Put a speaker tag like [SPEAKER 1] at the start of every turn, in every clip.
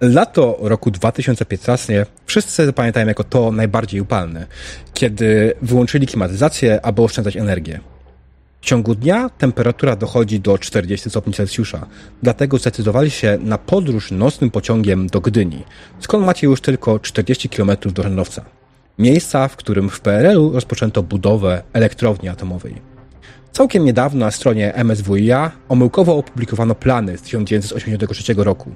[SPEAKER 1] Lato roku 2015 wszyscy pamiętają jako to najbardziej upalne, kiedy wyłączyli klimatyzację, aby oszczędzać energię. W ciągu dnia temperatura dochodzi do 40 stopni Celsjusza, dlatego zdecydowali się na podróż nocnym pociągiem do Gdyni, skąd macie już tylko 40 km do Żarnowca. Miejsca, w którym w PRL-u rozpoczęto budowę elektrowni atomowej. Całkiem niedawno na stronie MSWiA omyłkowo opublikowano plany z 1983 roku,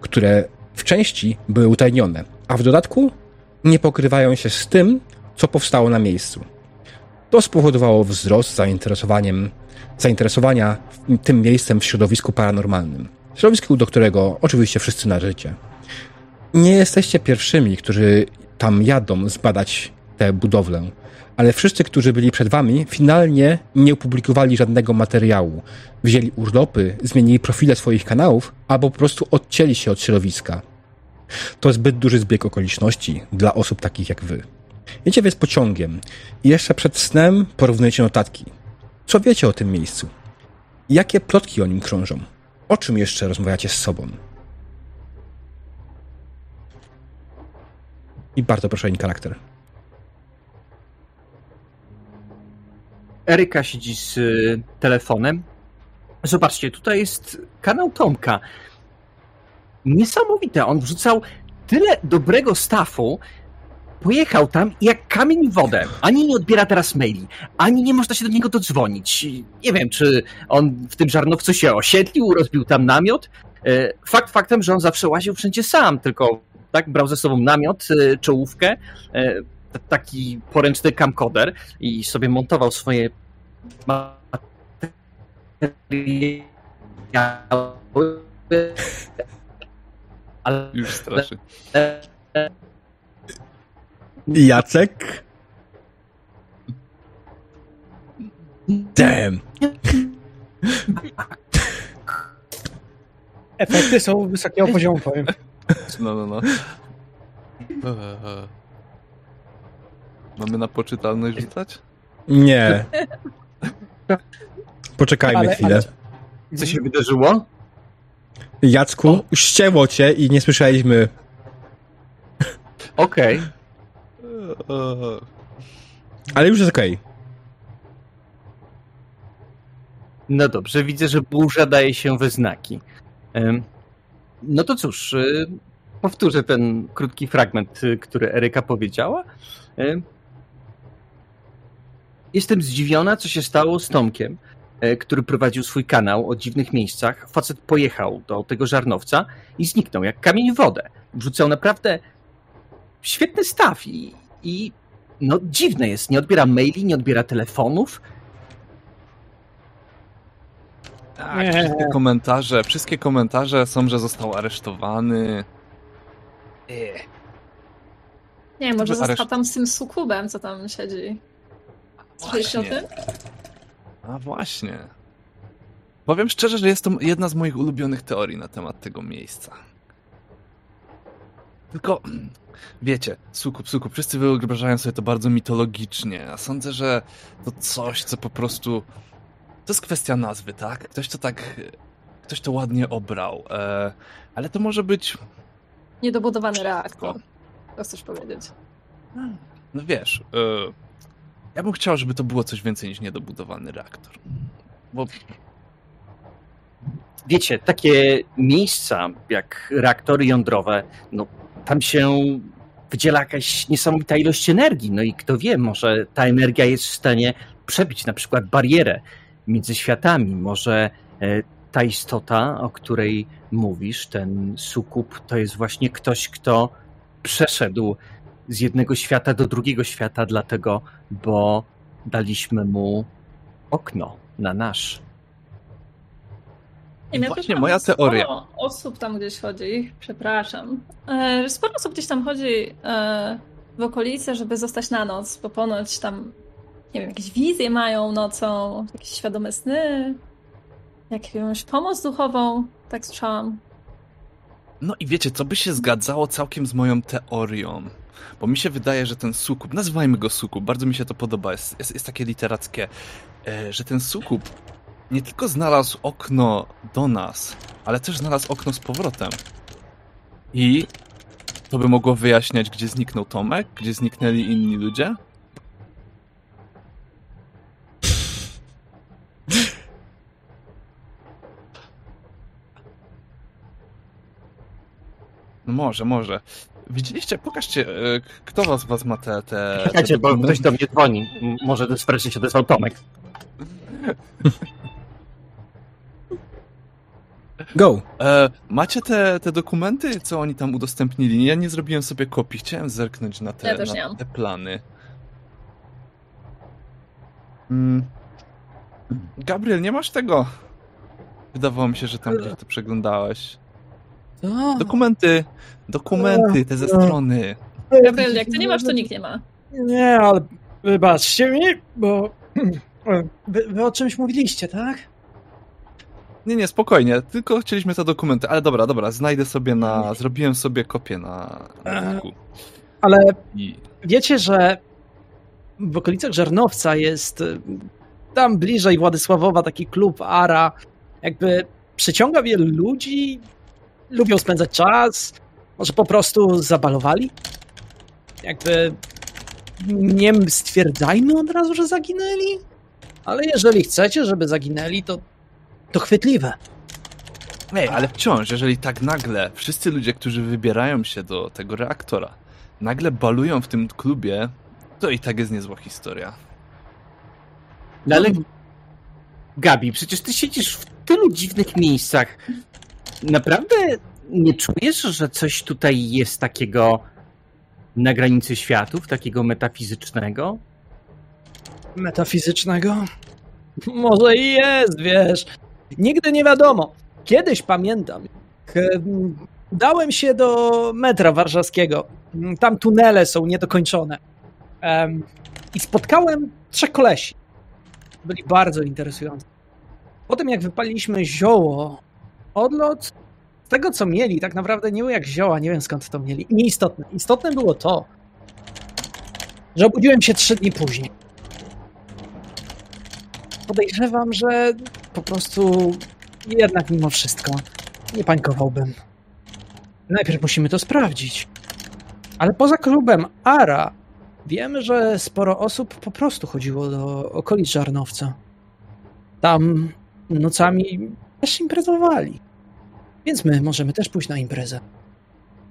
[SPEAKER 1] które w części były utajnione, a w dodatku nie pokrywają się z tym, co powstało na miejscu. To spowodowało wzrost zainteresowaniem, zainteresowania tym miejscem w środowisku paranormalnym. Środowisku, do którego oczywiście wszyscy należycie. Nie jesteście pierwszymi, którzy tam jadą zbadać tę budowlę, ale wszyscy, którzy byli przed wami, finalnie nie opublikowali żadnego materiału. Wzięli urlopy, zmienili profile swoich kanałów, albo po prostu odcięli się od środowiska. To zbyt duży zbieg okoliczności dla osób takich jak wy. Jedziecie więc pociągiem i jeszcze przed snem porównujecie notatki. Co wiecie o tym miejscu? Jakie plotki o nim krążą? O czym jeszcze rozmawiacie z sobą? I bardzo proszę o charakter.
[SPEAKER 2] Eryka siedzi z y, telefonem. Zobaczcie, tutaj jest kanał Tomka. Niesamowite, on wrzucał tyle dobrego stafu, pojechał tam jak kamień w wodę. Ani nie odbiera teraz maili, ani nie można się do niego dodzwonić. Nie wiem, czy on w tym żarnowcu się osiedlił, rozbił tam namiot. E, fakt faktem, że on zawsze łaził wszędzie sam, tylko tak brał ze sobą namiot, e, czołówkę, taki poręczny camcorder i sobie montował swoje materiały.
[SPEAKER 3] Ale... Już straszy.
[SPEAKER 1] Jacek? Damn.
[SPEAKER 4] Efekty są wysokiego poziomu, powiem.
[SPEAKER 3] No, no, no. Mamy na poczytalność rzucać?
[SPEAKER 1] Nie. Poczekajmy
[SPEAKER 4] Ale-
[SPEAKER 1] chwilę.
[SPEAKER 4] ale-
[SPEAKER 2] Co się wydarzyło?
[SPEAKER 1] Jacku, ścięło cię i nie słyszeliśmy.
[SPEAKER 2] Okej.
[SPEAKER 1] Ale już jest okej.
[SPEAKER 2] No dobrze, widzę, że burza daje się we znaki. No to cóż, y, powtórzę ten krótki fragment, y, który Eryka powiedziała. Em, Jestem zdziwiona, co się stało z Tomkiem, e, który prowadził swój kanał o dziwnych miejscach. Facet pojechał do tego żarnowca i zniknął jak kamień w wodę. Wrzucał naprawdę świetny staw i, i no dziwne jest, nie odbiera maili, nie odbiera telefonów.
[SPEAKER 3] Tak,
[SPEAKER 4] Nie.
[SPEAKER 3] wszystkie komentarze, wszystkie komentarze są, że został aresztowany.
[SPEAKER 5] Nie, może został
[SPEAKER 3] areszt-
[SPEAKER 5] tam z tym sukubem, co tam siedzi. Słyszeliście o tym?
[SPEAKER 3] A właśnie. Powiem szczerze, że jest to jedna z moich ulubionych teorii na temat tego miejsca. Tylko, wiecie, sukup, sukup, wszyscy wyobrażają sobie to bardzo mitologicznie, a sądzę, że to coś, co po prostu... To jest kwestia nazwy, tak? Ktoś to tak... Ktoś to ładnie obrał, e, ale to może być...
[SPEAKER 5] Niedobudowany reaktor. To chcesz powiedzieć.
[SPEAKER 3] No wiesz, e, ja bym chciał, żeby to było coś więcej niż niedobudowany reaktor. Bo
[SPEAKER 2] wiecie, takie miejsca jak reaktory jądrowe, no tam się wydziela jakaś niesamowita ilość energii. No i kto wie, może ta energia jest w stanie przebić na przykład barierę między światami. Może e, ta istota, o której mówisz, ten sukup, to jest właśnie ktoś, kto przeszedł z jednego świata do drugiego świata, dlatego, bo daliśmy mu okno na nasz.
[SPEAKER 5] Nie, ja
[SPEAKER 3] Właśnie moja
[SPEAKER 5] sporo
[SPEAKER 3] teoria.
[SPEAKER 5] osób tam gdzieś chodzi, przepraszam. E, sporo osób gdzieś tam chodzi e, w okolice, żeby zostać na noc, bo ponoć tam, nie wiem, jakieś wizje mają nocą, jakieś świadome sny, jakąś pomoc duchową, tak słyszałam.
[SPEAKER 3] No i wiecie, co by się zgadzało całkiem z moją teorią? Bo mi się wydaje, że ten sukup, nazywajmy go sukup, bardzo mi się to podoba, jest, jest, jest takie literackie, e, że ten sukup nie tylko znalazł okno do nas, ale też znalazł okno z powrotem. I to by mogło wyjaśniać, gdzie zniknął Tomek, gdzie zniknęli inni ludzie. No może, może. Widzieliście, pokażcie, e, kto was, was ma te... te, te
[SPEAKER 2] Czekajcie, bo
[SPEAKER 3] dokumenty?
[SPEAKER 2] ktoś do mnie dzwoni. M- Może to wreszcie się odezwał Tomek.
[SPEAKER 1] Go!
[SPEAKER 3] E, macie te, te dokumenty, co oni tam udostępnili? Ja nie zrobiłem sobie kopii, chciałem zerknąć na te,
[SPEAKER 5] Ja nie
[SPEAKER 3] na te plany. Mm. Gabriel, nie masz tego? Wydawało mi się, że tam gdzieś to przeglądałeś.
[SPEAKER 4] Co?
[SPEAKER 3] Dokumenty, dokumenty, te ze strony.
[SPEAKER 5] Gabriel, jak ty nie masz, to nikt nie ma.
[SPEAKER 4] Nie, ale wybaczcie mi, bo wy, wy o czymś mówiliście, tak?
[SPEAKER 3] Nie, nie, spokojnie, tylko chcieliśmy te dokumenty, ale dobra, dobra, znajdę sobie na, zrobiłem sobie kopię na, na
[SPEAKER 4] E. Ale
[SPEAKER 3] I
[SPEAKER 4] wiecie, że w okolicach Żarnowca jest y, tam bliżej Władysławowa taki klub Ara, jakby przyciąga wielu ludzi, lubią spędzać czas, może po prostu zabalowali? Jakby nie stwierdzajmy od razu, że zaginęli, ale jeżeli chcecie, żeby zaginęli, to, to chwytliwe.
[SPEAKER 3] Ej, ale wciąż, jeżeli tak nagle wszyscy ludzie, którzy wybierają się do tego reaktora, nagle balują w tym klubie, to i tak jest niezła historia.
[SPEAKER 2] No ale Gabi, przecież ty siedzisz w tylu dziwnych miejscach. Naprawdę nie czujesz, że coś tutaj jest takiego na granicy światów, takiego metafizycznego?
[SPEAKER 4] metafizycznego? Może i jest, wiesz. Nigdy nie wiadomo. Kiedyś pamiętam, dałem się do metra warszawskiego. Tam tunele są niedokończone. I spotkałem trzech kolesi. Byli bardzo interesujący. Potem jak wypaliliśmy zioło, odlot z tego co mieli, tak naprawdę nie był jak zioła, nie wiem skąd to mieli. Nieistotne. Istotne było to, że obudziłem się trzy dni później podejrzewam, że po prostu jednak mimo wszystko nie pańkowałbym. Najpierw musimy to sprawdzić. Ale poza klubem Ara wiemy, że sporo osób po prostu chodziło do okolic Żarnowca. Tam nocami też imprezowali. Więc my możemy też pójść na imprezę.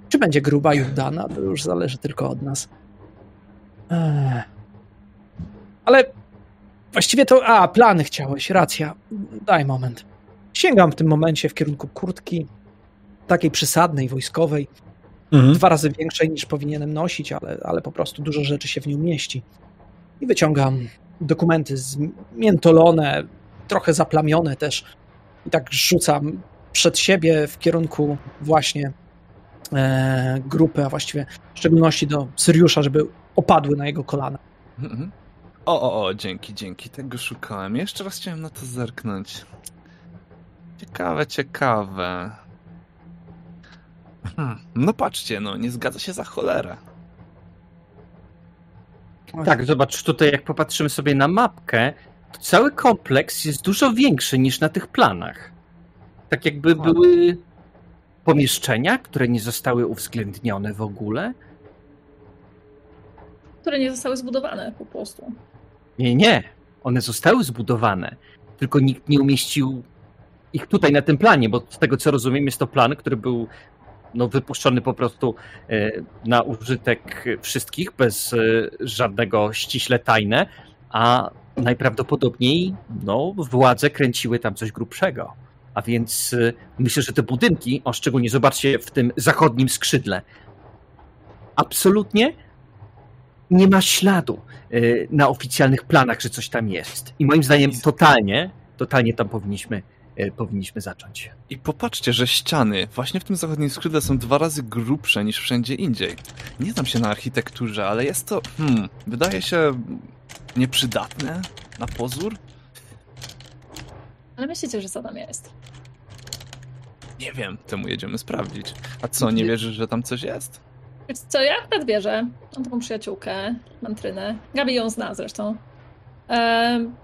[SPEAKER 4] Czy będzie gruba i udana, to już zależy tylko od nas. Ech. Ale Właściwie to. A, plany chciałeś, racja. Daj moment. Sięgam w tym momencie w kierunku kurtki. Takiej przysadnej, wojskowej.
[SPEAKER 1] Mhm.
[SPEAKER 4] Dwa razy większej niż powinienem nosić, ale, ale po prostu dużo rzeczy się w nią mieści. I wyciągam dokumenty zmiętolone, trochę zaplamione też. I tak rzucam przed siebie w kierunku właśnie e, grupy, a właściwie w szczególności do Syriusza, żeby opadły na jego kolana.
[SPEAKER 3] Mhm. O, o, o, dzięki, dzięki, tego szukałem. Jeszcze raz chciałem na to zerknąć. Ciekawe, ciekawe. Hmm. No patrzcie, no, nie zgadza się za cholerę.
[SPEAKER 2] Tak, zobacz tutaj, jak popatrzymy sobie na mapkę, to cały kompleks jest dużo większy niż na tych planach. Tak jakby były pomieszczenia, które nie zostały uwzględnione w ogóle.
[SPEAKER 5] Które nie zostały zbudowane po prostu.
[SPEAKER 2] Nie, nie. One zostały zbudowane, tylko nikt nie umieścił ich tutaj na tym planie, bo z tego co rozumiem jest to plan, który był no, wypuszczony po prostu e, na użytek wszystkich, bez e, żadnego ściśle tajne, a najprawdopodobniej no, władze kręciły tam coś grubszego. A więc e, myślę, że te budynki, o szczególnie zobaczcie w tym zachodnim skrzydle, absolutnie nie ma śladu y, na oficjalnych planach, że coś tam jest. I moim zdaniem totalnie, totalnie tam powinniśmy, y, powinniśmy zacząć.
[SPEAKER 3] I popatrzcie, że ściany właśnie w tym zachodnim skrzydle są dwa razy grubsze niż wszędzie indziej. Nie znam się na architekturze, ale jest to, hmm, wydaje się nieprzydatne na pozór.
[SPEAKER 5] Ale myślicie, że co tam jest?
[SPEAKER 3] Nie wiem, temu jedziemy sprawdzić. A co, nie wierzysz, że tam coś jest?
[SPEAKER 5] Wiesz co, ja akurat wierzę. Mam taką przyjaciółkę, Mantrynę. Gabi ją zna zresztą. Em,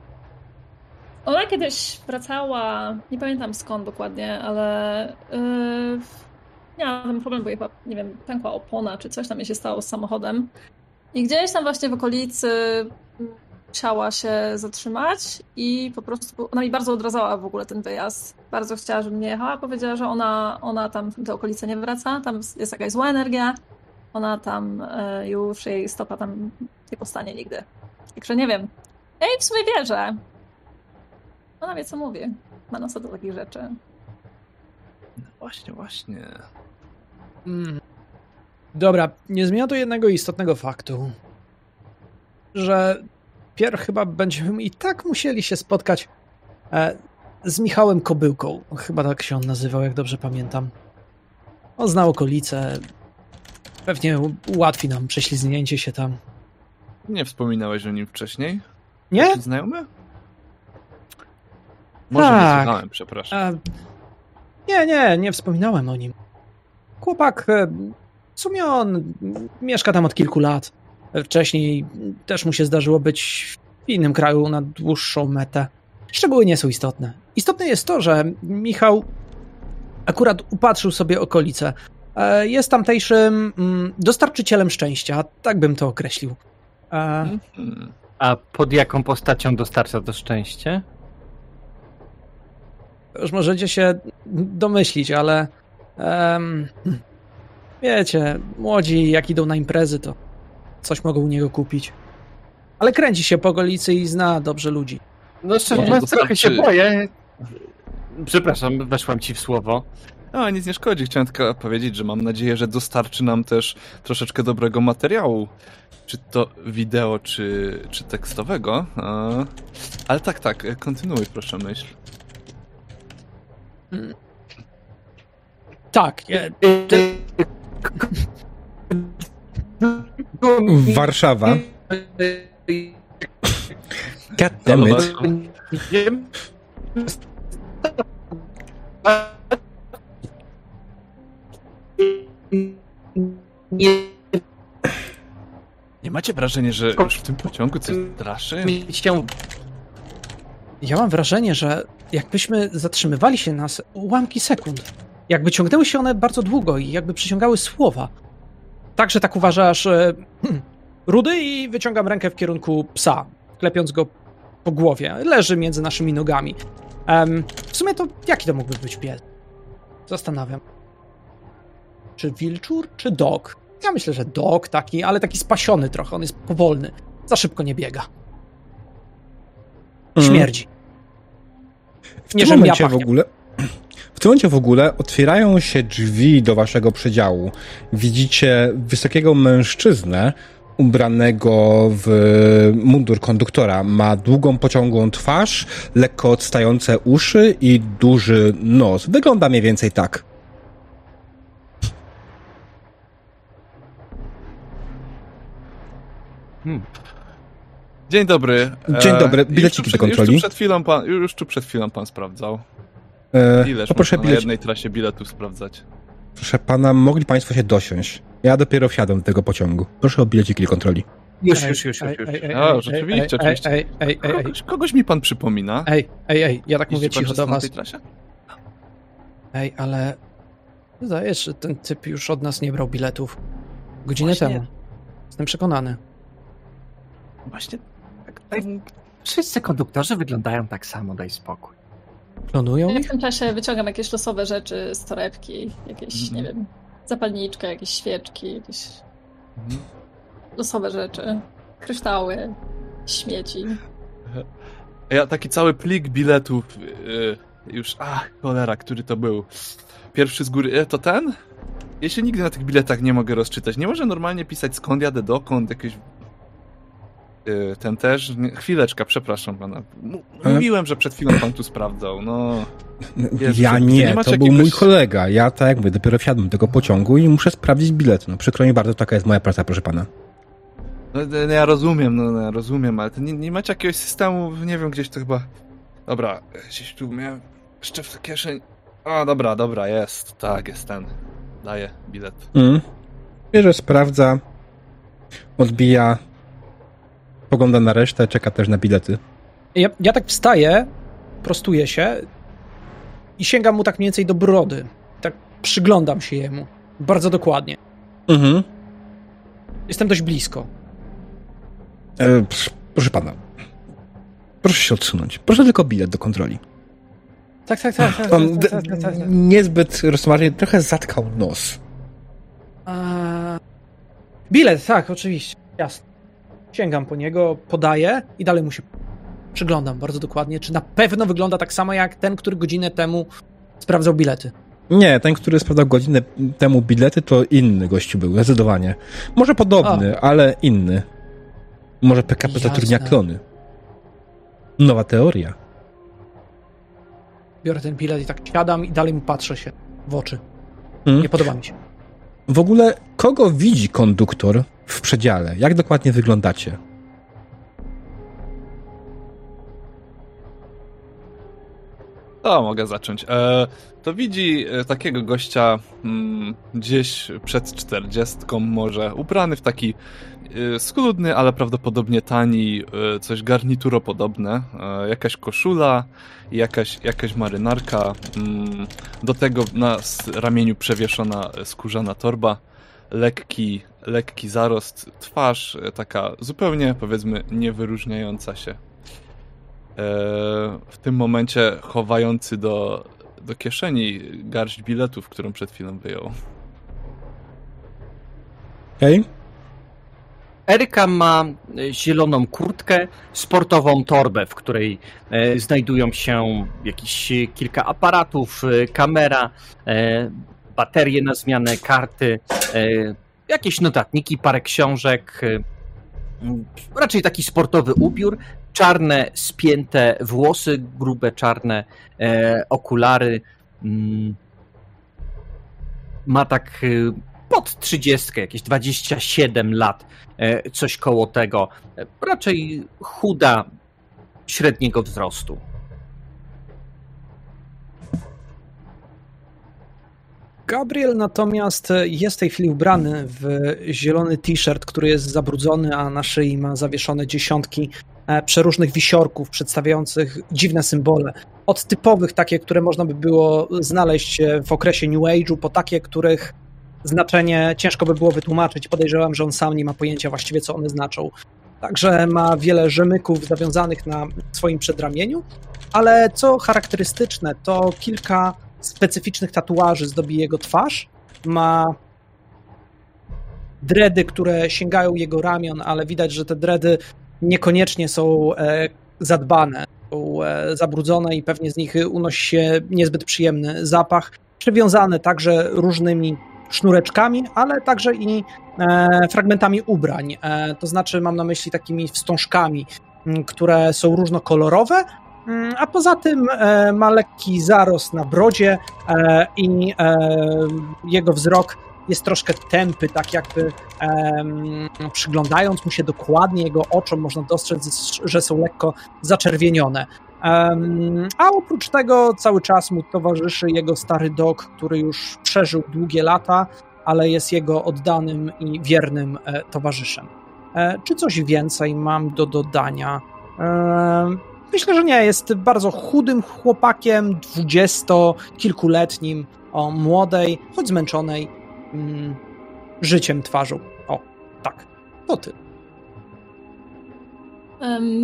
[SPEAKER 5] ona kiedyś wracała, nie pamiętam skąd dokładnie, ale yy, miała ten problem, bo jej chyba, nie wiem, pękła opona, czy coś tam jej się stało z samochodem. I gdzieś tam właśnie w okolicy chciała się zatrzymać i po prostu ona mi bardzo odradzała w ogóle ten wyjazd. Bardzo chciała, żebym nie jechała. Powiedziała, że ona, ona tam w te okolice nie wraca, tam jest jakaś zła energia. Ona tam e, już jej stopa tam nie powstanie nigdy. Także nie wiem. Ja jej w sumie wierzę. Ona wie, co mówi. Ma nos do takich rzeczy.
[SPEAKER 3] Właśnie, właśnie.
[SPEAKER 4] Mm. Dobra, nie zmienia to jednego istotnego faktu, że pierw chyba będziemy i tak musieli się spotkać e, z Michałem Kobyłką. Chyba tak się on nazywał, jak dobrze pamiętam. On zna okolice. Pewnie ułatwi nam prześlizgnięcie się tam.
[SPEAKER 3] Nie wspominałeś o nim wcześniej?
[SPEAKER 4] Nie?
[SPEAKER 3] Jaki znajomy? Może
[SPEAKER 4] Tak.
[SPEAKER 3] nie słuchałem, przepraszam.
[SPEAKER 4] E, nie, nie, nie wspominałem o nim. Chłopak, e, w sumie on mieszka tam od kilku lat. E, Wcześniej też mu się zdarzyło być w innym kraju na dłuższą metę. Szczegóły nie są istotne. Istotne jest to, że Michał akurat upatrzył sobie okolice. E, Jest tamtejszym mm, dostarczycielem szczęścia, tak bym to określił. E,
[SPEAKER 3] Hmm.
[SPEAKER 2] A pod jaką postacią dostarcza to szczęście?
[SPEAKER 4] Już możecie się domyślić, ale em, wiecie, młodzi jak idą na imprezy, to coś mogą u niego kupić. Ale kręci się po okolicy i zna dobrze ludzi.
[SPEAKER 2] No szczerze mówiąc, trochę się boję. Przepraszam, weszłam ci w słowo.
[SPEAKER 3] A, nic nie szkodzi. Chciałem tylko powiedzieć, że mam nadzieję, że dostarczy nam też troszeczkę dobrego materiału. Czy to wideo, czy, czy tekstowego. A, ale tak, tak, kontynuuj proszę myśl.
[SPEAKER 4] Tak, e,
[SPEAKER 1] Warszawa. God damn it.
[SPEAKER 2] Nie
[SPEAKER 3] Nie macie wrażenia, że już w tym pociągu coś straszy?
[SPEAKER 4] ja mam wrażenie, że jakbyśmy zatrzymywali się na ułamki sekund, jakby ciągnęły się one bardzo długo i jakby przyciągały słowa. Także tak uważasz, e, rudy i wyciągam rękę w kierunku psa, klepiąc go po głowie. Leży między naszymi nogami. W sumie to jaki to mógłby być pies? Zastanawiam. Czy wilczur, czy dog? Ja myślę, że dog taki, ale taki spasiony trochę. On jest powolny. Za szybko nie biega.
[SPEAKER 1] Mm.
[SPEAKER 4] Śmierdzi.
[SPEAKER 1] W
[SPEAKER 4] Nie,
[SPEAKER 1] tym momencie
[SPEAKER 4] ja
[SPEAKER 1] w ogóle. W tym momencie w ogóle otwierają się drzwi do waszego przedziału. Widzicie wysokiego mężczyznę ubranego w mundur konduktora. Ma długą, pociągłą twarz, lekko odstające uszy i duży nos. Wygląda mniej więcej tak.
[SPEAKER 3] Dzień dobry.
[SPEAKER 1] Dzień dobry,
[SPEAKER 3] już tu
[SPEAKER 1] bileciki do kontroli.
[SPEAKER 3] Już tu przed chwilą pan, już tu przed chwilą pan sprawdzał.
[SPEAKER 1] E,
[SPEAKER 3] Ileż
[SPEAKER 1] poproszę
[SPEAKER 3] można na
[SPEAKER 1] bilet.
[SPEAKER 3] jednej trasie biletów sprawdzać?
[SPEAKER 1] Proszę pana, mogli państwo się dosiąść. Ja dopiero wsiadam do tego pociągu. Proszę o bileciki do kontroli.
[SPEAKER 2] Już,
[SPEAKER 4] Ej,
[SPEAKER 2] już, już, już.
[SPEAKER 4] ej,
[SPEAKER 2] już.
[SPEAKER 4] ej, ej,
[SPEAKER 3] A,
[SPEAKER 4] ej,
[SPEAKER 3] rzeczywiście,
[SPEAKER 4] ej,
[SPEAKER 3] oczywiście.
[SPEAKER 4] Ej, ej, ej, ej,
[SPEAKER 3] Kogoś, kogoś mi pan przypomina.
[SPEAKER 4] ej, ej, ej, ja tak mówię cicho do
[SPEAKER 3] na
[SPEAKER 4] was.
[SPEAKER 3] tej trasie?
[SPEAKER 4] Ej, ale zdaje się, że ten typ już od nas nie brał biletów. Godzinę
[SPEAKER 2] Właśnie.
[SPEAKER 4] temu. Jestem przekonany.
[SPEAKER 3] Właśnie tak,
[SPEAKER 2] Ej, Wszyscy konduktorzy wyglądają tak samo, daj spokój.
[SPEAKER 4] Klonują
[SPEAKER 5] Ja w tym czasie wyciągam jakieś losowe rzeczy z torebki, jakieś, nie wiem, zapalniczkę, jakieś świeczki, jakieś
[SPEAKER 3] Mhm.
[SPEAKER 5] losowe rzeczy, kryształy, śmieci.
[SPEAKER 3] Ja taki cały plik biletów yy, już, ach, cholera, który to był? Pierwszy z góry, e, to ten? Ja się nigdy na tych biletach nie mogę rozczytać. Nie może normalnie pisać skąd jadę, dokąd, jakieś... Yy, ten też? Chwileczka, przepraszam pana.
[SPEAKER 1] Ale-
[SPEAKER 3] mówiłem, że przed chwilą pan tu sprawdzał, no... Jezu,
[SPEAKER 1] ja nie,
[SPEAKER 3] nie
[SPEAKER 1] to był
[SPEAKER 3] jakiegoś-
[SPEAKER 1] mój kolega. Ja tak jakby dopiero wsiadłem do tego pociągu i muszę sprawdzić bilet. No przykro mi bardzo, taka jest moja praca, proszę pana.
[SPEAKER 3] No, no, ja rozumiem, no, no ja rozumiem, ale nie, nie macie jakiegoś systemu, nie wiem, gdzieś to chyba... Dobra, gdzieś tu miałem jeszcze w kieszeni... A, dobra, dobra, jest, tak, jest ten. Daję bilet.
[SPEAKER 1] Mm. Bierze, sprawdza, odbija, pogląda na resztę, czeka też na bilety.
[SPEAKER 4] Ja, ja tak wstaję, prostuję się i sięgam mu tak mniej więcej do brody. Tak przyglądam się jemu. Bardzo dokładnie.
[SPEAKER 1] Mhm.
[SPEAKER 4] Jestem dość blisko.
[SPEAKER 1] E, proszę, pana. Proszę się odsunąć. Proszę tylko bilet do kontroli.
[SPEAKER 4] Tak, tak, tak. tak,
[SPEAKER 1] On
[SPEAKER 4] tak, tak, tak, tak, tak.
[SPEAKER 1] niezbyt rozsmażnie, trochę zatkał nos.
[SPEAKER 4] Eee, bilet, tak, oczywiście. Jasne. Sięgam po niego, podaję i dalej mu się przyglądam bardzo dokładnie, czy na pewno wygląda tak samo jak ten, który godzinę temu sprawdzał bilety.
[SPEAKER 1] Nie, ten, który sprawdzał godzinę temu bilety, to inny gościu był, zdecydowanie. Może podobny, ale inny. Może PKP
[SPEAKER 4] Jasne.
[SPEAKER 1] zatrudnia klony. Nowa teoria.
[SPEAKER 4] Biorę ten bilet i tak siadam i dalej mu patrzę się w oczy.
[SPEAKER 1] Hmm?
[SPEAKER 4] Nie podoba mi się.
[SPEAKER 1] W ogóle, kogo widzi konduktor w przedziale? Jak dokładnie wyglądacie?
[SPEAKER 3] To mogę zacząć. E, to widzi e, takiego gościa mm, gdzieś przed czterdziestką może, ubrany w taki schludny, ale prawdopodobnie tani, e, coś garnituropodobne, e, jakaś koszula, jakaś, jakaś marynarka, mm, do tego na ramieniu przewieszona skórzana torba, lekki, lekki zarost, twarz e, taka zupełnie powiedzmy niewyróżniająca się. E, w tym momencie chowający do, do kieszeni garść biletów, którą przed chwilą wyjął.
[SPEAKER 1] Okej?
[SPEAKER 2] Eryka ma e, zieloną kurtkę, sportową torbę, w której e, znajdują się jakieś kilka aparatów, e, kamera, e, baterie na zmianę, karty, e, jakieś notatniki, parę książek. m, Raczej taki sportowy ubiór, czarne, spięte włosy, grube, czarne e, okulary. mm. Ma tak e, pod 30, jakieś 27 lat e, coś koło tego. Raczej chuda, średniego wzrostu.
[SPEAKER 4] Gabriel natomiast jest w tej chwili ubrany w zielony t-shirt, który jest zabrudzony, a na szyi ma zawieszone dziesiątki e, przeróżnych wisiorków przedstawiających dziwne symbole. Od typowych, takie, które można by było znaleźć e, w okresie New Age'u, po takie, których znaczenie ciężko by było wytłumaczyć. Podejrzewam, że on sam nie ma pojęcia właściwie, co one znaczą. Także ma wiele rzemyków zawiązanych na swoim przedramieniu, ale co charakterystyczne, to kilka specyficznych tatuaży zdobi jego twarz. Ma dredy, które sięgają jego ramion, ale widać, że te dredy niekoniecznie są e, zadbane, są e, zabrudzone i pewnie z nich unosi się niezbyt przyjemny zapach. Przywiązane także różnymi sznureczkami, ale także i e, fragmentami ubrań. To znaczy, mam na myśli takimi wstążkami, które są różnokolorowe, A poza tym e, ma lekki zarost na brodzie e, i e, jego wzrok jest troszkę tępy, tak jakby przyglądając mu się dokładnie jego oczom można dostrzec, że są lekko zaczerwienione. A oprócz tego cały czas mu towarzyszy jego stary dog, który już przeżył długie lata, ale jest jego oddanym i wiernym e, towarzyszem. E, Czy coś więcej mam do dodania? Em, Myślę, że nie. Jest bardzo chudym chłopakiem, dwudziestokilkuletnim, o młodej, choć zmęczonej mm, życiem twarzą. O, tak. To ty.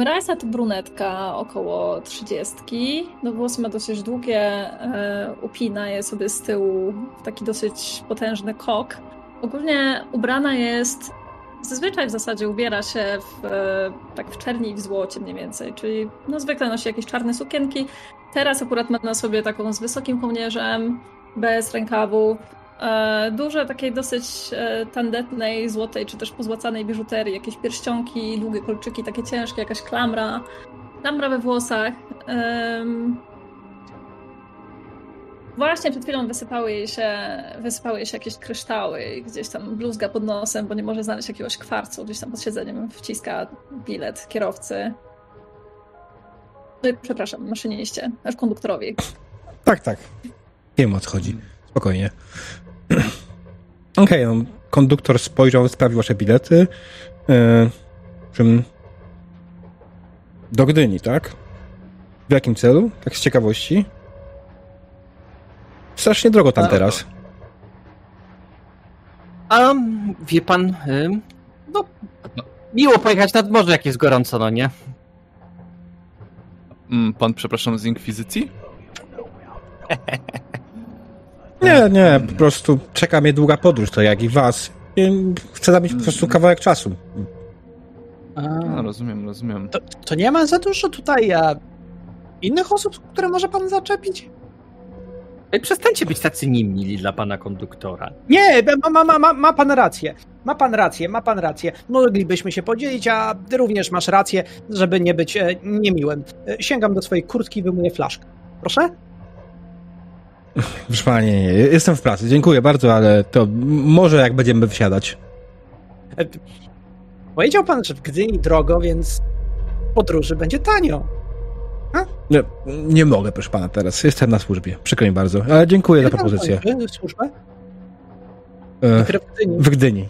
[SPEAKER 5] Rajsa to brunetka około trzydziestki. No włosy ma dosyć długie, e, upina je sobie z tyłu w taki dosyć potężny kok. Ogólnie ubrana jest, zazwyczaj w zasadzie ubiera się w, e, tak w czerni i w złocie mniej więcej, czyli no zwykle nosi jakieś czarne sukienki. Teraz akurat ma na sobie taką z wysokim kołnierzem, bez rękawów, e, duże takiej dosyć e, tandetnej, złotej czy też pozłacanej biżuterii, jakieś pierścionki, długie kolczyki, takie ciężkie, jakaś klamra, klamra we włosach. Właśnie przed chwilą wysypały jej, się, wysypały jej się jakieś kryształy gdzieś tam bluzga pod nosem, bo nie może znaleźć jakiegoś kwarcu, gdzieś tam pod siedzeniem wciska bilet kierowcy. Przepraszam, maszyniście, aż konduktorowi.
[SPEAKER 1] Tak, tak. Wiem o co chodzi. Spokojnie. Okej, no, konduktor spojrzał, sprawdził wasze bilety. Yy, czym... Do Gdyni, tak? W jakim celu? Tak z ciekawości? Strasznie drogo tam teraz.
[SPEAKER 2] A wie pan, ym, no, miło pojechać nad morze, jak jest gorąco, no nie?
[SPEAKER 3] Mm, pan, przepraszam, z Inkwizycji?
[SPEAKER 1] Nie, nie, po prostu czeka mnie długa podróż, to jak i was. Chcę zabić po prostu kawałek czasu.
[SPEAKER 4] A,
[SPEAKER 3] No, rozumiem, rozumiem.
[SPEAKER 4] to, to nie ma za dużo tutaj a, innych osób, które może pan zaczepić?
[SPEAKER 2] Przestańcie być tacy niemili dla pana konduktora.
[SPEAKER 4] Nie, ma, ma, ma, ma, pan rację. Ma pan rację, ma pan rację. Moglibyśmy się podzielić, a ty również masz rację, żeby nie być e, niemiłym. E, sięgam do swojej kurtki i wyjmuję flaszkę. Proszę?
[SPEAKER 1] Proszę pana, nie, nie, jestem w pracy, dziękuję bardzo, ale to może jak będziemy wsiadać.
[SPEAKER 4] E, powiedział pan, że w Gdyni drogo, więc w podróży będzie tanio.
[SPEAKER 1] Nie, nie mogę, proszę pana, teraz. Jestem na służbie. Przykro mi bardzo, ale dziękuję za propozycję.
[SPEAKER 4] Służbę?
[SPEAKER 1] E,
[SPEAKER 4] w Gdyni.
[SPEAKER 1] w Gdyni.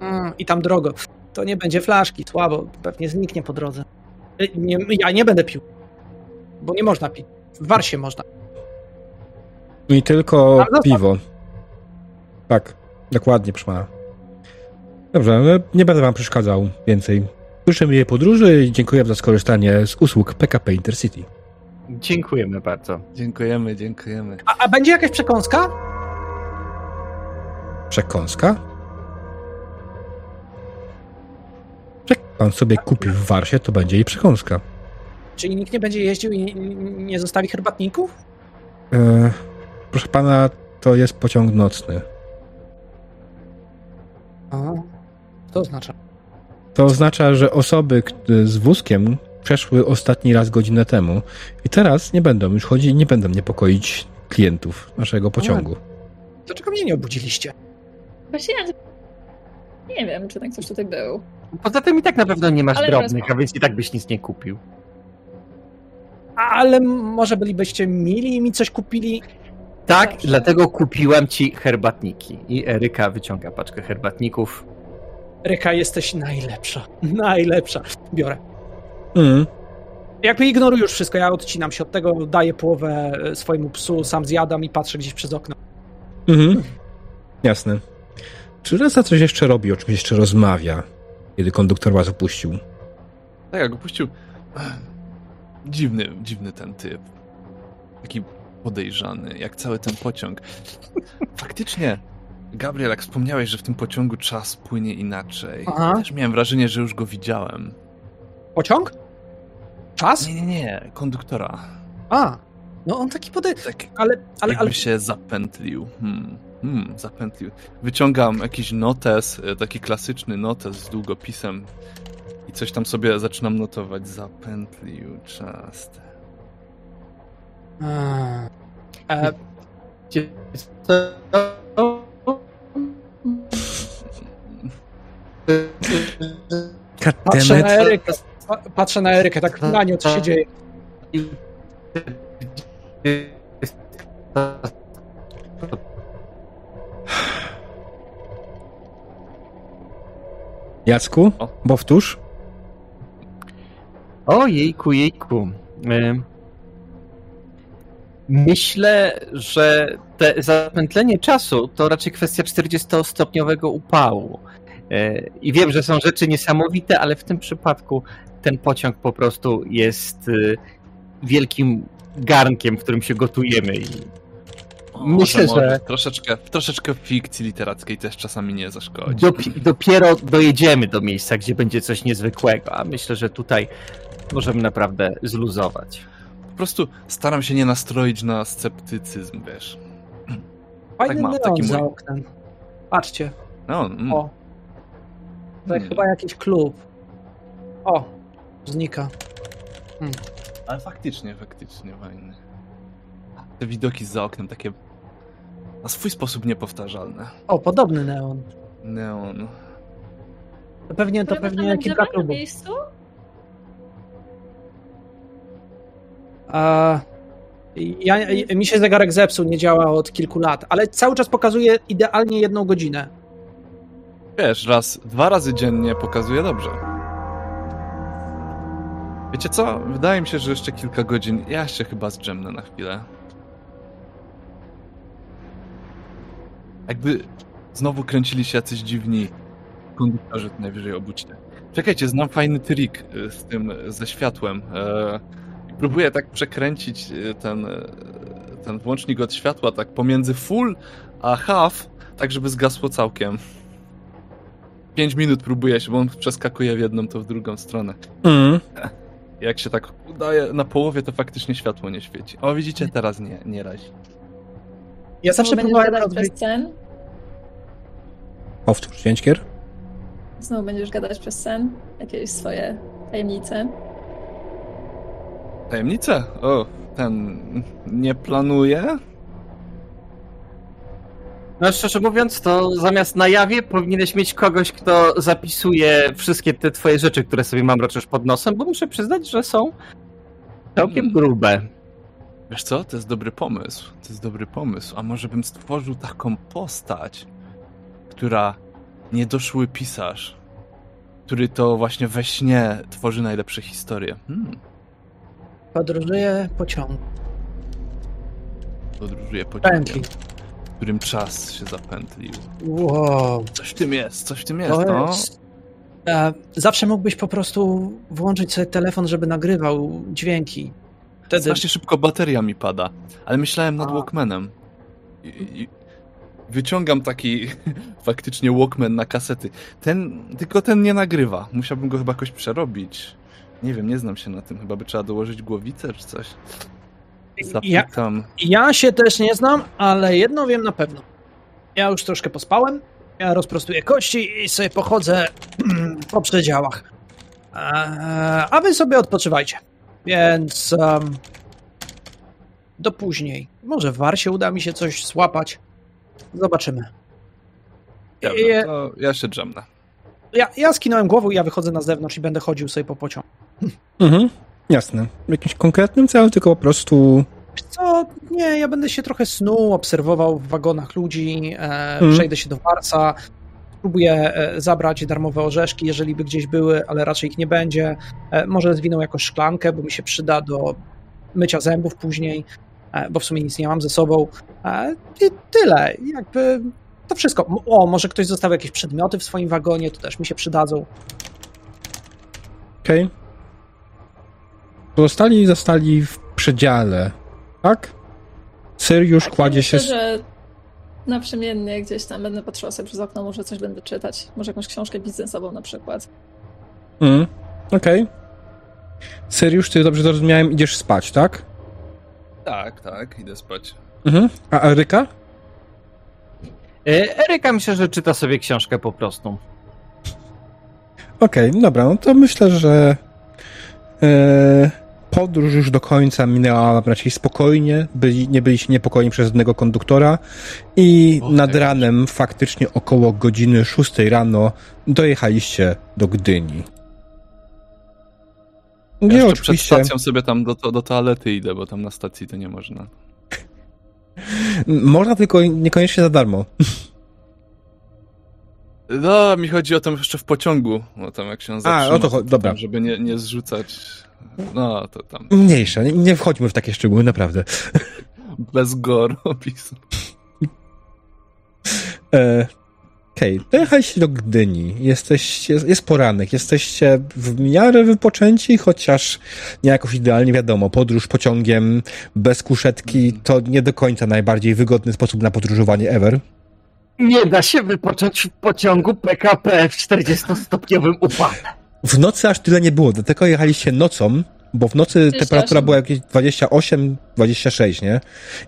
[SPEAKER 4] Mm, I tam drogo. To nie będzie flaszki, słabo. Pewnie zniknie po drodze. E, Nie, ja nie będę pił. Bo nie można pić. W Warsie można.
[SPEAKER 1] I tylko piwo. Tak, dokładnie, proszę pana. Dobrze, nie będę wam przeszkadzał więcej. Życzę miłej podróży i dziękuję za skorzystanie z usług PKP Intercity.
[SPEAKER 2] Dziękujemy bardzo.
[SPEAKER 3] Dziękujemy, dziękujemy.
[SPEAKER 4] A, a będzie jakaś przekąska?
[SPEAKER 1] Przekąska? Jak pan sobie kupi w Warsie, to będzie i przekąska.
[SPEAKER 4] Czyli nikt nie będzie jeździł i nie, nie zostawi herbatników?
[SPEAKER 1] E, proszę pana, to jest pociąg nocny.
[SPEAKER 4] A, to oznacza.
[SPEAKER 1] To oznacza, że osoby z wózkiem przeszły ostatni raz godzinę temu i teraz nie będą już chodzić i nie będą niepokoić klientów naszego pociągu.
[SPEAKER 4] Dlaczego mnie nie obudziliście?
[SPEAKER 5] Właśnie ja nie wiem, czy tak coś tutaj był.
[SPEAKER 2] Poza tym i tak na pewno nie masz
[SPEAKER 5] Ale
[SPEAKER 2] drobnych, a więc i tak byś nic nie kupił.
[SPEAKER 4] Ale może bylibyście mili i mi coś kupili?
[SPEAKER 2] Tak,
[SPEAKER 5] Dobrze.
[SPEAKER 2] dlatego kupiłem ci herbatniki. I Eryka wyciąga paczkę herbatników.
[SPEAKER 4] Ryka, jesteś najlepsza. Najlepsza. Biorę.
[SPEAKER 1] Mm.
[SPEAKER 4] Jakby ignoruj już wszystko, ja odcinam się od tego, daję połowę e, swojemu psu, sam zjadam i patrzę gdzieś przez okno.
[SPEAKER 1] Mhm. Jasne. Czy Reza coś jeszcze robi, o czymś jeszcze rozmawia, kiedy konduktor was opuścił?
[SPEAKER 3] Tak, jak opuścił. Dziwny, dziwny ten typ. Taki podejrzany, jak cały ten pociąg. Faktycznie, Gabriel, jak wspomniałeś, że w tym pociągu czas płynie inaczej.
[SPEAKER 4] Aha.
[SPEAKER 3] Też miałem wrażenie, że już go widziałem.
[SPEAKER 4] Pociąg? Czas?
[SPEAKER 3] Nie, nie, nie, konduktora.
[SPEAKER 4] A, no on taki pode...
[SPEAKER 3] Tak,
[SPEAKER 4] Ale, ale,
[SPEAKER 3] jakby
[SPEAKER 4] ale...
[SPEAKER 3] się zapętlił. Hmm, hmm, zapętlił. Wyciągam jakiś notes, e, taki klasyczny notes z długopisem i coś tam sobie zaczynam notować. Zapętlił czas.
[SPEAKER 4] A, e, patrzę na. Erykę, pa- patrzę na Erykę, tak na nią, co się dzieje.
[SPEAKER 1] Jacku, powtórz.
[SPEAKER 2] O jejku, jejku. Myślę, że te zapętlenie czasu to raczej kwestia 40-stopniowego upału. Yy, I wiem, że są rzeczy niesamowite, ale w tym przypadku ten pociąg po prostu jest yy, wielkim garnkiem, w którym się gotujemy. I Myślę,
[SPEAKER 3] może,
[SPEAKER 2] że-
[SPEAKER 3] Troszeczkę, troszeczkę fikcji literackiej też czasami nie zaszkodzi.
[SPEAKER 2] dopi- dopiero dojedziemy do miejsca, gdzie będzie coś niezwykłego, a myślę, że tutaj możemy naprawdę zluzować.
[SPEAKER 3] Po prostu staram się nie nastroić na sceptycyzm, wiesz.
[SPEAKER 4] Fajny
[SPEAKER 3] mam,
[SPEAKER 4] neon
[SPEAKER 3] taki
[SPEAKER 4] za
[SPEAKER 3] mój.
[SPEAKER 4] oknem. Patrzcie,
[SPEAKER 3] No, mm.
[SPEAKER 4] o. To
[SPEAKER 3] Hmm.
[SPEAKER 4] chyba jakiś klub. O, znika.
[SPEAKER 3] Ale faktycznie, faktycznie fajny. Te widoki za oknem takie na swój sposób niepowtarzalne.
[SPEAKER 4] O, podobny neon.
[SPEAKER 3] Neon.
[SPEAKER 4] To pewnie, to pewnie kilka
[SPEAKER 5] będziemy na
[SPEAKER 4] klubów.
[SPEAKER 5] miejscu?
[SPEAKER 4] A, ja, mi się zegarek zepsuł, nie działa od kilku lat, ale cały czas pokazuje idealnie jedną godzinę.
[SPEAKER 3] Wiesz, raz, dwa razy dziennie pokazuje dobrze. Wiecie co? Wydaje mi się, że jeszcze kilka godzin. Ja się chyba zdrzemnę na chwilę. Jakby Znowu kręcili się jacyś dziwni konduktorzy, to najwyżej obudźcie. Czekajcie, znam fajny trik y, z tym, ze światłem. E, próbuję tak przekręcić y, ten, y, ten włącznik od światła tak pomiędzy full a half, tak żeby zgasło całkiem. 5 minut próbuję się, bo on przeskakuje w jedną, to w drugą stronę.
[SPEAKER 1] Mm.
[SPEAKER 3] Jak się tak udaje na połowie, to faktycznie światło nie świeci. O, widzicie, teraz nie, nie razi.
[SPEAKER 4] Ja
[SPEAKER 5] Znowu
[SPEAKER 4] zawsze
[SPEAKER 5] będziesz
[SPEAKER 4] próbowałem
[SPEAKER 5] gadać
[SPEAKER 4] rozwijać...
[SPEAKER 5] przez sen?
[SPEAKER 1] Powtórz, Dźwięczkier.
[SPEAKER 5] Znowu będziesz gadać przez sen? Jakieś swoje tajemnice?
[SPEAKER 3] Tajemnicę? O, ten nie planuje?
[SPEAKER 2] No szczerze mówiąc, to zamiast na jawie powinieneś mieć kogoś, kto zapisuje wszystkie te twoje rzeczy, które sobie mamroczesz pod nosem, bo muszę przyznać, że są całkiem
[SPEAKER 3] Hmm.
[SPEAKER 2] grube.
[SPEAKER 3] Wiesz co, to jest dobry pomysł. To jest dobry pomysł. A może bym stworzył taką postać, która niedoszły pisarz, który to właśnie we śnie tworzy najlepsze historie. Hmm,
[SPEAKER 4] Podróżuję pociąg.
[SPEAKER 3] podróżuje pociągiem,
[SPEAKER 4] Pętli.
[SPEAKER 3] W którym czas się zapętlił.
[SPEAKER 4] Wow.
[SPEAKER 3] Coś w tym jest, coś w tym jest, no.
[SPEAKER 4] jest... E, zawsze mógłbyś po prostu włączyć sobie telefon, żeby nagrywał dźwięki. Wtedy
[SPEAKER 3] Strasznie szybko bateria mi pada, ale myślałem nad
[SPEAKER 4] A.
[SPEAKER 3] Walkmanem. I, i wyciągam taki faktycznie Walkman na kasety. Ten, tylko ten nie nagrywa. Musiałbym go chyba jakoś przerobić. Nie wiem, nie znam się na tym. Chyba by trzeba dołożyć głowicę czy coś.
[SPEAKER 4] Ja,
[SPEAKER 3] Zapytam.
[SPEAKER 4] ja się też nie znam, ale jedno wiem na pewno. Ja już troszkę pospałem, ja rozprostuję kości i sobie pochodzę po przedziałach. E, a wy sobie odpoczywajcie. Więc em, do później. Może w Warsie uda mi się coś złapać. Zobaczymy.
[SPEAKER 3] Dobra,
[SPEAKER 4] I-
[SPEAKER 3] to ja się drzemnę.
[SPEAKER 4] Ja, ja skinąłem głową i ja wychodzę na zewnątrz i będę chodził sobie po pociągu.
[SPEAKER 1] Mhm. Jasne. W jakimś konkretnym celu, tylko po prostu...
[SPEAKER 4] Co? Nie, ja będę się trochę snuł, obserwował w wagonach ludzi, e,
[SPEAKER 1] Mhm.
[SPEAKER 4] przejdę się do Warsa, spróbuję e, zabrać darmowe orzeszki, jeżeli by gdzieś były, ale raczej ich nie będzie. E, może zwinął jakąś szklankę, bo mi się przyda do mycia zębów później, e, bo w sumie nic nie mam ze sobą. E, I tyle. Jakby to wszystko. O, może ktoś zostawił jakieś przedmioty w swoim wagonie, to też mi się przydadzą.
[SPEAKER 1] Okej. Pozostali zostali w przedziale, tak? Syriusz kładzie się...
[SPEAKER 5] Myślę, że naprzemiennie gdzieś tam będę patrzyła sobie przez okno, może coś będę czytać. Może jakąś książkę biznesową na przykład.
[SPEAKER 1] Mm. Okej. Syriusz, ty dobrze zrozumiałem, idziesz spać, tak?
[SPEAKER 3] Tak, tak, idę spać.
[SPEAKER 1] Mhm. A Eryka?
[SPEAKER 2] E, Eryka myślę, że czyta sobie książkę po prostu.
[SPEAKER 1] Okej, dobra, no to myślę, że e, podróż już do końca minęła raczej spokojnie, byli, nie byliście niepokojeni przez żadnego konduktora i
[SPEAKER 3] O,
[SPEAKER 1] nad ranem faktycznie około godziny 6 rano dojechaliście do Gdyni.
[SPEAKER 3] Ja
[SPEAKER 1] Gdzie
[SPEAKER 3] jeszcze przed
[SPEAKER 1] oczywiście
[SPEAKER 3] stacją sobie tam do, do toalety idę, bo tam na stacji to nie można.
[SPEAKER 1] można tylko niekoniecznie za darmo.
[SPEAKER 3] No, mi chodzi o to jeszcze w pociągu, bo tam jak się on zatrzyma,
[SPEAKER 1] o to dobra.
[SPEAKER 3] tam, żeby nie, nie zrzucać, no to tam
[SPEAKER 1] Mniejsze, nie, nie wchodźmy w takie szczegóły, naprawdę.
[SPEAKER 3] bez gore opisu.
[SPEAKER 1] E, Okej, dojechaliście do Gdyni. Jesteś, jest, jest poranek. Jesteście w miarę wypoczęci, chociaż nie jakoś idealnie wiadomo. Podróż pociągiem bez kuszetki to nie do końca najbardziej wygodny sposób na podróżowanie ever.
[SPEAKER 2] Nie da się wypocząć w pociągu PKP w 40-stopniowym upale.
[SPEAKER 1] W nocy aż tyle nie było, dlatego jechaliście nocą, bo w nocy
[SPEAKER 5] 28.
[SPEAKER 1] temperatura była jakieś 28-26, nie?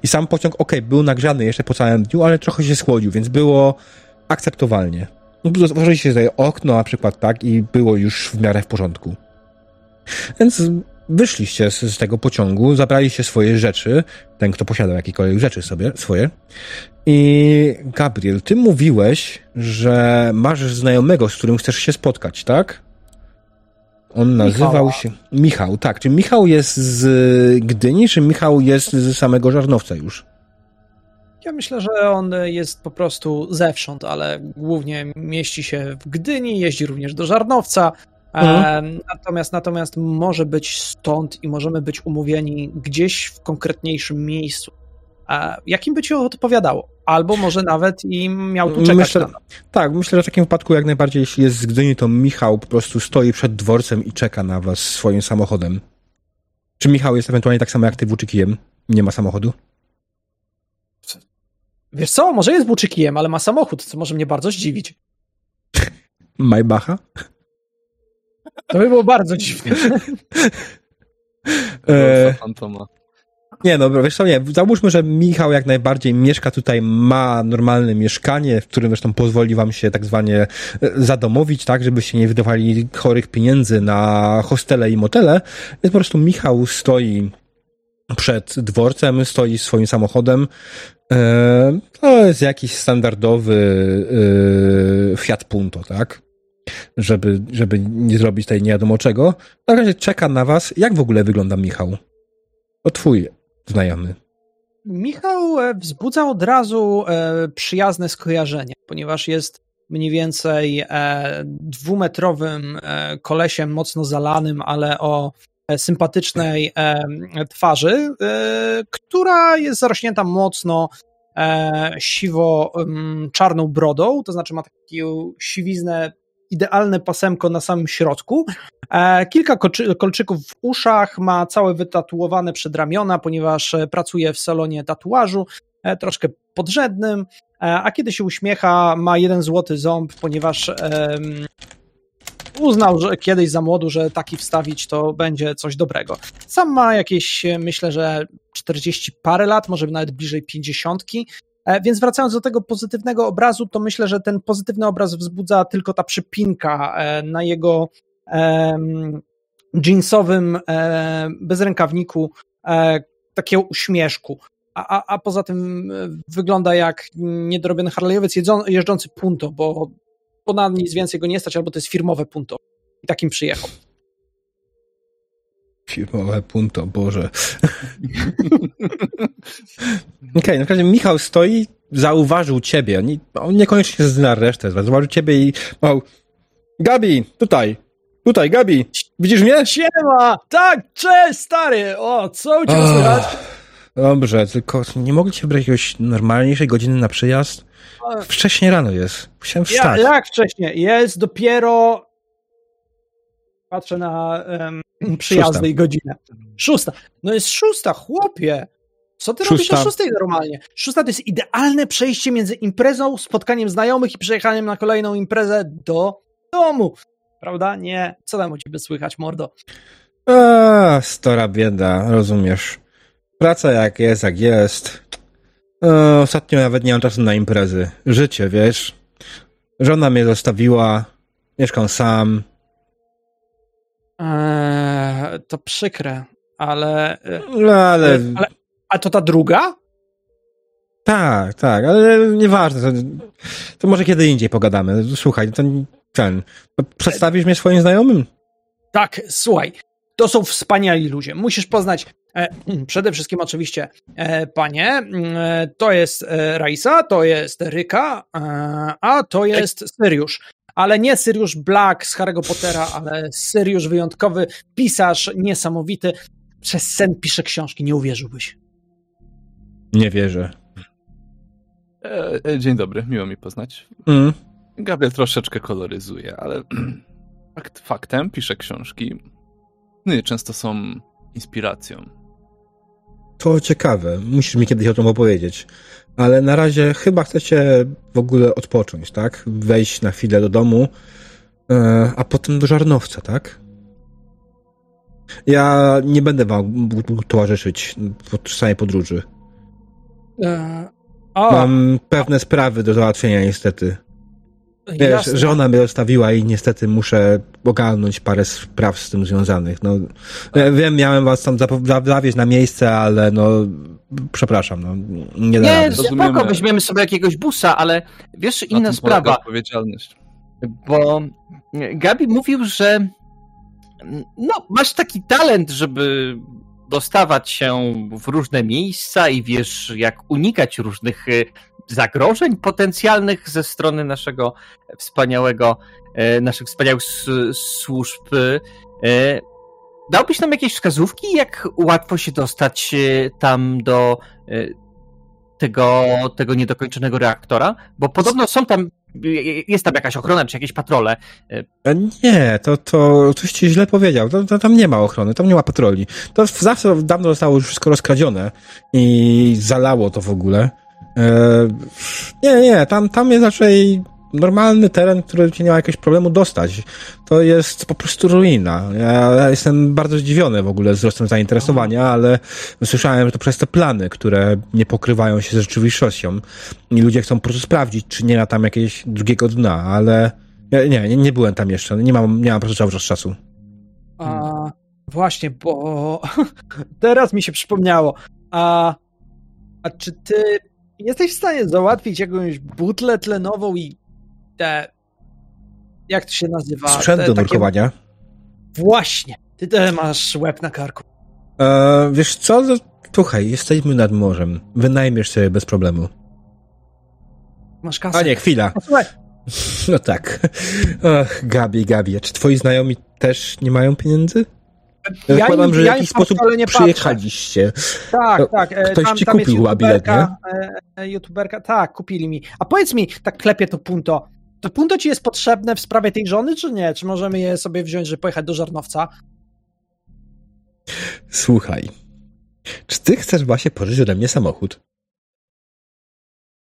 [SPEAKER 1] I sam pociąg, okej, był nagrzany jeszcze po całym dniu, ale trochę się schłodził, więc było akceptowalnie. No, Otworzyliście sobie okno na przykład, tak, i było już w miarę w porządku. Więc wyszliście z, z tego pociągu, zabraliście swoje rzeczy, ten, kto posiadał jakiekolwiek rzeczy sobie, swoje. I Gabriel, ty mówiłeś, że masz znajomego, z którym chcesz się spotkać, tak? On nazywał
[SPEAKER 4] Michała.
[SPEAKER 1] się Michał, tak. Czy Michał jest z Gdyni, czy Michał jest z samego Żarnowca już?
[SPEAKER 4] Ja myślę, że on jest po prostu zewsząd, ale głównie mieści się w Gdyni, jeździ również do Żarnowca.
[SPEAKER 1] Mhm.
[SPEAKER 4] Natomiast, natomiast może być stąd i możemy być umówieni gdzieś w konkretniejszym miejscu. E, jakim by ci odpowiadało? Albo może nawet i miał tu czekać
[SPEAKER 1] Myślę,
[SPEAKER 4] na nas.
[SPEAKER 1] tak, myślę, że w takim wypadku jak najbardziej, jeśli jest z Gdyni, to Michał po prostu stoi przed dworcem i czeka na was swoim samochodem. Czy Michał jest ewentualnie tak samo jak ty włóczykijem? Nie ma samochodu?
[SPEAKER 4] Wiesz co, może jest buczykijem, ale ma samochód, co może mnie bardzo zdziwić.
[SPEAKER 1] Maybacha?
[SPEAKER 4] To by było bardzo dziwne.
[SPEAKER 1] E,
[SPEAKER 3] Fantoma.
[SPEAKER 1] Nie, no wiesz co, nie, załóżmy, że Michał jak najbardziej mieszka tutaj, ma normalne mieszkanie, w którym zresztą pozwoli wam się tak zwanie e, zadomowić, tak, żebyście nie wydawali chorych pieniędzy na hostele i motele, więc po prostu Michał stoi przed dworcem, stoi swoim samochodem, e, to jest jakiś standardowy e, Fiat Punto, tak, żeby, żeby nie zrobić tutaj nie wiadomo czego. Na razie czeka na was. Jak w ogóle wygląda Michał? O twój znajomy.
[SPEAKER 4] Michał e, wzbudza od razu e, przyjazne skojarzenie, ponieważ jest mniej więcej e, dwumetrowym kolesiem, mocno zalanym, ale o sympatycznej twarzy, która jest zarośnięta mocno siwo-czarną brodą, to znaczy ma taką siwiznę, idealne pasemko na samym środku. E, kilka kolczyków w uszach, ma całe wytatuowane przedramiona, ponieważ e, pracuje w salonie tatuażu, e, troszkę podrzędnym, a kiedy się uśmiecha, ma jeden złoty ząb, ponieważ uznał, że kiedyś za młodu, że taki wstawić to będzie coś dobrego. Sam ma jakieś, myślę, że 40 parę lat, może nawet bliżej 50. E, Więc wracając do tego pozytywnego obrazu, to myślę, że ten pozytywny obraz wzbudza tylko ta przypinka e, na jego jeansowym e, bezrękawniku, takiego uśmieszku. A, a, a poza tym wygląda jak niedorobiony harlejowiec jeżdżący punto, bo, na nic więcej go nie stać, albo to jest firmowe punto. I takim przyjechał.
[SPEAKER 1] Firmowe punto, Boże. Okej, na razie Michał stoi, zauważył ciebie. Nie, on niekoniecznie zna resztę, z was. zauważył ciebie i mał. Gabi, tutaj, tutaj, Gabi, widzisz mnie?
[SPEAKER 4] Siema! Tak, cześć stary! O, co u ciebie słychać?
[SPEAKER 1] Dobrze, tylko nie mogliście wybrać jakiegoś normalniejszej godziny na przyjazd? Wcześnie rano jest. Musiałem
[SPEAKER 4] Ja,
[SPEAKER 1] wstać.
[SPEAKER 4] jak wcześniej? Jest dopiero. Patrzę na um,
[SPEAKER 1] Szósta.
[SPEAKER 4] i godzinę. Szósta. No jest szósta, chłopie. Co ty robisz
[SPEAKER 1] Szósta.
[SPEAKER 4] o szóstej normalnie? Szósta to jest idealne przejście między imprezą, spotkaniem znajomych i przejechaniem na kolejną imprezę do domu. Prawda? Nie. Co tam u ciebie słychać, mordo?
[SPEAKER 1] A, stara bieda, rozumiesz. Praca jak jest, jak jest. E, ostatnio nawet nie mam czasu na imprezy. Życie, wiesz. Żona mnie zostawiła, mieszkam sam.
[SPEAKER 4] Eee, to przykre, ale, e,
[SPEAKER 1] No, ale...
[SPEAKER 4] ale. A to ta druga?
[SPEAKER 1] Tak, tak, ale nieważne. To, to może kiedy indziej pogadamy. Słuchaj, to ten... to Przedstawisz mnie swoim znajomym?
[SPEAKER 4] Tak, słuchaj, to są wspaniali ludzie. Musisz poznać e, przede wszystkim oczywiście e, panie. E, to jest e, Raisa, to jest Ryka, e, a to jest Syriusz. Ale nie Syriusz Black z Harry'ego Pottera, ale Syriusz wyjątkowy, pisarz niesamowity. Przez sen pisze książki, nie uwierzyłbyś.
[SPEAKER 1] Nie wierzę.
[SPEAKER 3] E, e, dzień dobry, miło mi poznać.
[SPEAKER 1] Mm.
[SPEAKER 3] Gabriel troszeczkę koloryzuje, ale fakt, faktem pisze książki. No i często są inspiracją.
[SPEAKER 1] To ciekawe. Musisz mi kiedyś o tym opowiedzieć. Ale na razie chyba chcecie w ogóle odpocząć, tak? Wejść na chwilę do domu, e, a potem do żarnowca, tak? Ja nie będę wam towarzyszyć podczas całej podróży.
[SPEAKER 4] E,
[SPEAKER 1] Mam pewne sprawy do załatwienia niestety. Wiesz,
[SPEAKER 4] jasne.
[SPEAKER 1] żona mnie zostawiła i niestety muszę ogarnąć parę spraw z tym związanych. No, ja wiem, miałem was tam zawieźć na miejsce, ale no, przepraszam, no, nie da
[SPEAKER 2] Nie, spoko, weźmiemy sobie jakiegoś busa, ale wiesz,
[SPEAKER 3] Na
[SPEAKER 2] inna sprawa,
[SPEAKER 3] odpowiedzialność.
[SPEAKER 2] bo Gabi mówił, że no, masz taki talent, żeby dostawać się w różne miejsca i wiesz, jak unikać różnych y, zagrożeń potencjalnych ze strony naszego wspaniałego, e, naszych wspaniałych służb. E, Dałbyś nam jakieś wskazówki, jak łatwo się dostać tam do tego, tego niedokończonego reaktora? Bo podobno są tam, jest tam jakaś ochrona czy jakieś patrole.
[SPEAKER 1] E, Nie, to, to ktoś ci źle powiedział. To, to, tam nie ma ochrony, tam nie ma patroli. To zawsze dawno zostało już wszystko rozkradzione i zalało to w ogóle. E, nie, nie, tam, tam jest raczej normalny teren, który nie ma jakiegoś problemu dostać. To jest po prostu ruina. Ja, jestem bardzo zdziwiony w ogóle wzrostem zainteresowania, ale słyszałem, że to przez te plany, które nie pokrywają się z rzeczywistością i ludzie chcą po prostu sprawdzić, czy nie ma tam jakiegoś drugiego dna, ale ja, nie, nie, nie byłem tam jeszcze. Nie mam, nie mam po prostu cały czas czasu.
[SPEAKER 4] A, właśnie, bo teraz mi się przypomniało. A, a czy ty jesteś w stanie załatwić jakąś butlę tlenową i te. Jak to się nazywa?
[SPEAKER 1] Sprzęt
[SPEAKER 4] te,
[SPEAKER 1] do
[SPEAKER 4] takie-
[SPEAKER 1] nurkowania.
[SPEAKER 4] Właśnie. Ty też masz łeb na karku.
[SPEAKER 1] E, wiesz co? No, Słuchaj, jesteśmy nad morzem. Wynajmiesz sobie bez problemu.
[SPEAKER 4] Masz kasę.
[SPEAKER 1] A nie, chwila.
[SPEAKER 4] O, Słuchaj,
[SPEAKER 1] No tak. Ach, Gabi, Gabi. Czy twoi znajomi też nie mają pieniędzy?
[SPEAKER 4] ja
[SPEAKER 1] Zakładam, że w jakiś sposób
[SPEAKER 4] nie
[SPEAKER 1] przyjechaliście.
[SPEAKER 4] Tak,
[SPEAKER 1] No,
[SPEAKER 4] tak. e,
[SPEAKER 1] ktoś
[SPEAKER 4] tam,
[SPEAKER 1] ci
[SPEAKER 4] tam
[SPEAKER 1] kupił chyba bilet,
[SPEAKER 4] youtuberka, e, youtuberka, tak, kupili mi. A powiedz mi, tak klepie to punto. To punto ci jest potrzebne w sprawie tej żony, czy nie? Czy możemy je sobie wziąć, żeby pojechać do Żarnowca?
[SPEAKER 1] Słuchaj. Czy ty chcesz właśnie pożyczyć ode mnie samochód?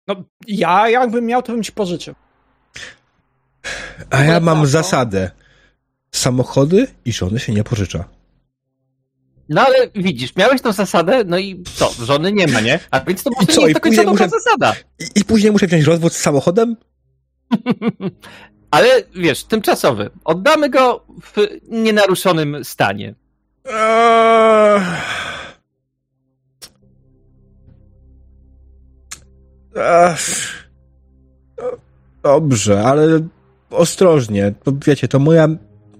[SPEAKER 4] No, ja jakbym miał, to bym ci pożyczył.
[SPEAKER 1] A ja mam zasadę. Samochody i żony się nie pożycza.
[SPEAKER 2] No ale widzisz, miałeś tą zasadę, no i co, żony nie ma, nie? A więc to może
[SPEAKER 1] co,
[SPEAKER 2] nie jest do końca
[SPEAKER 1] muszę-
[SPEAKER 2] zasada.
[SPEAKER 1] I, I później muszę wziąć rozwód z samochodem?
[SPEAKER 2] Ale wiesz, tymczasowy. Oddamy go w nienaruszonym stanie.
[SPEAKER 1] Eee... Dobrze, ale ostrożnie. Wiecie, to moja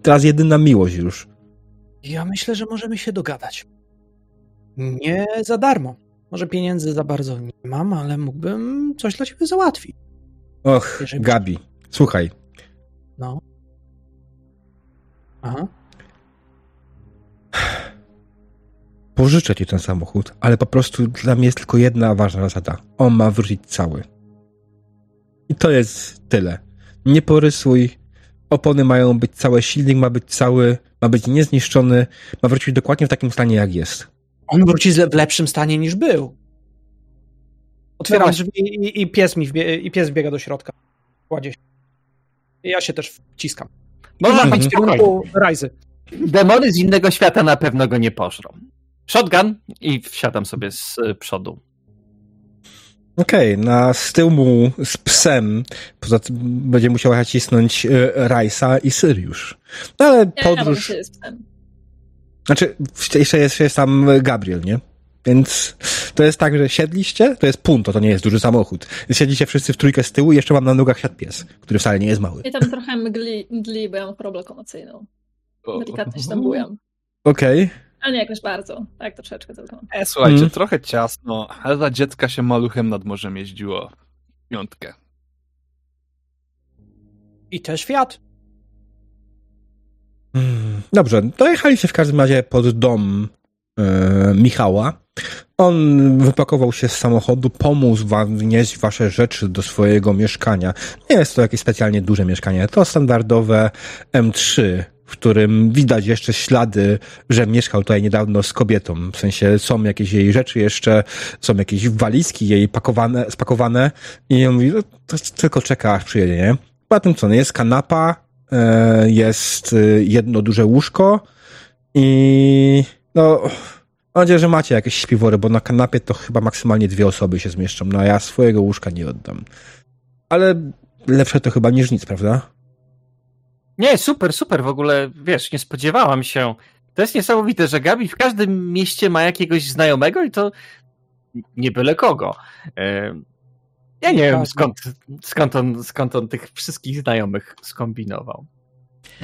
[SPEAKER 1] teraz jedyna miłość już.
[SPEAKER 4] Ja myślę, że możemy się dogadać. Nie za darmo. Może pieniędzy za bardzo nie mam, ale mógłbym coś dla ciebie załatwić.
[SPEAKER 1] Och,
[SPEAKER 4] Jeżeli-
[SPEAKER 1] Gabi, słuchaj.
[SPEAKER 4] No. Aha.
[SPEAKER 1] Pożyczę ci ten samochód, ale po prostu dla mnie jest tylko jedna ważna zasada. On ma wrócić cały. I to jest tyle. Nie porysuj. Opony mają być całe, silnik ma być cały, ma być niezniszczony, ma wrócić dokładnie w takim stanie, jak jest.
[SPEAKER 4] On wróci w lepszym stanie niż był. Otwieram
[SPEAKER 2] No
[SPEAKER 4] drzwi i, i, pies mi wbie, i pies biega do środka. Kładzie się. I ja się też wciskam.
[SPEAKER 2] Można być
[SPEAKER 4] W kierunku Rajzy.
[SPEAKER 2] Demony z innego świata na pewno go nie pożrą. Shotgun i wsiadam sobie z przodu.
[SPEAKER 1] Okej, na z tyłu mu z psem poza tym będzie musiała cisnąć y, Rajsa i Syriusz. No ale
[SPEAKER 5] Ja
[SPEAKER 1] podróż...
[SPEAKER 5] z psem.
[SPEAKER 1] Znaczy, jeszcze jest, jest tam Gabriel, nie? Więc to jest tak, że siedliście, to jest punto, to nie jest duży samochód. Siedliście wszyscy w trójkę z tyłu i jeszcze mam na nogach siadł pies, który wcale nie jest mały.
[SPEAKER 5] I tam trochę mgli, mdli, bo ja mam chorobę lokomocyjną. Delikatnie się tam bujam.
[SPEAKER 1] Okej.
[SPEAKER 5] A nie jakoś bardzo. Tak, troszeczkę tylko.
[SPEAKER 3] E, słuchajcie,
[SPEAKER 1] Mm.
[SPEAKER 3] trochę ciasno, ale dla dziecka się maluchem nad morzem jeździło. Piątkę.
[SPEAKER 4] I też Fiat.
[SPEAKER 1] Mm, Dobrze, dojechaliście w każdym razie pod dom Michała. On wypakował się z samochodu, pomógł wam wnieść wasze rzeczy do swojego mieszkania. Nie jest to jakieś specjalnie duże mieszkanie, to standardowe M3, w którym widać jeszcze ślady, że mieszkał tutaj niedawno z kobietą. W sensie są jakieś jej rzeczy jeszcze, są jakieś walizki jej pakowane, spakowane i on mówi, no, to tylko czeka aż przyjedzie, nie? Poza tym co, jest kanapa, e, jest e, jedno duże łóżko i no mam nadzieję, że macie jakieś śpiwory, bo na kanapie to chyba maksymalnie dwie osoby się zmieszczą, no a ja swojego łóżka nie oddam. Ale lepsze to chyba niż nic, prawda?
[SPEAKER 2] Nie, super, super. W ogóle, wiesz, nie spodziewałam się. To jest niesamowite, że Gabi w każdym mieście ma jakiegoś znajomego i to nie byle kogo. E, Ja nie wiem, skąd, skąd, on, skąd on tych wszystkich znajomych skombinował.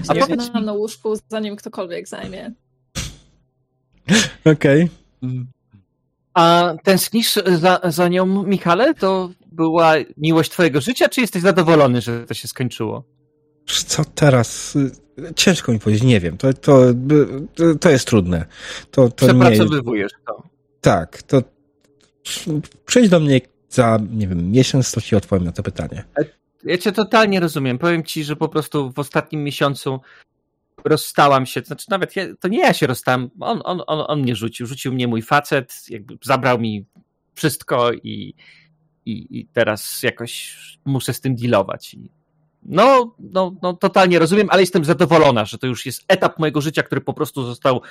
[SPEAKER 5] A
[SPEAKER 2] mi-
[SPEAKER 5] powiedz... na łóżku, zanim ktokolwiek zajmie.
[SPEAKER 1] Okej.
[SPEAKER 2] A tęsknisz za, za nią, Michale? To była miłość twojego życia, czy jesteś zadowolony, że to się skończyło?
[SPEAKER 1] Co teraz? Y, Ciężko mi powiedzieć, nie wiem. To, to, to, jest trudne. To, to nie.
[SPEAKER 2] Przepracowywujesz to.
[SPEAKER 1] Tak, to przyjdź do mnie za, nie wiem, miesiąc to ci odpowiem na to pytanie.
[SPEAKER 2] Ja cię totalnie rozumiem. Powiem ci, że po prostu w ostatnim miesiącu rozstałam się, to znaczy nawet ja, to nie ja się rozstałem, on, on, on, on mnie rzucił, rzucił mnie mój facet, jakby zabrał mi wszystko i, i, i teraz jakoś muszę z tym dealować. I no, no, no, totalnie rozumiem, ale jestem zadowolona, że to już jest etap mojego życia, który po prostu został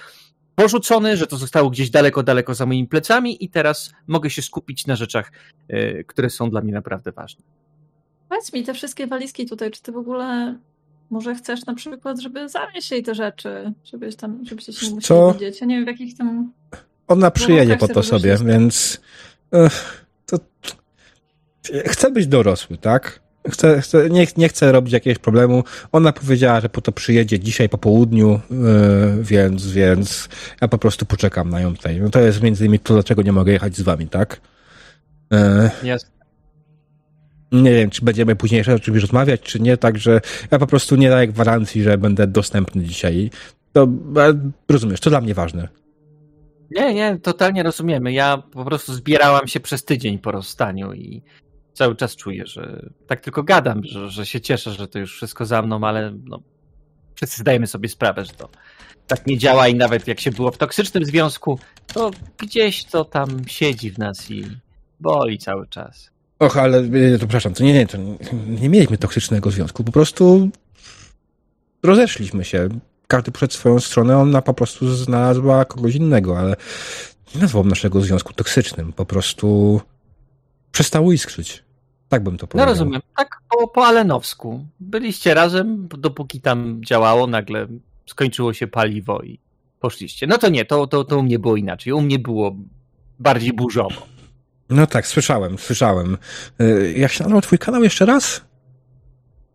[SPEAKER 2] porzucony, że to zostało gdzieś daleko, daleko za moimi plecami i teraz mogę się skupić na rzeczach, y, które są dla mnie naprawdę ważne.
[SPEAKER 5] Powiedz mi, te wszystkie walizki tutaj, czy ty w ogóle może chcesz na przykład, żeby zanieść jej te rzeczy, żebyś tam, żebyście się nie musieli
[SPEAKER 1] Co?
[SPEAKER 5] widzieć. Ja nie wiem, w jakich tam...
[SPEAKER 1] Ona przyjedzie po to sobie,
[SPEAKER 5] rozrośnie.
[SPEAKER 1] więc ech, to chcę być dorosły, tak? Chcę, chcę, nie, nie chcę robić jakiegoś problemu. Ona powiedziała, że po to przyjedzie dzisiaj po południu, yy, więc, więc ja po prostu poczekam na ją tutaj. No to jest między innymi to, dlaczego nie mogę jechać z wami, tak? Yy,
[SPEAKER 2] Jasne.
[SPEAKER 1] Nie wiem, czy będziemy później jeszcze o czymś rozmawiać, czy nie, także ja po prostu nie daję gwarancji, że będę dostępny dzisiaj. To rozumiesz, to dla mnie ważne.
[SPEAKER 2] Nie, nie, totalnie rozumiemy. Ja po prostu zbierałam się przez tydzień po rozstaniu i cały czas czuję, że tak tylko gadam, że, że się cieszę, że to już wszystko za mną, ale no, wszyscy zdajemy sobie sprawę, że to tak nie działa i nawet jak się było w toksycznym związku, to gdzieś to tam siedzi w nas i boli cały czas.
[SPEAKER 1] Och, ale e, to przepraszam, to nie, nie, to nie, mieliśmy toksycznego związku, po prostu rozeszliśmy się. Każdy przed swoją stronę, ona po prostu znalazła kogoś innego, ale nie nazwałbym naszego związku toksycznym, po prostu przestało iskrzyć. Tak bym to
[SPEAKER 2] No
[SPEAKER 1] powiedział.
[SPEAKER 2] rozumiem, tak po, po Alenowsku. Byliście razem, dopóki tam działało, nagle skończyło się paliwo i poszliście. No to nie, to, to, to u mnie było inaczej. U mnie było bardziej burzowo.
[SPEAKER 1] No tak, słyszałem, słyszałem. E, Jak się nazywał twój kanał jeszcze raz?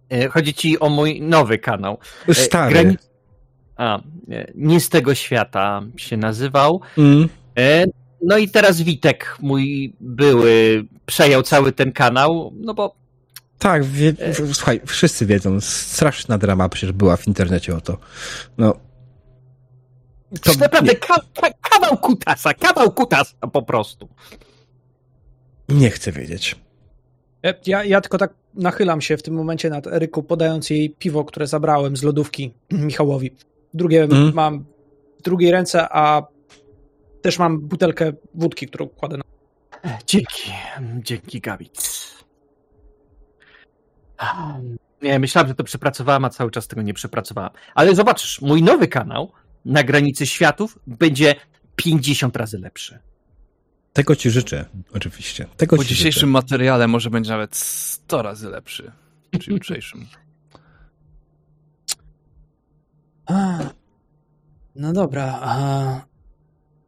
[SPEAKER 2] E, Chodzi ci o mój nowy kanał. E,
[SPEAKER 1] Stary.
[SPEAKER 2] A, nie z tego świata się nazywał.
[SPEAKER 1] Mm.
[SPEAKER 2] No i teraz Witek, mój były, przejął cały ten kanał, no bo
[SPEAKER 1] Tak, wie, słuchaj, wszyscy wiedzą, straszna drama przecież była w internecie o to. No.
[SPEAKER 2] to naprawdę ka- ka- kawał kutasa, kawał kutasa po prostu.
[SPEAKER 1] Nie, chcę wiedzieć.
[SPEAKER 4] Ja, ja, ja tylko tak nachylam się w tym momencie nad Eryku, podając jej piwo, które zabrałem z lodówki Michałowi. Drugie
[SPEAKER 1] Mhm.
[SPEAKER 4] mam w drugiej ręce, a też mam butelkę wódki, którą kładę na...
[SPEAKER 2] Dzięki, dzięki Gawic. Nie, myślałem, że to przepracowałem, a cały czas tego nie przepracowałem. Ale zobaczysz, mój nowy kanał na granicy światów będzie 50 razy lepszy.
[SPEAKER 1] Tego ci życzę, oczywiście. Tego
[SPEAKER 3] Po
[SPEAKER 1] ci
[SPEAKER 3] dzisiejszym
[SPEAKER 1] życzę.
[SPEAKER 3] materiale może będzie nawet 100 razy lepszy. Czy jutrzejszym.
[SPEAKER 4] A, no dobra, a...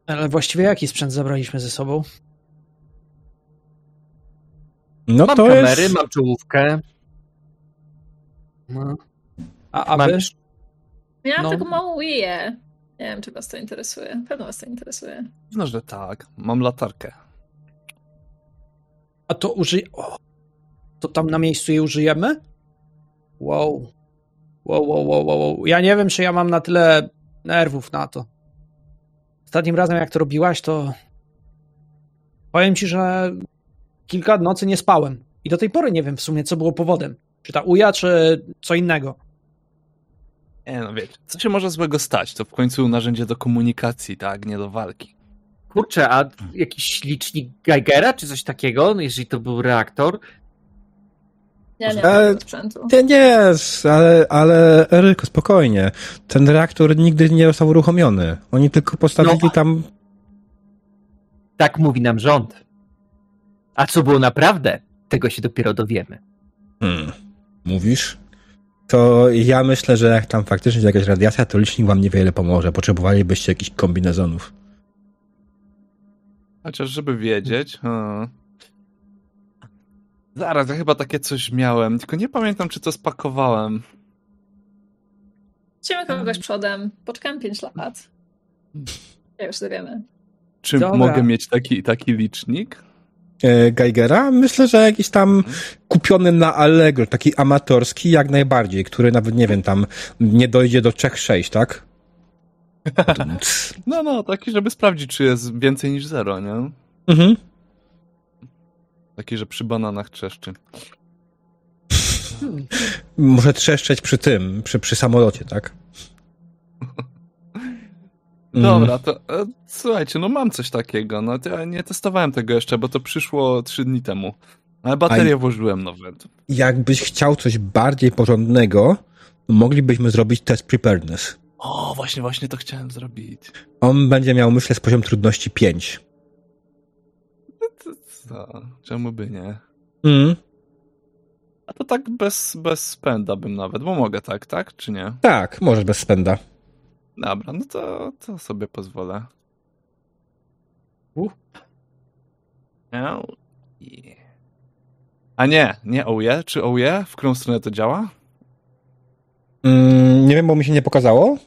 [SPEAKER 4] ale właściwie jaki sprzęt zabraliśmy ze sobą?
[SPEAKER 1] No
[SPEAKER 2] mam
[SPEAKER 1] to
[SPEAKER 2] kamery,
[SPEAKER 1] jest...
[SPEAKER 2] mam czołówkę.
[SPEAKER 4] No. A, a
[SPEAKER 2] Mam-
[SPEAKER 4] wy?
[SPEAKER 5] Miałam
[SPEAKER 4] No.
[SPEAKER 5] taką małą Wiję. Nie wiem, czy was to interesuje. Pewno was to interesuje.
[SPEAKER 3] No, że tak. Mam latarkę.
[SPEAKER 4] A to użyj... O, to tam na miejscu jej użyjemy? Wow. Wow, wow, wow, wow, wow. Ja nie wiem, czy ja mam na tyle nerwów na to. Ostatnim razem, jak to robiłaś, to powiem ci, że kilka nocy nie spałem. I do tej pory nie wiem w sumie, co było powodem. Czy ta uja, czy co innego.
[SPEAKER 3] Nie no, wiecie, co się może złego stać? To w końcu narzędzie do komunikacji, tak? Nie do walki.
[SPEAKER 2] Kurczę, a jakiś licznik Geigera czy coś takiego, jeżeli to był reaktor?
[SPEAKER 5] Ja nie
[SPEAKER 1] E,
[SPEAKER 5] sprzętu.
[SPEAKER 1] Nie, nie, ale, ale Eryko, spokojnie. Ten reaktor nigdy nie został uruchomiony. Oni tylko postawili
[SPEAKER 2] No.
[SPEAKER 1] tam...
[SPEAKER 2] Tak mówi nam rząd. A co było naprawdę, tego się dopiero dowiemy.
[SPEAKER 1] Hmm, mówisz? To ja myślę, że jak tam faktycznie jest jakaś radiacja, to licznik wam niewiele pomoże. Potrzebowalibyście jakichś kombinezonów.
[SPEAKER 3] Chociaż, żeby wiedzieć. hmm. Zaraz, ja chyba takie coś miałem, tylko nie pamiętam, czy to spakowałem.
[SPEAKER 5] Chcemy kogoś przodem. Poczekam 5 lat. Ja już dowiemy.
[SPEAKER 3] Czy
[SPEAKER 4] Dobra.
[SPEAKER 3] mogę mieć taki, taki licznik?
[SPEAKER 1] E, Geigera? Myślę, że jakiś tam kupiony na Allegro, taki amatorski jak najbardziej, który nawet, nie wiem, tam nie dojdzie do 3-6, tak?
[SPEAKER 3] No, no, taki, żeby sprawdzić, czy jest więcej niż zero, nie?
[SPEAKER 1] mhm.
[SPEAKER 3] Taki, że przy bananach trzeszczy.
[SPEAKER 1] Może trzeszczeć przy tym, przy, przy samolocie, tak? Mm.
[SPEAKER 3] Dobra, to e, słuchajcie, no mam coś takiego. No ja nie testowałem tego jeszcze, bo to przyszło trzy dni temu. Ale baterie
[SPEAKER 1] A-
[SPEAKER 3] włożyłem nowe.
[SPEAKER 1] Jakbyś chciał coś bardziej porządnego, moglibyśmy zrobić test preparedness.
[SPEAKER 3] O, właśnie, właśnie to chciałem zrobić.
[SPEAKER 1] On będzie miał, myślę, z poziom trudności 5.
[SPEAKER 3] To, co? Czemu by nie?
[SPEAKER 1] Mm.
[SPEAKER 3] A to tak bez, bez spęda bym nawet, bo mogę tak, tak? Czy nie?
[SPEAKER 1] Tak, możesz bez spęda.
[SPEAKER 3] Dobra, no to, to sobie pozwolę.
[SPEAKER 4] U.
[SPEAKER 3] Miał i- A nie, nie ouje? Czy ouje? W którą stronę to działa?
[SPEAKER 1] Mm, nie wiem, bo mi się nie pokazało.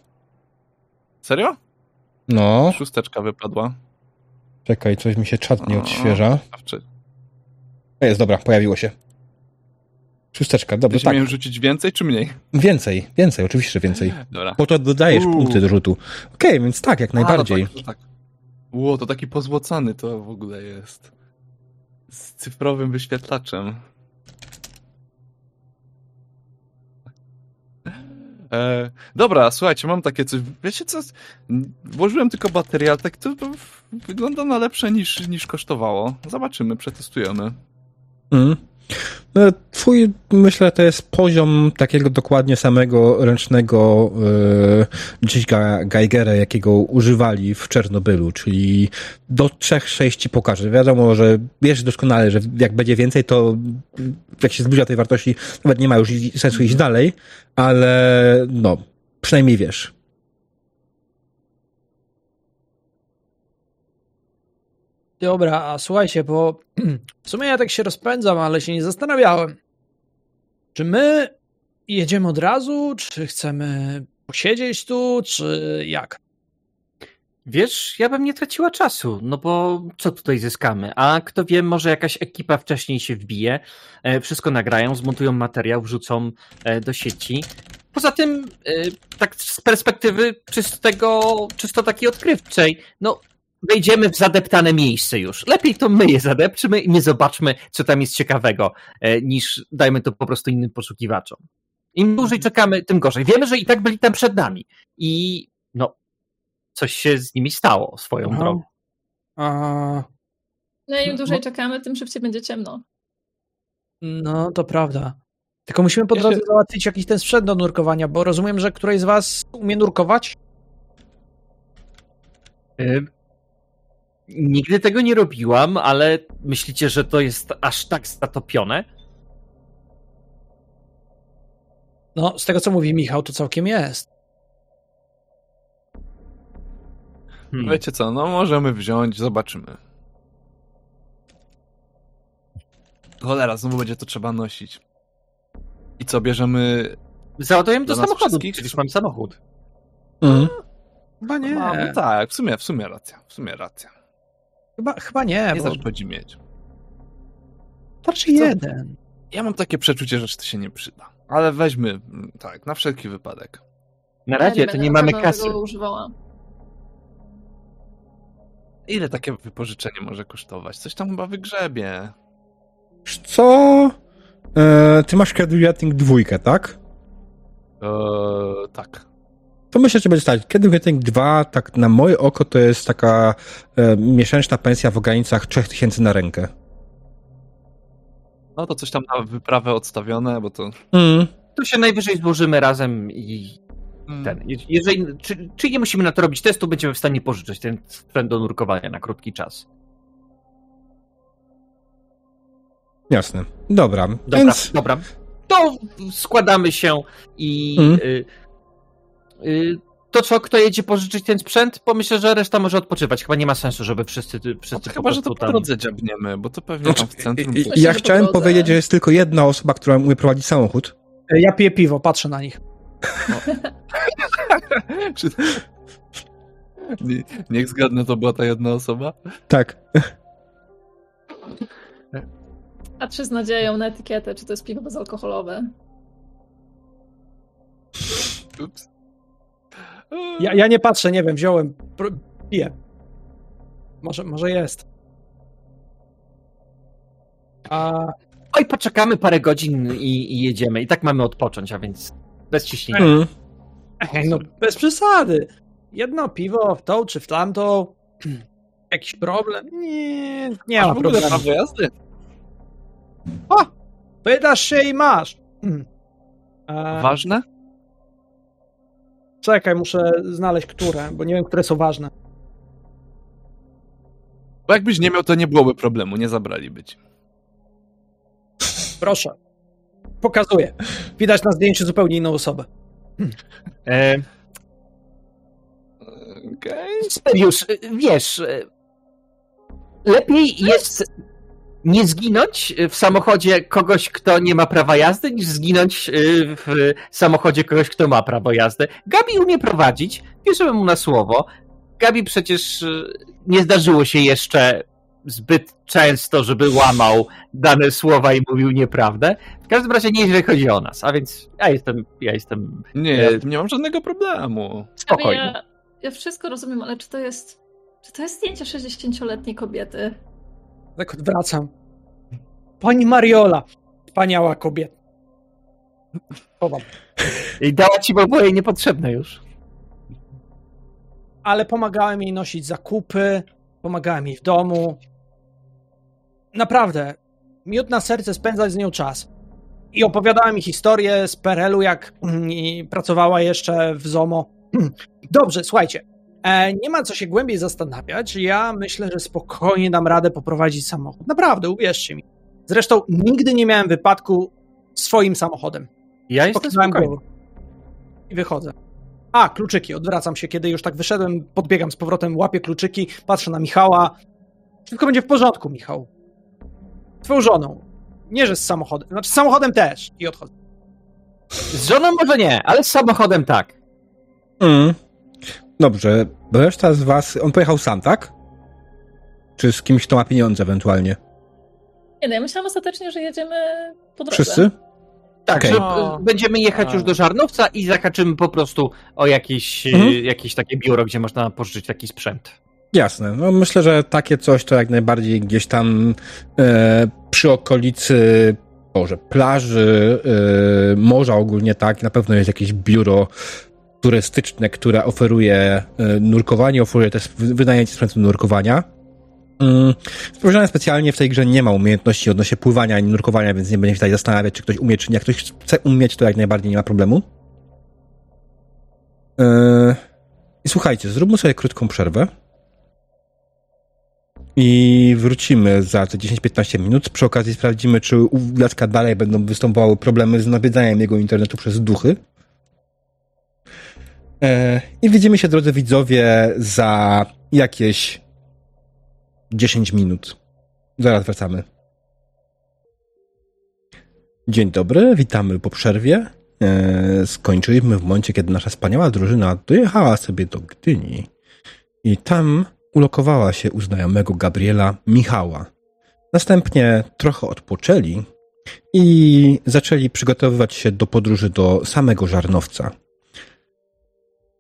[SPEAKER 3] Serio?
[SPEAKER 1] No,
[SPEAKER 3] Szósteczka wypadła.
[SPEAKER 1] czekaj, coś mi się czat nie odświeża.
[SPEAKER 3] A.
[SPEAKER 1] Jest, dobra, pojawiło się. Szósteczka, dobra,
[SPEAKER 3] Będziesz
[SPEAKER 1] tak.
[SPEAKER 3] miałem rzucić więcej czy mniej?
[SPEAKER 1] Więcej, więcej, oczywiście, że więcej.
[SPEAKER 3] Dobra.
[SPEAKER 1] Bo to dodajesz
[SPEAKER 3] Uuu.
[SPEAKER 1] punkty do rzutu. Okej, więc tak, jak najbardziej.
[SPEAKER 3] No tak, tak. Ło, to taki pozłocany to w ogóle jest. Z cyfrowym wyświetlaczem. E, dobra, słuchajcie, mam takie coś. Wiecie co? Włożyłem tylko baterię, ale tak to, wygląda na lepsze niż, niż kosztowało. Zobaczymy, przetestujemy.
[SPEAKER 1] Mm. No, Twój, myślę, to jest poziom takiego dokładnie samego ręcznego yy, gdzieś ga, Geigera, jakiego używali w Czernobylu, czyli do 3-6 ci pokaże. Wiadomo, że wiesz doskonale, że jak będzie więcej, to jak się zbliża tej wartości, nawet nie ma już sensu iść dalej, ale no, przynajmniej wiesz.
[SPEAKER 4] Dobra, a słuchajcie, bo w sumie ja tak się rozpędzam, ale się nie zastanawiałem. Czy my jedziemy od razu, czy chcemy posiedzieć tu, czy jak?
[SPEAKER 2] Wiesz, ja bym nie traciła czasu, no bo co tutaj zyskamy? A kto wie, może jakaś ekipa wcześniej się wbije, e, wszystko nagrają, zmontują materiał, wrzucą e, do sieci. Poza tym, e, tak z perspektywy czystego, czysto takiej odkrywczej, no wejdziemy w zadeptane miejsce już. Lepiej to my je zadepczymy i nie zobaczmy, co tam jest ciekawego, e, niż dajmy to po prostu innym poszukiwaczom. Im dłużej czekamy, tym gorzej. Wiemy, że i tak byli tam przed nami. I no, coś się z nimi stało swoją
[SPEAKER 4] Aha.
[SPEAKER 2] drogą.
[SPEAKER 4] A,
[SPEAKER 5] No i im
[SPEAKER 4] No,
[SPEAKER 5] dłużej
[SPEAKER 4] bo-
[SPEAKER 5] czekamy, tym szybciej będzie ciemno.
[SPEAKER 4] no, to prawda. Tylko musimy po drodze załatwić jakiś ten sprzęt do nurkowania, bo rozumiem, że któryś z was umie nurkować?
[SPEAKER 2] Nigdy tego nie robiłam, ale myślicie, że to jest aż tak zatopione?
[SPEAKER 4] No, z tego co mówi Michał, to całkiem jest.
[SPEAKER 2] Hmm.
[SPEAKER 3] Wiecie co, no możemy wziąć, zobaczymy. Cholera, znowu będzie to trzeba nosić. I co, bierzemy...
[SPEAKER 2] Załadujemy do
[SPEAKER 3] nas
[SPEAKER 2] samochodu, przecież mam samochód.
[SPEAKER 1] Mm.
[SPEAKER 4] Chyba nie.
[SPEAKER 3] A, no tak, w sumie, w sumie racja, w sumie racja.
[SPEAKER 4] Chyba, chyba nie,
[SPEAKER 3] Nie
[SPEAKER 4] bo
[SPEAKER 3] zaszkodzi mieć. Co?
[SPEAKER 4] jeden.
[SPEAKER 3] Ja mam takie przeczucie, że to się nie przyda. Ale weźmy, mm, tak, na wszelki wypadek.
[SPEAKER 2] Na
[SPEAKER 5] Ja
[SPEAKER 2] razie to nie mamy kasy.
[SPEAKER 5] Używała.
[SPEAKER 3] Ile takie wypożyczenie może kosztować? Coś tam chyba wygrzebie.
[SPEAKER 1] Co? E, ty masz Creating dwójkę, tak?
[SPEAKER 3] Eee, tak.
[SPEAKER 1] To myślę, że będzie stać. Creating 2, tak na moje oko, to jest taka e, miesięczna pensja w granicach 3000 na rękę.
[SPEAKER 3] No to coś tam na wyprawę odstawione, bo to...
[SPEAKER 1] Mm.
[SPEAKER 2] To się najwyżej złożymy razem i
[SPEAKER 3] Mm.
[SPEAKER 2] ten. je- Jeżeli, czy, czy nie musimy na to robić testu, będziemy w stanie pożyczyć ten sprzęt do nurkowania na krótki czas.
[SPEAKER 1] Jasne. Dobra.
[SPEAKER 2] Dobra,
[SPEAKER 1] Więc
[SPEAKER 2] dobra. To składamy się i y, y, to co, kto jedzie pożyczyć ten sprzęt? Pomyślę, że reszta może odpoczywać. Chyba nie ma sensu, żeby wszyscy,
[SPEAKER 3] No
[SPEAKER 2] wszyscy po
[SPEAKER 3] chyba, że to po
[SPEAKER 2] tam...
[SPEAKER 3] drodze dziabniemy, bo to pewnie
[SPEAKER 1] Znaczy,
[SPEAKER 3] tam w centrum...
[SPEAKER 1] ja
[SPEAKER 5] po
[SPEAKER 1] chciałem powiedzieć, że jest tylko jedna osoba, która umie prowadzić samochód.
[SPEAKER 4] E, Ja piję piwo, patrzę na nich.
[SPEAKER 3] Czy... Nie, niech zgadnę, to była ta jedna osoba?
[SPEAKER 1] Tak.
[SPEAKER 5] Patrzę z nadzieją na etykietę, czy to jest piwo bezalkoholowe.
[SPEAKER 3] Ups.
[SPEAKER 4] Ja, ja nie patrzę, nie wiem, wziąłem, piję. Może, może jest. A
[SPEAKER 2] Oj, poczekamy parę godzin i, i jedziemy. I tak mamy odpocząć, a więc bez ciśnienia.
[SPEAKER 1] Mm.
[SPEAKER 4] No bez przesady. Jedno piwo w tą czy w tamtą. Jakiś problem? Nie, nie
[SPEAKER 3] Masz
[SPEAKER 4] ma problemu.
[SPEAKER 3] prawo jazdy?
[SPEAKER 4] O! Pytasz się i masz. Hmm. E,
[SPEAKER 3] Ważne?
[SPEAKER 4] Czekaj, muszę znaleźć które, bo nie wiem, które są ważne.
[SPEAKER 3] Bo jakbyś nie miał, to nie byłoby problemu, nie zabraliby ci.
[SPEAKER 4] Proszę. Pokazuję. Widać na zdjęciu zupełnie inną osobę.
[SPEAKER 2] E,
[SPEAKER 3] Okej.
[SPEAKER 2] Wiesz, y, lepiej jest nie zginąć w samochodzie kogoś, kto nie ma prawa jazdy, niż zginąć y, w samochodzie kogoś, kto ma prawo jazdy. Gabi umie prowadzić, wierzymy mu na słowo. Gabi przecież y, nie zdarzyło się jeszcze zbyt często, żeby łamał dane słowa i mówił nieprawdę. W każdym razie nieźle chodzi o nas, a więc ja jestem, ja jestem
[SPEAKER 3] Nie, ja nie mam żadnego problemu.
[SPEAKER 2] spokojny.
[SPEAKER 5] Ja, ja wszystko rozumiem, ale czy to jest. Czy to jest zdjęcie 60-letniej kobiety?
[SPEAKER 4] Tak odwracam. Pani Mariola. Wspaniała kobieta. Chowam.
[SPEAKER 2] I dała ci oboje niepotrzebne już.
[SPEAKER 4] ale pomagałem jej nosić zakupy, pomagałem jej w domu. Naprawdę, miód na serce spędzać z nią czas. I opowiadała mi historię z PRL-u, jak mm, pracowała jeszcze w ZOMO. Dobrze, słuchajcie. E, nie ma co się głębiej zastanawiać. Ja myślę, że spokojnie dam radę poprowadzić samochód. Naprawdę, uwierzcie mi. Zresztą nigdy nie miałem wypadku swoim samochodem.
[SPEAKER 2] Ja jestem spokojny.
[SPEAKER 4] głową. I wychodzę. A, kluczyki. Odwracam się, kiedy już tak wyszedłem, podbiegam z powrotem, łapię kluczyki, patrzę na Michała. Wszystko będzie w porządku, Michał. Twoją żoną. Nie, że z samochodem. Znaczy, z samochodem też. I odchodzę.
[SPEAKER 2] Z żoną może nie, ale z samochodem tak.
[SPEAKER 1] Mm. Dobrze, bo reszta z was... On pojechał sam, tak? Czy z kimś, kto ma pieniądze ewentualnie?
[SPEAKER 5] Nie no, ja myślałam ostatecznie, że jedziemy po drodze.
[SPEAKER 1] Wszyscy?
[SPEAKER 2] Tak, że
[SPEAKER 3] No.
[SPEAKER 2] będziemy jechać
[SPEAKER 3] A.
[SPEAKER 2] już do Żarnowca i zakaczymy po prostu o jakieś, y,
[SPEAKER 1] Mhm.
[SPEAKER 2] jakieś takie biuro, gdzie można pożyczyć taki sprzęt.
[SPEAKER 1] Jasne. No myślę, że takie coś to jak najbardziej gdzieś tam e, przy okolicy Boże, plaży, e, morza ogólnie tak, na pewno jest jakieś biuro turystyczne, które oferuje e, nurkowanie, oferuje też wy- wynajęcie sprzętu nurkowania. Mm, specjalnie w tej grze nie ma umiejętności odnośnie pływania ani nurkowania, więc nie będę się tutaj zastanawiać, czy ktoś umie, czy nie. Jak ktoś chce umieć, to jak najbardziej nie ma problemu. E, I słuchajcie, zróbmy sobie krótką przerwę. I wrócimy za te 10-15 minut. Przy okazji sprawdzimy, czy u Lacka dalej będą występowały problemy z nawiedzaniem jego internetu przez duchy. E, I widzimy się, drodzy widzowie, za jakieś 10 minut. Zaraz wracamy. Dzień dobry, witamy po przerwie. E, skończyliśmy w momencie, kiedy nasza wspaniała drużyna dojechała sobie do Gdyni. I tam ulokowała się u znajomego Gabriela Michała. Następnie trochę odpoczęli i zaczęli przygotowywać się do podróży do samego Żarnowca.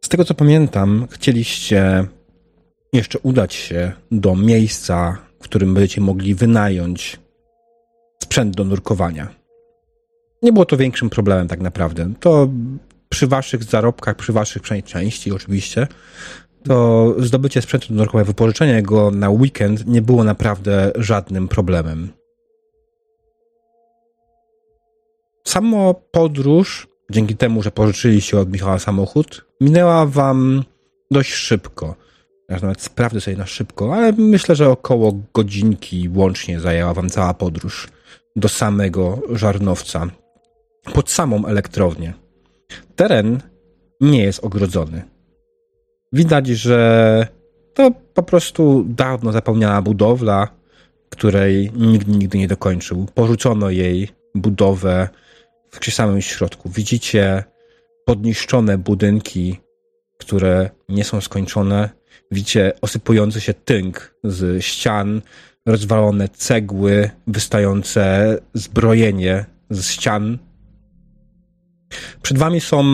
[SPEAKER 1] Z tego co pamiętam, chcieliście jeszcze udać się do miejsca, w którym będziecie mogli wynająć sprzęt do nurkowania. Nie było to większym problemem tak naprawdę. To przy waszych zarobkach, przy waszych części oczywiście, to zdobycie sprzętu do nurkowania, wypożyczenie go na weekend nie było naprawdę żadnym problemem. Samo podróż, dzięki temu, że pożyczyliście od Michała samochód, minęła wam dość szybko. Ja nawet sprawdzę sobie na szybko, ale myślę, że około godzinki łącznie zajęła wam cała podróż do samego Żarnowca, pod samą elektrownię. Teren nie jest ogrodzony. Widać, że to po prostu dawno zapomniana budowla, której nikt nigdy nie dokończył. Porzucono jej budowę w samym środku. Widzicie podniszczone budynki, które nie są skończone. Widzicie osypujący się tynk z ścian, rozwalone cegły, wystające zbrojenie z ścian. Przed wami są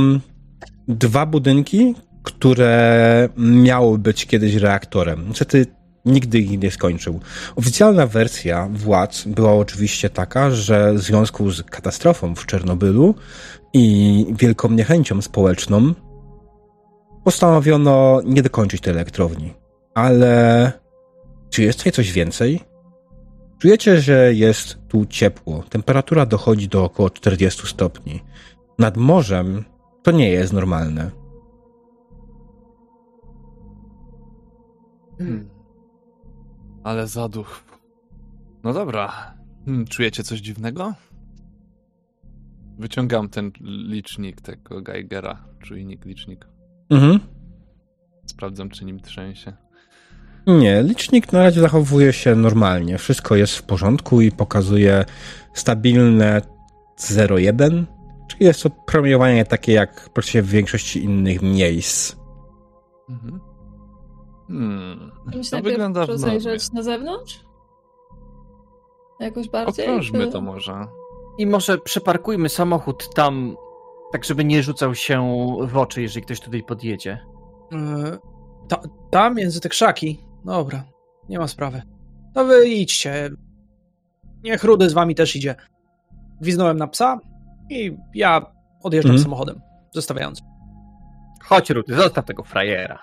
[SPEAKER 1] dwa budynki, które miały być kiedyś reaktorem. Niestety nigdy ich nie skończył. Oficjalna wersja władz była oczywiście taka, że w związku z katastrofą w Czernobylu i wielką niechęcią społeczną postanowiono nie dokończyć tej elektrowni. Ale czy jest tutaj coś więcej? Czujecie, że jest tu ciepło. Temperatura dochodzi do około 40 stopni. Nad morzem to nie jest normalne.
[SPEAKER 3] Hmm. Ale zaduch. No dobra. Hmm, czujecie coś dziwnego? Wyciągam ten licznik tego Geigera. Czujnik, licznik.
[SPEAKER 1] Mhm.
[SPEAKER 3] Sprawdzam, czy nim trzęsie.
[SPEAKER 1] Nie, licznik na razie zachowuje się normalnie. Wszystko jest w porządku i pokazuje stabilne 0,1. Czyli jest to promieniowanie takie jak praktycznie w większości innych miejsc.
[SPEAKER 3] Mhm. Hmm.
[SPEAKER 5] Musimy
[SPEAKER 3] To
[SPEAKER 5] najpierw
[SPEAKER 3] wygląda
[SPEAKER 5] rozejrzeć na zewnątrz? Jakoś bardziej?
[SPEAKER 3] Okrążmy to może.
[SPEAKER 2] I może przeparkujmy samochód tam, tak żeby nie rzucał się w oczy, jeżeli ktoś tutaj podjedzie.
[SPEAKER 4] E, Ta, tam między te krzaki. Dobra, nie ma sprawy. To wy idźcie. Niech Rudy z wami też idzie. Gwiznąłem na psa i ja odjeżdżam
[SPEAKER 1] Mhm.
[SPEAKER 4] samochodem, zostawiając.
[SPEAKER 2] Chodź, Rudy, zostaw tego frajera.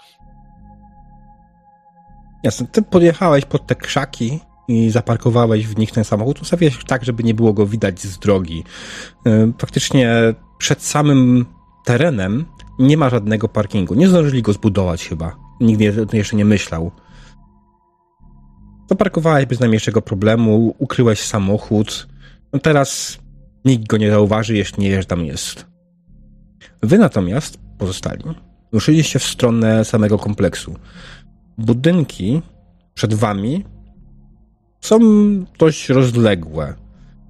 [SPEAKER 1] Jasne, ty podjechałeś pod te krzaki i zaparkowałeś w nich ten samochód. Ustawiłeś tak, żeby nie było go widać z drogi. Yy, Faktycznie przed samym terenem nie ma żadnego parkingu. Nie zdążyli go zbudować chyba. Nie, jeszcze nie myślał. Zaparkowałeś bez najmniejszego problemu, ukryłeś samochód. No teraz nikt go nie zauważy, jeśli nie wie, że tam jest. Wy natomiast, pozostali, ruszyliście w stronę samego kompleksu budynki przed wami są dość rozległe.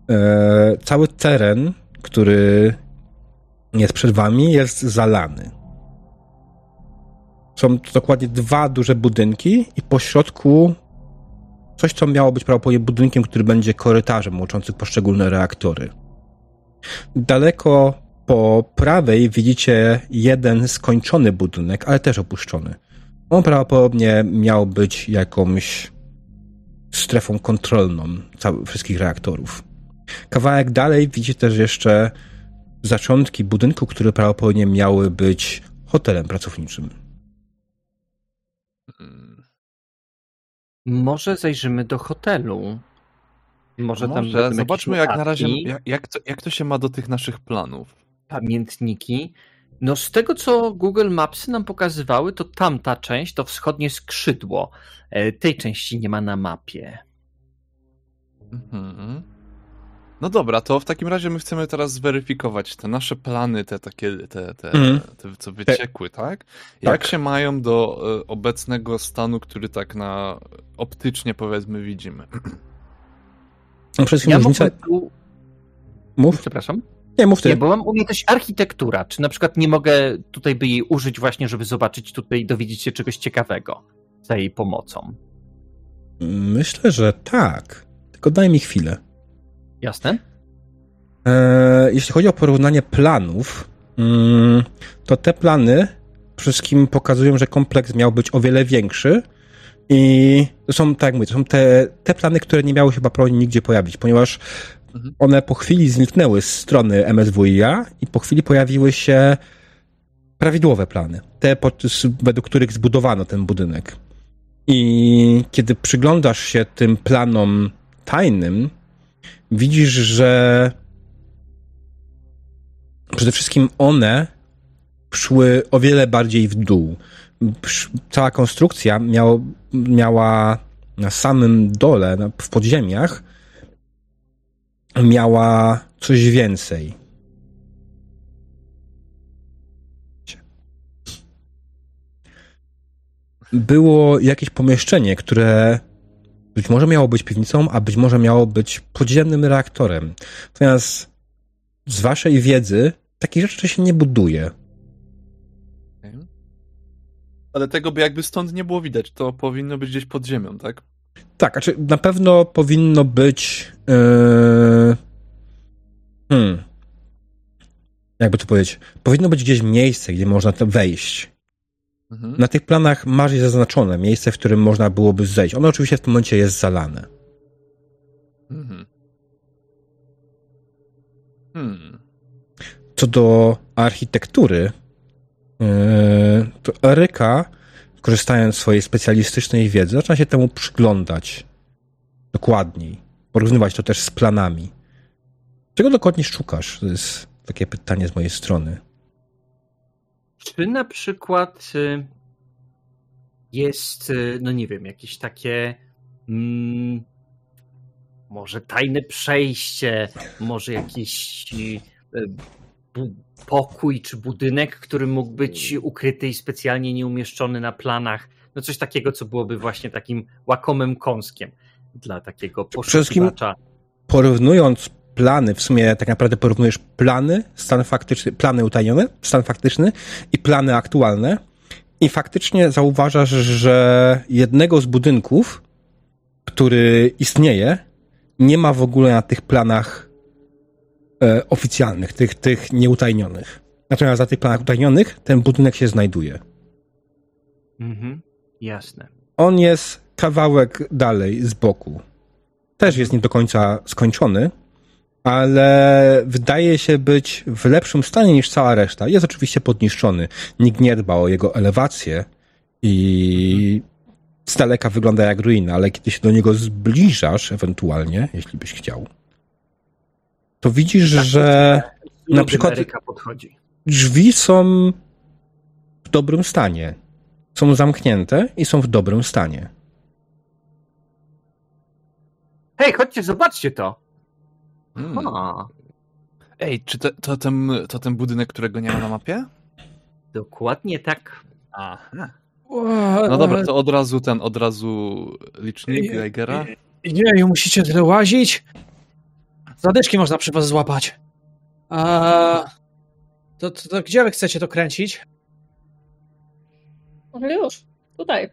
[SPEAKER 1] E, cały teren, który jest przed wami, jest zalany. Są to dokładnie dwa duże budynki i po środku coś, co miało być prawdopodobnie budynkiem, który będzie korytarzem łączącym poszczególne reaktory. Daleko po prawej widzicie jeden skończony budynek, ale też opuszczony. On prawdopodobnie miał być jakąś strefą kontrolną całych wszystkich reaktorów. Kawałek dalej widzicie też jeszcze zaczątki budynku, które prawdopodobnie miały być hotelem pracowniczym.
[SPEAKER 3] Hmm.
[SPEAKER 2] Może zajrzymy do hotelu. Może tam
[SPEAKER 3] Może
[SPEAKER 2] jakieś
[SPEAKER 3] zobaczmy, jak na razie, jak, jak, to, jak to się ma do tych naszych planów.
[SPEAKER 2] pamiętniki. No z tego, co Google Mapsy nam pokazywały, to tamta część, to wschodnie skrzydło. E, Tej części nie ma na mapie.
[SPEAKER 3] Mhm. No dobra, to w takim razie my chcemy teraz zweryfikować te nasze plany, te takie, te, te,
[SPEAKER 1] Mhm.
[SPEAKER 3] te co wyciekły, tak? Jak się mają do e, obecnego stanu, który tak na optycznie powiedzmy widzimy?
[SPEAKER 1] No, Przede wszystkim
[SPEAKER 2] Ja
[SPEAKER 1] różnica... Mów?
[SPEAKER 2] Przepraszam.
[SPEAKER 1] Nie, mów ty.
[SPEAKER 2] Nie, bo mam umiejętność architektura. Czy na przykład nie mogę tutaj by jej użyć właśnie, żeby zobaczyć tutaj, dowiedzieć się czegoś ciekawego za jej pomocą?
[SPEAKER 1] Myślę, że tak. Tylko daj mi chwilę.
[SPEAKER 2] Jasne?
[SPEAKER 1] E, jeśli chodzi o porównanie planów, mm, to te plany przede wszystkim pokazują, że kompleks miał być o wiele większy i to są, tak jak mówię, to są te, te plany, które nie miały chyba prawie nigdzie pojawić, ponieważ. One po chwili zniknęły z strony MSWiA i po chwili pojawiły się prawidłowe plany, te według których zbudowano ten budynek. I kiedy przyglądasz się tym planom tajnym, widzisz, że przede wszystkim one szły o wiele bardziej w dół. Cała konstrukcja miał, miała na samym dole, w podziemiach, miała coś więcej. Było jakieś pomieszczenie, które być może miało być piwnicą, a być może miało być podziemnym reaktorem. Natomiast z waszej wiedzy takich rzeczy się nie buduje.
[SPEAKER 3] Ale tego by jakby stąd nie było widać, to powinno być gdzieś pod ziemią, tak?
[SPEAKER 1] Tak, znaczy na pewno powinno być. Yy... Hmm. Jakby to powiedzieć? Powinno być gdzieś miejsce, gdzie można wejść.
[SPEAKER 3] Mhm.
[SPEAKER 1] Na tych planach masz je zaznaczone miejsce, w którym można byłoby zejść. Ono oczywiście w tym momencie jest zalane.
[SPEAKER 3] Mhm. Hmm.
[SPEAKER 1] Co do architektury, yy, to Eryka, korzystając z swojej specjalistycznej wiedzy, zaczyna się temu przyglądać dokładniej. Porównywać to też z planami. Czego dokładnie szukasz? To jest takie pytanie z mojej strony.
[SPEAKER 2] Czy na przykład y, jest, y, no nie wiem, jakieś takie mm, może tajne przejście, może jakiś y, pokój czy budynek, który mógł być ukryty i specjalnie nieumieszczony na planach. No coś takiego, co byłoby właśnie takim łakomym kąskiem dla takiego poszukiwacza.
[SPEAKER 1] Porównując plany, w sumie tak naprawdę porównujesz plany, stan faktyczny, plany utajnione, stan faktyczny i plany aktualne i faktycznie zauważasz, że jednego z budynków, który istnieje, nie ma w ogóle na tych planach e, oficjalnych, tych, tych nieutajnionych. Natomiast na tych planach utajnionych ten budynek się znajduje.
[SPEAKER 2] Mhm, jasne.
[SPEAKER 1] On jest kawałek dalej z boku. Też jest nie do końca skończony, ale wydaje się być w lepszym stanie niż cała reszta. Jest oczywiście podniszczony. Nikt nie dba o jego elewację i z daleka wygląda jak ruina, ale kiedy się do niego zbliżasz, ewentualnie, jeśli byś chciał, to widzisz, że na przykład drzwi są w dobrym stanie. Są zamknięte i są w dobrym stanie.
[SPEAKER 2] Hej, chodźcie, zobaczcie to.
[SPEAKER 3] Hmm.
[SPEAKER 2] A,
[SPEAKER 3] Ej, czy to, to, ten, to ten budynek, którego nie ma na mapie?
[SPEAKER 2] dokładnie tak.
[SPEAKER 3] Aha.
[SPEAKER 4] No
[SPEAKER 3] dobra, to od razu ten, od razu licznik
[SPEAKER 4] Nie,
[SPEAKER 3] Geigera.
[SPEAKER 4] Nie, musicie tyle łazić. Zadyszki można przy was złapać. A... To, to, to gdzie wy chcecie to kręcić?
[SPEAKER 5] Może już, tutaj.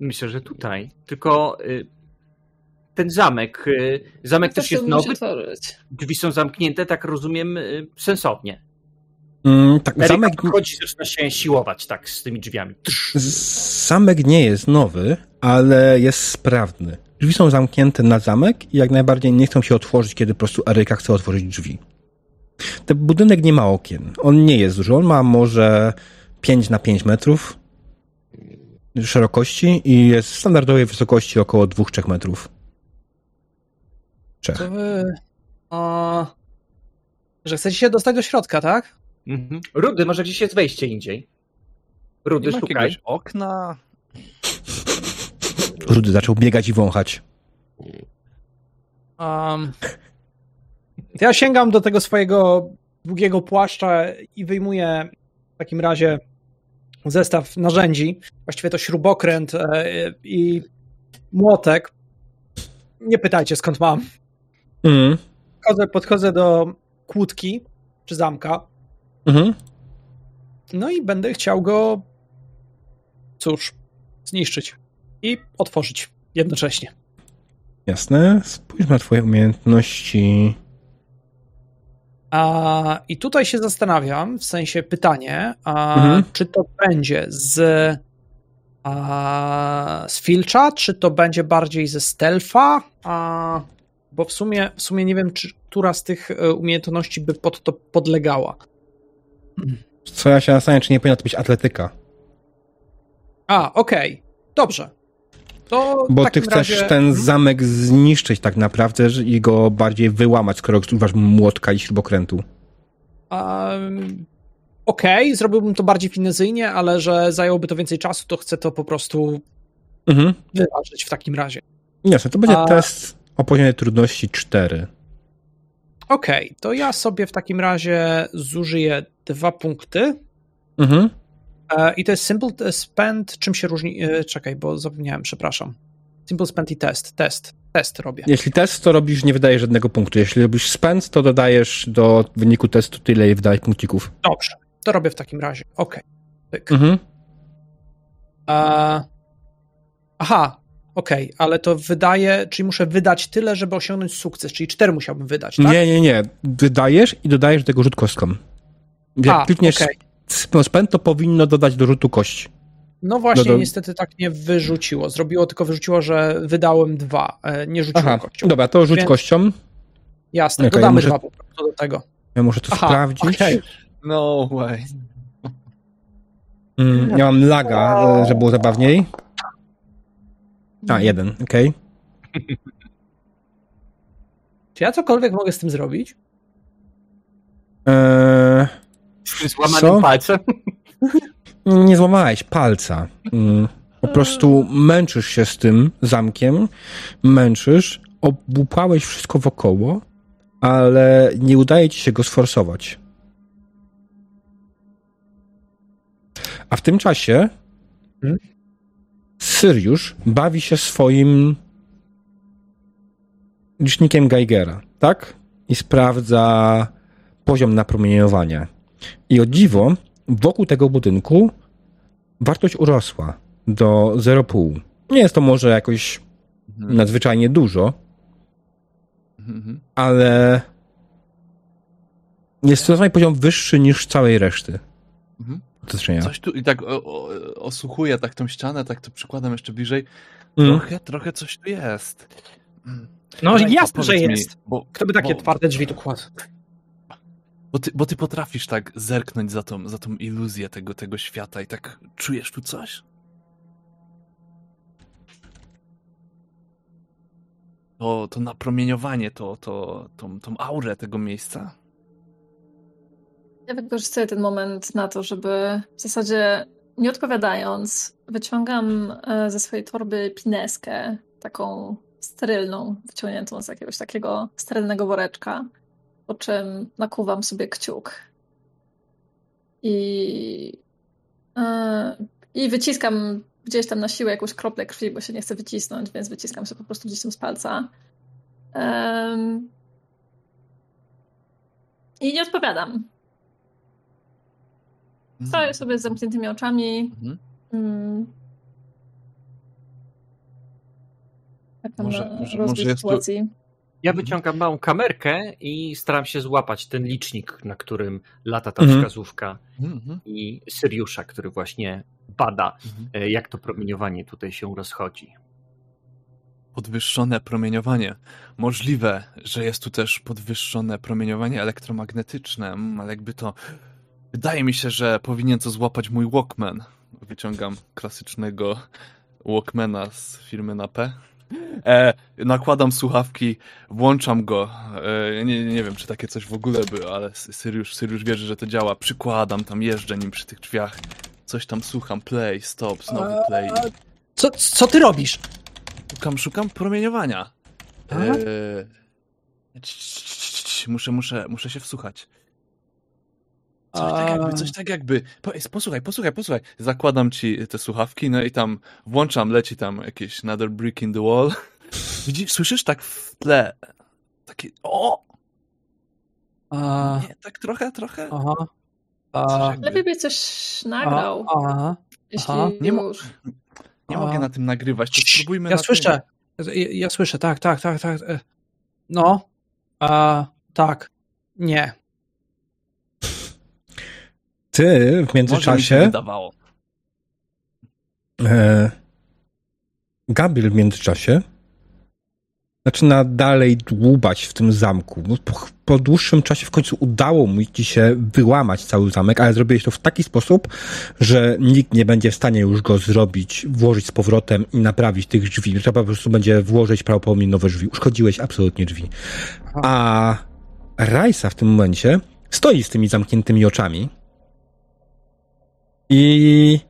[SPEAKER 2] Myślę, że tutaj. Tylko y, ten zamek, y, zamek też jest nowy.
[SPEAKER 5] otworzyć.
[SPEAKER 2] Drzwi są zamknięte, tak rozumiem, y, sensownie.
[SPEAKER 1] Mm, tak,
[SPEAKER 2] Zamek
[SPEAKER 1] zamek,
[SPEAKER 2] podchodzi, zaczyna się siłować tak z tymi drzwiami.
[SPEAKER 1] z- zamek nie jest nowy, ale jest sprawny. Drzwi są zamknięte na zamek i jak najbardziej nie chcą się otworzyć, kiedy po prostu Eryka chce otworzyć drzwi. Ten budynek nie ma okien. On nie jest duży. On ma może 5 na 5 metrów szerokości i jest w standardowej wysokości około 2-3 metrów. Trzech.
[SPEAKER 4] To wy... A... Że chcecie się dostać do środka, tak?
[SPEAKER 2] Mhm. Rudy, może gdzieś jest wejście indziej. Rudy,
[SPEAKER 3] Nie ma
[SPEAKER 2] szukaj.
[SPEAKER 3] okna?
[SPEAKER 1] Rudy zaczął biegać i wąchać.
[SPEAKER 4] Um, ja sięgam do tego swojego długiego płaszcza i wyjmuję w takim razie zestaw narzędzi. Właściwie to śrubokręt e, i młotek. Nie pytajcie skąd mam.
[SPEAKER 1] Mhm.
[SPEAKER 4] Podchodzę, podchodzę do kłódki czy zamka.
[SPEAKER 1] Mhm.
[SPEAKER 4] No i będę chciał go, cóż, zniszczyć i otworzyć jednocześnie.
[SPEAKER 1] Jasne. Spójrz na twoje umiejętności.
[SPEAKER 4] A, I tutaj się zastanawiam, w sensie pytanie, a,
[SPEAKER 1] Mhm.
[SPEAKER 4] czy to będzie z, a, z filcza, czy to będzie bardziej ze stealtha, a, bo w sumie, w sumie nie wiem, czy która z tych e, umiejętności by pod to podlegała.
[SPEAKER 1] Co ja się zastanawiam, czy nie powinna to być atletyka.
[SPEAKER 4] A, okej, dobrze. To
[SPEAKER 1] Bo ty chcesz
[SPEAKER 4] razie...
[SPEAKER 1] ten zamek zniszczyć tak naprawdę i go bardziej wyłamać, skoro używasz młotka i śrubokrętu.
[SPEAKER 4] Um, Okej, zrobiłbym to bardziej finezyjnie, ale że zajęłoby to więcej czasu, to chcę to po prostu
[SPEAKER 1] Mhm.
[SPEAKER 4] wyważyć w takim razie.
[SPEAKER 1] Jasne, to będzie
[SPEAKER 4] A-
[SPEAKER 1] test o poziomie trudności 4.
[SPEAKER 4] Okej, to ja sobie w takim razie zużyję dwa punkty.
[SPEAKER 1] Mhm.
[SPEAKER 4] E, I to jest Simple Spend. Czym się różni? e, Czekaj, bo zapomniałem, przepraszam. Simple Spend i test. Test. Test robię.
[SPEAKER 1] Jeśli test, to robisz, nie wydajesz żadnego punktu. Jeśli robisz spend, to dodajesz do wyniku testu tyle i wydajesz punkcików.
[SPEAKER 4] Dobrze, to robię w takim razie. Okej. Pyk.
[SPEAKER 1] Mhm.
[SPEAKER 4] E, aha, okej, ale to wydaje, czyli muszę wydać tyle, żeby osiągnąć sukces, czyli cztery musiałbym wydać, tak?
[SPEAKER 1] Nie, nie, nie. Wydajesz i dodajesz do tego rzut kostką. Jak
[SPEAKER 4] A,
[SPEAKER 1] klikniesz
[SPEAKER 4] okej.
[SPEAKER 1] To powinno dodać do rzutu kość.
[SPEAKER 4] No właśnie,
[SPEAKER 1] No to-
[SPEAKER 4] niestety tak nie wyrzuciło. Zrobiło tylko wyrzuciło, że wydałem dwa. e, Nie rzuciło
[SPEAKER 1] Aha,
[SPEAKER 4] kością.
[SPEAKER 1] dobra, to rzuć
[SPEAKER 4] Więc-
[SPEAKER 1] kością.
[SPEAKER 4] Jasne,
[SPEAKER 1] Okej,
[SPEAKER 4] dodamy
[SPEAKER 1] muszę-
[SPEAKER 4] dwa po prostu do tego.
[SPEAKER 1] Ja muszę to
[SPEAKER 4] Aha,
[SPEAKER 1] sprawdzić.
[SPEAKER 4] okej.
[SPEAKER 3] No way.
[SPEAKER 1] Mm, ja mam laga, żeby było zabawniej. A, jeden, okej.
[SPEAKER 4] Czy ja cokolwiek mogę z tym zrobić?
[SPEAKER 1] Eee,
[SPEAKER 2] Z złamanym
[SPEAKER 1] Co?
[SPEAKER 2] palcem.
[SPEAKER 1] nie złamałeś palca. Mm, po prostu męczysz się z tym zamkiem, męczysz, obłupałeś wszystko wokoło, ale nie udaje ci się go sforsować. A w tym czasie
[SPEAKER 4] Hmm?
[SPEAKER 1] Syriusz bawi się swoim licznikiem Geigera, tak? I sprawdza poziom napromieniowania. I o dziwo, wokół tego budynku wartość urosła do 0,5. Nie jest to może jakoś
[SPEAKER 3] Mhm.
[SPEAKER 1] nadzwyczajnie dużo,
[SPEAKER 3] Mhm.
[SPEAKER 1] ale jest to zdecydowanie poziom wyższy niż całej reszty
[SPEAKER 3] Mhm. Coś tu i tak o, o, osłuchuję tak tą ścianę, tak to przykładam jeszcze bliżej.
[SPEAKER 1] Mm.
[SPEAKER 3] Trochę, trochę coś tu jest. Mm.
[SPEAKER 4] No
[SPEAKER 3] Daj,
[SPEAKER 4] jasne, że
[SPEAKER 3] powiedz mi,
[SPEAKER 4] jest.
[SPEAKER 3] bo,
[SPEAKER 4] Kto by takie
[SPEAKER 3] bo,
[SPEAKER 4] twarde drzwi tu kładł?
[SPEAKER 3] Bo ty, bo ty potrafisz tak zerknąć za tą, za tą iluzję tego, tego świata i tak czujesz tu coś? To, to napromieniowanie, to, to, tą, tą aurę tego miejsca.
[SPEAKER 5] Ja wykorzystuję ten moment na to, żeby w zasadzie nie odpowiadając, wyciągam e, ze swojej torby pineskę, taką sterylną, wyciągniętą z jakiegoś takiego sterylnego woreczka, po czym nakuwam sobie kciuk. I, e, I wyciskam gdzieś tam na siłę jakąś kroplę krwi, bo się nie chcę wycisnąć, więc wyciskam sobie po prostu gdzieś tam z palca. Em, I nie odpowiadam. Stoję sobie z zamkniętymi oczami.
[SPEAKER 3] Mhm.
[SPEAKER 5] Mm. Tam
[SPEAKER 3] Może- może- może jest tu-?
[SPEAKER 2] Ja wyciągam małą kamerkę i staram się złapać ten licznik, na którym lata ta
[SPEAKER 1] Mhm.
[SPEAKER 2] wskazówka
[SPEAKER 3] Mhm, mhm,
[SPEAKER 2] i Syriusza, który właśnie bada,
[SPEAKER 3] mhm.
[SPEAKER 2] e, jak to promieniowanie tutaj się rozchodzi.
[SPEAKER 3] Podwyższone promieniowanie. Możliwe, że jest tu też podwyższone promieniowanie elektromagnetyczne, ale jakby to. Wydaje mi się, że powinien to złapać mój Walkman. Wyciągam klasycznego Walkmana z firmy na P. E, nakładam słuchawki, włączam go. E, nie, nie wiem, czy takie coś w ogóle było, ale Sy- Syriusz, Syriusz wierzy, że to działa. Przykładam, tam jeżdżę nim przy tych drzwiach. Coś tam słucham, play, stop, znowu play.
[SPEAKER 4] Co, co ty robisz?
[SPEAKER 3] Szukam, szukam promieniowania. Cii, cii, cii, cii, Muszę, muszę, muszę się wsłuchać. Coś tak jakby, coś tak jakby. Posłuchaj, posłuchaj, posłuchaj. Zakładam ci te słuchawki, no i tam włączam, leci tam jakieś another brick in the wall. Widzisz, słyszysz tak w tle. Takie, o!
[SPEAKER 4] A,
[SPEAKER 3] Nie, tak trochę, trochę.
[SPEAKER 4] aha. A,
[SPEAKER 3] jakby-
[SPEAKER 5] Lepiej byś coś nagrał,
[SPEAKER 4] aha.
[SPEAKER 5] jeśli
[SPEAKER 4] aha.
[SPEAKER 3] Nie mo-
[SPEAKER 5] już.
[SPEAKER 3] Nie
[SPEAKER 4] a.
[SPEAKER 3] mogę na tym nagrywać, to spróbujmy
[SPEAKER 4] Ja
[SPEAKER 3] na
[SPEAKER 4] słyszę. Ja, ja słyszę, tak, tak, tak, tak. e. No. A, tak. Nie.
[SPEAKER 1] Ty w
[SPEAKER 3] Tym. Może mi się
[SPEAKER 1] międzyczasie,
[SPEAKER 3] wydawało.
[SPEAKER 1] e, Gabriel w międzyczasie zaczyna dalej dłubać w tym zamku. No, Po, po dłuższym czasie w końcu udało mu ci się wyłamać cały zamek, ale zrobiłeś to w taki sposób, że nikt nie będzie w stanie już go zrobić, włożyć z powrotem i naprawić tych drzwi. Trzeba po prostu będzie włożyć prawdopodobnie nowe drzwi. Uszkodziłeś absolutnie drzwi. A Rajsa w tym momencie stoi z tymi zamkniętymi oczami i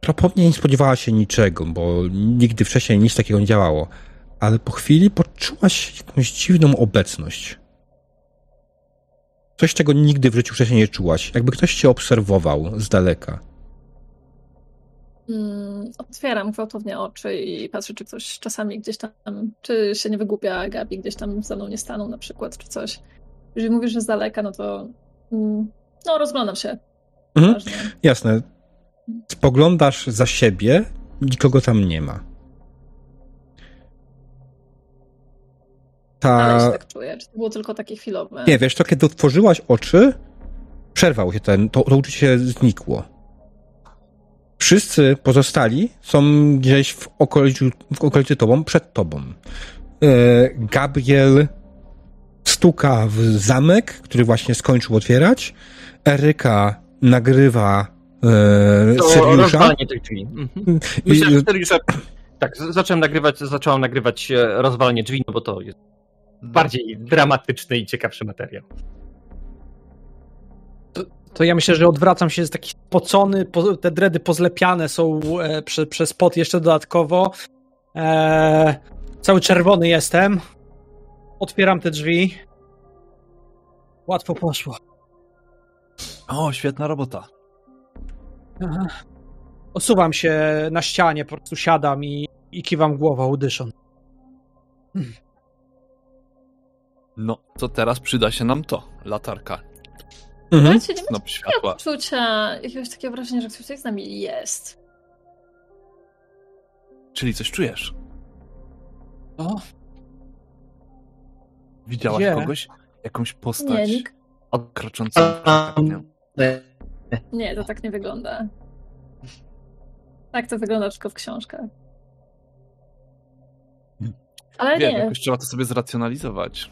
[SPEAKER 1] prawdopodobnie nie spodziewała się niczego, bo nigdy wcześniej nic takiego nie działało. Ale po chwili poczułaś jakąś dziwną obecność. Coś, czego nigdy w życiu wcześniej nie czułaś. Jakby ktoś cię obserwował z daleka.
[SPEAKER 5] Mm, otwieram gwałtownie oczy i patrzę, czy ktoś czasami gdzieś tam, czy się nie wygłupia Gabi, gdzieś tam za mną nie stanął na przykład, czy coś. Jeżeli mówisz, że z daleka, no to mm, no rozglądam się.
[SPEAKER 1] Mhm. Jasne. Spoglądasz za siebie, nikogo tam nie ma.
[SPEAKER 5] Ale się
[SPEAKER 1] Ta...
[SPEAKER 5] tak czuję. Czy to było tylko takie chwilowe?
[SPEAKER 1] Nie, wiesz, to kiedy otworzyłaś oczy, przerwał się ten, to, to uczucie znikło. Wszyscy pozostali są gdzieś w okolicy, w okolicy tobą, przed tobą. E, Gabriel stuka w zamek, który właśnie skończył otwierać. Eryka nagrywa e,
[SPEAKER 2] To
[SPEAKER 1] Seriusza.
[SPEAKER 2] rozwalanie tych drzwi. Mhm. Myślę, że. Tak, z- zacząłem nagrywać, zacząłem nagrywać e, rozwalanie drzwi, no bo to jest bardziej dramatyczny i ciekawszy materiał.
[SPEAKER 4] To ja myślę, że odwracam się, jest taki spocony, po, te dredy pozlepiane są e, prze, przez pot jeszcze dodatkowo. E, cały czerwony jestem. Otwieram te drzwi. Łatwo poszło.
[SPEAKER 3] O, świetna robota.
[SPEAKER 4] Osuwam się na ścianie, po prostu siadam i, i kiwam głową, dysząc.
[SPEAKER 3] No, to teraz przyda się nam to. Latarka.
[SPEAKER 1] Mhm.
[SPEAKER 5] Macie, nie macie
[SPEAKER 3] światła.
[SPEAKER 5] jakiegoś takiego wrażenia, że ktoś tutaj z nami jest.
[SPEAKER 3] Czyli coś czujesz?
[SPEAKER 4] O,
[SPEAKER 3] Widziałaś
[SPEAKER 4] Gdzie?
[SPEAKER 3] kogoś? Jakąś
[SPEAKER 5] Nie,
[SPEAKER 3] postać
[SPEAKER 5] nikt,
[SPEAKER 3] kroczącą przed ognią?
[SPEAKER 5] Nie, to tak nie wygląda. Tak to wygląda tylko w książkach. Ale
[SPEAKER 3] Wiem,
[SPEAKER 5] nie,
[SPEAKER 3] jakoś trzeba to sobie zracjonalizować.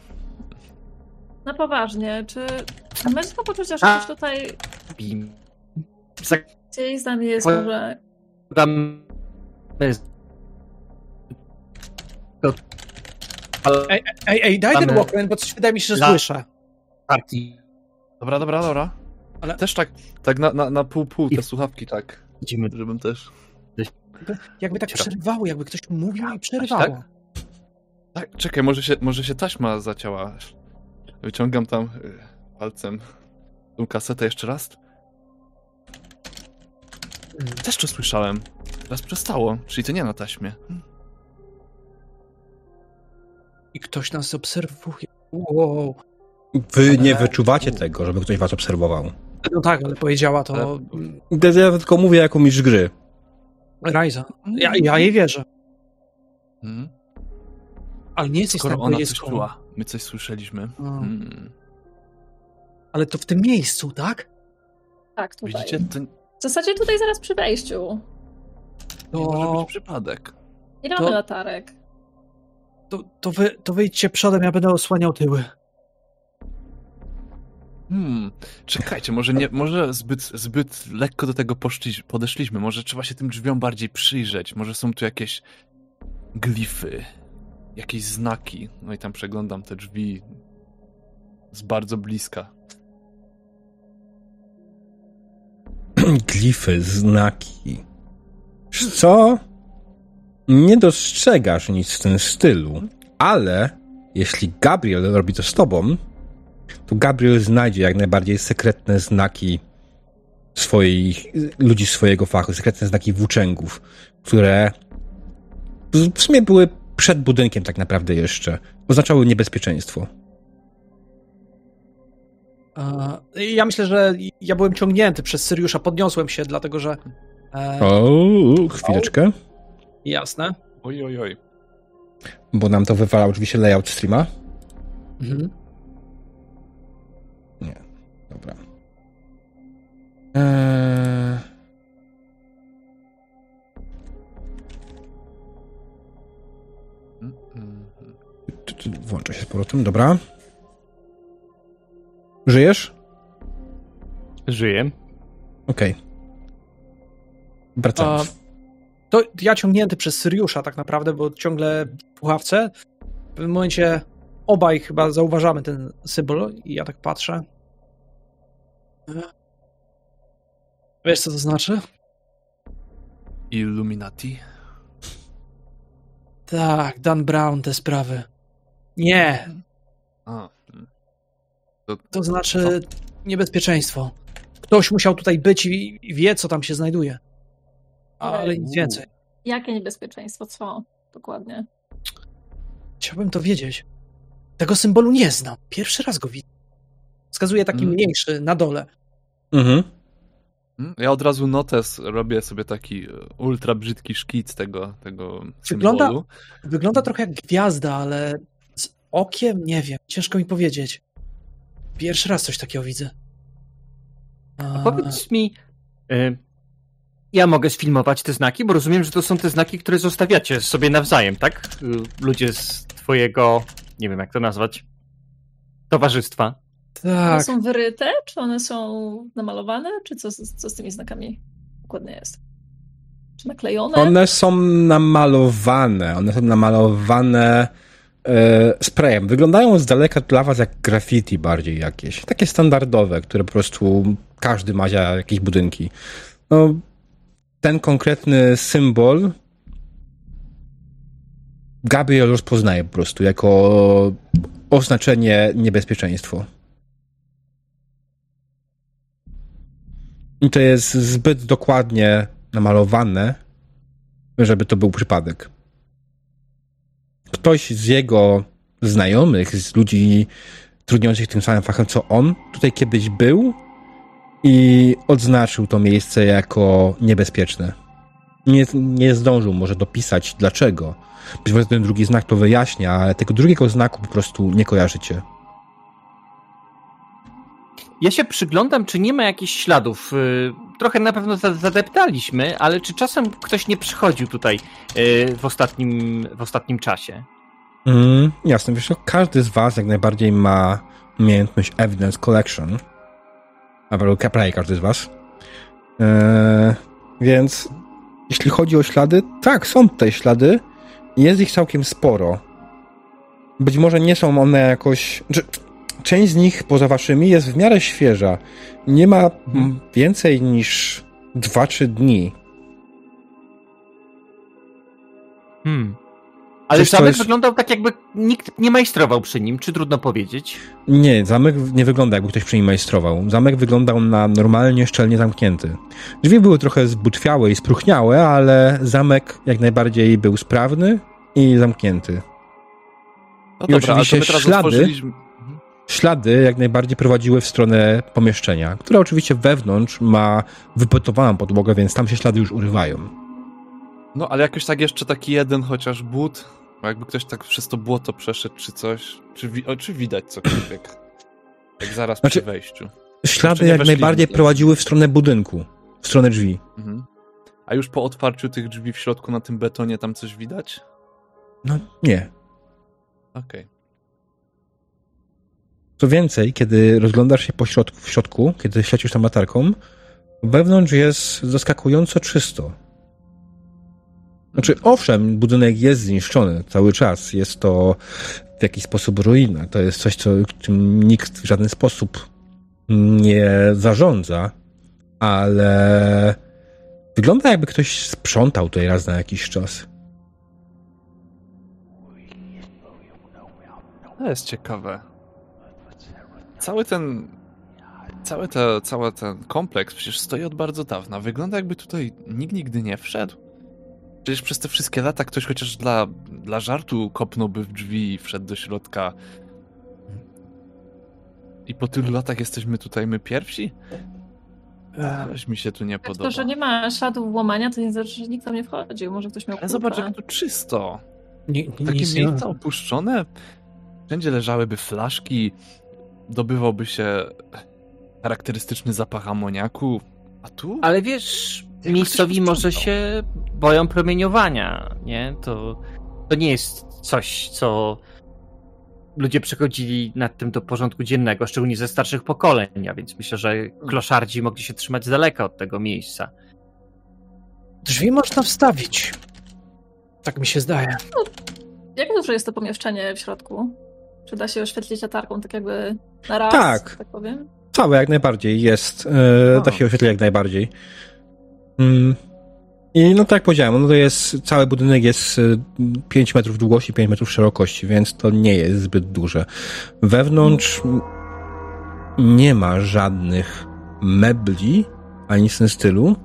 [SPEAKER 5] na poważnie, czy nie macie tego poczucia, że ktoś tutaj
[SPEAKER 2] Bim.
[SPEAKER 5] gdzieś z nami jest może...
[SPEAKER 2] Zakładamy... To...
[SPEAKER 4] Ej, ej, ej, daj ten Walkman, bo coś wydaje mi się, że
[SPEAKER 2] La-
[SPEAKER 4] słyszę.
[SPEAKER 2] partii.
[SPEAKER 3] Dobra, dobra, dobra.
[SPEAKER 4] Ale-
[SPEAKER 3] Też tak, tak na, na, na pół, pół te
[SPEAKER 2] I-
[SPEAKER 3] słuchawki, tak.
[SPEAKER 2] Idziemy
[SPEAKER 3] Żebym też...
[SPEAKER 4] Jakby tak
[SPEAKER 3] Dobra.
[SPEAKER 4] przerywało, jakby ktoś mówił i przerywało.
[SPEAKER 3] tak? Tak, czekaj, może się, może się taśma zacięła. Wyciągam tam y, palcem tą kasetę jeszcze raz. Też to słyszałem. Teraz przestało, czyli to nie na taśmie.
[SPEAKER 4] I ktoś nas obserwuje. Wow.
[SPEAKER 1] Wy nie wyczuwacie tego, żeby ktoś was obserwował.
[SPEAKER 4] No tak, ale powiedziała to mm,
[SPEAKER 1] Ja tylko mówię jako mistrz gry.
[SPEAKER 4] Raiza. Ja, ja jej wierzę.
[SPEAKER 3] Hmm?
[SPEAKER 4] Ale nie jesteś
[SPEAKER 3] Skoro
[SPEAKER 4] tak
[SPEAKER 3] ona
[SPEAKER 4] blisko.
[SPEAKER 3] coś czuła, my coś słyszeliśmy.
[SPEAKER 4] A.
[SPEAKER 3] Hmm.
[SPEAKER 4] Ale to w tym miejscu, tak?
[SPEAKER 5] Tak, tutaj.
[SPEAKER 3] Widzicie, to nie
[SPEAKER 5] W zasadzie tutaj zaraz przy wejściu.
[SPEAKER 3] może
[SPEAKER 4] To,
[SPEAKER 3] być przypadek.
[SPEAKER 5] Nie mamy
[SPEAKER 4] To-
[SPEAKER 5] latarek.
[SPEAKER 4] to, to, wy, to wyjdźcie przodem, ja będę osłaniał tyły.
[SPEAKER 3] Hmm, czekajcie, może nie, może zbyt, zbyt lekko do tego poszli, podeszliśmy. Może trzeba się tym drzwiom bardziej przyjrzeć. Może są tu jakieś glify, jakieś znaki. No i tam przeglądam te drzwi z bardzo bliska.
[SPEAKER 1] Glify, znaki. Co? Nie dostrzegasz nic w tym stylu, ale jeśli Gabriel robi to z tobą, to Gabriel znajdzie jak najbardziej sekretne znaki swoich, ludzi swojego fachu, sekretne znaki włóczęgów, które w- sumie były przed budynkiem tak naprawdę jeszcze. Oznaczały niebezpieczeństwo.
[SPEAKER 4] A, ja myślę, że ja byłem ciągnięty przez Syriusza, podniosłem się, dlatego że... E,
[SPEAKER 1] O, chwileczkę,
[SPEAKER 4] jasne.
[SPEAKER 3] Oj, oj, oj.
[SPEAKER 1] bo nam to wywala oczywiście layout streama.
[SPEAKER 4] Mhm.
[SPEAKER 1] Eee... Włączę się z powrotem, dobra. Żyjesz?
[SPEAKER 2] Żyję.
[SPEAKER 1] Okej. Wracamy.
[SPEAKER 4] A, to ja ciągnięty przez Syriusza tak naprawdę, bo ciągle w puławce. W pewnym momencie obaj chyba zauważamy ten symbol i ja tak patrzę. Wiesz co to znaczy?
[SPEAKER 3] Illuminati?
[SPEAKER 4] Tak, Dan Brown, te sprawy. Nie,
[SPEAKER 3] A, mm.
[SPEAKER 4] to znaczy niebezpieczeństwo. Ktoś musiał tutaj być i i wie, co tam się znajduje. Ale nic więcej.
[SPEAKER 5] Jakie niebezpieczeństwo? Co? Dokładnie.
[SPEAKER 4] Chciałbym to wiedzieć. Tego symbolu nie znam. Pierwszy raz go widzę. Wskazuje taki
[SPEAKER 3] Mm.
[SPEAKER 4] mniejszy na dole.
[SPEAKER 1] Mhm.
[SPEAKER 3] Mm, Ja od razu notes robię sobie taki e, ultra brzydki szkic tego, tego
[SPEAKER 4] Wygląda-
[SPEAKER 3] symbolu.
[SPEAKER 4] Wygląda trochę jak gwiazda, ale z okiem nie wiem. Ciężko mi powiedzieć. Pierwszy raz coś takiego widzę.
[SPEAKER 2] A powiedz mi, y, Ja mogę sfilmować te znaki, bo rozumiem, że to są te znaki, które zostawiacie sobie nawzajem, tak? Y, Ludzie z twojego, nie wiem jak to nazwać, towarzystwa.
[SPEAKER 5] One
[SPEAKER 4] Tak.
[SPEAKER 5] są wyryte, czy one są namalowane, czy co, co z tymi znakami dokładnie jest? Czy naklejone?
[SPEAKER 1] One są namalowane. One są namalowane e, sprayem. Wyglądają z daleka dla was jak graffiti bardziej jakieś. Takie standardowe, które po prostu każdy ma za jakieś budynki. No, ten konkretny symbol Gabriel rozpoznaje po prostu jako oznaczenie niebezpieczeństwo. I to jest zbyt dokładnie namalowane, żeby to był przypadek. Ktoś z jego znajomych, z ludzi trudniących tym samym fachem co on, tutaj kiedyś był i odznaczył to miejsce jako niebezpieczne. Nie, nie zdążył może dopisać dlaczego. Być może ten drugi znak to wyjaśnia, ale tego drugiego znaku po prostu nie kojarzycie.
[SPEAKER 2] Ja się przyglądam, czy nie ma jakichś śladów. Y, Trochę na pewno za- zadeptaliśmy, ale czy czasem ktoś nie przychodził tutaj y, w ostatnim, w ostatnim czasie?
[SPEAKER 1] Mm, jasne, wiesz, każdy z was jak najbardziej ma umiejętność Evidence Collection. A prawie każdy z was. Eee, więc jeśli chodzi o ślady, tak, są tutaj ślady. Jest ich całkiem sporo. Być może nie są one jakoś... część z nich poza waszymi jest w miarę świeża. Nie ma mm, więcej niż 2-3 dni.
[SPEAKER 2] Hmm. Ale
[SPEAKER 1] Coś, co
[SPEAKER 2] zamek
[SPEAKER 1] jest-
[SPEAKER 2] wyglądał tak, jakby nikt nie majstrował przy nim, czy trudno powiedzieć?
[SPEAKER 1] Nie, zamek nie wygląda jakby ktoś przy nim majstrował. Zamek wyglądał na normalnie szczelnie zamknięty. Drzwi były trochę zbutwiałe i spróchniałe, ale zamek jak najbardziej był sprawny i zamknięty.
[SPEAKER 3] No
[SPEAKER 1] I
[SPEAKER 3] dobra,
[SPEAKER 1] oczywiście ślady-. Ślady jak najbardziej prowadziły w stronę pomieszczenia, które oczywiście wewnątrz ma wypetowaną podłogę, więc tam się ślady już urywają.
[SPEAKER 3] No, ale jakoś tak jeszcze taki jeden chociaż but, jakby ktoś tak przez to błoto przeszedł czy coś, czy, wi- o, czy widać cokolwiek, jak zaraz
[SPEAKER 1] Znaczy-
[SPEAKER 3] przy wejściu.
[SPEAKER 1] Ślady jak najbardziej prowadziły w stronę budynku, w stronę drzwi.
[SPEAKER 3] Mhm. A już po otwarciu tych drzwi w środku na tym betonie tam coś widać?
[SPEAKER 1] No nie.
[SPEAKER 3] Okej.
[SPEAKER 1] Co więcej, kiedy rozglądasz się po środku, w środku, kiedy świecisz tam latarką, wewnątrz jest zaskakująco czysto. Znaczy, owszem, budynek jest zniszczony cały czas. Jest to w jakiś sposób ruina. To jest coś, co, czym nikt w żaden sposób nie zarządza, ale wygląda jakby ktoś sprzątał tutaj raz na jakiś czas.
[SPEAKER 3] To jest ciekawe. Cały ten. Cały, te, cały ten kompleks przecież stoi od bardzo dawna. Wygląda jakby tutaj nikt nigdy nie wszedł. Przecież przez te wszystkie lata ktoś chociaż dla, dla żartu kopnąłby w drzwi i wszedł do środka. I po tylu latach jesteśmy tutaj my pierwsi? Coś mi się tu nie podoba.
[SPEAKER 5] To, że nie ma śladów łamania, to nie znaczy, że nikt tam nie wchodził. Może ktoś miał
[SPEAKER 3] Ale zobacz, jak tu czysto.
[SPEAKER 4] Nie, nie,
[SPEAKER 3] Takie
[SPEAKER 4] nie
[SPEAKER 3] miejsca opuszczone. Wszędzie leżałyby flaszki, dobywałby się charakterystyczny zapach amoniaku. A tu?
[SPEAKER 2] Ale wiesz,
[SPEAKER 3] Jakby
[SPEAKER 2] miejscowi może się boją promieniowania, nie? To, to nie jest coś, co ludzie przechodzili nad tym do porządku dziennego, szczególnie ze starszych pokoleń, a więc myślę, że kloszardzi mogli się trzymać z daleka od tego miejsca.
[SPEAKER 4] Drzwi można wstawić. Tak mi się zdaje.
[SPEAKER 5] Jak duże jest to pomieszczenie w środku? Czy da się oświetlić latarką tak jakby na raz?
[SPEAKER 1] Tak.
[SPEAKER 5] Tak powiem?
[SPEAKER 1] Całe jak najbardziej jest. E,
[SPEAKER 3] O.
[SPEAKER 1] da się oświetlić jak najbardziej. Mm. I no tak jak powiedziałem, no to jest, cały budynek jest e, 5 metrów długości, 5 metrów szerokości, więc to nie jest zbyt duże. Wewnątrz nie ma żadnych mebli, ani nic w tym stylu,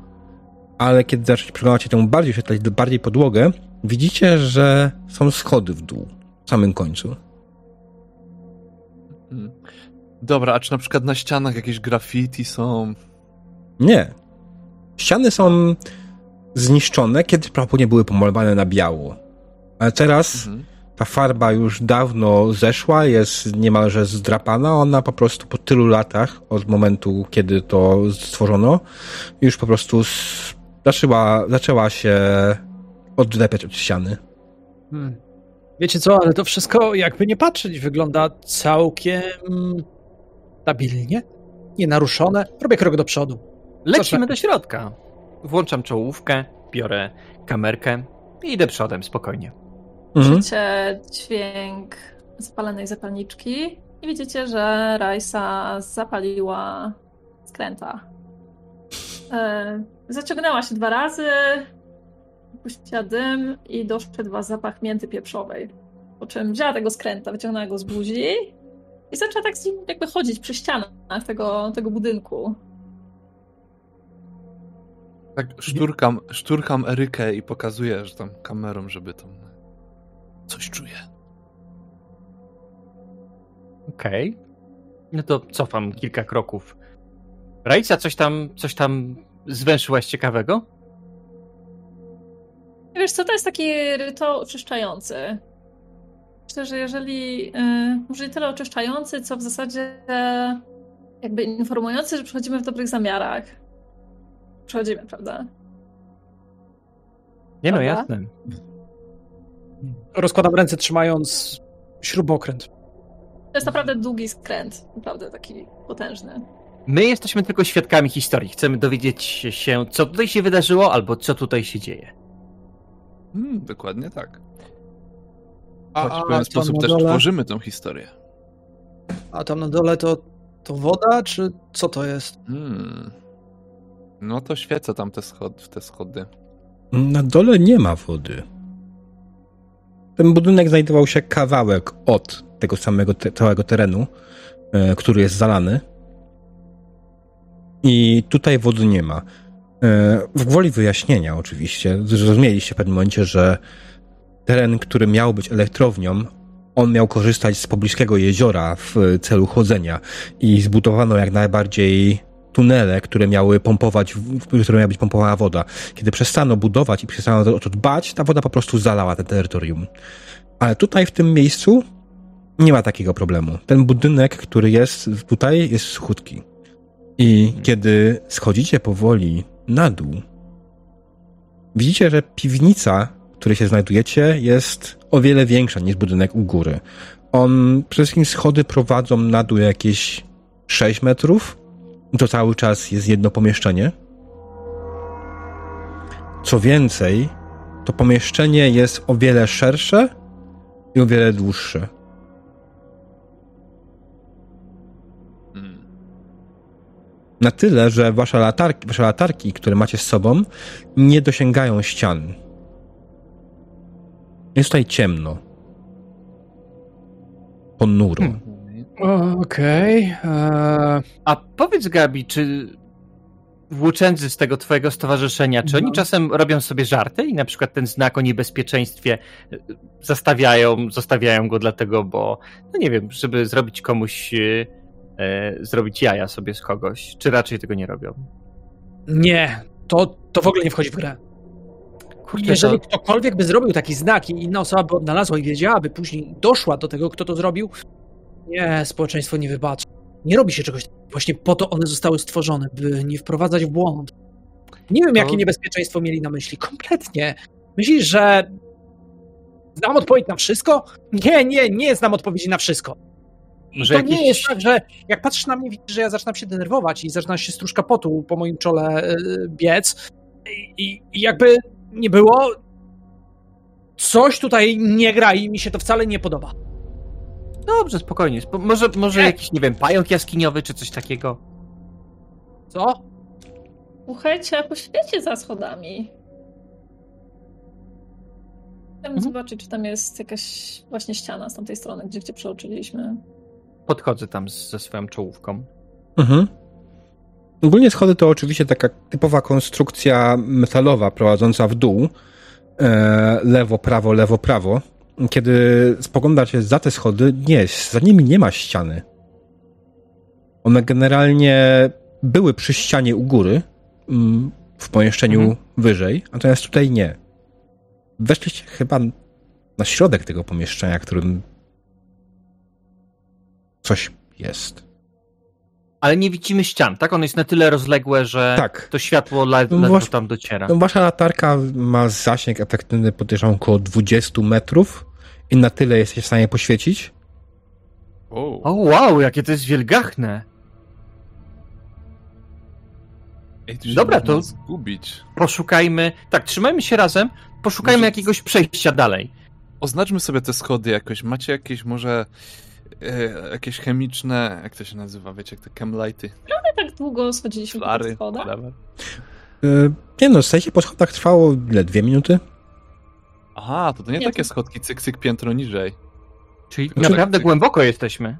[SPEAKER 1] ale kiedy zaczniecie przyglądać się temu bardziej, oświetlać bardziej podłogę, widzicie, że są schody w dół, w samym końcu.
[SPEAKER 3] Dobra, a czy na przykład na ścianach jakieś graffiti są?
[SPEAKER 1] Nie. Ściany są zniszczone, kiedyś prawdopodobnie były pomalowane na biało. Ale teraz
[SPEAKER 3] Mhm.
[SPEAKER 1] ta farba już dawno zeszła, jest niemalże zdrapana. Ona po prostu po tylu latach, od momentu, kiedy to stworzono, już po prostu zaczęła, zaczęła się odlepiać od ściany.
[SPEAKER 4] Hmm. Wiecie co, ale to wszystko, jakby nie patrzeć, wygląda całkiem stabilnie, nienaruszone. Robię krok do przodu.
[SPEAKER 2] Lecimy do środka. Włączam czołówkę, biorę kamerkę i idę przodem, spokojnie.
[SPEAKER 1] Mhm.
[SPEAKER 5] Słyszycie dźwięk zapalonej zapalniczki i widzicie, że Rajsa zapaliła skręta. E, zaciągnęła się dwa razy, puściła dym i doszedł was zapach mięty pieprzowej. Po czym wzięła tego skręta, wyciągnęła go z buzi i zaczęła tak z nim jakby chodzić przy ścianach tego, tego budynku.
[SPEAKER 3] Tak szturkam, szturkam Erykę i pokazuję, że tam kamerą, żeby tam coś czuje.
[SPEAKER 2] Okej. No to cofam kilka kroków. Rajca, coś tam, coś tam zwęszyłaś ciekawego?
[SPEAKER 5] Wiesz co, to jest taki rytuał oczyszczający. Myślę, że jeżeli, może nie tyle oczyszczający, co w zasadzie jakby informujący, że przychodzimy w dobrych zamiarach. Przychodzimy, prawda?
[SPEAKER 2] Nie no, jasne.
[SPEAKER 4] Rozkładam ręce trzymając śrubokręt.
[SPEAKER 5] To jest naprawdę długi skręt, naprawdę taki potężny.
[SPEAKER 2] My jesteśmy tylko świadkami historii. Chcemy dowiedzieć się, co tutaj się wydarzyło, albo co tutaj się dzieje.
[SPEAKER 3] Hmm, dokładnie tak.
[SPEAKER 4] A,
[SPEAKER 3] Choć w
[SPEAKER 4] a
[SPEAKER 3] pewien
[SPEAKER 4] tam
[SPEAKER 3] sposób też
[SPEAKER 4] dole-
[SPEAKER 3] tworzymy tą historię.
[SPEAKER 4] A tam na dole to, to woda, czy co to jest?
[SPEAKER 3] Hmm. No to świecę tam te, schod w te schody.
[SPEAKER 1] Na dole nie ma wody. Ten budynek znajdował się kawałek od tego samego te, całego terenu, e, który jest zalany. I tutaj wody nie ma. E, w gwoli wyjaśnienia, oczywiście, zrozumieliście w pewnym momencie, że teren, który miał być elektrownią, on miał korzystać z pobliskiego jeziora w celu chłodzenia i zbudowano jak najbardziej tunele, które miały pompować, w które miała być pompowana woda. Kiedy przestano budować i przestano o to dbać, ta woda po prostu zalała te terytorium. Ale tutaj, w tym miejscu, nie ma takiego problemu. Ten budynek, który jest tutaj, jest suchutki. I kiedy schodzicie powoli na dół, widzicie, że piwnica, której się znajdujecie, jest o wiele większa niż budynek u góry. On, przede wszystkim schody prowadzą na dół jakieś 6 metrów. To cały czas jest jedno pomieszczenie. Co więcej, to pomieszczenie jest o wiele szersze i o wiele dłuższe. Na tyle, że wasze latarki, wasze latarki, które macie z sobą, nie dosięgają ścian. Jest tutaj ciemno. Ponuro.
[SPEAKER 2] Hmm.
[SPEAKER 4] Okej. eee,
[SPEAKER 2] A powiedz, Gabi, czy włóczędzy z tego twojego stowarzyszenia, czy oni
[SPEAKER 4] No.
[SPEAKER 2] czasem robią sobie żarty i na przykład ten znak o niebezpieczeństwie e, zastawiają, zostawiają go dlatego, bo, no nie wiem, żeby zrobić komuś, e, e, zrobić jaja sobie z kogoś, czy raczej tego nie robią?
[SPEAKER 4] nie, to, to w ogóle nie wchodzi w grę.
[SPEAKER 2] Kurde,
[SPEAKER 4] Jeżeli
[SPEAKER 2] to,
[SPEAKER 4] ktokolwiek by zrobił taki znak i inna osoba by odnalazła i wiedziałaby później, doszła do tego, kto to zrobił, nie, społeczeństwo nie wybaczy. Nie robi się czegoś takiego. Właśnie po to one zostały stworzone, by nie wprowadzać w błąd. Nie wiem,
[SPEAKER 2] To-
[SPEAKER 4] jakie niebezpieczeństwo mieli na myśli. Kompletnie. Myślisz, że znam odpowiedź na wszystko? Nie, nie, nie znam odpowiedzi na wszystko.
[SPEAKER 2] Może
[SPEAKER 4] to nie jest tak, że jak patrzysz na mnie, widzisz, że ja zaczynam się denerwować i zaczyna się stróżka potu po moim czole y, biec. I, i, I jakby nie było, coś tutaj nie gra i mi się to wcale nie podoba.
[SPEAKER 2] dobrze, spokojnie, spo, może, może
[SPEAKER 4] Nie.
[SPEAKER 2] jakiś, nie wiem, pająk jaskiniowy, czy coś takiego?
[SPEAKER 4] Co?
[SPEAKER 5] Słuchajcie, a poświecie za schodami. Chcemy
[SPEAKER 2] Mhm.
[SPEAKER 5] zobaczyć, czy tam jest jakaś właśnie ściana z tamtej strony, gdzie, gdzie przeoczyliśmy.
[SPEAKER 2] Podchodzę tam z, ze swoją czołówką.
[SPEAKER 1] Mhm. Ogólnie schody to oczywiście taka typowa konstrukcja metalowa prowadząca w dół. E, lewo, prawo, lewo, prawo. Kiedy spogląda się za te schody, nie, za nimi nie ma ściany. One generalnie były przy ścianie u góry, mm, w pomieszczeniu
[SPEAKER 2] Mhm.
[SPEAKER 1] wyżej, natomiast tutaj nie. Weszliście chyba na środek tego pomieszczenia, którym coś jest.
[SPEAKER 2] Ale nie widzimy ścian, tak? One jest na tyle rozległe, że
[SPEAKER 1] Tak.
[SPEAKER 2] to światło le-
[SPEAKER 1] No
[SPEAKER 2] ledwo
[SPEAKER 1] właśnie-
[SPEAKER 2] tam dociera.
[SPEAKER 1] No, wasza latarka ma zasięg efektywny podejrzewam około 20 metrów i na tyle jesteście w stanie poświecić.
[SPEAKER 3] O,
[SPEAKER 2] O wow, jakie to jest wielgachne.
[SPEAKER 3] Ej, się
[SPEAKER 2] Dobra, to-
[SPEAKER 3] zgubić.
[SPEAKER 2] Poszukajmy, tak, trzymajmy się razem, poszukajmy
[SPEAKER 3] Może-
[SPEAKER 2] jakiegoś przejścia dalej.
[SPEAKER 3] Oznaczmy sobie te schody jakoś. Macie jakieś może e, jakieś chemiczne, jak to się nazywa, wiecie, jak te chemlighty,
[SPEAKER 5] My tak długo schodziliśmy po
[SPEAKER 3] flary,
[SPEAKER 5] tych schodach.
[SPEAKER 3] whatever.
[SPEAKER 1] Yy, nie no, zejście po schodach trwało ile? Dwie minuty?
[SPEAKER 3] Aha, to to nie,
[SPEAKER 5] Nie,
[SPEAKER 3] takie
[SPEAKER 5] to-
[SPEAKER 3] schodki cyk, cyk, piętro niżej.
[SPEAKER 2] Czyli
[SPEAKER 3] Znaczy-
[SPEAKER 2] naprawdę głęboko jesteśmy.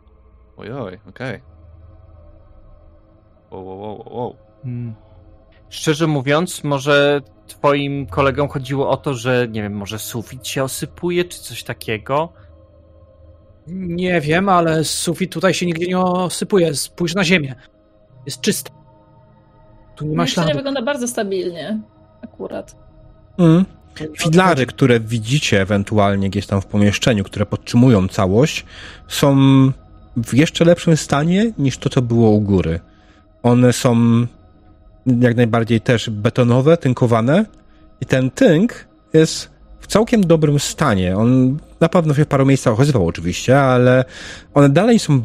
[SPEAKER 3] Ojoj, okej. Wow, wow, wow, wow.
[SPEAKER 2] Hmm. Szczerze mówiąc, może twoim kolegom chodziło o to, że nie wiem, może sufit się osypuje, czy coś takiego?
[SPEAKER 4] Nie wiem, ale sufit tutaj się nigdzie nie osypuje. Spójrz na ziemię. Jest czysto. Tu nie ma śladu.
[SPEAKER 5] wygląda bardzo stabilnie. Akurat.
[SPEAKER 1] Mm. Filary, które widzicie ewentualnie gdzieś tam w pomieszczeniu, które podtrzymują całość, są w jeszcze lepszym stanie niż to, co było u góry. One są jak najbardziej też betonowe, tynkowane i ten tynk jest w całkiem dobrym stanie. On na pewno się w paru miejscach okazywał oczywiście, ale one dalej są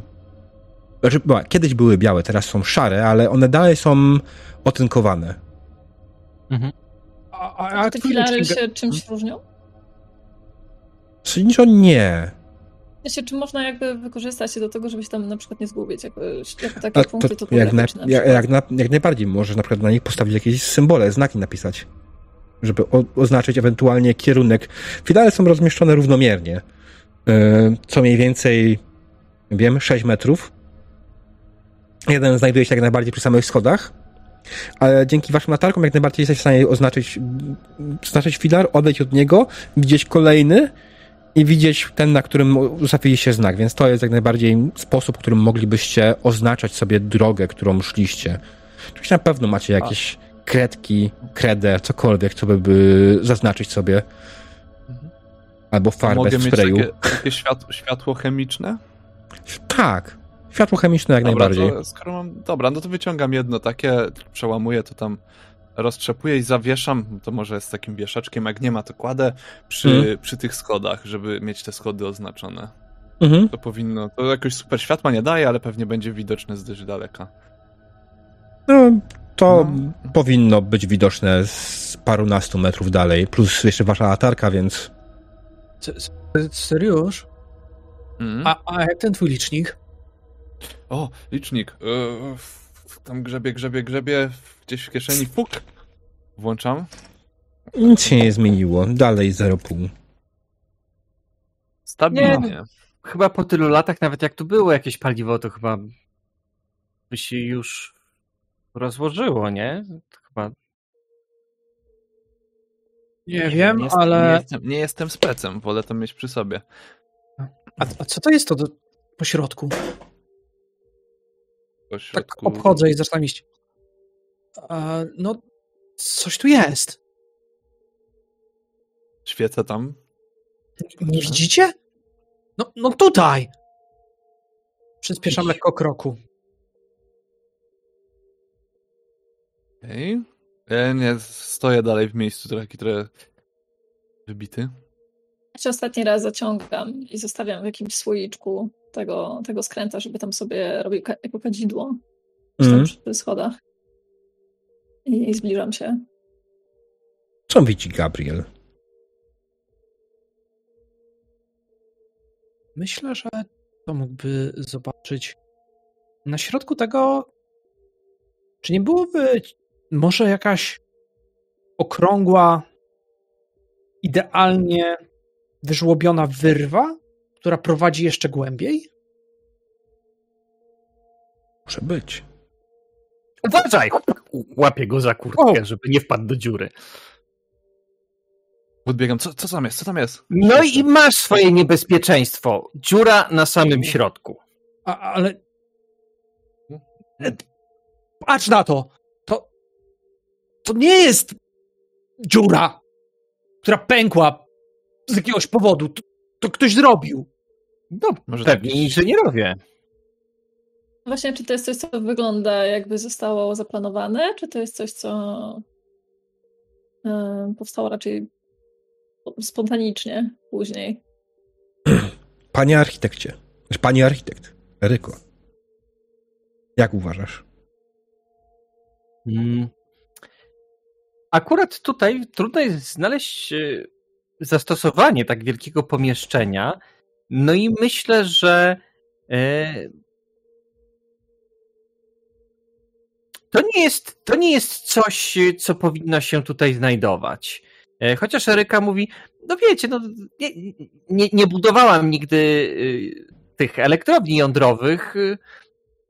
[SPEAKER 1] znaczy, no, kiedyś były białe, teraz są szare, ale one dalej są otynkowane.
[SPEAKER 4] A, a,
[SPEAKER 5] A
[SPEAKER 4] a
[SPEAKER 5] te filary się czymś różnią?
[SPEAKER 1] Zasadniczo nie.
[SPEAKER 5] Wiecie, czy można jakby wykorzystać się do tego, żeby się tam na przykład nie zgubić, jako, jako takie
[SPEAKER 1] A
[SPEAKER 5] punkty
[SPEAKER 1] to, jak, na,
[SPEAKER 5] na
[SPEAKER 1] jak, jak, na, jak najbardziej możesz na przykład na nich postawić jakieś symbole, znaki napisać, żeby oznaczyć ewentualnie kierunek. Filary są rozmieszczone równomiernie. Yy, co mniej więcej, wiem, 6 metrów. Jeden znajduje się jak najbardziej przy samych schodach, ale dzięki waszym latarkom jak najbardziej jesteś w stanie oznaczyć, oznaczyć filar, odejść od niego, widzieć kolejny i widzieć ten, na którym zostawiliście znak, więc to jest jak najbardziej sposób, którym moglibyście oznaczać sobie drogę, którą szliście. Oczywiście na pewno macie jakieś kredki, kredę, cokolwiek, co by, by zaznaczyć sobie. Albo farbę
[SPEAKER 3] Mogę
[SPEAKER 1] w sprayu.
[SPEAKER 3] takie, takie światło, światło chemiczne?
[SPEAKER 1] Tak. Światło chemiczne jak
[SPEAKER 3] Dobra,
[SPEAKER 1] najbardziej.
[SPEAKER 3] to, skoro mam, dobra, no to wyciągam jedno takie, przełamuję to tam, roztrzepuję i zawieszam, to może z takim wieszaczkiem, jak nie ma, to kładę przy,
[SPEAKER 1] Mhm.
[SPEAKER 3] przy tych schodach, żeby mieć te schody oznaczone.
[SPEAKER 1] Mhm.
[SPEAKER 3] To powinno, to jakoś super światła nie daje, ale pewnie będzie widoczne z dość daleka.
[SPEAKER 1] No, to
[SPEAKER 3] No.
[SPEAKER 1] powinno być widoczne z parunastu metrów dalej, plus jeszcze wasza latarka, więc
[SPEAKER 4] Se- se- Seriusz?
[SPEAKER 3] Mhm.
[SPEAKER 4] A, a jak ten twój licznik?
[SPEAKER 3] O, licznik. Yy, tam grzebie, grzebie, grzebie, gdzieś w kieszeni, fuk. Włączam.
[SPEAKER 1] nic się nie zmieniło. Dalej 0,5.
[SPEAKER 3] Stabilnie.
[SPEAKER 2] Chyba po tylu latach, nawet jak tu było jakieś paliwo, to chyba by się już rozłożyło, nie? Chyba
[SPEAKER 4] Nie wiem,
[SPEAKER 3] nie
[SPEAKER 4] ale...
[SPEAKER 3] Nie jestem, nie jestem specem, wolę to mieć przy sobie.
[SPEAKER 4] A, a co to jest to do, po środku?
[SPEAKER 3] Po
[SPEAKER 4] Tak
[SPEAKER 3] środku...
[SPEAKER 4] obchodzę i zaczynam iść. A, no, coś tu jest.
[SPEAKER 3] Świecę tam.
[SPEAKER 4] Nie widzicie? No, no tutaj! Przyspieszam lekko kroku.
[SPEAKER 3] Okej. Ja nie stoję dalej w miejscu, taki trochę wybity.
[SPEAKER 5] Czy ostatni raz zaciągam i zostawiam w jakimś słoiczku tego, tego skręta, żeby tam sobie robił ka- jako kadzidło.
[SPEAKER 1] Mhm.
[SPEAKER 5] przy schodach. I, I zbliżam się.
[SPEAKER 1] Co widzi Gabriel?
[SPEAKER 4] Myślę, że to mógłby zobaczyć. Na środku tego. Czy nie byłoby może jakaś okrągła, idealnie wyżłobiona wyrwa, która prowadzi jeszcze głębiej?
[SPEAKER 1] Może być.
[SPEAKER 2] Uważaj! Łapię go za kurtkę, żeby nie wpadł do dziury.
[SPEAKER 3] Podbiegam. Co, co tam jest? Co tam jest?
[SPEAKER 2] No i masz swoje niebezpieczeństwo. Dziura na samym środku.
[SPEAKER 4] A, ale. Patrz na! To. To nie jest dziura, która pękła z jakiegoś powodu. To, to ktoś zrobił.
[SPEAKER 2] No,
[SPEAKER 3] Może
[SPEAKER 2] pewnie
[SPEAKER 3] jakiś-
[SPEAKER 2] inżynierowie.
[SPEAKER 5] Właśnie, czy to jest coś, co wygląda jakby zostało zaplanowane, czy to jest coś, co yy, powstało raczej spontanicznie później?
[SPEAKER 1] Panie architekcie, znaczy, panie architekt, Eryko, jak uważasz?
[SPEAKER 2] Mm. Akurat tutaj trudno jest znaleźć e, zastosowanie tak wielkiego pomieszczenia. No i myślę, że e, to nie jest, to nie jest coś, co powinno się tutaj znajdować. E, chociaż Eryka mówi, no wiecie, no, nie, nie, nie budowałam nigdy tych elektrowni jądrowych.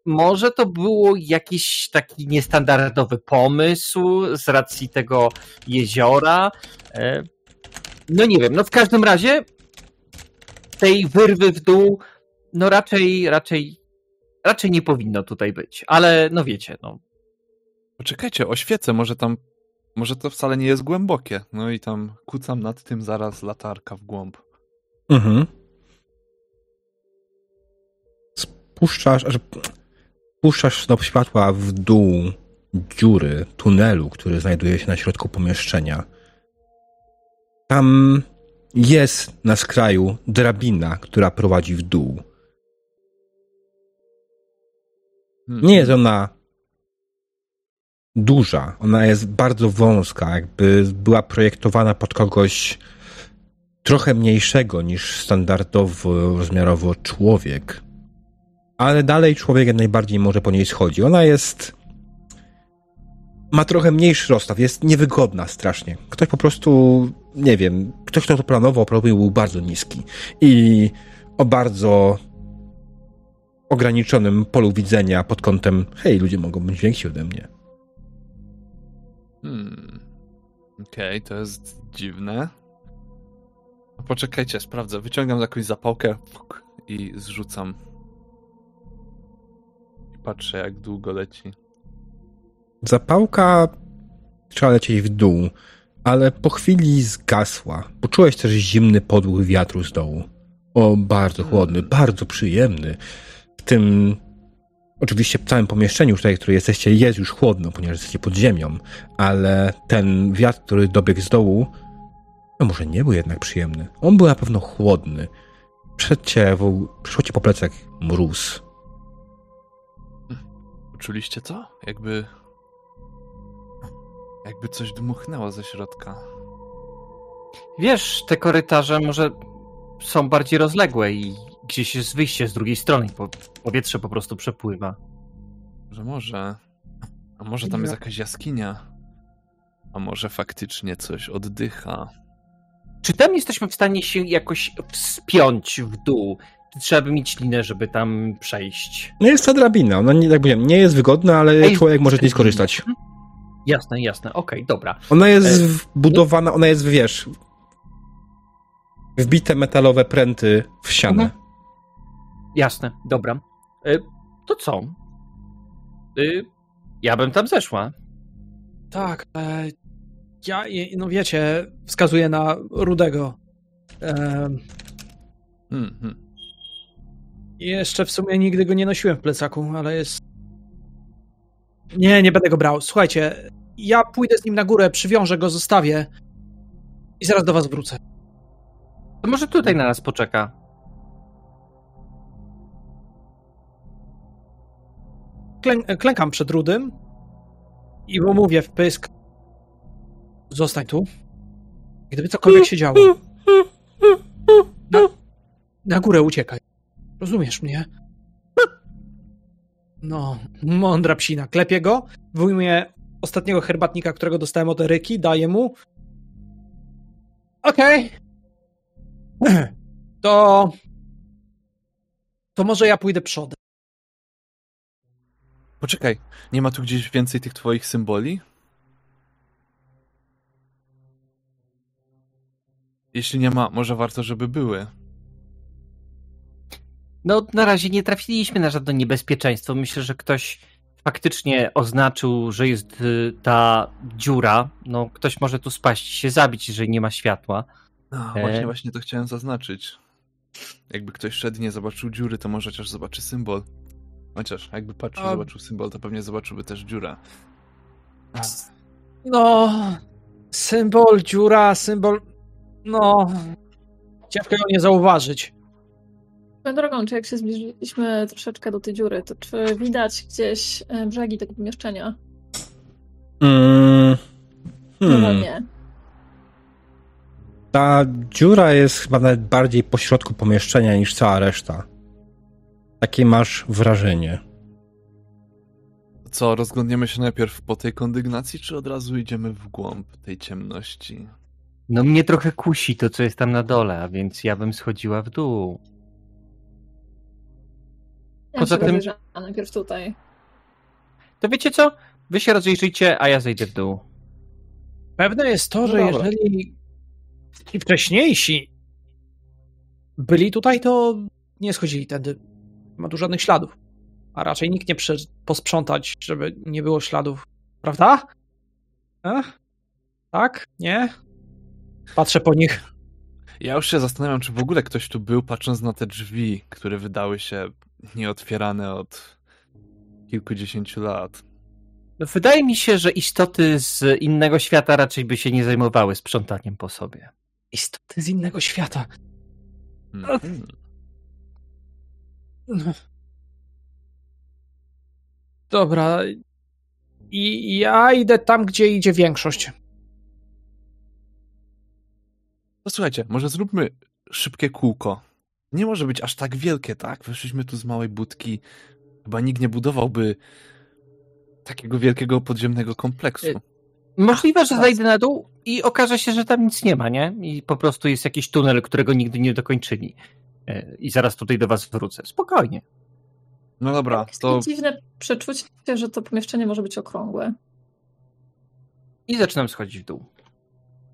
[SPEAKER 2] Może to było jakiś taki niestandardowy pomysł z racji tego jeziora. E, no nie wiem, no w każdym razie tej wyrwy w dół, no raczej, raczej, raczej nie powinno tutaj być. Ale no wiecie, no.
[SPEAKER 3] Poczekajcie, oświecę, może tam, może to wcale nie jest głębokie. No i tam kucam nad tym zaraz latarka w głąb.
[SPEAKER 1] Mhm. Spuszczasz, że puszczasz snop światła w dół dziury, tunelu, który znajduje się na środku pomieszczenia. Tam jest na skraju drabina, która prowadzi w dół.
[SPEAKER 3] Hmm.
[SPEAKER 1] Nie jest ona duża, ona jest bardzo wąska, jakby była projektowana pod kogoś trochę mniejszego niż standardowo rozmiarowo człowiek ale dalej człowiek najbardziej może po niej schodzi. Ona jest. Ma trochę mniejszy rozstaw, jest niewygodna strasznie. Ktoś po prostu, nie wiem, ktoś, kto to planował, problem był bardzo niski i o bardzo ograniczonym polu widzenia pod kątem, hej, ludzie mogą być więksi ode mnie.
[SPEAKER 3] Hmm. Okej, okay, to jest dziwne. Poczekajcie, sprawdzę. Wyciągam jakąś zapałkę i zrzucam patrzę, jak długo leci.
[SPEAKER 1] Zapałka trzeba lecieć w dół, ale po chwili zgasła. Poczułeś też zimny podmuch wiatru z dołu. O, bardzo chłodny, hmm. bardzo przyjemny. W tym, oczywiście w całym pomieszczeniu, tutaj, w którym jesteście, jest już chłodno, ponieważ jesteście pod ziemią, ale ten wiatr, który dobiegł z dołu, no może nie był jednak przyjemny. On był na pewno chłodny. Przed cię, przyszło ci po plecach mróz.
[SPEAKER 3] Czuliście to? Jakby. Jakby coś dmuchnęło ze środka.
[SPEAKER 2] Wiesz, te korytarze może są bardziej rozległe i gdzieś jest wyjście z drugiej strony, bo powietrze po prostu przepływa.
[SPEAKER 3] Że może. A może tam jest jakaś jaskinia? A może faktycznie coś oddycha?
[SPEAKER 2] Czy tam jesteśmy w stanie się jakoś wspiąć w dół? Trzeba by mieć linę, żeby tam przejść.
[SPEAKER 1] No jest ta drabina, ona nie, jak mówiłem, nie jest wygodna, ale Ej, człowiek może z niej skorzystać.
[SPEAKER 2] Jasne, jasne, okej, okay, dobra.
[SPEAKER 1] Ona jest e... wbudowana, ona jest, wiesz, wbite metalowe pręty w ścianę. Mhm.
[SPEAKER 2] Jasne, dobra. E, to co? E, ja bym tam zeszła.
[SPEAKER 4] Tak, ja, no wiecie, wskazuję na Rudego. Hmm, hmm. Jeszcze w sumie nigdy go nie nosiłem w plecaku, ale jest. Nie, nie będę go brał. Słuchajcie, ja pójdę z nim na górę, przywiążę go, zostawię i zaraz do was wrócę.
[SPEAKER 2] To może tutaj na nas poczeka.
[SPEAKER 4] Klę klękam przed Rudym i mu mówię w pysk zostań tu. Gdyby cokolwiek się działo. Na, na górę uciekaj. Rozumiesz mnie? No, mądra psina. Klepię go, wyjmuję ostatniego herbatnika, którego dostałem od Eryki, daję mu. Okej. Okay. To... To może ja pójdę przodem.
[SPEAKER 3] Poczekaj, nie ma tu gdzieś więcej tych twoich symboli? Jeśli nie ma, może warto, żeby były.
[SPEAKER 2] No, na razie nie trafiliśmy na żadne niebezpieczeństwo. Myślę, że ktoś faktycznie oznaczył, że jest y, ta dziura. No, ktoś może tu spaść się zabić, jeżeli nie ma światła.
[SPEAKER 3] No, właśnie, e... właśnie to chciałem zaznaczyć. Jakby ktoś szedł nie zobaczył dziury, to może chociaż zobaczy symbol. Chociaż jakby patrzył,
[SPEAKER 4] A-
[SPEAKER 3] zobaczył symbol, to pewnie zobaczyłby też dziurę.
[SPEAKER 4] No, symbol, dziura, symbol. No, ciężko ją nie zauważyć.
[SPEAKER 5] Swoją drogą, czy jak się zbliżyliśmy troszeczkę do tej dziury, to czy widać gdzieś e, brzegi tego pomieszczenia?
[SPEAKER 1] Mm,
[SPEAKER 5] Hmm.
[SPEAKER 1] hmm.
[SPEAKER 5] nie.
[SPEAKER 1] Ta dziura jest chyba nawet bardziej po środku pomieszczenia niż cała reszta. Takie masz wrażenie.
[SPEAKER 3] Co, rozglądniemy się najpierw po tej kondygnacji, czy od razu idziemy w głąb tej ciemności?
[SPEAKER 2] No mnie trochę kusi to, co jest tam na dole, a więc ja bym schodziła w dół. Poza
[SPEAKER 5] się
[SPEAKER 2] tym-
[SPEAKER 5] rozejrzałam najpierw tutaj.
[SPEAKER 2] To wiecie co? Wy się rozejrzyjcie, a ja zejdę w dół.
[SPEAKER 4] Pewne jest to,
[SPEAKER 3] No
[SPEAKER 4] że
[SPEAKER 3] dobra.
[SPEAKER 4] jeżeli ci wcześniejsi byli tutaj, to nie schodzili tędy. Nie ma tu żadnych śladów. A raczej nikt nie prze- posprzątać, żeby nie było śladów. Prawda? A? Tak? Nie? Patrzę po nich.
[SPEAKER 3] Ja już się zastanawiam, czy w ogóle ktoś tu był, patrząc na te drzwi, które wydały się nieotwierane od kilkudziesięciu lat.
[SPEAKER 2] No, wydaje mi się, że istoty z innego świata raczej by się nie zajmowały sprzątaniem po sobie.
[SPEAKER 4] Istoty z innego świata.
[SPEAKER 3] Mhm.
[SPEAKER 4] Dobra. I ja idę tam, gdzie idzie większość.
[SPEAKER 3] To słuchajcie, może zróbmy szybkie kółko. Nie może być aż tak wielkie, tak? Weszliśmy tu z małej budki. Chyba nikt nie budowałby takiego wielkiego podziemnego kompleksu.
[SPEAKER 2] Y- Możliwe, że zejdę na dół i okaże się, że tam nic nie ma, nie? I po prostu jest jakiś tunel, którego nigdy nie dokończyli. E, I zaraz tutaj do was wrócę. Spokojnie.
[SPEAKER 3] No dobra,
[SPEAKER 5] Jest
[SPEAKER 3] to
[SPEAKER 5] dziwne przeczucie, że to pomieszczenie może być okrągłe.
[SPEAKER 2] I zaczynam schodzić w dół.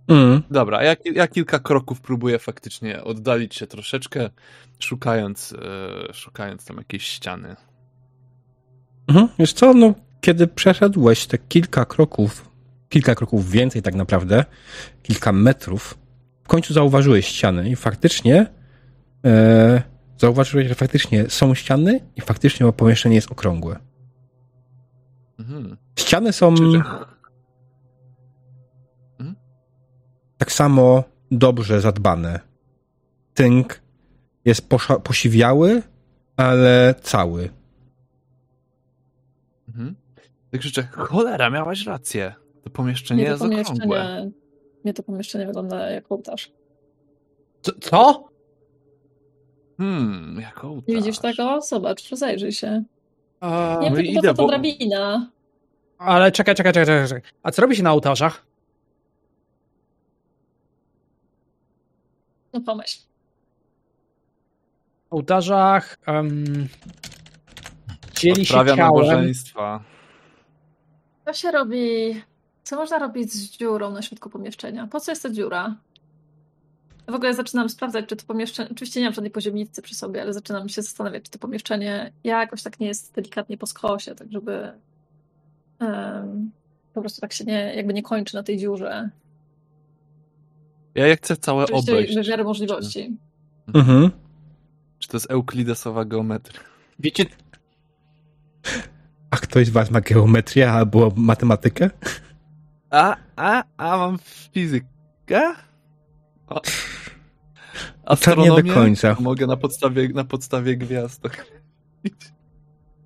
[SPEAKER 1] Mm.
[SPEAKER 3] dobra. Ja, ja kilka kroków próbuję faktycznie oddalić się troszeczkę, szukając, e, szukając tam jakiejś ściany.
[SPEAKER 1] Mhm. Wiesz co, no, kiedy przeszedłeś te kilka kroków, kilka kroków więcej tak naprawdę, kilka metrów, w końcu zauważyłeś ściany i faktycznie e, zauważyłeś, że faktycznie są ściany i faktycznie pomieszczenie jest okrągłe.
[SPEAKER 3] Mhm.
[SPEAKER 1] Ściany są tak samo dobrze zadbane. Tynk jest posza- posiwiały, ale cały.
[SPEAKER 3] Mhm. Tak krzyczę, cholera, miałaś rację. To pomieszczenie jest
[SPEAKER 5] to
[SPEAKER 3] okrągłe.
[SPEAKER 5] pomieszczenie, mnie to pomieszczenie wygląda jak ołtarz.
[SPEAKER 4] Co? co?
[SPEAKER 3] Hmm, jako ołtarz.
[SPEAKER 5] Nie widzisz tego? Zobacz, rozejrzyj się.
[SPEAKER 4] A,
[SPEAKER 5] Nie
[SPEAKER 3] no idę,
[SPEAKER 5] co to
[SPEAKER 3] bo-
[SPEAKER 5] drabina.
[SPEAKER 4] ale czekaj, czekaj, czekaj, czekaj. A co robi się na ołtarzach?
[SPEAKER 5] No pomyśl.
[SPEAKER 4] W ołtarzach um, dzieli się
[SPEAKER 3] Odprawia
[SPEAKER 4] ciałem.
[SPEAKER 3] nabożeństwa.
[SPEAKER 5] Co się robi? Co można robić z dziurą na środku pomieszczenia? Po co jest ta dziura? W ogóle zaczynam sprawdzać, czy to pomieszczenie. Oczywiście nie mam żadnej poziomnicy przy sobie, ale zaczynam się zastanawiać, czy to pomieszczenie jakoś tak nie jest delikatnie po skosie, tak żeby em, po prostu tak się nie, jakby nie kończy na tej dziurze.
[SPEAKER 3] Ja jak chcę całe
[SPEAKER 5] Oczywiście
[SPEAKER 3] obejść.
[SPEAKER 5] w miarę możliwości.
[SPEAKER 1] Mhm.
[SPEAKER 3] Czy to jest euklidesowa geometria?
[SPEAKER 2] Wiecie,
[SPEAKER 1] A ktoś z was ma geometrię albo matematykę?
[SPEAKER 3] A, a, a mam fizykę? A,
[SPEAKER 1] To nie do końca.
[SPEAKER 3] Mogę na podstawie, na podstawie gwiazdek.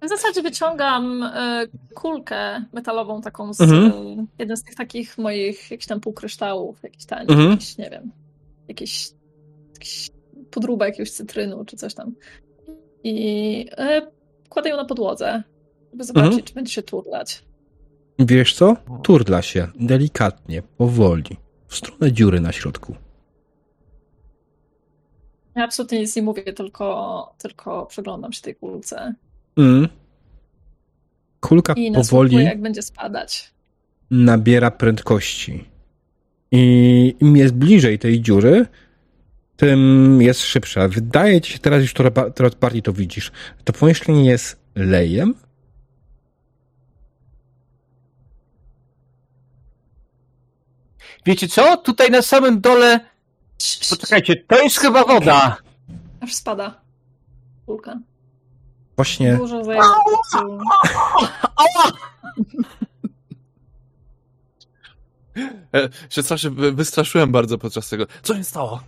[SPEAKER 5] W zasadzie wyciągam e, kulkę metalową, taką z
[SPEAKER 1] Mhm.
[SPEAKER 5] e, jeden z tych takich moich jakichś tam półkryształów, jakiś tam,
[SPEAKER 1] Mhm.
[SPEAKER 5] jakiś, nie wiem, jakiś, jakiś podróbek jakiegoś cytrynu czy coś tam. I e, kładę ją na podłodze, żeby zobaczyć,
[SPEAKER 1] Mhm.
[SPEAKER 5] czy będzie się turlać.
[SPEAKER 1] Wiesz co? Turla się delikatnie, powoli, w stronę dziury na środku.
[SPEAKER 5] Ja absolutnie nic nie mówię, tylko, tylko przyglądam się tej kulce
[SPEAKER 1] Mm. Kulka
[SPEAKER 5] i
[SPEAKER 1] powoli
[SPEAKER 5] jak będzie spadać.
[SPEAKER 1] nabiera prędkości. I im jest bliżej tej dziury, tym jest szybsza. Wydaje ci się teraz już ba- coraz bardziej to widzisz. To pomieszczenie jest lejem,
[SPEAKER 2] wiecie co? Tutaj na samym dole. Poczekajcie, to jest chyba woda.
[SPEAKER 5] Aż spada kulka.
[SPEAKER 1] Właśnie
[SPEAKER 5] Dużo.
[SPEAKER 3] E, się strasznie wy- wystraszyłem bardzo podczas tego. Co się stało?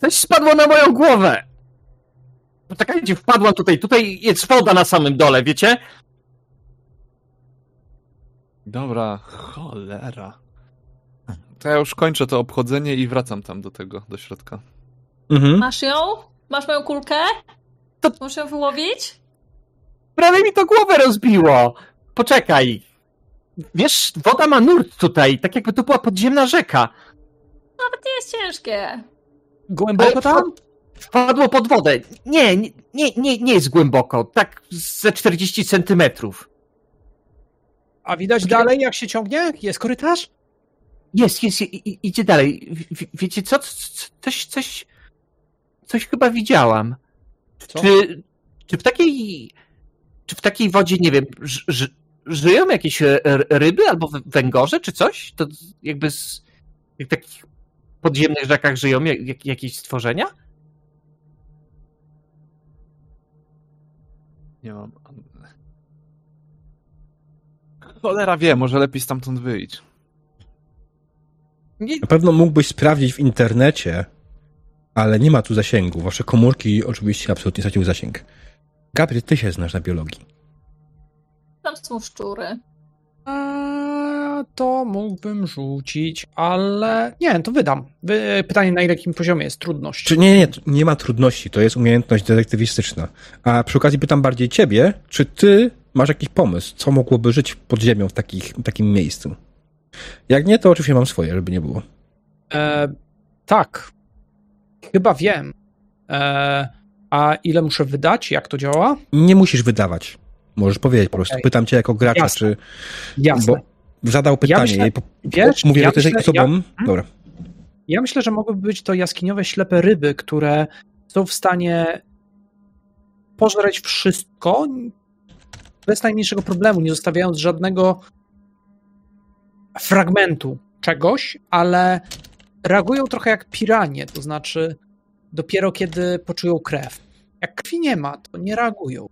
[SPEAKER 2] Coś spadło na moją głowę! Poczekajcie, wpadłam tutaj, tutaj jest woda na samym dole, wiecie?
[SPEAKER 3] Dobra, cholera. To ja już kończę to obchodzenie i wracam tam do tego, do środka.
[SPEAKER 1] mhm.
[SPEAKER 5] Masz ją? Masz moją kulkę?
[SPEAKER 2] To-
[SPEAKER 5] ją wyłowić?
[SPEAKER 2] Prawie mi to głowę rozbiło! Poczekaj. Wiesz, woda ma nurt tutaj, tak jakby to była podziemna rzeka.
[SPEAKER 5] Nawet nie jest ciężkie.
[SPEAKER 4] Głęboko tam?
[SPEAKER 2] Wpadło pod wodę. Nie, nie, nie, nie, jest głęboko. Tak ze 40 centymetrów.
[SPEAKER 4] A widać dalej, jak się ciągnie? Jest korytarz?
[SPEAKER 2] Jest, jest, idzie dalej. Wiecie co? Coś, coś, coś chyba widziałam.
[SPEAKER 4] Co?
[SPEAKER 2] Czy, czy w takiej, czy w takiej wodzie, nie wiem, ż, ż, żyją jakieś ryby albo wę- węgorze, czy coś? To jakby z, jak w takich podziemnych rzekach żyją jak, jak, jakieś stworzenia?
[SPEAKER 3] Nie mam. Cholera wie, może lepiej stamtąd wyjść.
[SPEAKER 2] Nie,
[SPEAKER 1] Na pewno mógłbyś sprawdzić w internecie, ale nie ma tu zasięgu. Wasze komórki oczywiście absolutnie straciły zasięg. Gabriel, ty się znasz na biologii.
[SPEAKER 5] Tam są szczury.
[SPEAKER 4] Eee, to mógłbym rzucić, ale nie, to wydam. Wy, pytanie na jakim poziomie jest trudność.
[SPEAKER 1] Czy nie, nie, nie ma trudności, to jest umiejętność detektywistyczna. A przy okazji pytam bardziej ciebie, czy ty masz jakiś pomysł, co mogłoby żyć pod ziemią w takich, takim miejscu? Jak nie, to oczywiście mam swoje, żeby nie było.
[SPEAKER 4] E, tak. Chyba wiem. E, a ile muszę wydać? Jak to działa?
[SPEAKER 1] Nie musisz wydawać. Możesz powiedzieć po prostu.
[SPEAKER 4] Okej.
[SPEAKER 1] Pytam cię jako gracza,
[SPEAKER 4] Jasne.
[SPEAKER 1] czy...
[SPEAKER 4] Jasne.
[SPEAKER 1] Bo zadał pytanie
[SPEAKER 4] myślę-
[SPEAKER 1] i po,
[SPEAKER 4] Wiesz,
[SPEAKER 1] mówię,
[SPEAKER 4] ja myślę-
[SPEAKER 1] osobą...
[SPEAKER 4] ja-
[SPEAKER 1] Dobra.
[SPEAKER 4] Ja myślę, że mogłyby być to jaskiniowe ślepe ryby, które są w stanie pożreć wszystko bez najmniejszego problemu, nie zostawiając żadnego fragmentu czegoś, ale reagują trochę jak piranie, to znaczy dopiero kiedy poczują krew. Jak krwi nie ma, to nie reagują.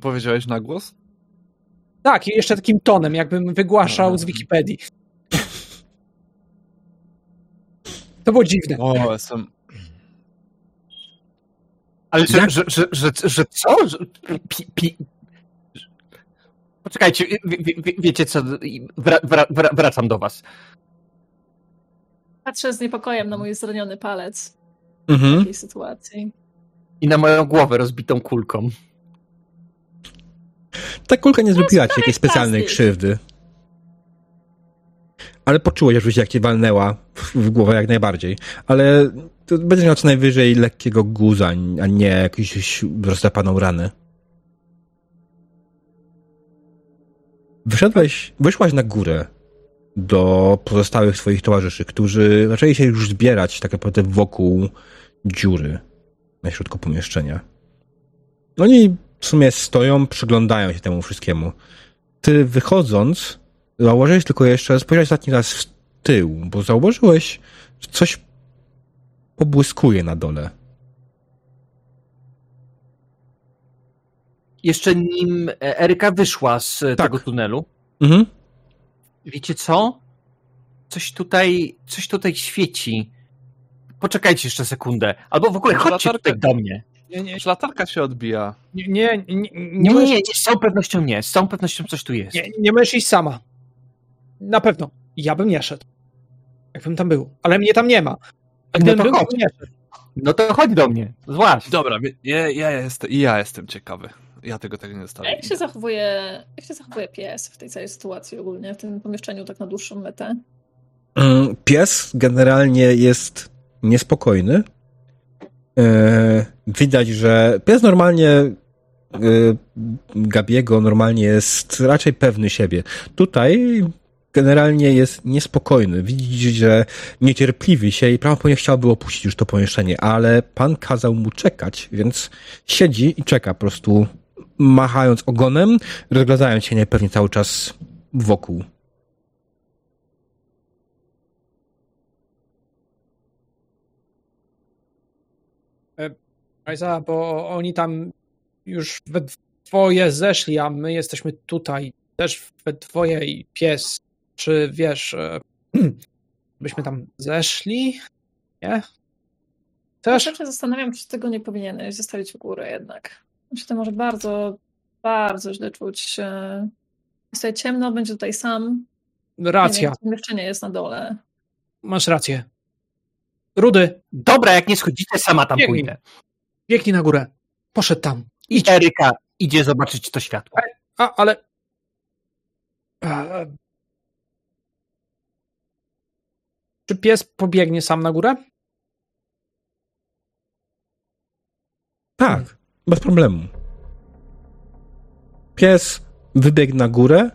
[SPEAKER 3] Powiedziałeś na głos?
[SPEAKER 4] Tak, i jeszcze takim tonem, jakbym wygłaszał z Wikipedii. To było dziwne.
[SPEAKER 3] O, jestem.
[SPEAKER 2] Ale że, że, że, że co? Poczekajcie, wie, wie, wiecie co? Wra, wra, wra, wracam do was.
[SPEAKER 5] Patrzę z niepokojem na mój zraniony palec w
[SPEAKER 1] Mhm.
[SPEAKER 5] takiej sytuacji.
[SPEAKER 2] I na moją głowę rozbitą kulką.
[SPEAKER 1] Ta kulka nie zrobiła ci jakiejś specjalnej krzywdy. Ale poczułeś oczywiście, jak cię walnęła w- w głowę jak najbardziej. Ale to będziesz miał co najwyżej lekkiego guza, a nie jakąś rozdrapaną ranę. Wyszedłeś, wyszłaś na górę do pozostałych swoich towarzyszy, którzy zaczęli się już zbierać tak naprawdę wokół dziury na środku pomieszczenia. Oni w sumie stoją, przyglądają się temu wszystkiemu. Ty wychodząc, zauważyłeś tylko jeszcze, spojrzałeś ostatni raz w tył, bo zauważyłeś, że coś pobłyskuje na dole.
[SPEAKER 2] Jeszcze nim e, Eryka wyszła z tak. tego tunelu,
[SPEAKER 1] Mhm.
[SPEAKER 2] wiecie co? Coś tutaj, coś tutaj świeci. Poczekajcie jeszcze sekundę. Albo w ogóle
[SPEAKER 3] Może
[SPEAKER 2] chodźcie
[SPEAKER 3] latarkę?
[SPEAKER 2] tutaj do mnie.
[SPEAKER 4] Nie, nie,
[SPEAKER 3] latarka się odbija.
[SPEAKER 4] nie, nie, nie, nie,
[SPEAKER 2] Nie, nie,
[SPEAKER 4] możesz,
[SPEAKER 2] nie, nie, z całą pewnością nie. Z całą pewnością coś tu jest.
[SPEAKER 4] nie, nie możesz iść sama. Na pewno. Ja bym nie szedł. Jakbym tam był. Ale mnie tam nie ma. A
[SPEAKER 2] No
[SPEAKER 4] gdybym
[SPEAKER 2] to
[SPEAKER 4] był,
[SPEAKER 2] chodź.
[SPEAKER 4] nie szedł.
[SPEAKER 2] No to chodź do mnie. Złaś.
[SPEAKER 3] Dobra, ja, ja, jestem, i ja jestem ciekawy. Ja tego tego nie
[SPEAKER 5] A
[SPEAKER 3] zostawię.
[SPEAKER 5] jak się zachowuje, jak się zachowuje pies w tej całej sytuacji ogólnie, w tym pomieszczeniu tak na dłuższą metę?
[SPEAKER 1] Mm, Pies generalnie jest niespokojny. E, Widać, że pies normalnie e, Gabiego normalnie jest raczej pewny siebie. Tutaj generalnie jest niespokojny. Widzi, że niecierpliwi się i prawdopodobnie chciałby opuścić już to pomieszczenie, ale pan kazał mu czekać, więc siedzi i czeka po prostu machając ogonem, rozglądając się niepewnie cały czas wokół.
[SPEAKER 4] Ajza, bo oni tam już we dwoje zeszli, a my jesteśmy tutaj też we dwoje i pies. Czy wiesz, e, byśmy tam zeszli? Nie? Też?
[SPEAKER 5] Ja się zastanawiam, czy tego nie powinieneś zostawić w górę jednak. Się to może bardzo, bardzo źle czuć. e, Jest tutaj ciemno, będzie tutaj sam.
[SPEAKER 4] Racja,
[SPEAKER 5] Pomieszczenie jest na dole.
[SPEAKER 4] masz rację. Rudy,
[SPEAKER 2] Dobra, jak nie schodzicie, sama tam
[SPEAKER 4] Biegnij.
[SPEAKER 2] pójdę.
[SPEAKER 4] biegnij na górę. Poszedł tam.
[SPEAKER 2] I Eryka idzie zobaczyć to światło.
[SPEAKER 4] A, ale... A, Czy pies pobiegnie sam na górę?
[SPEAKER 1] Tak, bez problemu. Pies wybiegł na górę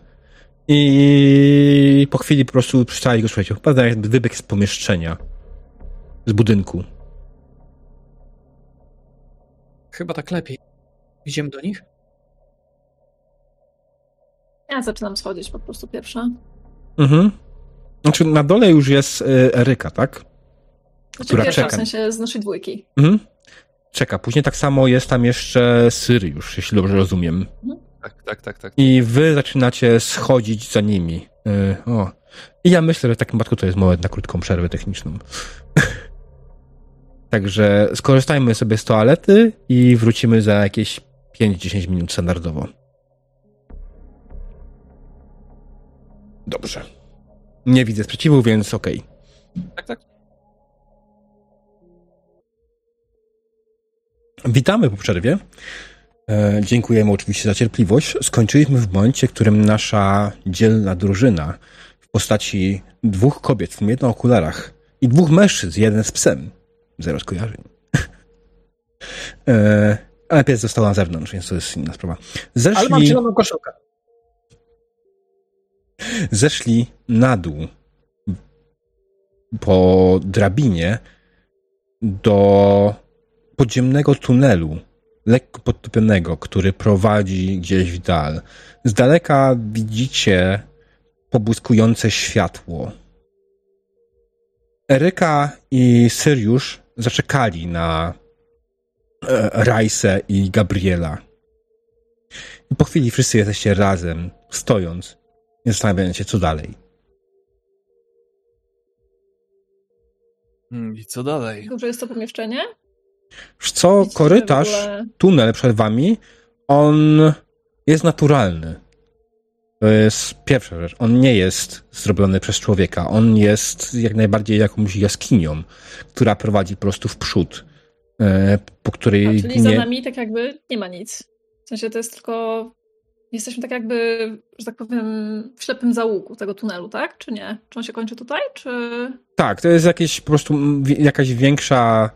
[SPEAKER 1] i po chwili po prostu przestali go słuchać. Chyba jakby wybiegł z pomieszczenia, z budynku.
[SPEAKER 4] Chyba tak lepiej. Idziemy do nich?
[SPEAKER 5] Ja zaczynam schodzić po prostu pierwsza.
[SPEAKER 1] Mhm. Znaczy na dole już jest y, Eryka, tak?
[SPEAKER 5] Znaczy
[SPEAKER 1] Która
[SPEAKER 5] pierwsza,
[SPEAKER 1] czeka.
[SPEAKER 5] w sensie z naszej dwójki.
[SPEAKER 1] Mhm. Czeka. Później tak samo jest tam jeszcze Syriusz, jeśli dobrze rozumiem.
[SPEAKER 3] Tak, tak, tak, tak.
[SPEAKER 1] I wy zaczynacie schodzić za nimi. Y, o. I ja myślę, że w takim przypadku to jest moment na krótką przerwę techniczną. Także skorzystajmy sobie z toalety i wrócimy za jakieś 5-10 minut standardowo. Dobrze. Nie widzę sprzeciwu, więc okej.
[SPEAKER 3] Tak, tak.
[SPEAKER 1] Witamy po przerwie. E, dziękujemy oczywiście za cierpliwość. Skończyliśmy w momencie, w którym nasza dzielna drużyna w postaci dwóch kobiet, w tym jedna okularach i dwóch mężczyzn, jeden z psem, zero skojarzeń. e, ale pies został na zewnątrz, więc to jest inna sprawa.
[SPEAKER 4] Ale mam
[SPEAKER 1] Zeszli,
[SPEAKER 4] zieloną koszulkę.
[SPEAKER 1] zeszli na dół po drabinie do podziemnego tunelu, lekko podtopionego, który prowadzi gdzieś w dal. Z daleka widzicie pobłyskujące światło. Eryka i Syriusz zaczekali na e, Rajsę i Gabriela. I po chwili wszyscy jesteście razem, stojąc i zastanawiając się, co dalej.
[SPEAKER 3] Hmm, I co dalej?
[SPEAKER 5] Duże jest to pomieszczenie?
[SPEAKER 1] Co, korytarz,
[SPEAKER 5] ogóle-
[SPEAKER 1] tunel przed wami, on jest naturalny. To jest pierwsza rzecz. On nie jest zrobiony przez człowieka. On jest jak najbardziej jakąś jaskinią, która prowadzi po prostu w przód, e, po której
[SPEAKER 5] A, czyli za
[SPEAKER 1] nie...
[SPEAKER 5] nami tak jakby nie ma nic. W sensie to jest tylko... Jesteśmy tak jakby, że tak powiem, w ślepym załuku tego tunelu, tak? Czy nie? Czy on się kończy tutaj, czy...
[SPEAKER 1] Tak, to jest jakieś po prostu jakaś większa,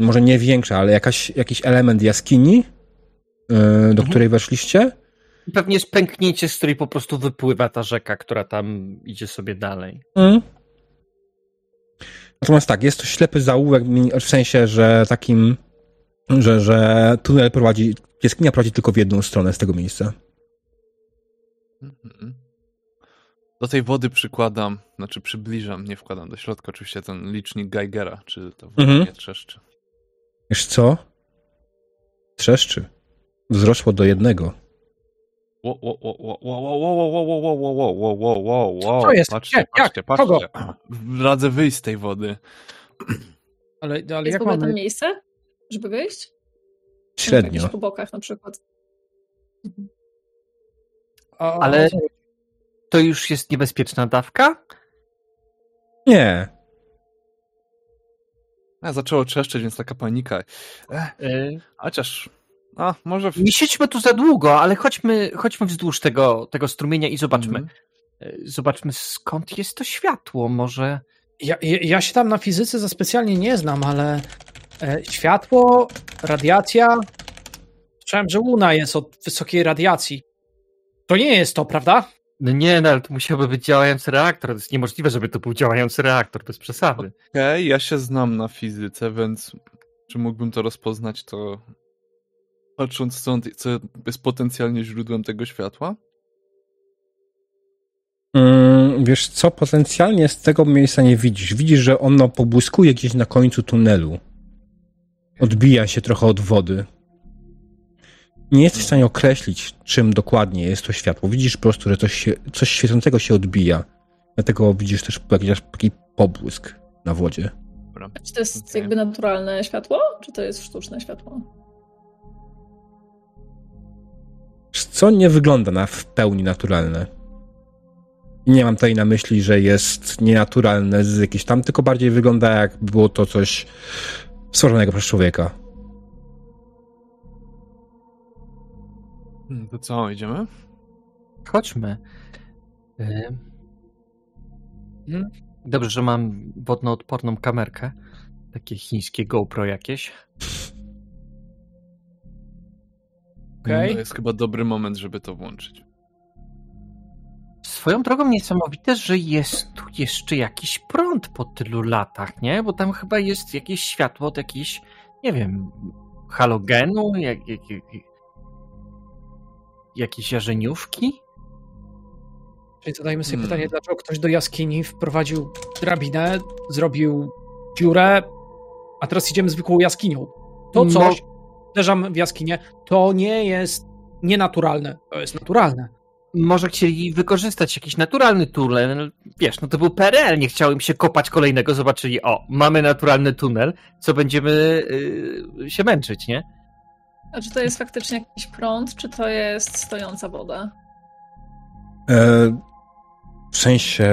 [SPEAKER 1] może nie większa, ale jakaś, jakiś element jaskini, e, do
[SPEAKER 3] Mhm.
[SPEAKER 1] której weszliście.
[SPEAKER 2] Pewnie jest pęknięcie, z której po prostu wypływa ta rzeka, która tam idzie sobie dalej.
[SPEAKER 1] Mm. Natomiast tak, jest to ślepy zaułek, w sensie, że takim, że, że tunel prowadzi, jaskinia prowadzi tylko w jedną stronę z tego miejsca.
[SPEAKER 3] Mhm. Do tej wody przykładam, znaczy przybliżam, nie wkładam do środka oczywiście ten licznik Geigera, czy to woda
[SPEAKER 1] Mhm.
[SPEAKER 3] nie trzeszczy.
[SPEAKER 1] Wiesz co? Trzeszczy. Wzrosło do jednego.
[SPEAKER 4] Co jest?
[SPEAKER 3] Patrzcie, patrzcie, patrzcie. Radzę wyjść z tej wody.
[SPEAKER 4] Ale, ale
[SPEAKER 5] jest
[SPEAKER 4] jak mamy...
[SPEAKER 5] tam miejsce, żeby wyjść?
[SPEAKER 1] Średnio.
[SPEAKER 5] Po bokach na przykład.
[SPEAKER 2] Ale to już jest niebezpieczna dawka?
[SPEAKER 1] Nie.
[SPEAKER 3] A, zaczęło trzeszczeć, więc taka panika. Ech,
[SPEAKER 2] Y,
[SPEAKER 3] chociaż, a może... W...
[SPEAKER 2] Nie siedźmy tu za długo, ale chodźmy, chodźmy wzdłuż tego, tego strumienia i zobaczmy. Y, Zobaczmy skąd jest to światło. Może.
[SPEAKER 4] Ja, ja, ja się tam na fizyce za specjalnie nie znam, ale e, światło, radiacja. Słyszałem, że Luna jest od wysokiej radiacji. To nie jest to, prawda?
[SPEAKER 2] No nie, no ale to musiałby być działający reaktor. To jest niemożliwe, żeby to był działający reaktor, bez przesady.
[SPEAKER 3] Okej, ja się znam na fizyce, więc czy mógłbym to rozpoznać, to patrząc stąd, co jest potencjalnie źródłem tego światła?
[SPEAKER 1] Mm, wiesz co, potencjalnie z tego miejsca nie widzisz. Widzisz, że ono pobłyskuje gdzieś na końcu tunelu. Odbija się trochę od wody. Nie jesteś w stanie określić, czym dokładnie jest to światło. Widzisz po prostu, że coś, się, coś świecącego się odbija. Dlatego widzisz też jakiś taki pobłysk na wodzie.
[SPEAKER 3] Dobra.
[SPEAKER 5] Czy to jest
[SPEAKER 3] Okej.
[SPEAKER 5] jakby naturalne światło, czy to jest sztuczne światło?
[SPEAKER 1] Co nie wygląda na w pełni naturalne. Nie mam tutaj na myśli, że jest nienaturalne z jakiejś tam, tylko bardziej wygląda jakby było to coś stworzonego przez człowieka.
[SPEAKER 3] To co, idziemy?
[SPEAKER 2] Chodźmy. Y,
[SPEAKER 4] Mhm.
[SPEAKER 2] Dobrze, że mam wodnoodporną kamerkę. Takie chińskie GoPro jakieś.
[SPEAKER 4] Okej.
[SPEAKER 3] To jest chyba dobry moment, żeby to włączyć.
[SPEAKER 2] Swoją drogą niesamowite, że jest tu jeszcze jakiś prąd po tylu latach, nie? Bo tam chyba jest jakieś światło od jakiejś, nie wiem, halogenu, jak, jak, jak, jakieś jarzeniówki?
[SPEAKER 4] Czyli zadajmy sobie
[SPEAKER 3] Hmm.
[SPEAKER 4] pytanie, dlaczego ktoś do jaskini wprowadził drabinę, zrobił dziurę, a teraz idziemy zwykłą jaskinią. To coś, uderzam w jaskinię, to nie jest nienaturalne, to jest naturalne.
[SPEAKER 2] Może chcieli wykorzystać jakiś naturalny tunel. Wiesz, no to był PRL, nie chciałem się kopać kolejnego, zobaczyli, o, mamy naturalny tunel, co będziemy y, się męczyć, nie?
[SPEAKER 5] A czy to jest faktycznie jakiś prąd, czy to jest stojąca woda?
[SPEAKER 1] E, w sensie.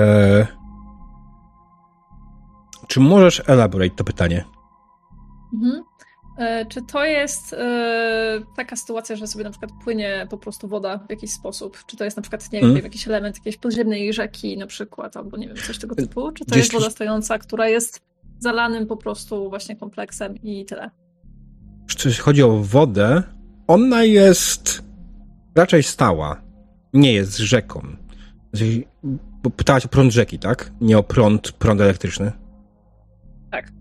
[SPEAKER 1] Czy możesz elaborate to pytanie?
[SPEAKER 5] Mhm. E, Czy to jest e, taka sytuacja, że sobie na przykład płynie po prostu woda w jakiś sposób? Czy to jest na przykład, nie
[SPEAKER 1] Mm.
[SPEAKER 5] wiem, jakiś element jakiejś podziemnej rzeki na przykład, albo nie wiem, coś tego typu? Czy to
[SPEAKER 1] Gdzieś
[SPEAKER 5] jest woda stojąca, która jest zalanym po prostu właśnie kompleksem i tyle?
[SPEAKER 1] Jeśli chodzi o wodę, ona jest raczej stała. Nie jest rzeką. Znaczy, Bo pytałaś o prąd rzeki, tak? Nie o prąd, prąd elektryczny.
[SPEAKER 5] Tak.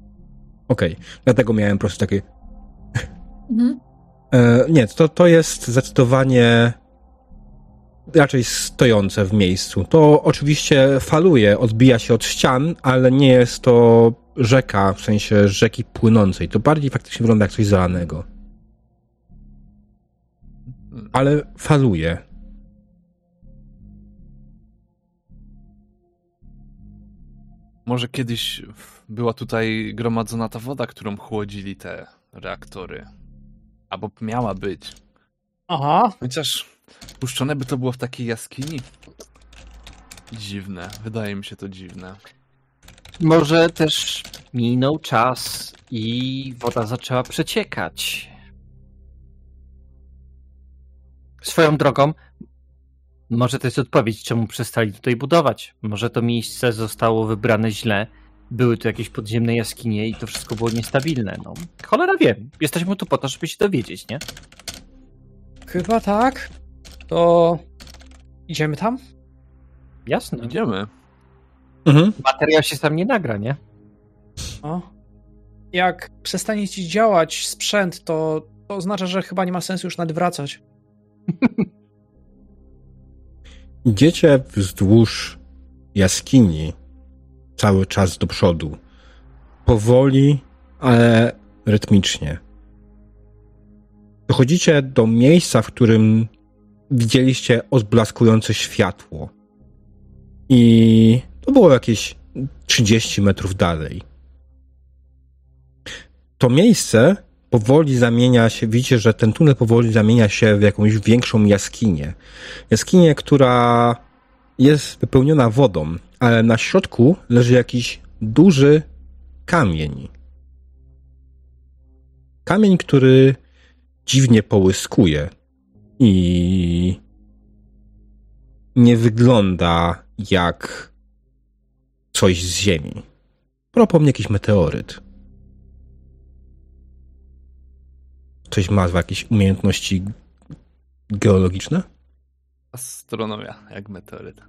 [SPEAKER 1] Okej, dlatego miałem po prostu takie.
[SPEAKER 5] Mhm.
[SPEAKER 1] E, nie, to, to jest zdecydowanie raczej stojące w miejscu. To oczywiście faluje, odbija się od ścian, ale nie jest to rzeka, w sensie rzeki płynącej. To bardziej faktycznie wygląda jak coś zalanego. Ale faluje.
[SPEAKER 3] Może kiedyś była tutaj gromadzona ta woda, którą chłodzili te reaktory. Albo miała być.
[SPEAKER 4] Aha,
[SPEAKER 3] Chociaż puszczone by to było w takiej jaskini. Dziwne, wydaje mi się to dziwne.
[SPEAKER 2] Może też minął czas i woda zaczęła przeciekać. Swoją drogą, może to jest odpowiedź, czemu przestali tutaj budować. Może to miejsce zostało wybrane źle, były tu jakieś podziemne jaskinie i to wszystko było niestabilne. No, cholera wiem. Jesteśmy tu po to, żeby się dowiedzieć, nie?
[SPEAKER 4] chyba tak. To idziemy tam?
[SPEAKER 2] Jasne.
[SPEAKER 3] Idziemy.
[SPEAKER 1] Mhm.
[SPEAKER 2] Materiał się sam nie nagra, nie?
[SPEAKER 4] O. Jak przestanie ci działać sprzęt, to, to oznacza, że chyba nie ma sensu już nadwracać.
[SPEAKER 1] Idziecie wzdłuż jaskini cały czas do przodu. Powoli, ale rytmicznie. Dochodzicie do miejsca, w którym widzieliście odblaskujące światło. I to było jakieś 30 metrów dalej. To miejsce powoli zamienia się, widzicie, że ten tunel powoli zamienia się w jakąś większą jaskinię. Jaskinię, która jest wypełniona wodą, ale na środku leży jakiś duży kamień. Kamień, który dziwnie połyskuje i nie wygląda jak coś z ziemi. Propomnie jakiś meteoryt. Coś ma jakieś umiejętności geologiczne?
[SPEAKER 3] Astronomia, jak meteoryt.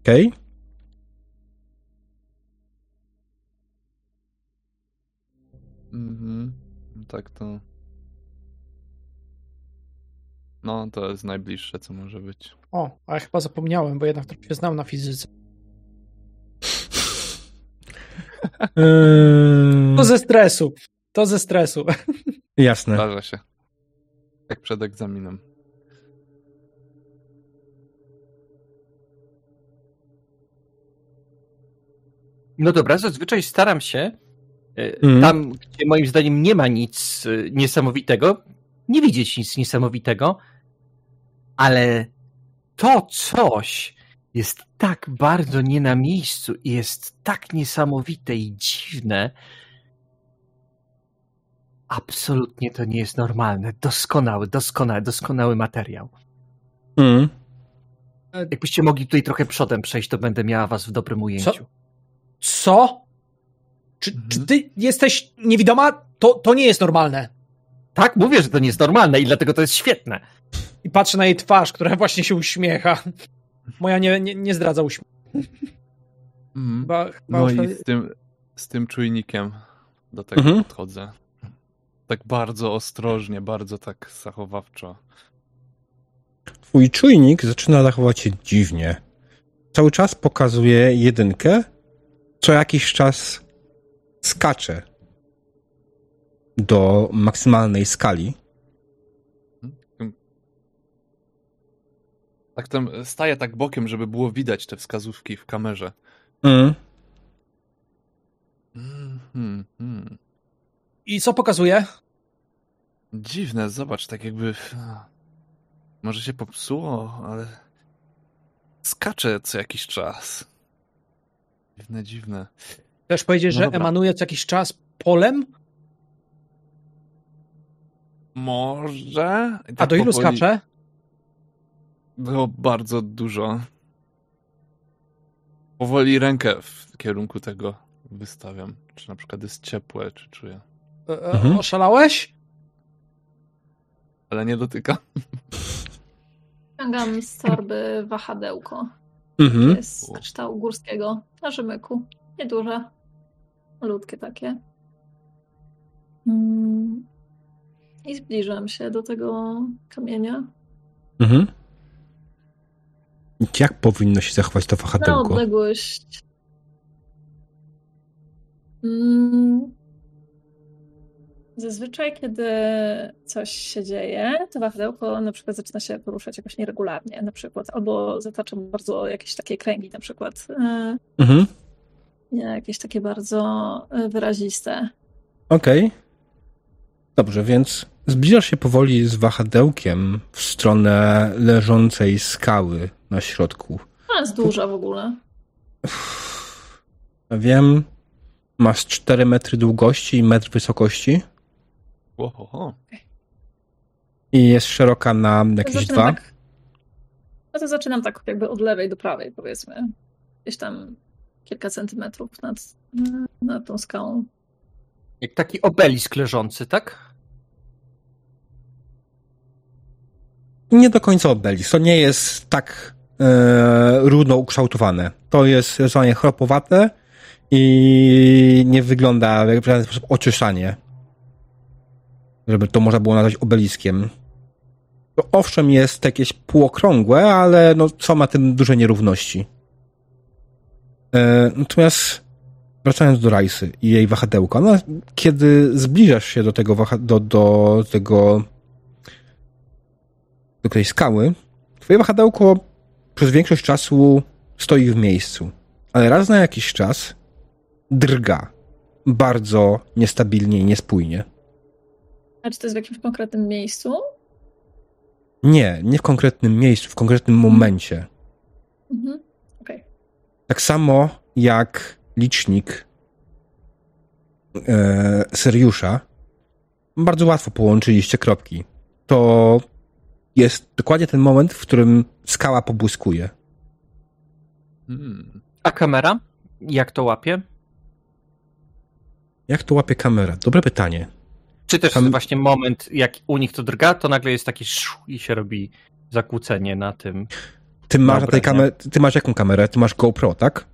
[SPEAKER 1] Okej.
[SPEAKER 3] Mhm. Tak to. No, to jest najbliższe, co może być.
[SPEAKER 4] O, a ja chyba zapomniałem, bo jednak trochę się znam na fizyce. To ze stresu. To ze stresu.
[SPEAKER 1] Jasne.
[SPEAKER 3] Zdarza się. Jak przed egzaminem.
[SPEAKER 2] No dobra, zazwyczaj staram się
[SPEAKER 1] Mhm.
[SPEAKER 2] tam, gdzie moim zdaniem nie ma nic e, niesamowitego, nie widzieć nic niesamowitego, ale to coś jest tak bardzo nie na miejscu i jest tak niesamowite i dziwne. Absolutnie to nie jest normalne. Doskonały, doskonały, doskonały materiał.
[SPEAKER 1] Mm.
[SPEAKER 2] Jakbyście mogli tutaj trochę przodem przejść, to będę miała was w dobrym ujęciu.
[SPEAKER 4] Co? Czy,
[SPEAKER 3] Mhm.
[SPEAKER 4] czy ty jesteś niewidoma? To, to nie jest normalne.
[SPEAKER 2] Tak, mówię, że to nie jest normalne i dlatego to jest świetne.
[SPEAKER 4] I patrzę na jej twarz, która właśnie się uśmiecha. Moja nie, nie, nie zdradza uśmiechu. Chyba, chyba
[SPEAKER 3] No i z tym, z tym czujnikiem do tego
[SPEAKER 1] Mhm.
[SPEAKER 3] podchodzę. Tak bardzo ostrożnie, bardzo tak zachowawczo.
[SPEAKER 1] Twój czujnik zaczyna zachować się dziwnie. Cały czas pokazuje jedynkę, co jakiś czas skacze do maksymalnej skali.
[SPEAKER 3] Tak tam staję tak bokiem, żeby było widać te wskazówki w kamerze.
[SPEAKER 1] Mm.
[SPEAKER 3] Mhm, mhm.
[SPEAKER 4] I co pokazuje?
[SPEAKER 3] Dziwne, zobacz, tak jakby. Może się popsuło, ale. Skacze co jakiś czas. Dziwne, dziwne.
[SPEAKER 4] Chcesz powiedzieć,
[SPEAKER 3] No
[SPEAKER 4] że
[SPEAKER 3] dobra.
[SPEAKER 4] emanuje co jakiś czas polem?
[SPEAKER 3] Może. I
[SPEAKER 4] A
[SPEAKER 3] tak
[SPEAKER 4] do ilu
[SPEAKER 3] powoli-
[SPEAKER 4] skacze?
[SPEAKER 3] Było bardzo dużo. Powoli rękę w kierunku tego wystawiam. Czy na przykład jest ciepłe, czy czuję.
[SPEAKER 4] E, e,
[SPEAKER 1] Mhm.
[SPEAKER 4] Oszalałeś?
[SPEAKER 3] Ale nie dotyka.
[SPEAKER 5] Ściągam z torby wahadełko.
[SPEAKER 1] Mhm.
[SPEAKER 5] Jest z kształtu górskiego na rzemyku. Nieduże. Malutkie takie. Mm. I zbliżam się do tego kamienia.
[SPEAKER 1] Mhm. Jak powinno się zachować to
[SPEAKER 5] Na
[SPEAKER 1] wahadełko?
[SPEAKER 5] odległość. Mm. Zazwyczaj, kiedy coś się dzieje, to wahadełko na przykład zaczyna się poruszać jakoś nieregularnie, na przykład, albo zatacza bardzo jakieś takie kręgi, na przykład, e,
[SPEAKER 1] Mhm.
[SPEAKER 5] nie, jakieś takie bardzo e, wyraziste.
[SPEAKER 1] Okej. Dobrze, więc zbliżasz się powoli z wahadełkiem w stronę leżącej skały na środku.
[SPEAKER 5] Ona jest duża w ogóle.
[SPEAKER 1] Wiem, masz 4 metry długości i metr wysokości
[SPEAKER 3] Ohoho.
[SPEAKER 1] i jest szeroka na jakieś dwa.
[SPEAKER 5] Tak, no to zaczynam tak jakby od lewej do prawej, powiedzmy. Gdzieś tam kilka centymetrów nad, nad tą skałą.
[SPEAKER 2] Jak taki obelisk leżący, tak?
[SPEAKER 1] Nie do końca obelisk. To nie jest tak e, równo ukształtowane. To jest zdecydowanie chropowate i nie wygląda w żaden sposób oczyszczanie. Żeby to można było nazwać obeliskiem. To owszem, jest jakieś półokrągłe, ale no, są na tym duże nierówności. E, natomiast wracając do Rajsy i jej wahadełka, no, kiedy zbliżasz się do tego, do, do tego do tej skały, twoje wahadełko przez większość czasu stoi w miejscu, ale raz na jakiś czas drga bardzo niestabilnie i niespójnie.
[SPEAKER 5] A czy to jest w jakimś konkretnym miejscu?
[SPEAKER 1] Nie, nie w konkretnym miejscu, w konkretnym momencie.
[SPEAKER 5] Mhm. Okej.
[SPEAKER 1] Tak samo jak licznik e, Seriusza, bardzo łatwo połączyliście kropki. To jest dokładnie ten moment, w którym skała pobłyskuje.
[SPEAKER 3] Hmm.
[SPEAKER 2] A kamera? Jak to łapie?
[SPEAKER 1] Jak to łapie kamera? Dobre pytanie.
[SPEAKER 2] Czy też
[SPEAKER 1] Tam-
[SPEAKER 2] właśnie moment, jak u nich to drga, to nagle jest taki szu i się robi zakłócenie na tym.
[SPEAKER 1] Ty masz, tej kamer- ty masz jaką kamerę? Ty masz GoPro, tak?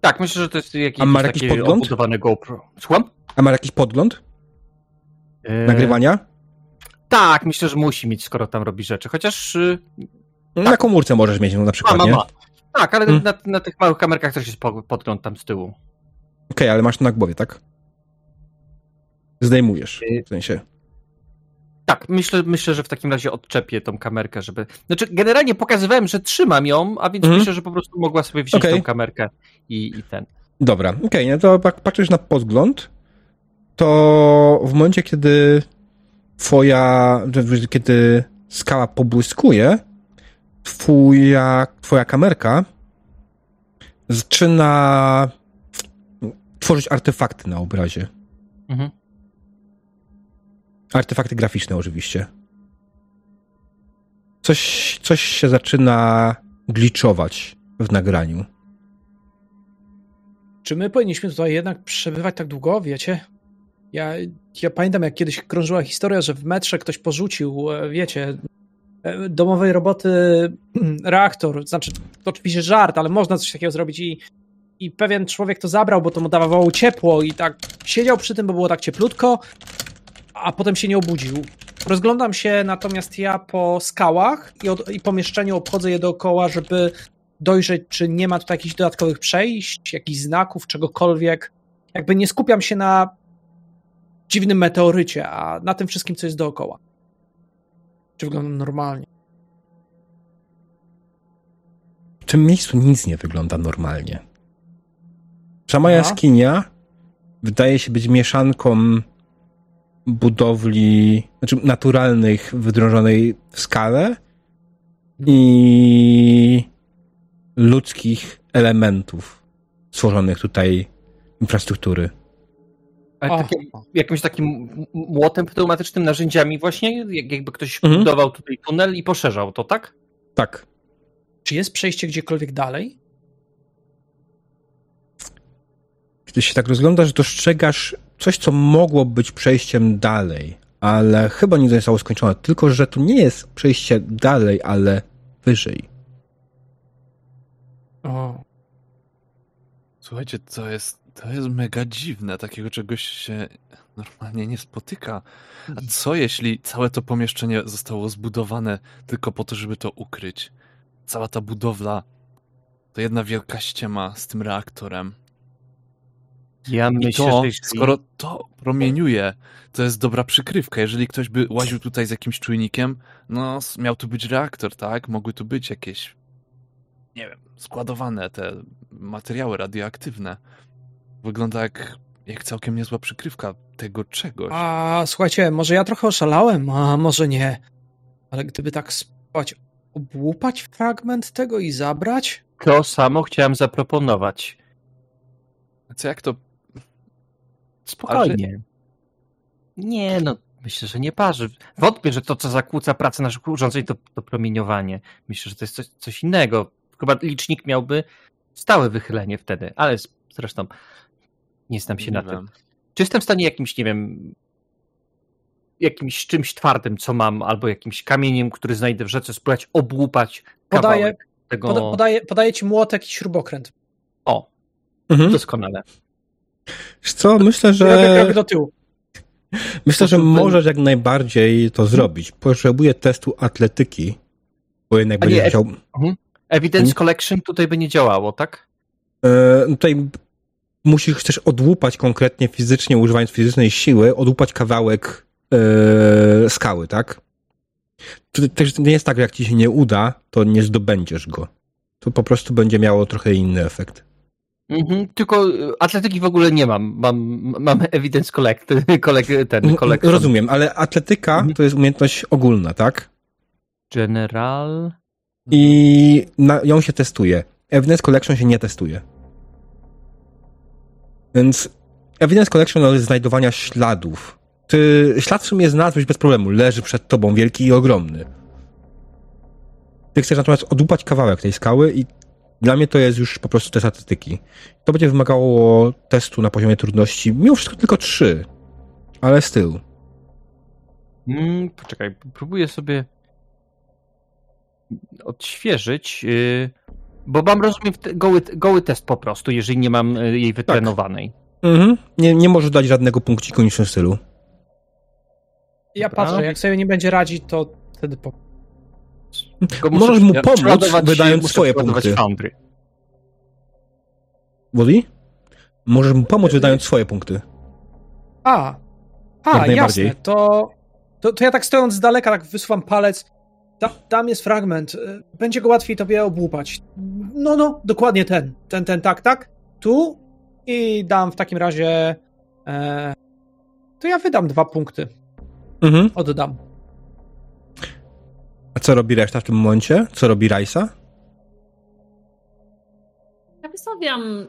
[SPEAKER 2] Tak, myślę, że to jest jakiś,
[SPEAKER 1] A masz
[SPEAKER 2] jakiś
[SPEAKER 1] podgląd?
[SPEAKER 2] GoPro. Słucham?
[SPEAKER 1] A masz jakiś podgląd
[SPEAKER 2] E,
[SPEAKER 1] nagrywania?
[SPEAKER 2] Tak, myślę, że musi mieć, skoro tam robi rzeczy. Chociaż y,
[SPEAKER 1] Na komórce możesz mieć no, na
[SPEAKER 2] ma,
[SPEAKER 1] przykład,
[SPEAKER 2] ma,
[SPEAKER 1] nie?
[SPEAKER 2] ma. Tak, ale
[SPEAKER 1] Hmm.
[SPEAKER 2] na, na tych małych kamerkach też jest po- podgląd tam z tyłu.
[SPEAKER 1] Okej, ale masz to na głowie, tak? Zdejmujesz, w sensie.
[SPEAKER 2] Tak, myślę, myślę, że w takim razie odczepię tą kamerkę, żeby. Znaczy, generalnie pokazywałem, że trzymam ją, a więc
[SPEAKER 1] Mhm.
[SPEAKER 2] myślę, że po prostu mogła sobie wziąć
[SPEAKER 1] Okej.
[SPEAKER 2] tą kamerkę i, i ten.
[SPEAKER 1] Dobra, okej, no to patrzysz na podgląd, to w momencie, kiedy twoja, kiedy skała pobłyskuje, twoja, twoja kamerka zaczyna tworzyć artefakty na obrazie.
[SPEAKER 2] Mhm.
[SPEAKER 1] Artefakty graficzne oczywiście. Coś, coś się zaczyna gliczować w nagraniu.
[SPEAKER 4] Czy my powinniśmy tutaj jednak przebywać tak długo, wiecie? Ja, ja pamiętam, jak kiedyś krążyła historia, że w metrze ktoś porzucił, e, wiecie, e, domowej roboty mm, reaktor. Znaczy, to oczywiście żart, ale można coś takiego zrobić i, i pewien człowiek to zabrał, bo to mu dawało ciepło i tak siedział przy tym, bo było tak cieplutko, a potem się nie obudził. Rozglądam się natomiast ja po skałach i, od, i pomieszczeniu obchodzę je dookoła, żeby dojrzeć, czy nie ma tutaj jakichś dodatkowych przejść, jakichś znaków, czegokolwiek. Jakby nie skupiam się na dziwnym meteorycie, a na tym wszystkim, co jest dookoła. Czy wygląda normalnie?
[SPEAKER 1] W tym miejscu nic nie wygląda normalnie. Sama jaskinia wydaje się być mieszanką budowli, znaczy naturalnych, wydrążonej w skale i ludzkich elementów stworzonych tutaj infrastruktury.
[SPEAKER 2] Ale jakimś takim młotem pneumatycznym, narzędziami właśnie, jak, jakby ktoś
[SPEAKER 1] Mhm.
[SPEAKER 2] budował tutaj tunel i poszerzał to, tak?
[SPEAKER 1] Tak.
[SPEAKER 4] Czy jest przejście gdziekolwiek dalej?
[SPEAKER 1] Kiedy się tak rozglądasz, dostrzegasz coś, co mogło być przejściem dalej, ale chyba nie zostało skończone. Tylko, że to nie jest przejście dalej, ale wyżej.
[SPEAKER 4] O,
[SPEAKER 3] Słuchajcie, to jest, to jest mega dziwne. Takiego czegoś się normalnie nie spotyka. A co jeśli całe to pomieszczenie zostało zbudowane tylko po to, żeby to ukryć? Cała ta budowla to jedna wielka ściema z tym reaktorem.
[SPEAKER 2] Ja
[SPEAKER 3] I
[SPEAKER 2] myślę,
[SPEAKER 3] to,
[SPEAKER 2] że
[SPEAKER 3] skoro to promieniuje, to jest dobra przykrywka. Jeżeli ktoś by łaził tutaj z jakimś czujnikiem, no miał tu być reaktor, tak? Mogły tu być jakieś, nie wiem, składowane te materiały radioaktywne. Wygląda jak, jak całkiem niezła przykrywka tego czegoś.
[SPEAKER 4] A słuchajcie, może ja trochę oszalałem, a może nie. Ale gdyby tak spać, obłupać fragment tego i zabrać?
[SPEAKER 2] To samo chciałem zaproponować.
[SPEAKER 3] Co jak to
[SPEAKER 2] Spokojnie. Nie, no, myślę, że nie parzy. Wątpię, że to, co zakłóca pracę naszych urządzeń, to, to promieniowanie. Myślę, że to jest coś, coś innego. Chyba licznik miałby stałe wychylenie wtedy, ale zresztą nie znam się
[SPEAKER 3] Nie
[SPEAKER 2] na
[SPEAKER 3] wiem.
[SPEAKER 2] tym. Czy jestem w stanie jakimś, nie wiem, jakimś czymś twardym, co mam, albo jakimś kamieniem, który znajdę w rzece, spróbować obłupać
[SPEAKER 4] Podaję,
[SPEAKER 2] kawałek tego...
[SPEAKER 4] poda, podaję, podaję ci młotek i śrubokręt.
[SPEAKER 2] O,
[SPEAKER 1] Mhm.
[SPEAKER 2] doskonale.
[SPEAKER 1] Wiesz co, myślę, że...
[SPEAKER 4] krok do tyłu.
[SPEAKER 1] Myślę, że możesz jak najbardziej to zrobić. Potrzebuję testu atletyki, bo jednak będziesz musiał...
[SPEAKER 2] Evidence
[SPEAKER 1] Mhm.
[SPEAKER 2] Collection tutaj by nie działało, tak?
[SPEAKER 1] E, tutaj musisz chcesz odłupać konkretnie fizycznie, używając fizycznej siły, odłupać kawałek e, skały, tak? To też nie jest tak, że jak ci się nie uda, to nie zdobędziesz go. To po prostu będzie miało trochę inny efekt.
[SPEAKER 2] Mhm, tylko y, atletyki w ogóle nie mam. Mam, mam evidence collect, collect ten
[SPEAKER 1] Mm,
[SPEAKER 2] collection.
[SPEAKER 1] Rozumiem, ale atletyka
[SPEAKER 2] Mhm.
[SPEAKER 1] to jest umiejętność ogólna, tak?
[SPEAKER 2] General.
[SPEAKER 1] I na, ją się testuje. Evidence Collection się nie testuje. Więc Evidence Collection należy znajdowania śladów. Ty, ślad w sumie znalazłeś bez problemu. Leży przed tobą wielki i ogromny. Ty chcesz natomiast odłupać kawałek tej skały i dla mnie to jest już po prostu test atletyki. To będzie wymagało testu na poziomie trudności, mimo wszystko tylko trzy. Ale styl.
[SPEAKER 2] Mm, poczekaj, próbuję sobie odświeżyć, y, bo mam, rozumiem, goły, goły test po prostu, jeżeli nie mam y, jej wytrenowanej.
[SPEAKER 1] Mhm. Nie, nie możesz dać żadnego punkciku niż w stylu.
[SPEAKER 4] Ja
[SPEAKER 2] Dobra.
[SPEAKER 4] patrzę, jak sobie nie będzie radzić, to wtedy po...
[SPEAKER 2] Tylko
[SPEAKER 1] Możesz mu pomóc, wydając swoje punkty.
[SPEAKER 2] Foundry.
[SPEAKER 1] Woli? Możesz mu pomóc wydając swoje punkty.
[SPEAKER 4] A, A, jasne, to, to, to ja tak stojąc z daleka, tak wysuwam palec. Ta, tam jest fragment. y, Będzie go łatwiej tobie obłupać. No, no, dokładnie ten. Ten, ten, tak, tak. Tu i dam w takim razie. E, to ja wydam dwa punkty.
[SPEAKER 1] Mhm.
[SPEAKER 4] Oddam.
[SPEAKER 1] A co robi reszta w tym momencie? Co robi Rajsa?
[SPEAKER 5] Ja postanowiłam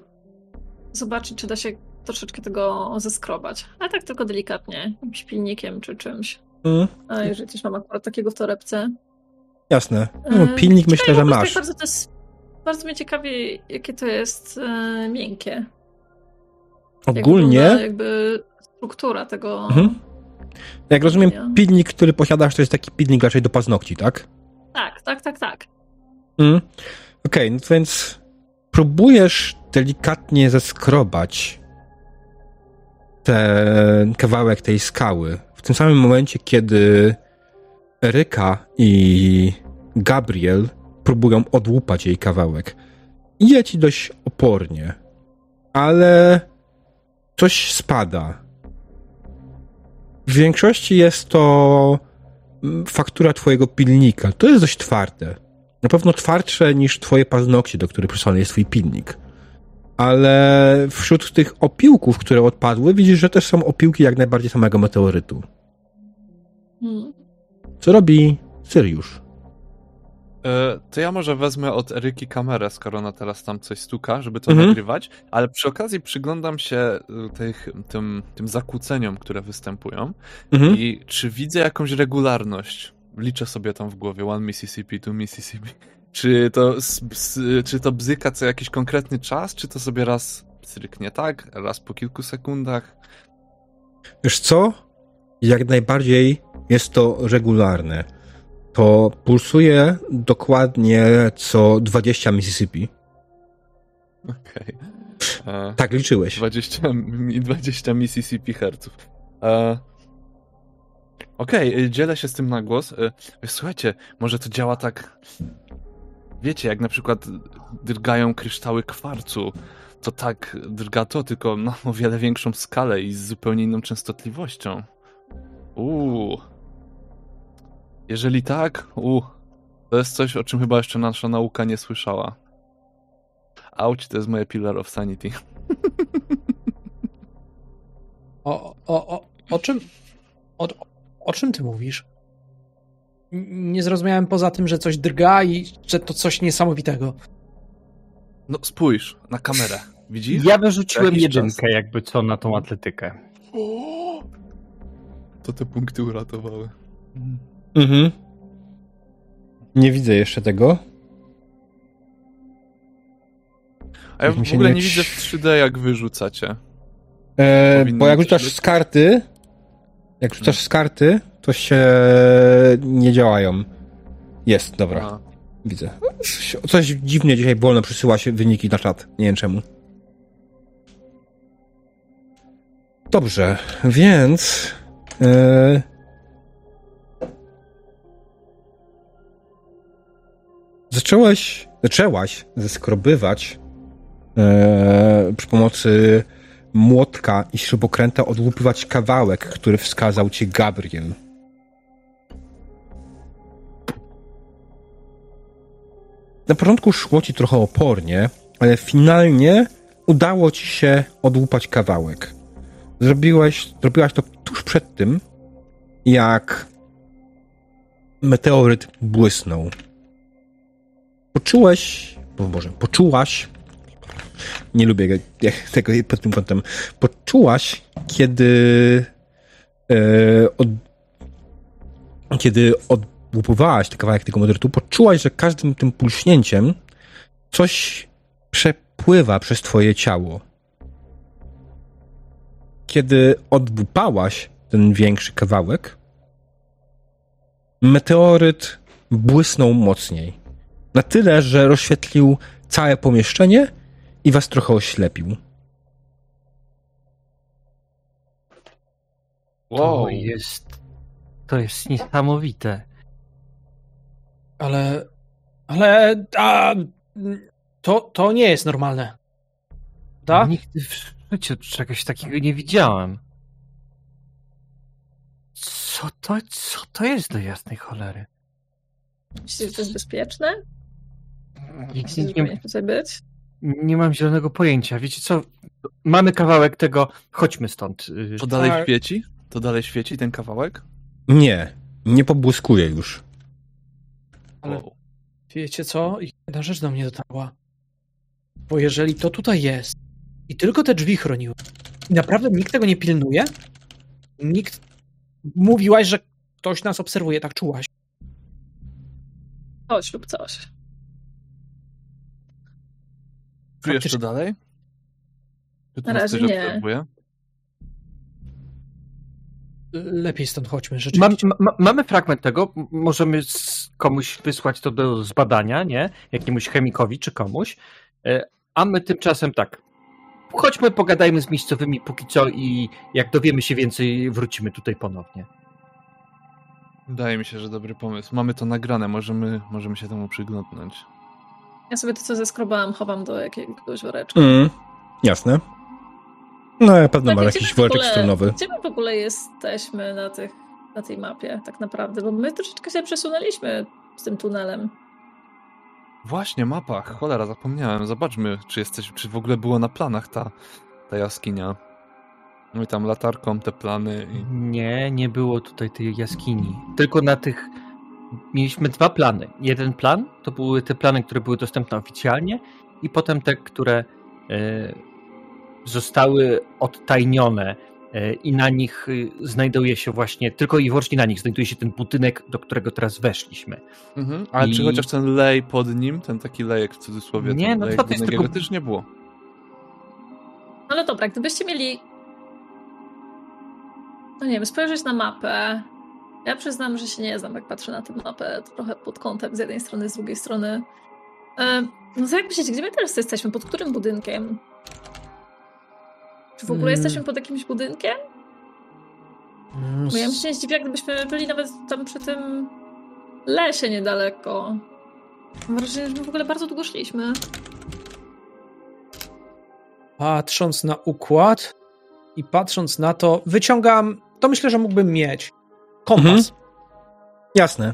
[SPEAKER 5] zobaczyć, czy da się troszeczkę tego zeskrobać. Ale tak tylko delikatnie, jakimś pilnikiem czy czymś.
[SPEAKER 1] Mhm.
[SPEAKER 5] A jeżeli coś mam akurat takiego w torebce.
[SPEAKER 1] Jasne. No, pilnik myślę, że masz.
[SPEAKER 5] jak Bardzo, to jest, bardzo mnie ciekawi, jakie to jest e, miękkie. Jak
[SPEAKER 1] Ogólnie,
[SPEAKER 5] wygląda jakby struktura tego.
[SPEAKER 1] Mhm. jak rozumiem, pilnik, który posiadasz, to jest taki pilnik raczej do paznokci, tak?
[SPEAKER 5] Tak, tak, tak, tak.
[SPEAKER 1] Mhm. Okej, no to więc próbujesz delikatnie zeskrobać ten kawałek tej skały. W tym samym momencie, kiedy Eryka i Gabriel próbują odłupać jej kawałek. Idzie ci dość opornie, ale coś spada. W większości jest to mm, faktura twojego pilnika. To jest dość twarde. Na pewno twardsze niż twoje paznokcie, do których przysłany jest twój pilnik. Ale wśród tych opiłków, które odpadły, widzisz, że też są opiłki jak najbardziej samego meteorytu.
[SPEAKER 5] Hmm.
[SPEAKER 1] Co robi Syriusz?
[SPEAKER 3] E, to ja może wezmę od Eryki kamerę, skoro ona teraz tam coś stuka, żeby to
[SPEAKER 1] Mhm.
[SPEAKER 3] nagrywać, ale przy okazji przyglądam się e, tych, tym, tym zakłóceniom, które występują
[SPEAKER 1] Mhm.
[SPEAKER 3] i czy widzę jakąś regularność. Liczę sobie tam w głowie one Mississippi, two Mississippi. Czy to, czy to bzyka co jakiś konkretny czas, czy to sobie raz stryknie tak, raz po kilku sekundach?
[SPEAKER 1] Wiesz co? Jak najbardziej jest to regularne. To pulsuje dokładnie co 20 Mississippi.
[SPEAKER 3] Okej. E,
[SPEAKER 1] Tak liczyłeś.
[SPEAKER 3] 20, mi- 20 Mississippi herców. E, Okej, y, dzielę się z tym na głos. E, Słuchajcie, może to działa tak. Wiecie, jak na przykład drgają kryształy kwarcu, to tak drga to, tylko na o wiele większą skalę i z zupełnie inną częstotliwością. Uuu. Jeżeli tak, uuu, to jest coś, o czym chyba jeszcze nasza nauka nie słyszała. Auć, to jest moje Pillar of Sanity.
[SPEAKER 4] O, o, o, o czym. O, o czym ty mówisz? Nie zrozumiałem poza tym, że coś drga i że to coś niesamowitego.
[SPEAKER 3] No spójrz na kamerę. Widzisz?
[SPEAKER 2] Ja wyrzuciłem
[SPEAKER 3] Jakiś
[SPEAKER 2] jedynkę, jakby co na tą atletykę.
[SPEAKER 3] O! To te punkty uratowały.
[SPEAKER 1] Mhm. Nie widzę jeszcze tego.
[SPEAKER 3] A ja w ogóle
[SPEAKER 1] nie
[SPEAKER 3] nie widzę w 3D jak wy rzucacie.
[SPEAKER 1] E, bo jak rzucasz z karty, jak rzucasz z karty, to się nie działają. Jest, dobra,
[SPEAKER 3] A,
[SPEAKER 1] widzę. Coś dziwnie dzisiaj wolno przesyła się wyniki na czat. Nie wiem czemu. Dobrze, więc. E, zaczęłaś, zaczęłaś zeskrobywać e, przy pomocy młotka i śrubokręta odłupywać kawałek, który wskazał ci Gabriel. Na początku szło ci trochę opornie, ale finalnie udało ci się odłupać kawałek. Zrobiłeś, zrobiłaś to tuż przed tym, jak meteoryt błysnął. Poczułeś, bo Boże, poczułaś, nie lubię tego pod tym kątem, poczułaś, kiedy e, od, kiedy odłupywałaś ten kawałek tego meteorytu, poczułaś, że każdym tym pulśnięciem coś przepływa przez twoje ciało. Kiedy odłupałaś ten większy kawałek, meteoryt błysnął mocniej. Na tyle, że rozświetlił całe pomieszczenie i was trochę oślepił.
[SPEAKER 3] wow.
[SPEAKER 2] To jest. To jest niesamowite.
[SPEAKER 4] Ale. Ale. A, to, to nie jest normalne. Tak?
[SPEAKER 2] Nigdy w życiu czegoś takiego nie widziałem. Co to, co to jest do jasnej cholery?
[SPEAKER 5] Myślicie, że to jest bezpieczne?
[SPEAKER 2] Nie,
[SPEAKER 5] że
[SPEAKER 2] nie,
[SPEAKER 5] tutaj być?
[SPEAKER 2] nie mam zielonego pojęcia. Wiecie co? Mamy kawałek tego. Chodźmy stąd. Y,
[SPEAKER 3] To dalej
[SPEAKER 4] Tak.
[SPEAKER 3] świeci? To dalej świeci ten kawałek?
[SPEAKER 1] Nie, nie pobłyskuje już.
[SPEAKER 4] Ale-. Wiecie co? Jedna rzecz do mnie dotarła. Bo jeżeli to tutaj jest i tylko te drzwi chroniły i naprawdę nikt tego nie pilnuje, nikt... Mówiłaś, że ktoś nas obserwuje, tak czułaś.
[SPEAKER 5] Coś lub coś.
[SPEAKER 3] Czujesz to
[SPEAKER 4] Faktycznie-
[SPEAKER 3] dalej? Czy to
[SPEAKER 5] Na razie nie.
[SPEAKER 3] obserwuje?
[SPEAKER 4] Lepiej stąd chodźmy,
[SPEAKER 2] Mam,
[SPEAKER 4] rzeczywiście.
[SPEAKER 2] ma, mamy fragment tego. Możemy z, komuś wysłać to do zbadania, nie? Jakiemuś chemikowi czy komuś. E, A my tymczasem tak. Chodźmy, pogadajmy z miejscowymi póki co i jak dowiemy się więcej, wrócimy tutaj ponownie.
[SPEAKER 3] Wydaje mi się, że dobry pomysł. Mamy to nagrane, możemy, możemy się temu przyglądnąć.
[SPEAKER 5] Ja sobie to, co zeskrobałam, chowam do jakiegoś woreczka.
[SPEAKER 1] Mm, jasne. No, na pewno
[SPEAKER 5] Tak,
[SPEAKER 1] ma
[SPEAKER 5] gdzie
[SPEAKER 1] jakiś woreczek strunowy.
[SPEAKER 5] Gdzie my w ogóle jesteśmy na, tych, na tej mapie, tak naprawdę? Bo my troszeczkę się przesunęliśmy z tym tunelem.
[SPEAKER 3] Właśnie, mapa. Cholera, zapomniałem. Zobaczmy, czy jesteś, czy w ogóle było na planach ta, ta jaskinia. No i tam latarką te plany i...
[SPEAKER 2] Nie, nie było tutaj tej jaskini. Tylko na tych. Mieliśmy dwa plany. Jeden plan to były te plany, które były dostępne oficjalnie, i potem te, które e, zostały odtajnione e, i na nich e, znajduje się właśnie, tylko i wyłącznie na nich znajduje się ten budynek, do którego teraz weszliśmy.
[SPEAKER 3] Mhm. Ale czy
[SPEAKER 2] I-
[SPEAKER 3] chociaż ten lej pod nim, ten taki lejek w cudzysłowie,
[SPEAKER 2] Nie, no ty, jest tylko-
[SPEAKER 3] też nie było.
[SPEAKER 5] No ale dobra, gdybyście mieli. No nie wiem, spojrzeć na mapę. Ja przyznam, że się nie znam, jak patrzę na tę mapę trochę pod kątem z jednej strony, z drugiej strony. E, No to jak myślicie, gdzie my teraz jesteśmy? Pod którym budynkiem? Czy w ogóle
[SPEAKER 4] Mm.
[SPEAKER 5] jesteśmy pod jakimś budynkiem?
[SPEAKER 4] Mm,
[SPEAKER 5] Bo ja bym się nie zdziwiła, gdybyśmy byli nawet tam przy tym lesie niedaleko. Mam wrażenie, że my w ogóle bardzo długo szliśmy.
[SPEAKER 4] Patrząc na układ i patrząc na to, wyciągam. To myślę, że mógłbym mieć. Kompas.
[SPEAKER 1] Mhm. Jasne.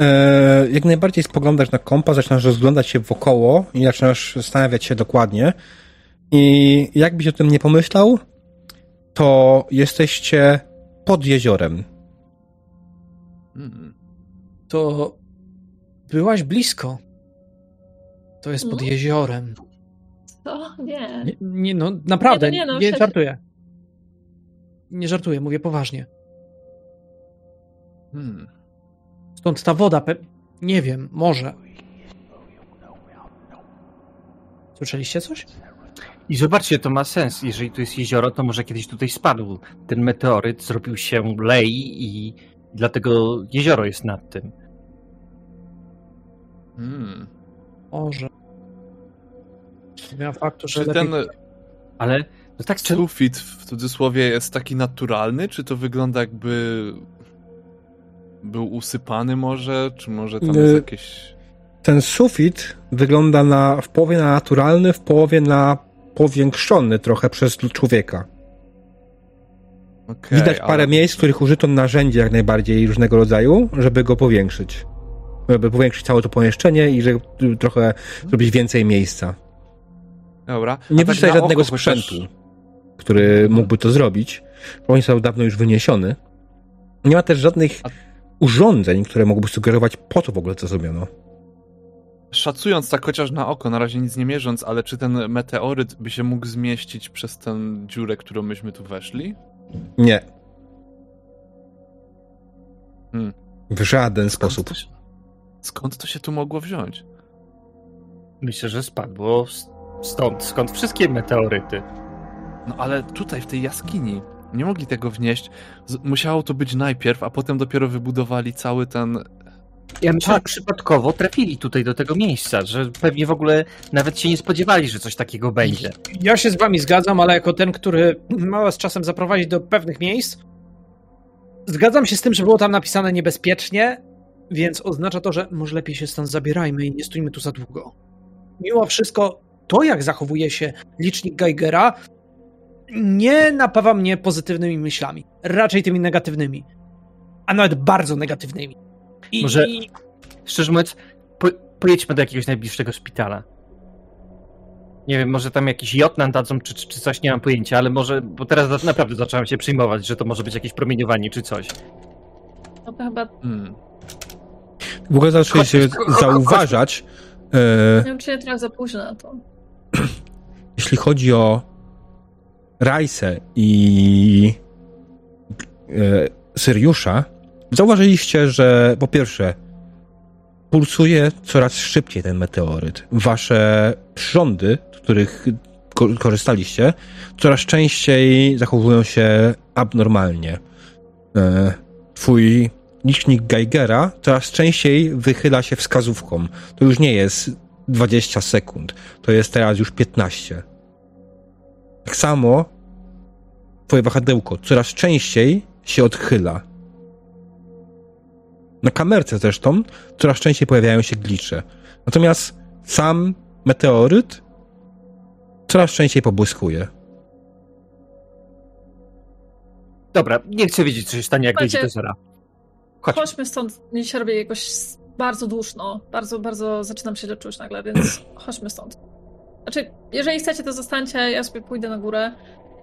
[SPEAKER 1] E, jak najbardziej spoglądasz na kompas, zaczynasz rozglądać się wokoło i zaczynasz zastanawiać się dokładnie. I jakbyś o tym nie pomyślał, to jesteście pod jeziorem.
[SPEAKER 3] Mm.
[SPEAKER 4] To byłaś blisko. To jest pod
[SPEAKER 5] No.
[SPEAKER 4] jeziorem.
[SPEAKER 5] Co? Nie.
[SPEAKER 4] Nie, nie no, naprawdę,
[SPEAKER 5] Nie,
[SPEAKER 4] nie,
[SPEAKER 5] no nie, no, przecież-
[SPEAKER 4] żartuję. Nie żartuję, mówię poważnie.
[SPEAKER 3] Hmm.
[SPEAKER 4] Stąd ta woda, pe... nie wiem, może. Słyszeliście coś?
[SPEAKER 2] I zobaczcie, to ma sens. Jeżeli tu jest jezioro, to może kiedyś tutaj spadł ten meteoryt, zrobił się lej i dlatego jezioro jest nad tym.
[SPEAKER 3] Hmm.
[SPEAKER 4] Może. Ja faktu, że lepiej...
[SPEAKER 3] ten
[SPEAKER 2] Ale no tak, czy,
[SPEAKER 3] sufit w cudzysłowie jest taki naturalny, czy to wygląda jakby był usypany może, czy może tam
[SPEAKER 1] Nie.
[SPEAKER 3] jest jakieś...
[SPEAKER 1] Ten sufit wygląda na, w połowie na naturalny, w połowie na powiększony trochę przez człowieka.
[SPEAKER 3] Okej,
[SPEAKER 1] Widać parę
[SPEAKER 3] ale-
[SPEAKER 1] miejsc, w których użyto narzędzi jak najbardziej różnego rodzaju, żeby go powiększyć. Żeby powiększyć całe to pomieszczenie i żeby trochę zrobić więcej miejsca.
[SPEAKER 3] Dobra. A
[SPEAKER 1] Nie
[SPEAKER 3] tak
[SPEAKER 1] tutaj
[SPEAKER 3] na
[SPEAKER 1] żadnego sprzętu, który mógłby to zrobić. bo On został dawno już wyniesiony. Nie ma też żadnych
[SPEAKER 3] A-
[SPEAKER 1] urządzeń, które mogłyby sugerować, po co w ogóle to zrobiono.
[SPEAKER 3] Szacując tak chociaż na oko, na razie nic nie mierząc, ale czy ten meteoryt by się mógł zmieścić przez tę dziurę, którą myśmy tu weszli?
[SPEAKER 1] Nie.
[SPEAKER 3] Hmm.
[SPEAKER 1] W żaden
[SPEAKER 3] Skąd
[SPEAKER 1] sposób.
[SPEAKER 3] to, się, skąd to się tu mogło wziąć?
[SPEAKER 2] myślę, że spadło stąd, skąd wszystkie meteoryty.
[SPEAKER 3] No ale tutaj, w tej jaskini, nie mogli tego wnieść. Z- musiało to być najpierw, a potem dopiero wybudowali cały ten...
[SPEAKER 2] Ja myślę, że przypadkowo trafili tutaj do tego miejsca, że pewnie w ogóle nawet się nie spodziewali, że coś takiego będzie.
[SPEAKER 4] Ja się z wami zgadzam, ale jako ten, który ma was czasem zaprowadzić do pewnych miejsc, zgadzam się z tym, że było tam napisane niebezpiecznie, więc oznacza to, że może lepiej się stąd zabierajmy i nie stójmy tu za długo. Mimo wszystko, to jak zachowuje się licznik Geigera, nie napawa mnie pozytywnymi myślami. Raczej tymi negatywnymi. A nawet bardzo negatywnymi. I,
[SPEAKER 2] Może-
[SPEAKER 4] i
[SPEAKER 2] Szczerze mówiąc, po, pojedźmy do jakiegoś najbliższego szpitala. Nie wiem, może tam jakiś jod nam dadzą, czy, czy, coś, nie mam pojęcia, ale może, bo teraz naprawdę zacząłem się przyjmować, że to może być jakieś promieniowanie, czy coś.
[SPEAKER 5] No to chyba,
[SPEAKER 3] Hmm.
[SPEAKER 1] W ogóle zaczęli się zauważać, e,
[SPEAKER 5] nie wiem, czy nie trochę za późno na to.
[SPEAKER 1] jeśli chodzi o Rajsę i e, Syriusza, zauważyliście, że po pierwsze pulsuje coraz szybciej ten meteoryt. Wasze przyrządy, z których ko- korzystaliście, coraz częściej zachowują się abnormalnie. E, Twój licznik Geigera coraz częściej wychyla się wskazówką. To już nie jest 20 sekund, to jest teraz już 15. Tak samo twoje wahadełko coraz częściej się odchyla. Na kamerce zresztą coraz częściej pojawiają się glicze. Natomiast sam meteoryt coraz częściej pobłyskuje.
[SPEAKER 2] Dobra, nie chcę wiedzieć, co się stanie, jak
[SPEAKER 5] Słuchajcie,
[SPEAKER 2] do zera. Chodź.
[SPEAKER 5] Chodźmy stąd, mi się robi jakoś bardzo duszno. Bardzo, bardzo zaczynam się czuć nagle, więc chodźmy stąd. Znaczy, jeżeli chcecie, to zostańcie, ja sobie pójdę na górę,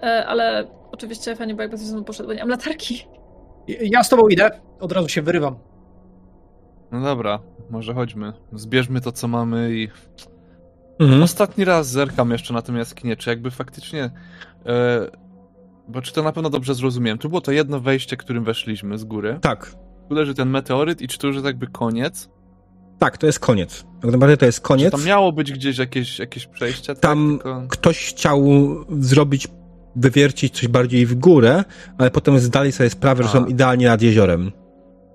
[SPEAKER 5] e, ale oczywiście fajnie, bo jakby ze mną poszedł, bo nie mam latarki.
[SPEAKER 4] ja z tobą idę. Od razu się wyrywam.
[SPEAKER 3] No dobra, może chodźmy. Zbierzmy to, co mamy i
[SPEAKER 1] Mhm.
[SPEAKER 3] Ostatni raz zerkam jeszcze na tym jaskinie, czy jakby faktycznie. E, bo czy to na pewno dobrze zrozumiałem? Tu było to jedno wejście, którym weszliśmy z góry.
[SPEAKER 1] Tak,
[SPEAKER 3] Tu leży ten meteoryt i czy to już jest jakby koniec?
[SPEAKER 1] Tak, to jest koniec. Tak naprawdę to jest
[SPEAKER 3] Czy
[SPEAKER 1] koniec.
[SPEAKER 3] tam miało być gdzieś jakieś, jakieś przejście? tak?
[SPEAKER 1] Tam
[SPEAKER 3] Tylko...
[SPEAKER 1] ktoś chciał zrobić, wywiercić coś bardziej w górę, ale potem zdali sobie sprawę, że
[SPEAKER 3] A.
[SPEAKER 1] są idealnie nad jeziorem.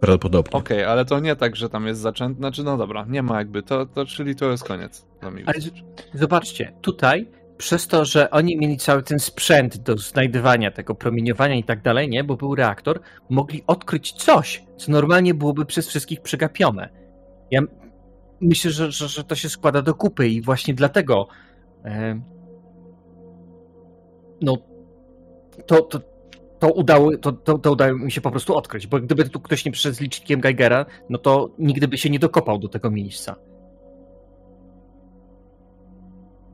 [SPEAKER 1] Prawdopodobnie.
[SPEAKER 3] Okej, ale to nie tak, że tam jest zaczęte. Znaczy, no dobra, nie ma jakby. To, to czyli to jest koniec.
[SPEAKER 2] Ale zobaczcie, tutaj przez to, że oni mieli cały ten sprzęt do znajdywania tego promieniowania i tak dalej, nie, bo był reaktor, mogli odkryć coś, co normalnie byłoby przez wszystkich przegapione. Ja myślę, że, że, że to się składa do kupy i właśnie dlatego e, no to, to, to, udało, to, to, to udało mi się po prostu odkryć, bo gdyby tu ktoś nie przyszedł z licznikiem Geigera, no to nigdy by się nie dokopał do tego miejsca.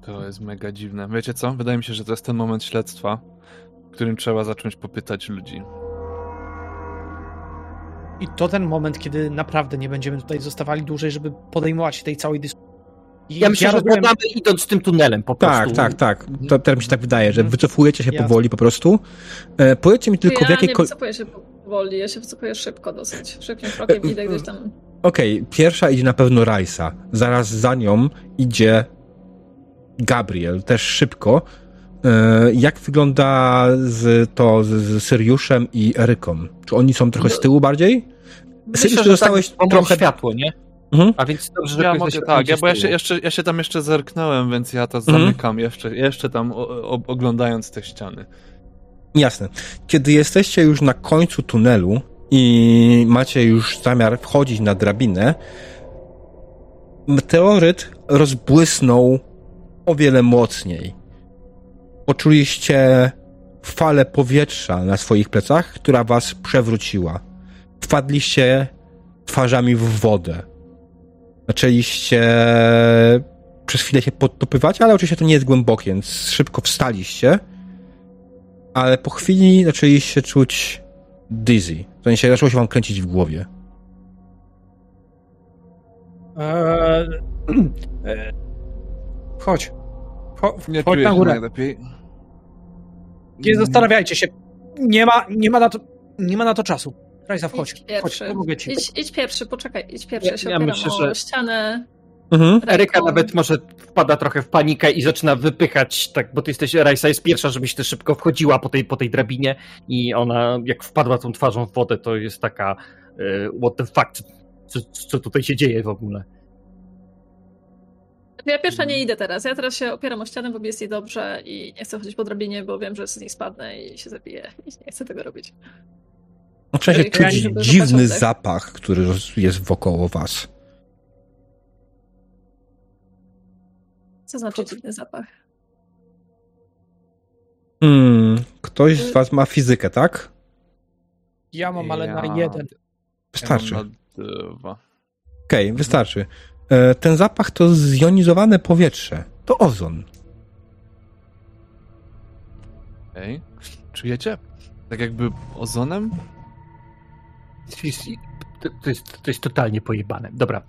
[SPEAKER 3] To jest mega dziwne. Wiecie co? Wydaje mi się, że to jest ten moment śledztwa, w którym trzeba zacząć popytać ludzi.
[SPEAKER 4] I to ten moment, kiedy naprawdę nie będziemy tutaj zostawali dłużej, żeby podejmować się tej całej dyskusji.
[SPEAKER 2] Ja myślę, że
[SPEAKER 4] rozumiem-
[SPEAKER 2] idąc tym tunelem po
[SPEAKER 1] Tak,
[SPEAKER 2] prostu.
[SPEAKER 1] tak, tak. To teraz mi się tak wydaje, że
[SPEAKER 4] Mhm.
[SPEAKER 1] wycofujecie się
[SPEAKER 4] Jasne.
[SPEAKER 1] powoli po prostu. E, powiedzcie mi tylko
[SPEAKER 5] ja
[SPEAKER 1] w jakiej...
[SPEAKER 5] nie
[SPEAKER 1] ko-
[SPEAKER 5] wycofuję się powoli, ja się wycofuję szybko dosyć. Szybkim krokiem idę gdzieś tam.
[SPEAKER 1] Okej, pierwsza idzie na pewno Rajsa. Zaraz za nią idzie Gabriel, też szybko. E, Jak wygląda z, to z, z Syriuszem i Eryką? Czy oni są trochę z tyłu bardziej?
[SPEAKER 2] Myślę,
[SPEAKER 1] Syriusz,
[SPEAKER 2] że
[SPEAKER 1] dostałeś
[SPEAKER 2] tak, bo mam
[SPEAKER 1] trochę...
[SPEAKER 2] światło, nie?
[SPEAKER 1] Mhm.
[SPEAKER 2] A więc dobrze, że
[SPEAKER 3] Ja mogę, tak, ja, bo ja się, jeszcze, ja się tam jeszcze zerknąłem, więc ja to
[SPEAKER 1] Mhm.
[SPEAKER 3] zamykam jeszcze, jeszcze tam o, o, oglądając te ściany.
[SPEAKER 1] Jasne. Kiedy jesteście już na końcu tunelu i macie już zamiar wchodzić na drabinę, meteoryt rozbłysnął o wiele mocniej. Poczuliście falę powietrza na swoich plecach, która was przewróciła. Wpadliście twarzami w wodę. Zaczęliście przez chwilę się podtopywać, ale oczywiście to nie jest głębokie, więc szybko wstaliście ale po chwili zaczęliście czuć dizzy. W sensie zaczęło się wam kręcić w głowie.
[SPEAKER 4] Eee, e, chodź. Cho-
[SPEAKER 3] Nie
[SPEAKER 4] chodź na górę.
[SPEAKER 3] najlepiej.
[SPEAKER 4] Nie zastanawiajcie się. Nie ma, nie ma na to, nie ma na to czasu. Rajza, wchodź.
[SPEAKER 5] Idź
[SPEAKER 4] Chodź,
[SPEAKER 5] pierwszy.
[SPEAKER 4] pomogę ci.
[SPEAKER 5] Idź, idź pierwszy, poczekaj, idź pierwszy.
[SPEAKER 2] Ja-
[SPEAKER 5] Ja, się
[SPEAKER 2] ja myślę,
[SPEAKER 5] o
[SPEAKER 2] że-
[SPEAKER 5] ścianę.
[SPEAKER 1] Mhm.
[SPEAKER 2] Eryka nawet może wpada trochę w panikę i zaczyna wypychać, tak, bo ty jesteś, Rajsa jest pierwsza, żebyś ty szybko wchodziła po tej, po tej drabinie i ona, jak wpadła tą twarzą w wodę, to jest taka e, what the fuck, co, co tutaj się dzieje w ogóle.
[SPEAKER 5] Ja pierwsza nie idę teraz. Ja teraz się opieram o ścianę, bo mi jest jej dobrze i nie chcę chodzić po drabinie, bo wiem, że z niej spadnę i się zabiję. I nie chcę tego robić.
[SPEAKER 1] Zaczyna się czuć dziwny zapach, który jest wokoło was.
[SPEAKER 5] Co znaczy dziwny zapach?
[SPEAKER 1] Hmm, ktoś z was ma fizykę, tak?
[SPEAKER 4] Ja mam, ale na
[SPEAKER 3] Ja-
[SPEAKER 4] jeden.
[SPEAKER 1] Wystarczy.
[SPEAKER 3] Ja na.
[SPEAKER 1] Okej, wystarczy. E, Ten zapach to zjonizowane powietrze. To ozon.
[SPEAKER 3] Okej. Czujecie? Tak jakby ozonem?
[SPEAKER 2] To, to, jest, to jest totalnie pojebane. Dobra,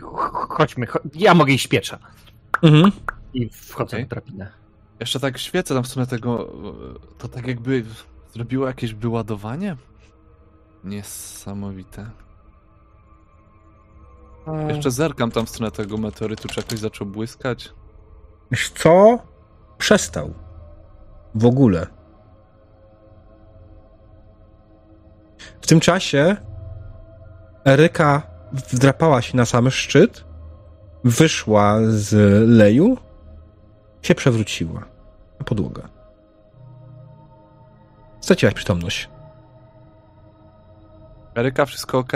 [SPEAKER 2] ch- chodźmy. Cho ja mogę iść piesza.
[SPEAKER 1] Mhm.
[SPEAKER 2] I wchodzę
[SPEAKER 3] Okej.
[SPEAKER 2] na drabinę.
[SPEAKER 3] Jeszcze tak świecę tam w stronę tego. To tak jakby zrobiło jakieś wyładowanie? Niesamowite.
[SPEAKER 4] E,
[SPEAKER 3] Jeszcze zerkam tam w stronę tego meteorytu, czy jakoś zaczął błyskać.
[SPEAKER 1] Wiesz co? Przestał. W ogóle. W tym czasie Eryka wdrapała się na sam szczyt, wyszła z leju, się przewróciła na podłogę. Straciłaś przytomność.
[SPEAKER 3] Eryka, wszystko ok?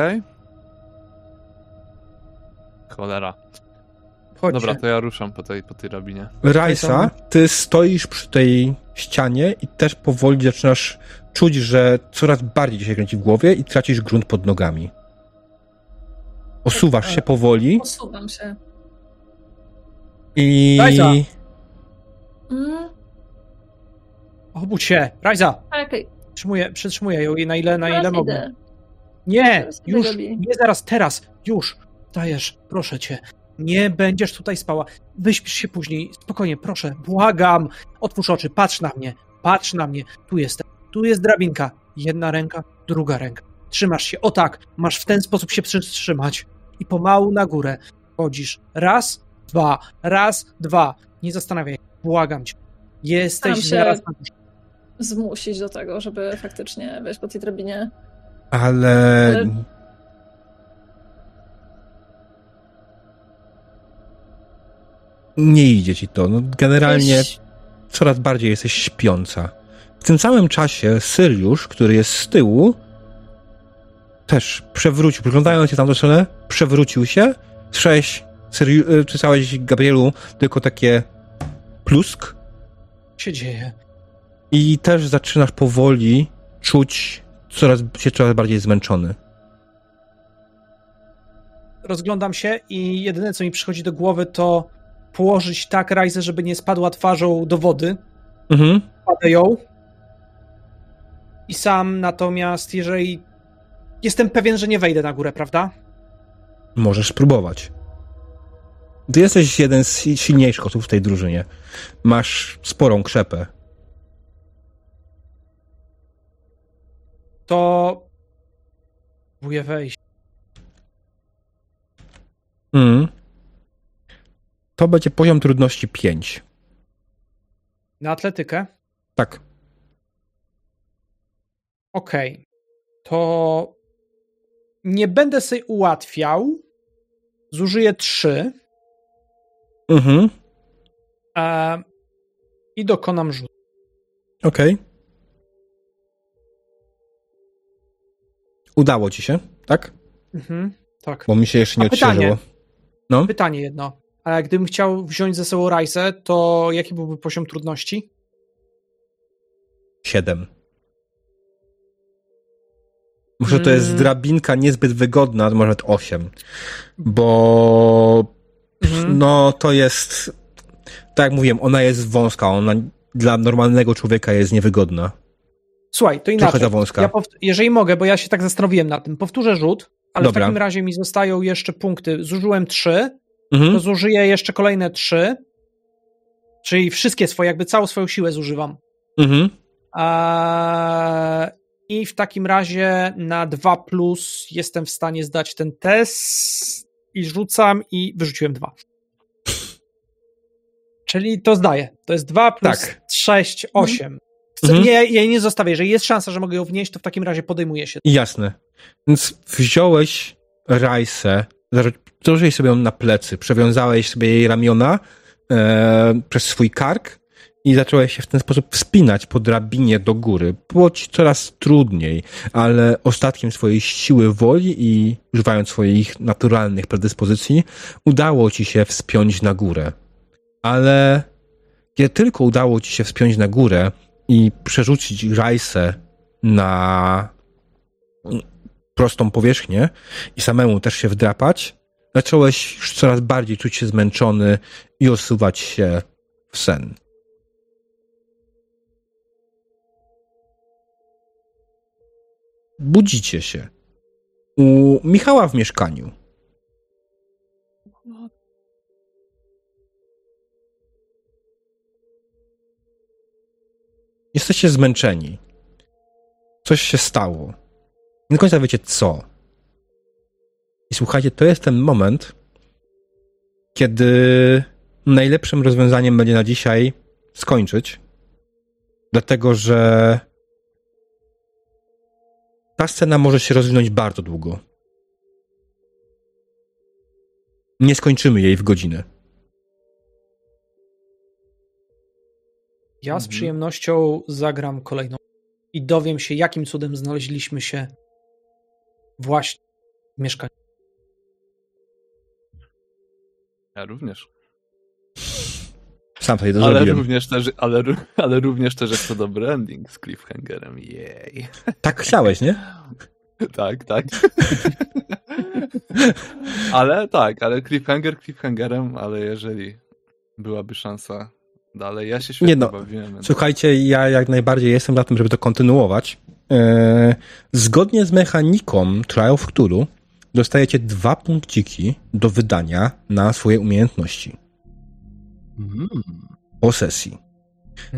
[SPEAKER 3] Cholera.
[SPEAKER 4] Chodźcie.
[SPEAKER 3] Dobra, to ja ruszam po tej, po tej rabinie.
[SPEAKER 1] Rajsa, ty stoisz przy tej ścianie i też powoli zaczynasz czuć, że coraz bardziej ci się kręci w głowie i tracisz grunt pod nogami. Osuwasz się powoli
[SPEAKER 5] Posuwam się.
[SPEAKER 1] i...
[SPEAKER 4] Rajsa!
[SPEAKER 5] Mm,
[SPEAKER 4] Obudź się. Rajza,
[SPEAKER 5] okej,
[SPEAKER 4] przytrzymuję, przytrzymuję ją i na ile, na ile
[SPEAKER 5] teraz
[SPEAKER 4] mogę.
[SPEAKER 5] idę.
[SPEAKER 4] Nie,
[SPEAKER 5] idę,
[SPEAKER 4] już, nie zaraz, teraz, już. Dajesz, proszę cię. Nie będziesz tutaj spała. Wyśpisz się później. Spokojnie, proszę, błagam. Otwórz oczy, patrz na mnie, patrz na mnie. Tu jestem, tu jest drabinka. Jedna ręka, druga ręka. Trzymasz się, o tak, masz w ten sposób się przytrzymać. I pomału na górę chodzisz. Raz, dwa, raz, dwa. Nie zastanawiaj, błagam cię. Jesteś
[SPEAKER 5] się-
[SPEAKER 4] zaraz na górze.
[SPEAKER 5] Zmusić do tego, żeby faktycznie wejść po tej drabinie.
[SPEAKER 1] Ale...
[SPEAKER 5] Ale-
[SPEAKER 1] Nie idzie ci to. No, generalnie coraz bardziej jesteś śpiąca. W tym samym czasie Syriusz, który jest z tyłu, też przewrócił, przyglądając się tamtą stronę, przewrócił się. Słyszałeś, Syriu, y, słyszałeś, Gabrielu, tylko takie plusk
[SPEAKER 4] Co się dzieje?
[SPEAKER 1] i też zaczynasz powoli czuć coraz, się coraz bardziej zmęczony.
[SPEAKER 4] rozglądam się i jedyne, co mi przychodzi do głowy, to położyć tak Rajzę, żeby nie spadła twarzą do wody.
[SPEAKER 1] Mhm.
[SPEAKER 4] Kładę ją. I sam natomiast, jeżeli... Jestem pewien, że nie wejdę na górę, prawda?
[SPEAKER 1] Możesz spróbować. Ty jesteś jeden z si- silniejszych osób w tej drużynie. Masz sporą krzepę.
[SPEAKER 4] To... Próbuję wejść.
[SPEAKER 1] Mhm. To będzie poziom trudności 5.
[SPEAKER 4] Na atletykę?
[SPEAKER 1] Tak.
[SPEAKER 4] Okej. To... Nie będę sobie ułatwiał. Zużyję trzy.
[SPEAKER 1] Mhm.
[SPEAKER 4] E... I dokonam rzutu.
[SPEAKER 1] Okej. Udało ci się, tak?
[SPEAKER 4] Mhm. Tak.
[SPEAKER 1] Bo mi się jeszcze nie
[SPEAKER 4] A
[SPEAKER 1] odświeżyło. No.
[SPEAKER 4] Pytanie jedno. Ale gdybym chciał wziąć ze sobą Rajsę, to jaki byłby poziom trudności?
[SPEAKER 1] 7. Może to jest
[SPEAKER 4] Mm.
[SPEAKER 1] drabinka niezbyt wygodna, może nawet 8. Bo
[SPEAKER 4] Mhm.
[SPEAKER 1] no to jest tak jak mówiłem, ona jest wąska, ona dla normalnego człowieka jest niewygodna.
[SPEAKER 4] Słuchaj, to
[SPEAKER 1] Trochę
[SPEAKER 4] inaczej.
[SPEAKER 1] za wąska.
[SPEAKER 4] Ja jeżeli mogę, bo ja się tak zastanowiłem nad tym, powtórzę rzut, ale
[SPEAKER 1] Dobra.
[SPEAKER 4] w takim razie mi zostają jeszcze punkty. Zużyłem trzy, to
[SPEAKER 1] Mhm.
[SPEAKER 4] zużyję jeszcze kolejne trzy, czyli wszystkie swoje, jakby całą swoją siłę zużywam.
[SPEAKER 1] Mhm.
[SPEAKER 4] Eee, I w takim razie na 2 plus jestem w stanie zdać ten test i rzucam i wyrzuciłem dwa. Czyli to zdaję. To jest 2 plus
[SPEAKER 1] Tak.
[SPEAKER 4] 6, 8.
[SPEAKER 1] Mhm.
[SPEAKER 4] Nie, ja jej nie zostawię. Jeżeli jest szansa, że mogę ją wnieść, to w takim razie podejmuję się.
[SPEAKER 1] Jasne. Więc wziąłeś rajsę, założyłeś sobie ją na plecy, przewiązałeś sobie jej ramiona e, przez swój kark i zacząłeś się w ten sposób wspinać po drabinie do góry. Było ci coraz trudniej, ale ostatkiem swojej siły woli i używając swoich naturalnych predyspozycji, udało ci się wspiąć na górę. Ale kiedy tylko udało ci się wspiąć na górę i przerzucić rajsę na prostą powierzchnię i samemu też się wdrapać, zacząłeś już coraz bardziej czuć się zmęczony i osuwać się w sen. Budzicie się u Michała w mieszkaniu. Jesteście zmęczeni. Coś się stało. Nie do końca wiecie co. I słuchajcie, to jest ten moment, kiedy najlepszym rozwiązaniem będzie na dzisiaj skończyć. Dlatego, że ta scena może się rozwinąć bardzo długo. Nie skończymy jej w godzinę.
[SPEAKER 4] Ja z
[SPEAKER 3] Mhm.
[SPEAKER 4] przyjemnością zagram kolejną i dowiem się, jakim cudem znaleźliśmy się właśnie w mieszkaniu.
[SPEAKER 3] Ja również.
[SPEAKER 1] Sam sobie to
[SPEAKER 3] Ale
[SPEAKER 1] zrobiłem.
[SPEAKER 3] również, też, ale, ale również też jest to dobry ending z cliffhangerem. Jej.
[SPEAKER 1] Tak chciałeś, nie?
[SPEAKER 3] tak, tak. ale tak, ale cliffhanger cliffhangerem, ale jeżeli byłaby szansa dalej, ja się świetnie
[SPEAKER 1] Nie no,
[SPEAKER 3] bawiłem.
[SPEAKER 1] Słuchajcie, ja jak najbardziej jestem za tym, żeby to kontynuować. Eee, zgodnie z mechaniką Trial of Cthulhu dostajecie dwa punkciki do wydania na swoje umiejętności
[SPEAKER 3] Mm.
[SPEAKER 1] po sesji.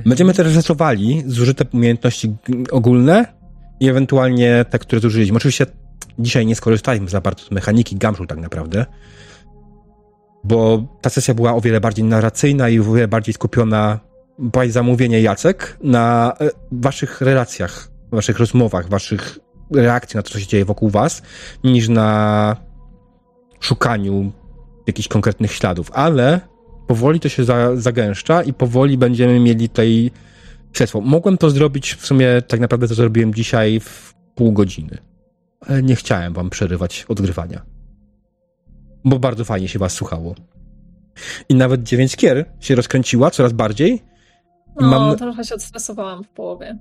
[SPEAKER 1] Będziemy też resetowali zużyte umiejętności ogólne i ewentualnie te, które zużyliśmy. Oczywiście dzisiaj nie skorzystaliśmy za bardzo z mechaniki Gumshoe tak naprawdę, bo ta sesja była o wiele bardziej narracyjna i o wiele bardziej skupiona, by zamówienie Jacek, na e, waszych relacjach, waszych rozmowach, waszych reakcji na to, co się dzieje wokół was, niż na szukaniu jakichś konkretnych śladów, ale powoli to się za, zagęszcza i powoli będziemy mieli tutaj śledztwo. Mogłem to zrobić, w sumie tak naprawdę to zrobiłem dzisiaj w pół godziny. Ale nie chciałem wam przerywać odgrywania. Bo bardzo fajnie się was słuchało. I nawet dziewięć kier się rozkręciła coraz bardziej,
[SPEAKER 5] No,
[SPEAKER 1] Mam-
[SPEAKER 5] trochę się odstresowałam w połowie.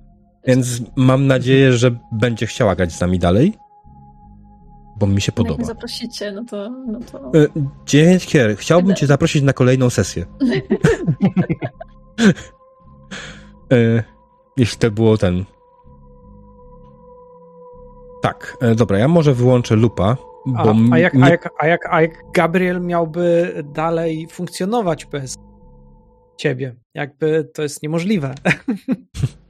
[SPEAKER 1] Więc mam nadzieję, że będzie chciała grać z nami dalej. Bo mi się
[SPEAKER 5] Jak mnie
[SPEAKER 1] podoba.
[SPEAKER 5] zaprosicie, no to... No to...
[SPEAKER 1] E, Dziewięć kier, chciałbym cię zaprosić na kolejną sesję. E, Jeśli to było ten. Tak, e, dobra, ja może wyłączę lupa, bo
[SPEAKER 4] A, a, jak,
[SPEAKER 1] nie-
[SPEAKER 4] a, jak, a, jak, a jak Gabriel miałby dalej funkcjonować bez ciebie? Jakby to jest niemożliwe.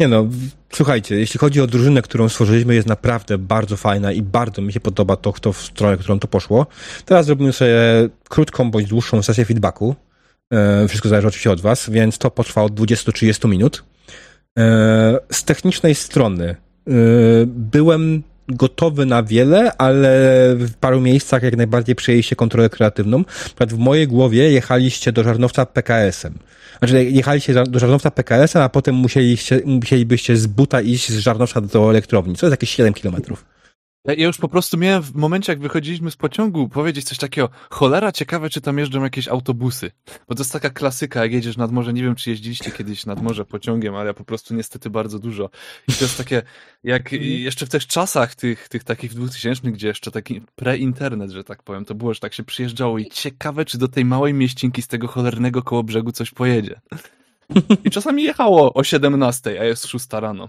[SPEAKER 1] Nie no, słuchajcie, jeśli chodzi o drużynę, którą stworzyliśmy, jest naprawdę bardzo fajna i bardzo mi się podoba to, to w stronę, którą to poszło. Teraz zrobimy sobie krótką bądź dłuższą sesję feedbacku. E, wszystko zależy oczywiście od was, więc to potrwa od 20 do 30 minut. E, z technicznej strony e, byłem gotowy na wiele, ale w paru miejscach jak najbardziej przejęliście kontrolę kreatywną. Na przykład w mojej głowie jechaliście do żarnowca PKS-em. Znaczy, jechaliście do żarnowca PKS-a, a potem musieliście, musielibyście z buta iść z żarnowca do elektrowni, co jest jakieś 7 kilometrów.
[SPEAKER 3] Ja, ja już po prostu miałem w momencie, jak wychodziliśmy z pociągu, powiedzieć coś takiego, cholera ciekawe, czy tam jeżdżą jakieś autobusy. Bo to jest taka klasyka, jak jedziesz nad morze, nie wiem, czy jeździliście kiedyś nad morze pociągiem, ale ja po prostu niestety bardzo dużo. I to jest takie, jak jeszcze w tych czasach, tych, tych takich 2000, gdzie jeszcze taki pre-internet, że tak powiem, to było, że tak się przyjeżdżało i ciekawe, czy do tej małej mieścinki z tego cholernego koło brzegu coś pojedzie. I czasami jechało o 17, a jest 6 rano.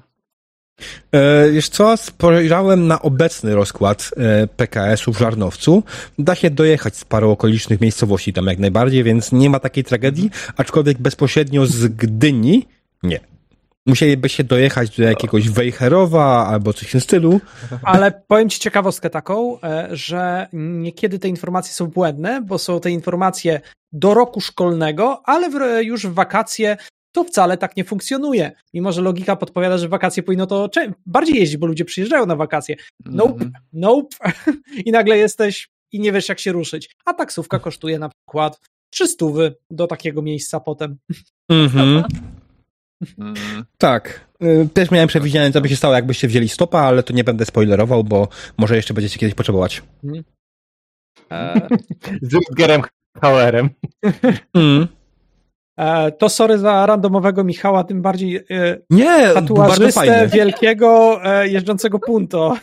[SPEAKER 1] E, wiesz co, spojrzałem na obecny rozkład e, PKS-u w Żarnowcu. Da się dojechać z paru okolicznych miejscowości tam jak najbardziej, więc nie ma takiej tragedii, aczkolwiek bezpośrednio z Gdyni nie. Musielibyście dojechać do jakiegoś Wejherowa albo coś w tym stylu.
[SPEAKER 4] Ale powiem ci ciekawostkę taką, e, że niekiedy te informacje są błędne, bo są te informacje do roku szkolnego, ale w, już w wakacje to wcale tak nie funkcjonuje. Mimo, że logika podpowiada, że wakacje powinno to bardziej jeździć, bo ludzie przyjeżdżają na wakacje. Nope,
[SPEAKER 3] Mhm.
[SPEAKER 4] nope. I nagle jesteś i nie wiesz, jak się ruszyć. A taksówka kosztuje na przykład 300 do takiego miejsca potem.
[SPEAKER 1] Mhm.
[SPEAKER 3] Mm.
[SPEAKER 1] Tak. Y, Też miałem przewidziane, co by się stało, jakbyście wzięli stopa, ale to nie będę spoilerował, bo może jeszcze będziecie kiedyś potrzebować.
[SPEAKER 4] E,
[SPEAKER 2] Z Rutgerem Hauerem.
[SPEAKER 1] Mm.
[SPEAKER 4] E, to sorry za randomowego Michała, tym bardziej e,
[SPEAKER 1] Nie,
[SPEAKER 4] tatuażystę wielkiego e, jeżdżącego punto.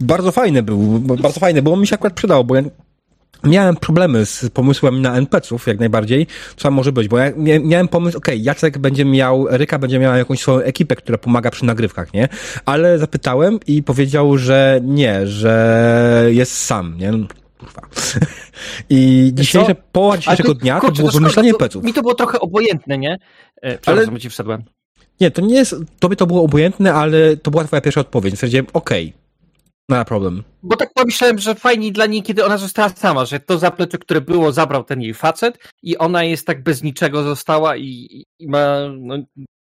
[SPEAKER 1] Bardzo fajny był, bardzo fajny, bo on mi się akurat przydał, bo ja miałem problemy z pomysłem na NPC-ów jak najbardziej, co może być, bo ja mia- miałem pomysł, okej, Jacek będzie miał, Ryka będzie miała jakąś swoją ekipę, która pomaga przy nagrywkach, nie? Ale zapytałem i powiedział, że nie, że jest sam, nie? No, Kurwa. I dzisiejsza połowa dzisiejszego
[SPEAKER 2] Ale to-
[SPEAKER 1] dnia to
[SPEAKER 2] kurczę,
[SPEAKER 1] było
[SPEAKER 2] szkoda,
[SPEAKER 1] wymyślanie
[SPEAKER 2] to-
[SPEAKER 1] peców.
[SPEAKER 2] Mi to było trochę obojętne, nie? E, Przepraszam, ci wszedłem.
[SPEAKER 1] Nie, to nie jest, tobie to było obojętne, ale to była twoja pierwsza odpowiedź. Stwierdziłem, okej, no ma problem.
[SPEAKER 2] Bo tak pomyślałem, że fajnie dla niej, kiedy ona została sama, że to zaplecze, które było, zabrał ten jej facet i ona jest tak bez niczego została i, i ma, no,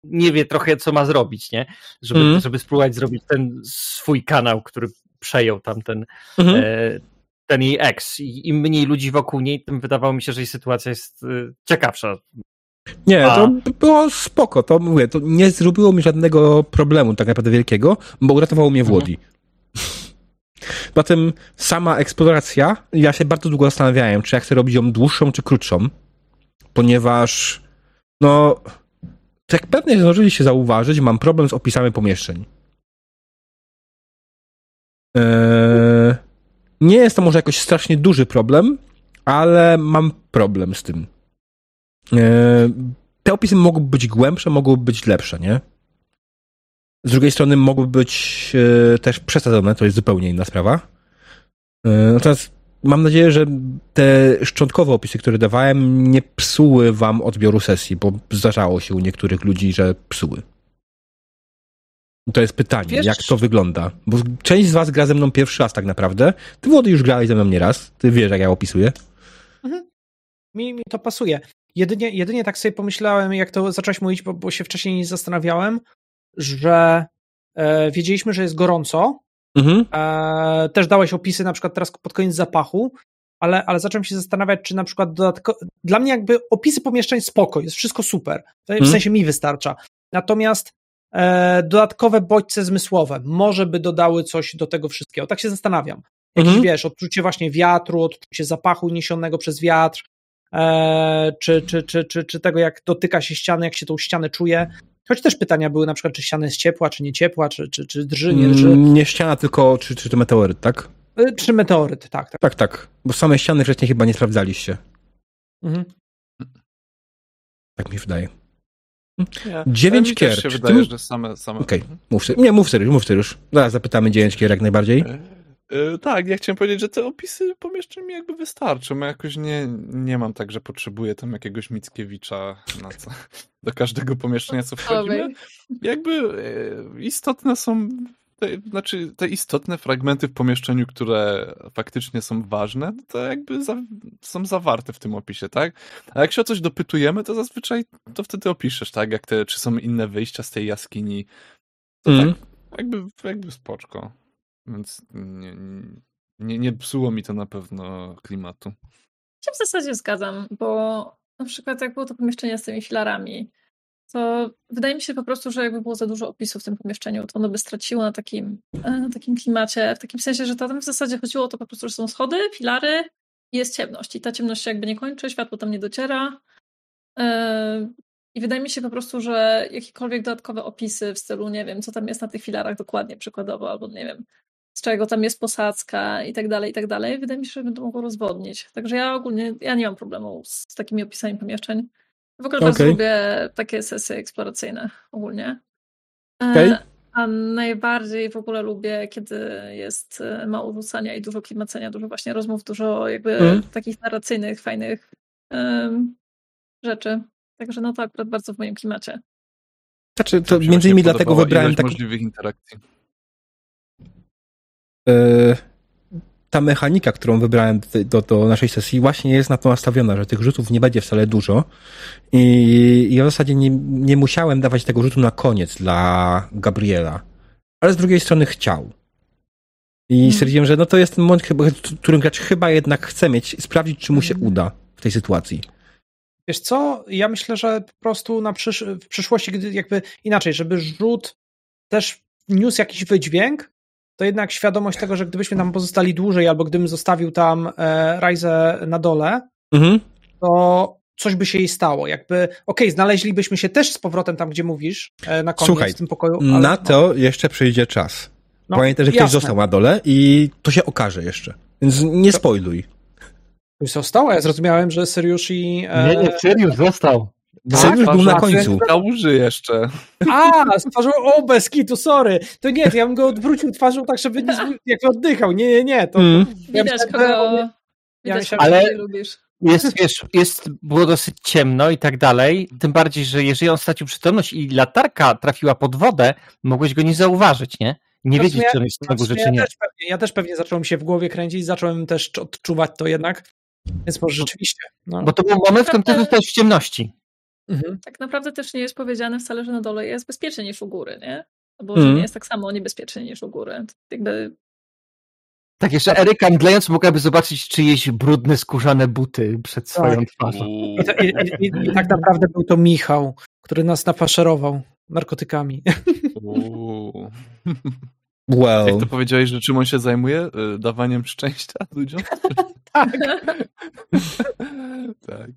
[SPEAKER 2] nie wie trochę, co ma zrobić, nie? Żeby,
[SPEAKER 1] Mhm.
[SPEAKER 2] żeby spróbować zrobić ten swój kanał, który przejął tam ten,
[SPEAKER 1] Mhm.
[SPEAKER 2] e, ten jej ex. I im mniej ludzi wokół niej, tym wydawało mi się, że jej sytuacja jest e, ciekawsza.
[SPEAKER 1] Nie,
[SPEAKER 2] A.
[SPEAKER 1] to było spoko, to mówię, to nie zrobiło mi żadnego problemu tak naprawdę wielkiego, bo uratowało mnie w
[SPEAKER 2] Mhm.
[SPEAKER 1] Tym sama eksploracja, ja się bardzo długo zastanawiałem, czy ja chcę robić ją dłuższą czy krótszą, ponieważ no, jak pewnie zdążyliście zauważyć, mam problem z opisami pomieszczeń. Eee, nie jest to może jakoś strasznie duży problem, ale mam problem z tym. Eee, te opisy mogłyby być głębsze, mogłyby być lepsze, nie? Z drugiej strony mogłyby być e, też przesadzone, to jest zupełnie inna sprawa. E, natomiast mam nadzieję, że te szczątkowe opisy, które dawałem, nie psuły wam odbioru sesji, bo zdarzało się u niektórych ludzi, że psuły. To jest pytanie,
[SPEAKER 2] Wiesz-
[SPEAKER 1] jak to wygląda? Bo część z was gra ze mną pierwszy raz tak naprawdę. Ty, Włody, już grałeś ze mną nie raz. Ty wiesz, jak ja opisuję.
[SPEAKER 4] Mi, mi to pasuje. Jedynie, jedynie tak sobie pomyślałem, jak to zacząłeś mówić, bo, bo się wcześniej nie zastanawiałem, że e, wiedzieliśmy, że jest gorąco.
[SPEAKER 1] Mhm.
[SPEAKER 4] E, też dałeś opisy na przykład teraz pod koniec zapachu, ale, ale zacząłem się zastanawiać, czy na przykład dodatko... Dla mnie jakby opisy pomieszczeń spoko, jest wszystko super. W
[SPEAKER 1] Mhm.
[SPEAKER 4] sensie mi wystarcza. Natomiast dodatkowe bodźce zmysłowe może by dodały coś do tego wszystkiego. Tak się zastanawiam. Jakiś,
[SPEAKER 1] Mhm.
[SPEAKER 4] wiesz, odczucie właśnie wiatru, odczucie zapachu niesionego przez wiatr, e, czy, czy, czy, czy, czy tego, jak dotyka się ściany, jak się tą ścianę czuje. Choć też pytania były na przykład, czy ściana jest ciepła, czy nie ciepła, czy, czy, czy drży, nie drży.
[SPEAKER 1] Mm, Nie ściana, tylko czy, czy to meteoryt, tak?
[SPEAKER 4] Y, Czy meteoryt, tak, tak.
[SPEAKER 1] Tak, tak. Bo same ściany wcześniej chyba nie sprawdzaliście.
[SPEAKER 4] Mhm.
[SPEAKER 1] Tak mi wydaje. Dziewięć
[SPEAKER 3] mi
[SPEAKER 1] kier.
[SPEAKER 3] Też się
[SPEAKER 1] Czy
[SPEAKER 3] wydaje, że same... same...
[SPEAKER 1] Okej, mów sobie. Nie, mów sobie, mów już. Zaraz zapytamy dziewięć kier jak najbardziej.
[SPEAKER 3] E, Tak, ja chciałem powiedzieć, że te opisy pomieszczeń mi jakby wystarczą. Ja jakoś nie, nie mam tak, że potrzebuję tam jakiegoś Mickiewicza na co, do każdego pomieszczenia, co wchodzimy. Jakby e, istotne są, te, znaczy te istotne fragmenty w pomieszczeniu, które faktycznie są ważne, to jakby za, są zawarte w tym opisie, tak? A jak się o coś dopytujemy, to zazwyczaj to wtedy opiszesz, tak? Jak te, czy są inne wyjścia z tej jaskini. To
[SPEAKER 1] Mhm.
[SPEAKER 3] tak, jakby, jakby spoczko. Więc nie, nie, nie psuło mi to na pewno klimatu.
[SPEAKER 5] się w zasadzie zgadzam, bo na przykład jak było to pomieszczenie z tymi filarami, to wydaje mi się po prostu, że jakby było za dużo opisów w tym pomieszczeniu, to ono by straciło na takim, e, na takim klimacie, w takim sensie, że tam w zasadzie chodziło o to po prostu, że są schody, filary i jest ciemność i ta ciemność się jakby nie kończy, światło tam nie dociera E, i wydaje mi się po prostu, że jakiekolwiek dodatkowe opisy w stylu, nie wiem, co tam jest na tych filarach dokładnie przykładowo, albo nie wiem, z czego tam jest posadzka i tak dalej, i tak dalej. Wydaje mi się, że to mogło rozwodnić. Także ja ogólnie, ja nie mam problemu z takimi opisami pomieszczeń. W ogóle bardzo
[SPEAKER 1] Okej.
[SPEAKER 5] lubię takie sesje eksploracyjne ogólnie. E,
[SPEAKER 1] Okej.
[SPEAKER 5] A najbardziej w ogóle lubię, kiedy jest e, mało rzucania i dużo klimacenia, dużo właśnie rozmów, dużo jakby
[SPEAKER 1] Mhm.
[SPEAKER 5] takich narracyjnych, fajnych em, rzeczy. Także no to akurat bardzo w moim klimacie.
[SPEAKER 1] Znaczy, to między innymi dlatego wybrałem tak,
[SPEAKER 3] możliwych interakcji.
[SPEAKER 1] e, ta mechanika, którą wybrałem do, do, naszej sesji, właśnie jest na to nastawiona, że tych rzutów nie będzie wcale dużo. I ja w zasadzie nie, nie musiałem dawać tego rzutu na koniec dla Gabriela. Ale z drugiej strony chciał. I
[SPEAKER 5] Hmm.
[SPEAKER 1] stwierdziłem, że no to jest ten moment, w którym gracz chyba jednak chce mieć, sprawdzić, czy mu się
[SPEAKER 5] Mhm.
[SPEAKER 1] uda w tej sytuacji.
[SPEAKER 4] Wiesz co, ja myślę, że po prostu na przysz w przyszłości, gdy jakby inaczej, żeby rzut też niósł jakiś wydźwięk, to jednak świadomość tego, że gdybyśmy tam pozostali dłużej, albo gdybym zostawił tam e, Rajzę na dole,
[SPEAKER 1] Mhm.
[SPEAKER 4] to coś by się jej stało. Jakby, okej, znaleźlibyśmy się też z powrotem tam, gdzie mówisz, e, na koniec
[SPEAKER 1] Słuchaj,
[SPEAKER 4] w tym pokoju. ale-
[SPEAKER 1] Na to jeszcze przyjdzie czas.
[SPEAKER 4] no,
[SPEAKER 1] Pamiętaj, że ktoś
[SPEAKER 4] jasne.
[SPEAKER 1] został na dole i to się okaże jeszcze. Więc nie
[SPEAKER 4] To-
[SPEAKER 1] spoiluj.
[SPEAKER 4] Ktoś został, a ja zrozumiałem, że Seriusz i... e,
[SPEAKER 2] Nie, nie, Sirius został.
[SPEAKER 1] Seriusz był na końcu.
[SPEAKER 3] Na łuży jeszcze.
[SPEAKER 4] A, z twarzą, o, bez kitu, sorry. To nie, to ja bym go odwrócił twarzą tak, żeby nie, jakby oddychał. Nie, nie, nie. To,
[SPEAKER 1] Mm.
[SPEAKER 4] Ja
[SPEAKER 5] Widać,
[SPEAKER 4] myślałem,
[SPEAKER 5] kogo,
[SPEAKER 4] ja
[SPEAKER 5] widać,
[SPEAKER 4] myślałem,
[SPEAKER 5] nie lubisz.
[SPEAKER 2] Jest, wiesz, jest, było dosyć ciemno i tak dalej. Tym bardziej, że jeżeli on stracił przytomność i latarka trafiła pod wodę, mogłeś go nie zauważyć, nie? Nie
[SPEAKER 4] Znaczy,
[SPEAKER 2] wiedzieć,
[SPEAKER 4] ja-
[SPEAKER 2] czy on jest na górze,
[SPEAKER 4] ja
[SPEAKER 2] czy nie.
[SPEAKER 4] Też pewnie, ja też pewnie zacząłem się w głowie kręcić, zacząłem też odczuwać to jednak. Więc może rzeczywiście. No.
[SPEAKER 2] Bo to był moment, w którym ty zostałeś w ciemności.
[SPEAKER 4] Mhm.
[SPEAKER 5] Tak naprawdę też nie jest powiedziane wcale, że na dole jest bezpiecznie niż u góry, nie? Bo
[SPEAKER 1] Mhm.
[SPEAKER 5] że nie jest tak samo niebezpiecznie niż u góry. Jakby
[SPEAKER 2] Tak, jeszcze Eryka mdlejąc mogłaby zobaczyć czyjeś brudne, skórzane buty przed swoją
[SPEAKER 4] Tak.
[SPEAKER 2] twarzą.
[SPEAKER 4] I, to, i, i, I tak naprawdę był to Michał, który nas nafaszerował narkotykami.
[SPEAKER 1] Well.
[SPEAKER 3] Jak to powiedziałeś, że czym on się zajmuje? Y, Dawaniem szczęścia ludziom?
[SPEAKER 4] tak.
[SPEAKER 3] tak,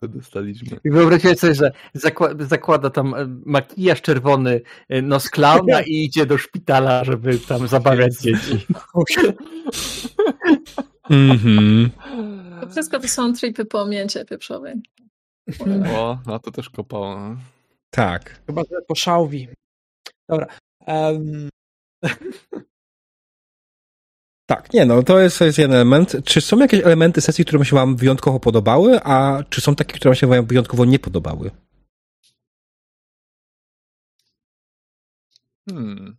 [SPEAKER 3] to dostaliśmy.
[SPEAKER 2] I wyobraźcie sobie, że zakłada, zakłada tam e, makijaż czerwony, e, nos klauna i idzie do szpitala, żeby tam zabawiać dzieci.
[SPEAKER 1] Mhm.
[SPEAKER 5] to wszystko to są tripy po mięcie pieprzowej.
[SPEAKER 3] O, na to też kopało. no.
[SPEAKER 1] Tak.
[SPEAKER 4] Chyba, że po szałwi. Dobra. em,
[SPEAKER 1] Tak, nie no, to jest, jest jeden element. Czy są jakieś elementy sesji, które się wam wyjątkowo podobały, a czy są takie, które się wam wyjątkowo nie podobały?
[SPEAKER 3] Hmm.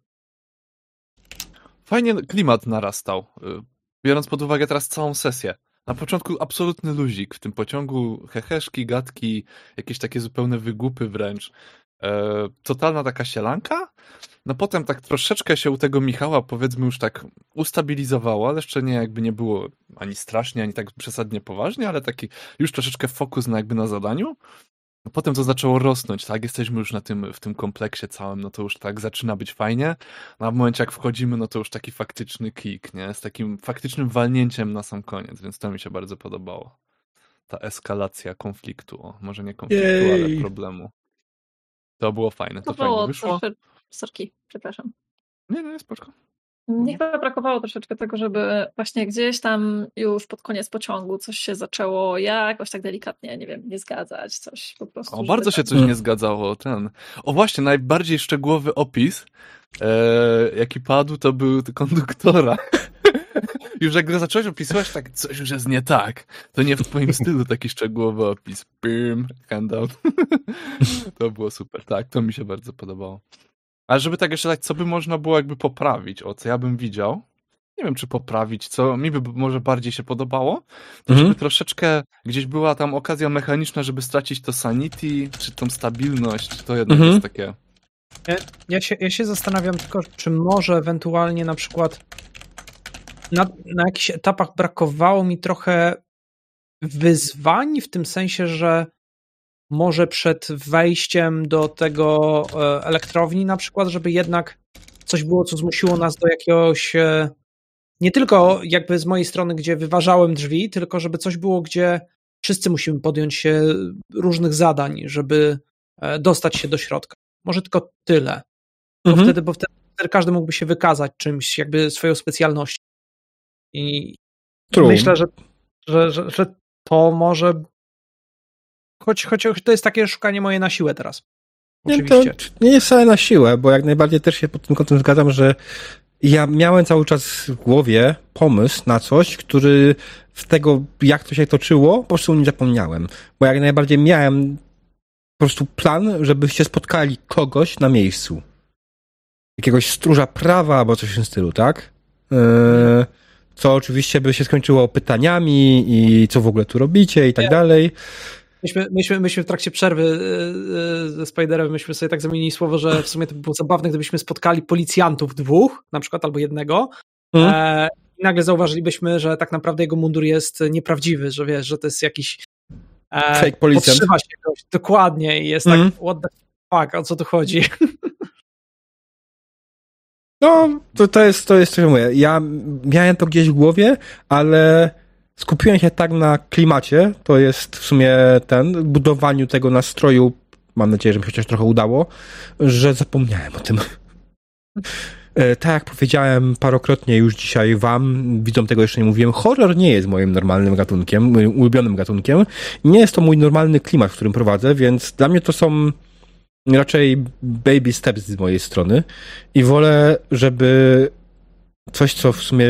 [SPEAKER 3] Fajnie klimat narastał, y, biorąc pod uwagę teraz całą sesję. Na początku absolutny luzik w tym pociągu, heheszki, gadki, jakieś takie zupełne wygupy wręcz. E, totalna taka sielanka. No potem tak troszeczkę się u tego Michała powiedzmy już tak ustabilizowało, ale jeszcze nie jakby nie było ani strasznie, ani tak przesadnie poważnie, ale taki już troszeczkę fokus na jakby na zadaniu. No potem to zaczęło rosnąć, tak? Jesteśmy już na tym, w tym kompleksie całym, no to już tak zaczyna być fajnie. No a w momencie jak wchodzimy, no to już taki faktyczny kick, nie? Z takim faktycznym walnięciem na sam koniec, więc to mi się bardzo podobało. Ta eskalacja konfliktu, o, może nie konfliktu,
[SPEAKER 1] Jej.
[SPEAKER 3] ale problemu. To było fajne, to
[SPEAKER 5] Brakowało
[SPEAKER 3] fajnie wyszło.
[SPEAKER 5] trosze... Sorki, przepraszam.
[SPEAKER 3] Nie, nie, spoczko.
[SPEAKER 5] Mnie chyba brakowało troszeczkę tego, żeby właśnie gdzieś tam już pod koniec pociągu coś się zaczęło jakoś tak delikatnie, nie wiem, nie zgadzać, coś po prostu.
[SPEAKER 3] O, bardzo się
[SPEAKER 5] tam-
[SPEAKER 3] coś nie zgadzało. Ten. O właśnie, najbardziej szczegółowy opis, e, jaki padł, to był konduktora. już jak go zacząłeś opisywać, tak coś już jest nie tak. To nie w twoim stylu taki szczegółowy opis. Bim, handout. to było super, tak, to mi się bardzo podobało. Ale żeby tak jeszcze dać, co by można było jakby poprawić, o co ja bym widział, nie wiem czy poprawić, co mi by może bardziej się podobało, to
[SPEAKER 1] Mhm.
[SPEAKER 3] żeby troszeczkę gdzieś była tam okazja mechaniczna, żeby stracić to sanity, czy tą stabilność, to jednak
[SPEAKER 1] Mhm.
[SPEAKER 3] jest takie...
[SPEAKER 4] Ja się, ja się zastanawiam tylko, czy może ewentualnie na przykład na, na jakichś etapach brakowało mi trochę wyzwań, w tym sensie, że może przed wejściem do tego e, elektrowni na przykład, żeby jednak coś było, co zmusiło nas do jakiegoś e, nie tylko jakby z mojej strony, gdzie wyważałem drzwi, tylko żeby coś było, gdzie wszyscy musimy podjąć się różnych zadań, żeby e, dostać się do środka. Może tylko tyle. Bo,
[SPEAKER 1] Mhm.
[SPEAKER 4] wtedy, bo wtedy, wtedy każdy mógłby się wykazać czymś, jakby swoją specjalnością. I
[SPEAKER 1] True.
[SPEAKER 4] myślę, że, że, że, że to może. Choć, choć to jest takie szukanie moje na siłę teraz.
[SPEAKER 1] Nie, to nie jest wcale na siłę, bo jak najbardziej też się pod tym kątem zgadzam, że ja miałem cały czas w głowie pomysł na coś, który z tego, jak to się toczyło, po prostu nie zapomniałem. Bo jak najbardziej miałem po prostu plan, żebyście spotkali kogoś na miejscu. Jakiegoś stróża prawa albo coś w tym stylu, tak? Yy, co oczywiście by się skończyło pytaniami i co w ogóle tu robicie i tak
[SPEAKER 4] Nie.
[SPEAKER 1] dalej.
[SPEAKER 4] Myśmy, myśmy, myśmy w trakcie przerwy yy, yy, ze Spiderem myśmy sobie tak zamienili słowo, że w sumie to by było zabawne, gdybyśmy spotkali policjantów dwóch, na przykład albo jednego.
[SPEAKER 1] Mhm.
[SPEAKER 4] E, I nagle zauważylibyśmy, że tak naprawdę jego mundur jest nieprawdziwy, że wiesz, że to jest jakiś. E,
[SPEAKER 1] Fake policjant.
[SPEAKER 4] Się dokładnie, i jest
[SPEAKER 1] Mhm.
[SPEAKER 4] tak, what the fuck, o co tu chodzi?
[SPEAKER 1] No, to, to jest, to jest, co mówię. Ja miałem to gdzieś w głowie, ale skupiłem się tak na klimacie, to jest w sumie ten, budowaniu tego nastroju, mam nadzieję, że mi się chociaż trochę udało, że zapomniałem o tym. E, tak jak powiedziałem parokrotnie już dzisiaj wam, widzom tego jeszcze nie mówiłem, horror nie jest moim normalnym gatunkiem, moim ulubionym gatunkiem. Nie jest to mój normalny klimat, w którym prowadzę, więc dla mnie to są raczej baby steps z mojej strony i wolę, żeby coś, co w sumie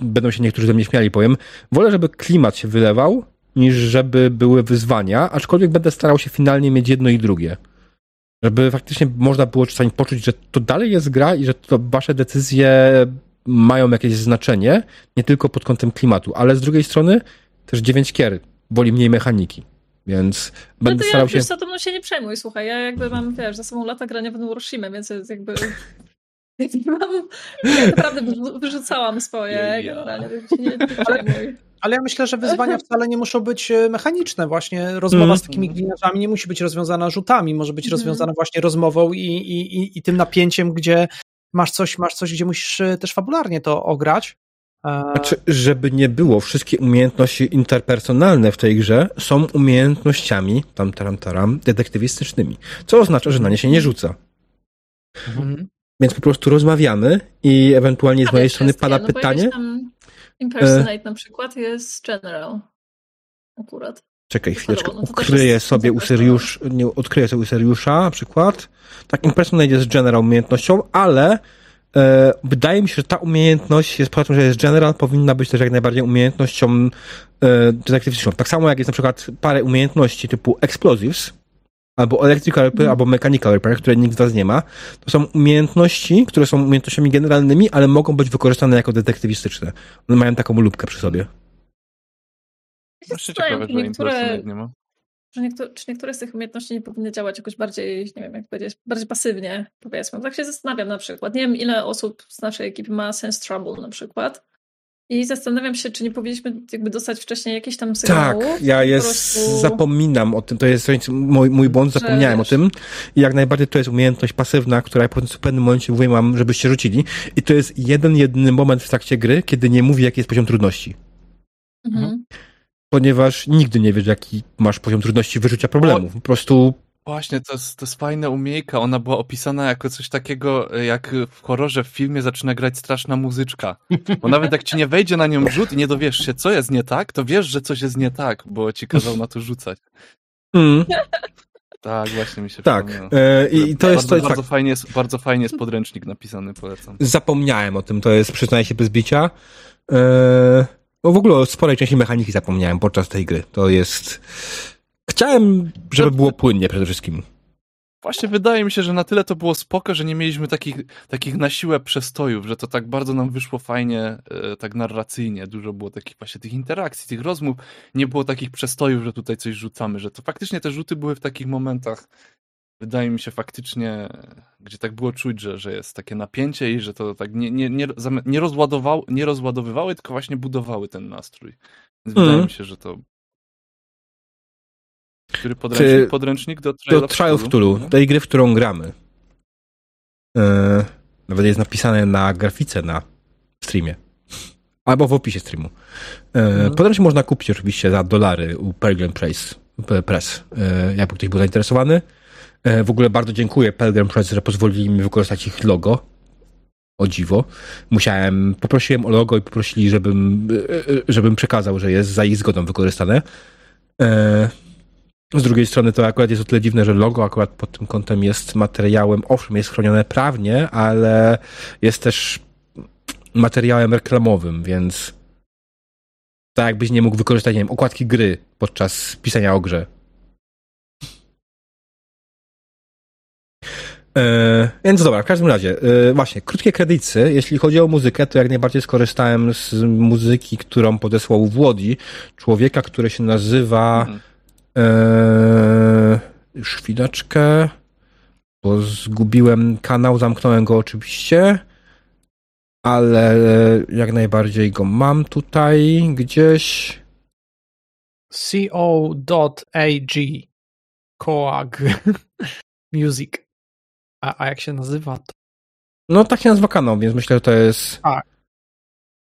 [SPEAKER 1] będą się niektórzy ze mnie śmiali, powiem, wolę, żeby klimat się wylewał, niż żeby były wyzwania, aczkolwiek będę starał się finalnie mieć jedno i drugie. Żeby faktycznie można było czasami poczuć, że to dalej jest gra i że to wasze decyzje mają jakieś znaczenie, nie tylko pod kątem klimatu, ale z drugiej strony też 9 kier woli mniej mechaniki. Więc
[SPEAKER 5] No
[SPEAKER 1] będę
[SPEAKER 5] to
[SPEAKER 1] starał
[SPEAKER 5] ja,
[SPEAKER 1] się.
[SPEAKER 5] co, to mną się nie przejmuj, słuchaj, ja jakby mam, wiesz, za sobą lata grania w Neuroshima, więc jakby... mam, ja naprawdę wyrzu- wyrzucałam swoje
[SPEAKER 3] Ja.
[SPEAKER 5] generalnie, więc się nie, nie przejmuj.
[SPEAKER 4] Ale ja myślę, że wyzwania wcale nie muszą być e, mechaniczne. Właśnie rozmowa
[SPEAKER 1] Mhm.
[SPEAKER 4] z takimi gliniarzami nie musi być rozwiązana rzutami, może być
[SPEAKER 5] Mhm.
[SPEAKER 4] rozwiązana właśnie rozmową i, i, i, i tym napięciem, gdzie masz coś, masz coś, gdzie musisz e, też fabularnie to ograć. E,
[SPEAKER 1] Znaczy, żeby nie było, wszystkie umiejętności interpersonalne w tej grze są umiejętnościami, tam taram taram, detektywistycznymi. Co oznacza, że na nie się nie rzuca.
[SPEAKER 4] mhm.
[SPEAKER 1] Więc po prostu rozmawiamy i ewentualnie z mojej strony pada
[SPEAKER 5] no
[SPEAKER 1] pytanie.
[SPEAKER 5] Tam impersonate na przykład jest general. Akurat.
[SPEAKER 1] Czekaj chwileczkę,
[SPEAKER 5] też
[SPEAKER 1] ukryję sobie u
[SPEAKER 5] super
[SPEAKER 1] Syriusz, nie, odkryję sobie u Syriusza na przykład. Tak, impersonate jest general umiejętnością, ale e, wydaje mi się, że ta umiejętność jest poza tym, że jest general, powinna być też jak najbardziej umiejętnością e, detektywistyczną. Tak samo jak jest na przykład parę umiejętności typu explosives, albo electrical repair, albo mechanical repair, które nikt z was nie ma. To są umiejętności, które są umiejętnościami generalnymi, ale mogą być wykorzystane jako detektywistyczne. One mają taką lubkę przy sobie.
[SPEAKER 5] Ja się
[SPEAKER 3] ciekawe, że
[SPEAKER 5] niektóre,
[SPEAKER 3] nie ma.
[SPEAKER 5] Że niektóre, czy niektóre z tych umiejętności nie powinny działać jakoś bardziej, nie wiem jak powiedzieć, bardziej pasywnie, powiedzmy. Tak się zastanawiam na przykład. Nie wiem, ile osób z naszej ekipy ma Sense Trouble na przykład. I zastanawiam się, czy nie powinniśmy jakby dostać wcześniej jakieś tam
[SPEAKER 1] Tak,
[SPEAKER 5] sygnałów.
[SPEAKER 1] ja jest,
[SPEAKER 5] prostu-
[SPEAKER 1] zapominam o tym, to jest mój, mój błąd,
[SPEAKER 5] Że
[SPEAKER 1] zapomniałem o tym i jak najbardziej to jest umiejętność pasywna, która ja po w pewnym momencie mówię mam, żebyście rzucili i to jest jeden, jedyny moment w trakcie gry, kiedy nie mówi, jaki jest poziom trudności.
[SPEAKER 5] Mhm.
[SPEAKER 1] Ponieważ nigdy nie wiesz, jaki masz poziom trudności wyrzucia problemów. Po prostu
[SPEAKER 3] Właśnie, to jest, to jest fajna umiejka. Ona była opisana jako coś takiego, jak w horrorze w filmie zaczyna grać straszna muzyczka. Bo nawet jak ci nie wejdzie na nią rzut i nie dowiesz się, co jest nie tak, to wiesz, że coś jest nie tak, bo ci kazał na to rzucać.
[SPEAKER 1] mm,
[SPEAKER 3] Tak, właśnie mi się
[SPEAKER 1] tak. E, I to jest,
[SPEAKER 3] bardzo,
[SPEAKER 1] to jest
[SPEAKER 3] bardzo,
[SPEAKER 1] tak.
[SPEAKER 3] fajnie jest, bardzo fajnie jest podręcznik napisany, polecam.
[SPEAKER 1] Zapomniałem o tym, to jest, przyznaję się bez bicia. E, no w ogóle o sporej części mechaniki zapomniałem podczas tej gry. To jest... Chciałem, żeby było płynnie przede wszystkim.
[SPEAKER 3] Właśnie wydaje mi się, że na tyle to było spoko, że nie mieliśmy takich, takich na siłę przestojów, że to tak bardzo nam wyszło fajnie, e, tak narracyjnie. Dużo było takich właśnie tych interakcji, tych rozmów. Nie było takich przestojów, że tutaj coś rzucamy, że to faktycznie te rzuty były w takich momentach, wydaje mi się faktycznie, gdzie tak było czuć, że, że jest takie napięcie i że to tak nie, nie, nie, nie, rozładował, nie rozładowywały, tylko właśnie budowały ten nastrój. Więc
[SPEAKER 1] Mhm.
[SPEAKER 3] wydaje mi się, że to... Który podręcznik?
[SPEAKER 1] Ty-
[SPEAKER 3] Podręcznik do Trial,
[SPEAKER 1] Do Trial of Cthulhu,
[SPEAKER 3] Mhm.
[SPEAKER 1] tej gry, w którą gramy. E, nawet jest napisane na grafice na streamie. Albo w opisie streamu. E,
[SPEAKER 4] Mhm.
[SPEAKER 1] Podręcznik można kupić oczywiście za dolary u Pelgrim Press. E, jakby ktoś był zainteresowany. E, w ogóle bardzo dziękuję Pelgrim Press, że pozwolili mi wykorzystać ich logo. O dziwo. Musiałem, poprosiłem o logo i poprosili, żebym, e, e, żebym przekazał, że jest za ich zgodą wykorzystane. Z drugiej strony to akurat jest o tyle dziwne, że logo akurat pod tym kątem jest materiałem, owszem, jest chronione prawnie, ale jest też materiałem reklamowym, więc tak jakbyś nie mógł wykorzystać, nie wiem, okładki gry podczas pisania o grze. E, więc dobra, w każdym razie, e, właśnie, krótkie kredyty. Jeśli chodzi o muzykę, to jak najbardziej skorzystałem z muzyki, którą podesłał Włodzi, człowieka, który się nazywa
[SPEAKER 3] Mhm.
[SPEAKER 1] Już chwileczkę, bo zgubiłem kanał, zamknąłem go oczywiście, ale jak najbardziej go mam tutaj gdzieś.
[SPEAKER 4] co.ag Coag Music. A, a jak się nazywa? To...
[SPEAKER 1] No tak się nazywa kanał, więc myślę, że to jest.
[SPEAKER 4] Tak.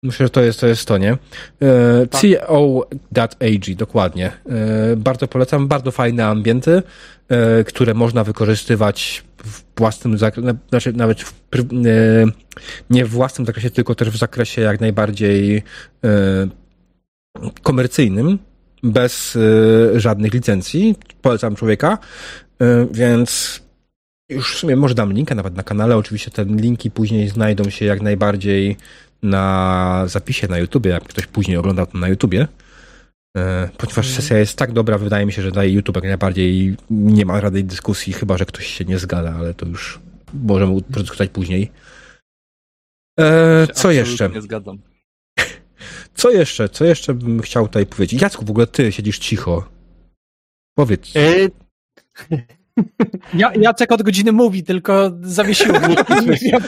[SPEAKER 1] Myślę, że to jest to, jest to nie? E,
[SPEAKER 3] Tak.
[SPEAKER 1] CO.ag, dokładnie. E, bardzo polecam, bardzo fajne ambienty, e, które można wykorzystywać w własnym zakresie, znaczy nawet w, e, nie w własnym zakresie, tylko też w zakresie jak najbardziej e, komercyjnym, bez e, żadnych licencji. Polecam człowieka, więc już w sumie może dam linka nawet na kanale. Oczywiście te linki później znajdą się jak najbardziej na zapisie na YouTubie, jak ktoś później oglądał to na YouTubie. E, Ponieważ sesja jest tak dobra, wydaje mi się, że daje YouTube jak najbardziej nie ma żadnej dyskusji, chyba że ktoś się nie zgadza, ale to już możemy przedyskutować później. E, co jeszcze?
[SPEAKER 3] Nie zgadzam.
[SPEAKER 1] Co jeszcze? Co jeszcze bym chciał tutaj powiedzieć? Jacku, w ogóle ty siedzisz cicho. Powiedz.
[SPEAKER 2] E,
[SPEAKER 4] Ja, Jacek od godziny mówi, tylko wiem.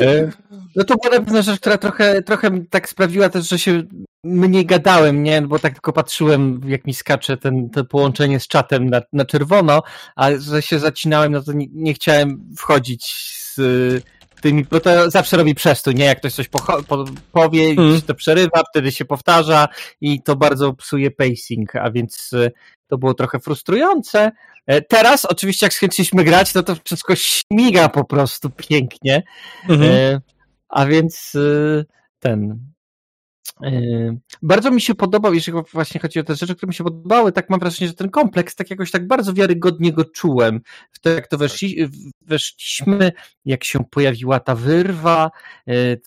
[SPEAKER 2] E, No to była na pewno rzecz, która trochę, trochę tak sprawiła też, że się mniej gadałem, nie? Bo tak tylko patrzyłem, jak mi skacze ten, to połączenie z czatem na, na czerwono, a że się zacinałem, no to nie, nie chciałem wchodzić z y, tymi, bo to zawsze robi przestój, nie? Jak ktoś coś pocho- po, powie,
[SPEAKER 1] Mm.
[SPEAKER 2] mm. to przerywa, wtedy się powtarza i to bardzo psuje pacing, a więc y, to było trochę frustrujące. E, Teraz oczywiście jak skończyliśmy grać, no to wszystko śmiga po prostu pięknie.
[SPEAKER 1] Mhm.
[SPEAKER 2] E, a więc y, ten. Bardzo mi się podobał, jeżeli właśnie chodzi o te rzeczy, które mi się podobały, tak mam wrażenie, że ten kompleks tak jakoś tak bardzo wiarygodnie go czułem. W to, jak to weszli, weszliśmy, jak się pojawiła ta wyrwa,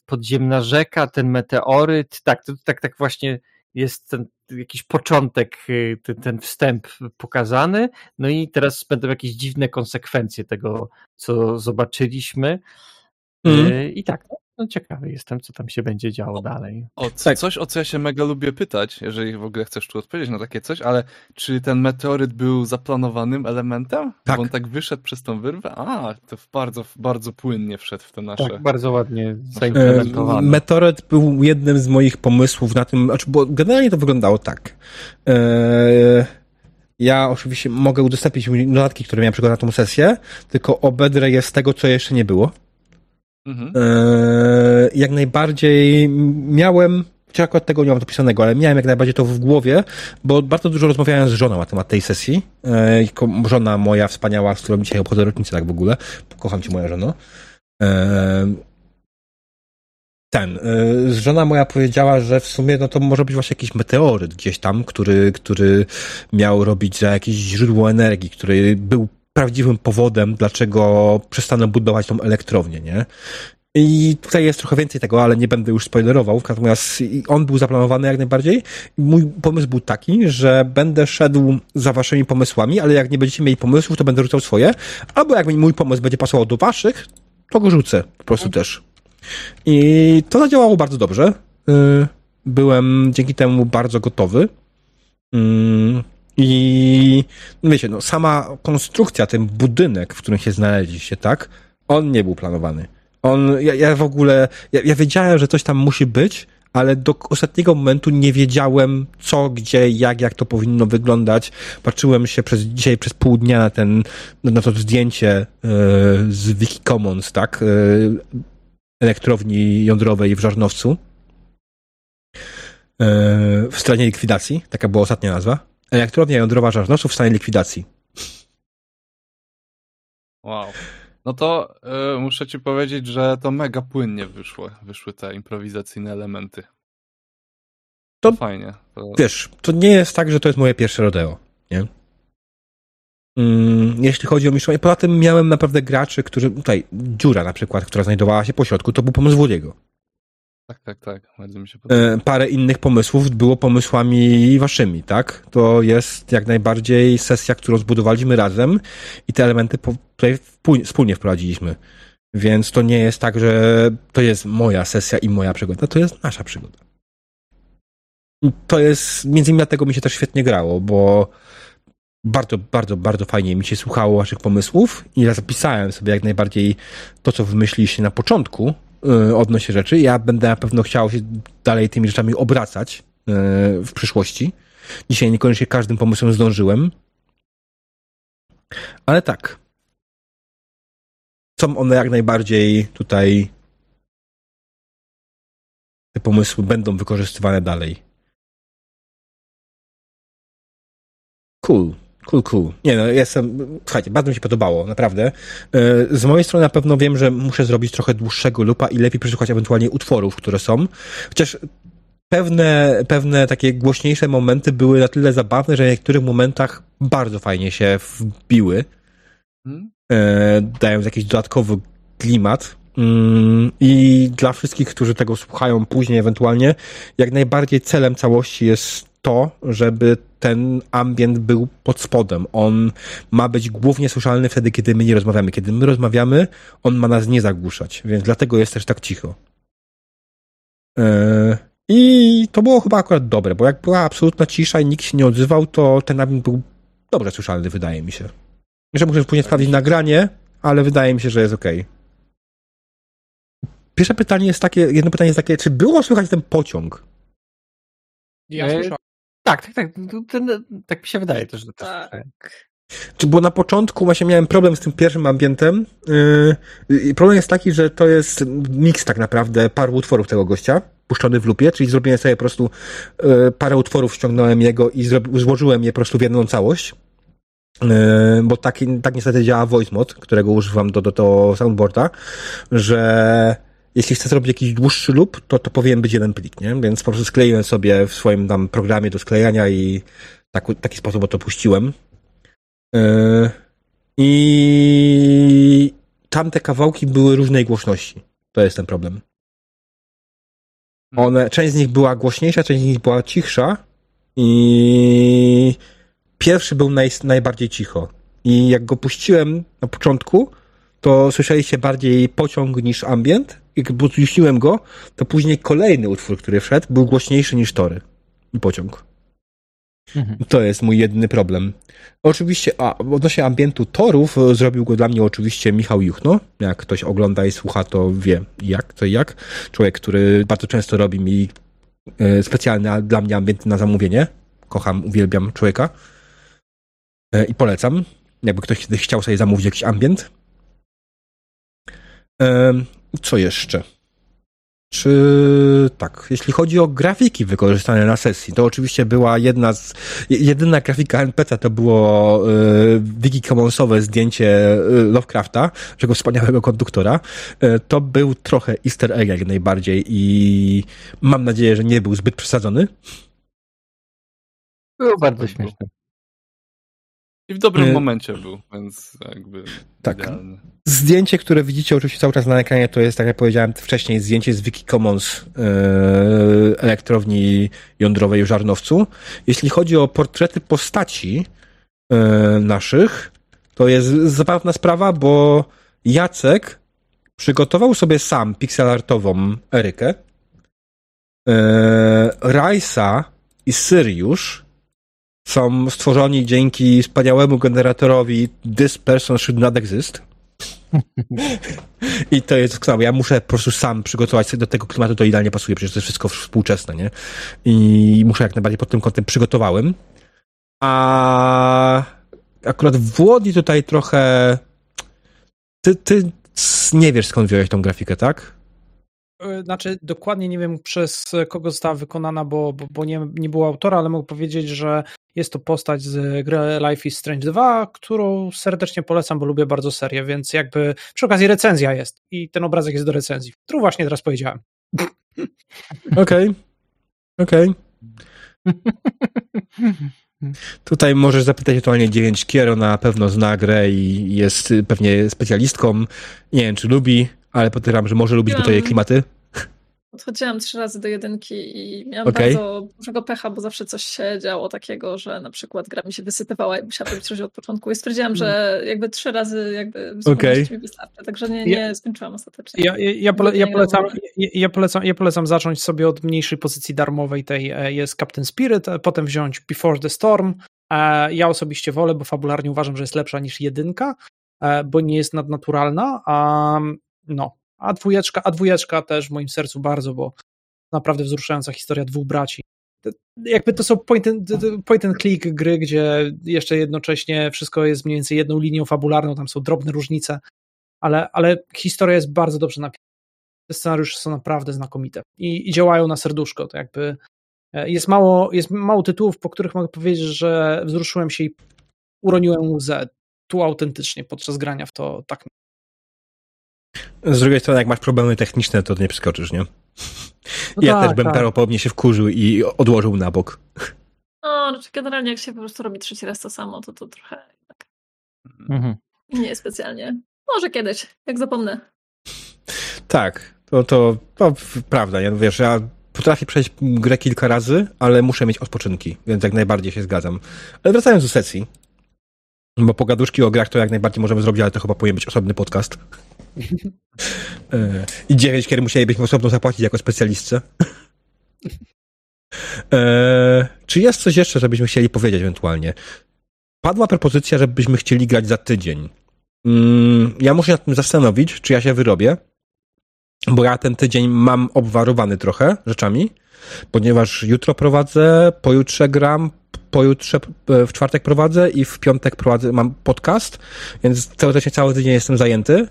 [SPEAKER 2] podziemna rzeka, ten meteoryt, tak, to, tak, tak właśnie jest ten jakiś początek, y, ten, ten wstęp pokazany, no i teraz będą jakieś dziwne konsekwencje tego, co zobaczyliśmy. Yy, I tak, no, ciekawy jestem, co tam się będzie działo dalej.
[SPEAKER 3] O,
[SPEAKER 1] Tak.
[SPEAKER 3] Coś, o co ja się mega lubię pytać, jeżeli w ogóle chcesz tu odpowiedzieć na takie coś, ale czy ten meteoryt był zaplanowanym elementem?
[SPEAKER 1] Tak.
[SPEAKER 3] Bo on tak wyszedł przez tą wyrwę? A, to w bardzo, bardzo płynnie wszedł w te nasze...
[SPEAKER 2] Tak, bardzo ładnie
[SPEAKER 1] E,
[SPEAKER 2] zaimplementowano.
[SPEAKER 1] Meteoryt był jednym z moich pomysłów na tym, znaczy, bo generalnie to wyglądało tak. E, Ja oczywiście mogę udostępnić notatki, które miałem przygotowane na tą sesję, tylko obedrę je z tego, co jeszcze nie było.
[SPEAKER 3] Mhm.
[SPEAKER 1] E, Jak najbardziej miałem, czy akurat tego nie mam dopisanego, ale miałem jak najbardziej to w głowie, bo bardzo dużo rozmawiałem z żoną na temat tej sesji. E, Żona moja wspaniała, z którą dzisiaj obchodzę rocznicę tak w ogóle. Kocham cię moja żono. E, Ten, e, żona moja powiedziała, że w sumie no to może być właśnie jakiś meteoryt gdzieś tam, który, który miał robić za jakieś źródło energii, który był prawdziwym powodem, dlaczego przestaną budować tą elektrownię, nie? I tutaj jest trochę więcej tego, ale nie będę już spoilerował. Natomiast on był zaplanowany jak najbardziej. Mój pomysł był taki, że będę szedł za waszymi pomysłami, ale jak nie będziecie mieli pomysłów, to będę rzucał swoje. Albo jak mój pomysł będzie pasował do waszych, to go rzucę po prostu też. I to zadziałało bardzo dobrze. Y, Byłem dzięki temu bardzo gotowy. I wiecie, no, sama konstrukcja, ten budynek, w którym się znaleźliście, tak? On nie był planowany. On, ja, ja w ogóle, ja, ja wiedziałem, że coś tam musi być, ale do ostatniego momentu nie wiedziałem co, gdzie, jak, jak to powinno wyglądać. Patrzyłem się przez dzisiaj przez pół dnia na ten, na to zdjęcie e, z Wikicommons, tak? E, elektrowni jądrowej w Żarnowcu. E, w stanie likwidacji, taka była ostatnia nazwa. Elektrownia jądrowa Żarnowcu w stanie likwidacji.
[SPEAKER 3] Wow. No to y, muszę ci powiedzieć, że to mega płynnie wyszło, wyszły te improwizacyjne elementy.
[SPEAKER 1] To-
[SPEAKER 3] To fajnie. To...
[SPEAKER 1] Wiesz, to nie jest tak, że to jest moje pierwsze rodeo, nie? Mm, jeśli chodzi o mistrzowie, poza tym miałem naprawdę graczy, którzy, tutaj dziura na przykład, która znajdowała się po środku, to był pomysł Włodziego.
[SPEAKER 3] Tak, tak, tak. Bardzo mi się podoba.
[SPEAKER 1] E, parę innych pomysłów było pomysłami waszymi, tak? To jest jak najbardziej sesja, którą zbudowaliśmy razem i te elementy tutaj wspólnie wprowadziliśmy. Więc to nie jest tak, że to jest moja sesja i moja przygoda, to jest nasza przygoda. I to jest, między innymi dlatego mi się też świetnie grało, bo bardzo, bardzo, bardzo fajnie mi się słuchało waszych pomysłów i ja zapisałem sobie jak najbardziej to, co wymyśliliście na początku yy, odnośnie rzeczy. Ja będę na pewno chciał się dalej tymi rzeczami obracać yy, w przyszłości. Dzisiaj niekoniecznie każdym pomysłem zdążyłem. Ale tak. Są one jak najbardziej tutaj te pomysły będą wykorzystywane dalej. Cool. Cool, cool. Nie no, jestem, słuchajcie, bardzo mi się podobało, naprawdę. E, z mojej strony na pewno wiem, że muszę zrobić trochę dłuższego lupa i lepiej przesłuchać ewentualnie utworów, które są. Chociaż pewne, pewne takie głośniejsze momenty były na tyle zabawne, że w niektórych momentach bardzo fajnie się wbiły. Hmm? Dają jakiś dodatkowy klimat. Mm, I dla wszystkich, którzy tego słuchają później ewentualnie, jak najbardziej celem całości jest to, żeby ten ambient był pod spodem. On ma być głównie słyszalny wtedy, kiedy my nie rozmawiamy. Kiedy my rozmawiamy, on ma nas nie zagłuszać, więc dlatego jest też tak cicho. Yy, I to było chyba akurat dobre, bo jak była absolutna cisza i nikt się nie odzywał, to ten ambient był dobrze słyszalny, wydaje mi się. Jeszcze muszę później sprawdzić nagranie, ale wydaje mi się, że jest ok. Pierwsze pytanie jest takie, jedno pytanie jest takie, czy było słychać ten pociąg?
[SPEAKER 4] Ja e, słyszałem.
[SPEAKER 2] Tak, tak, tak. Ten, tak mi się wydaje też. Że
[SPEAKER 5] tak.
[SPEAKER 1] Czy było na początku właśnie miałem problem z tym pierwszym ambientem. Yy, problem jest taki, że to jest miks tak naprawdę paru utworów tego gościa, puszczony w lupie, czyli zrobiłem sobie po prostu yy, parę utworów, ściągnąłem jego i złożyłem je po prostu w jedną całość. Yy, bo tak, tak niestety działa voice mod, którego używam do, do, do soundboarda, że jeśli chcę zrobić jakiś dłuższy lub, to to powinien być jeden plik, nie? Więc po prostu skleiłem sobie w swoim tam programie do sklejania i tak, taki sposób to puściłem. Yy, I tamte kawałki były różnej głośności. To jest ten problem. One, część z nich była głośniejsza, część z nich była cichsza i pierwszy był naj, najbardziej cicho. I jak go puściłem na początku, to słyszeliście bardziej pociąg niż ambient. Jak puściłem go, to później kolejny utwór, który wszedł, był głośniejszy niż tory i pociąg. Mhm. To jest mój jedyny problem. Oczywiście, a odnośnie ambientu torów, e, zrobił go dla mnie oczywiście Michał Juchno. Jak ktoś ogląda i słucha, to wie jak, to i jak. Człowiek, który bardzo często robi mi e, specjalne dla mnie ambienty na zamówienie. Kocham, uwielbiam człowieka. E, I polecam. Jakby ktoś chciał sobie zamówić jakiś ambient. Co jeszcze? Czy tak, jeśli chodzi o grafiki wykorzystane na sesji, to oczywiście była jedna z, jedyna grafika NPC to było y, Wiki Commonsowe zdjęcie y, Lovecrafta, tego wspaniałego konduktora. Y, to był trochę easter egg jak najbardziej i mam nadzieję, że nie był zbyt przesadzony.
[SPEAKER 2] Było bardzo śmieszne.
[SPEAKER 3] I w dobrym y momencie był, więc jakby.
[SPEAKER 1] Tak. Idealny. Zdjęcie, które widzicie oczywiście cały czas na ekranie, to jest, tak jak powiedziałem wcześniej, zdjęcie z Wiki Commons yy, elektrowni jądrowej w Żarnowcu. Jeśli chodzi o portrety postaci yy, naszych, to jest zabawna sprawa, bo Jacek przygotował sobie sam pixelartową Erykę. Yy, Rajsa i Syriusz są stworzeni dzięki wspaniałemu generatorowi This person should not exist. I to jest doskonałe. Ja muszę po prostu sam przygotować sobie do tego klimatu, to idealnie pasuje, przecież to jest wszystko współczesne, nie? I muszę jak najbardziej pod tym kątem przygotowałem. A akurat Włodzi tutaj trochę... Ty, ty nie wiesz skąd wziąłeś tą grafikę, tak?
[SPEAKER 4] E, znaczy, dokładnie nie wiem przez kogo została wykonana, bo, bo, bo, nie, nie było autora, ale mogę powiedzieć, że jest to postać z gry Life is Strange 2, którą serdecznie polecam, bo lubię bardzo serię, więc jakby przy okazji recenzja jest i ten obrazek jest do recenzji, którą właśnie teraz powiedziałem.
[SPEAKER 1] Okej. Okej. Okay. Tutaj możesz zapytać aktualnie 9 Kiero, na pewno zna grę i jest pewnie specjalistką. Nie wiem, czy lubi, ale podejrzewam, że może lubić, bo to jej klimaty.
[SPEAKER 5] Odchodziłam trzy razy do jedynki i miałam okay. bardzo dużego pecha, bo zawsze coś się działo takiego, że na przykład gra mi się wysypywała i musiałam robić coś od początku i stwierdziłam, że jakby trzy razy jakby okay. mi wystarczy, także nie, nie ja, skończyłam ostatecznie.
[SPEAKER 4] Ja, ja, ja, pole, ja, polecam, ja, polecam, ja polecam zacząć sobie od mniejszej pozycji darmowej tej e, jest Captain Spirit, potem wziąć Before the Storm. E, ja osobiście wolę, bo fabularnie uważam, że jest lepsza niż jedynka, e, bo nie jest nadnaturalna, a no, a dwójeczka, a dwójeczka też w moim sercu bardzo, bo naprawdę wzruszająca historia dwóch braci. Jakby to są point and, click gry, gdzie jeszcze jednocześnie wszystko jest mniej więcej jedną linią fabularną, tam są drobne różnice, ale, ale historia jest bardzo dobrze napisana. te scenariusze są naprawdę znakomite i, i działają na serduszko. To jakby e, jest mało, jest mało tytułów, po których mogę powiedzieć, że wzruszyłem się i uroniłem łzę. Tu autentycznie podczas grania w to tak.
[SPEAKER 1] Z drugiej strony, jak masz problemy techniczne, to nie przeskoczysz, nie?
[SPEAKER 4] No
[SPEAKER 1] ja
[SPEAKER 4] tak,
[SPEAKER 1] też bym
[SPEAKER 4] tak.
[SPEAKER 1] prawdopodobnie się wkurzył i odłożył na bok.
[SPEAKER 5] No, znaczy generalnie jak się po prostu robi trzeci raz to samo, to to trochę tak
[SPEAKER 2] Mhm.
[SPEAKER 5] nie specjalnie. Może kiedyś, jak zapomnę.
[SPEAKER 1] Tak, to, to, to prawda, nie? No Wiesz, ja potrafię przejść grę kilka razy, ale muszę mieć odpoczynki, więc jak najbardziej się zgadzam. Ale wracając do sesji, bo pogaduszki o grach to jak najbardziej możemy zrobić, ale to chyba powinien być osobny podcast. E, I dziewięć gier musielibyśmy osobno zapłacić jako specjalistce. E, czy jest coś jeszcze, żebyśmy chcieli powiedzieć ewentualnie? Padła propozycja, żebyśmy chcieli grać za tydzień. Mm, ja muszę się nad tym zastanowić, czy ja się wyrobię, bo ja ten tydzień mam obwarowany trochę rzeczami, ponieważ jutro prowadzę, pojutrze gram, pojutrze e, w czwartek prowadzę i w piątek prowadzę, mam podcast, więc teoretycznie cały tydzień jestem zajęty.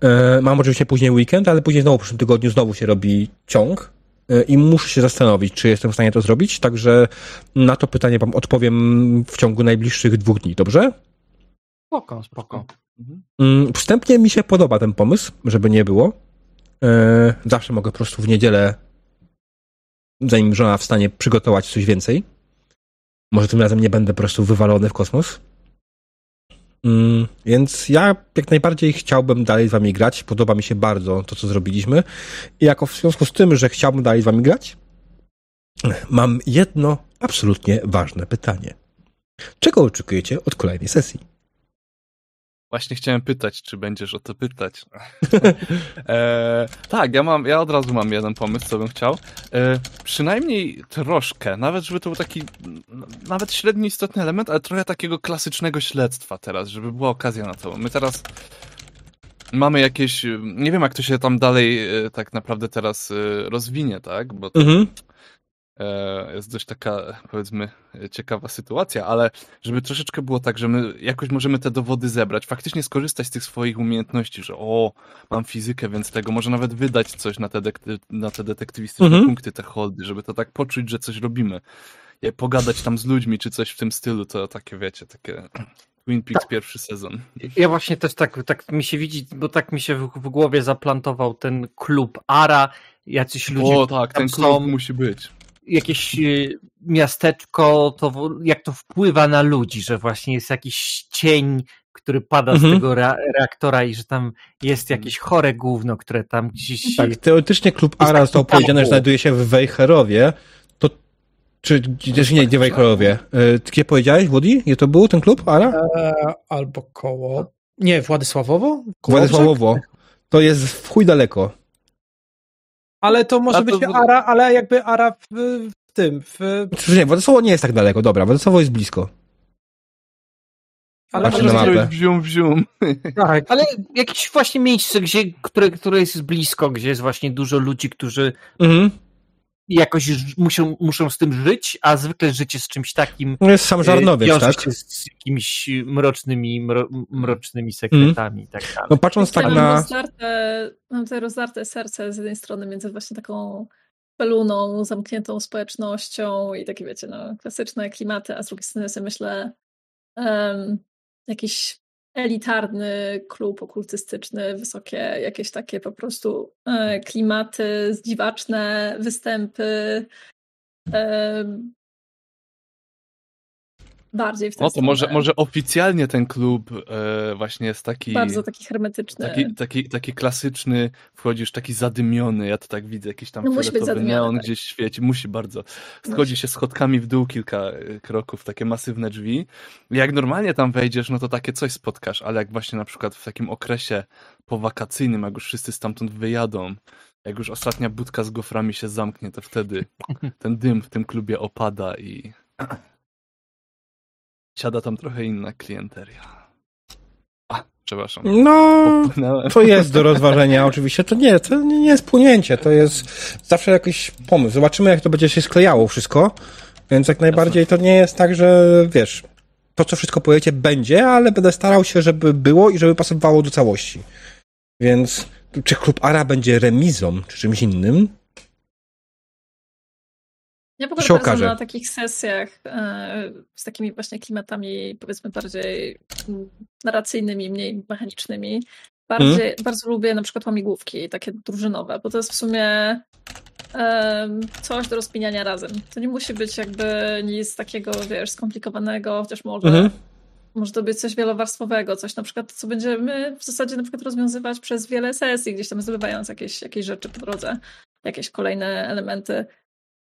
[SPEAKER 1] E, Mam oczywiście później weekend, ale później znowu w przyszłym tygodniu znowu się robi ciąg e, i muszę się zastanowić, czy jestem w stanie to zrobić, także na to pytanie wam odpowiem w ciągu najbliższych dwóch dni, dobrze?
[SPEAKER 2] Spoko, spoko.
[SPEAKER 1] Mm, Wstępnie mi się podoba ten pomysł, żeby nie było. E, Zawsze mogę po prostu w niedzielę, zanim żona wstanie, przygotować coś więcej. Może tym razem nie będę po prostu wywalony w kosmos. Mm, Więc ja jak najbardziej chciałbym dalej z wami grać. Podoba mi się bardzo to, co zrobiliśmy. I jako w związku z tym, że chciałbym dalej z wami grać, mam jedno absolutnie ważne pytanie. Czego oczekujecie od kolejnej sesji?
[SPEAKER 3] Właśnie chciałem pytać, czy będziesz o to pytać. e, tak, ja mam, ja od razu mam jeden pomysł, co bym chciał. E, przynajmniej troszkę, nawet żeby to był taki, nawet średnio istotny element, ale trochę takiego klasycznego śledztwa teraz, żeby była okazja na to. My teraz mamy jakieś, nie wiem jak to się tam dalej e, tak naprawdę teraz e, rozwinie, tak? Bo
[SPEAKER 1] Mhm.
[SPEAKER 3] E, jest dość taka, powiedzmy, ciekawa sytuacja, ale żeby troszeczkę było tak, że my jakoś możemy te dowody zebrać, faktycznie skorzystać z tych swoich umiejętności, że o, mam fizykę, więc tego, może nawet wydać coś na te, na te detektywistyczne
[SPEAKER 1] Mhm.
[SPEAKER 3] punkty, te holdy, żeby to tak poczuć, że coś robimy. Je- Pogadać tam z ludźmi, czy coś w tym stylu, to takie, wiecie, takie Twin Peaks pierwszy sezon.
[SPEAKER 2] Ja właśnie też tak, tak mi się widzi, bo tak mi się w, w głowie zaplantował ten klub Ara, jacyś ludzie
[SPEAKER 3] O tak, ten klub
[SPEAKER 2] są.
[SPEAKER 3] musi być.
[SPEAKER 2] Jakieś y, miasteczko, to jak to wpływa na ludzi, że właśnie jest jakiś cień, który pada
[SPEAKER 1] Mhm.
[SPEAKER 2] z tego rea- reaktora i że tam jest jakieś chore gówno, które tam gdzieś...
[SPEAKER 1] Tak, teoretycznie klub Ara został powiedziane, że znajduje się w Wejherowie. To. Czy też nie, nie w Wejherowie? E, Gdzie powiedziałeś, Woody? Gdzie to był ten klub Ara?
[SPEAKER 4] E, albo koło. Nie, Władysławowo?
[SPEAKER 1] Władysławowo. To jest w chuj daleko.
[SPEAKER 4] Ale to może
[SPEAKER 2] to
[SPEAKER 4] być
[SPEAKER 2] w-
[SPEAKER 4] Ara, ale jakby Ara w, w tym, w,
[SPEAKER 1] Czy nie, Władysławo nie jest tak daleko, dobra, Władysławo jest blisko.
[SPEAKER 4] ale
[SPEAKER 1] Patrzę
[SPEAKER 4] może
[SPEAKER 1] na mapę.
[SPEAKER 3] Wzium, wzium.
[SPEAKER 4] tak,
[SPEAKER 2] Ale jakieś właśnie miejsce, gdzie, które, które jest blisko, gdzie jest właśnie dużo ludzi, którzy
[SPEAKER 1] Mhm.
[SPEAKER 2] Jakoś muszą, muszą z tym żyć, a zwykle życie z czymś takim
[SPEAKER 1] No jest sam Żarnowiec,
[SPEAKER 2] wiąże
[SPEAKER 1] tak?
[SPEAKER 2] się z jakimiś mrocznymi, mro, mrocznymi sekretami i tak dalej.
[SPEAKER 1] No patrząc tak
[SPEAKER 5] mam,
[SPEAKER 1] na...
[SPEAKER 5] rozdarte, mam tutaj rozdarte serce z jednej strony między właśnie taką peluną, zamkniętą społecznością i takie, wiecie, no, klasyczne klimaty, a z drugiej strony sobie myślę em, jakiś elitarny klub okultystyczny, wysokie, jakieś takie po prostu e, klimaty, dziwaczne występy. Bardziej w tę
[SPEAKER 3] No to może,
[SPEAKER 5] stronę.
[SPEAKER 3] może oficjalnie ten klub e, właśnie jest taki...
[SPEAKER 5] Bardzo taki hermetyczny.
[SPEAKER 3] Taki, taki, taki klasyczny, wchodzisz taki zadymiony, ja to tak widzę, jakiś tam
[SPEAKER 5] No musi być
[SPEAKER 3] fioletowy
[SPEAKER 5] zadymiony,
[SPEAKER 3] neon
[SPEAKER 5] tak.
[SPEAKER 3] gdzieś świeci, musi bardzo. Schodzi się schodkami w dół kilka e, kroków, takie masywne drzwi. Jak normalnie tam wejdziesz, no to takie coś spotkasz, ale jak właśnie na przykład w takim okresie powakacyjnym, jak już wszyscy stamtąd wyjadą, jak już ostatnia budka z goframi się zamknie, to wtedy ten dym w tym klubie opada i siada tam trochę inna klienteria. A, przepraszam.
[SPEAKER 1] No,
[SPEAKER 3] Popłynąłem.
[SPEAKER 1] to jest do rozważenia oczywiście. To nie, to nie jest płynięcie, to jest zawsze jakiś pomysł. Zobaczymy, jak to będzie się sklejało wszystko. Więc jak najbardziej to nie jest tak, że wiesz, to co wszystko powiecie będzie, ale będę starał się, żeby było i żeby pasowało do całości. Więc czy klub ARA będzie remizą, czy czymś innym,
[SPEAKER 5] Ja w ogóle
[SPEAKER 1] się
[SPEAKER 5] bardzo
[SPEAKER 1] okaże.
[SPEAKER 5] na takich sesjach e, z takimi właśnie klimatami, powiedzmy, bardziej mm, narracyjnymi, mniej mechanicznymi. Bardziej,
[SPEAKER 1] Mhm.
[SPEAKER 5] Bardzo lubię na przykład łamigłówki, takie drużynowe, bo to jest w sumie coś do rozpiniania razem. To nie musi być jakby nic takiego, wiesz, skomplikowanego, chociaż może,
[SPEAKER 1] Mhm.
[SPEAKER 5] może to być coś wielowarstwowego, coś na przykład, co będziemy w zasadzie na przykład rozwiązywać przez wiele sesji, gdzieś tam zdobywając jakieś, jakieś rzeczy po drodze, jakieś kolejne elementy.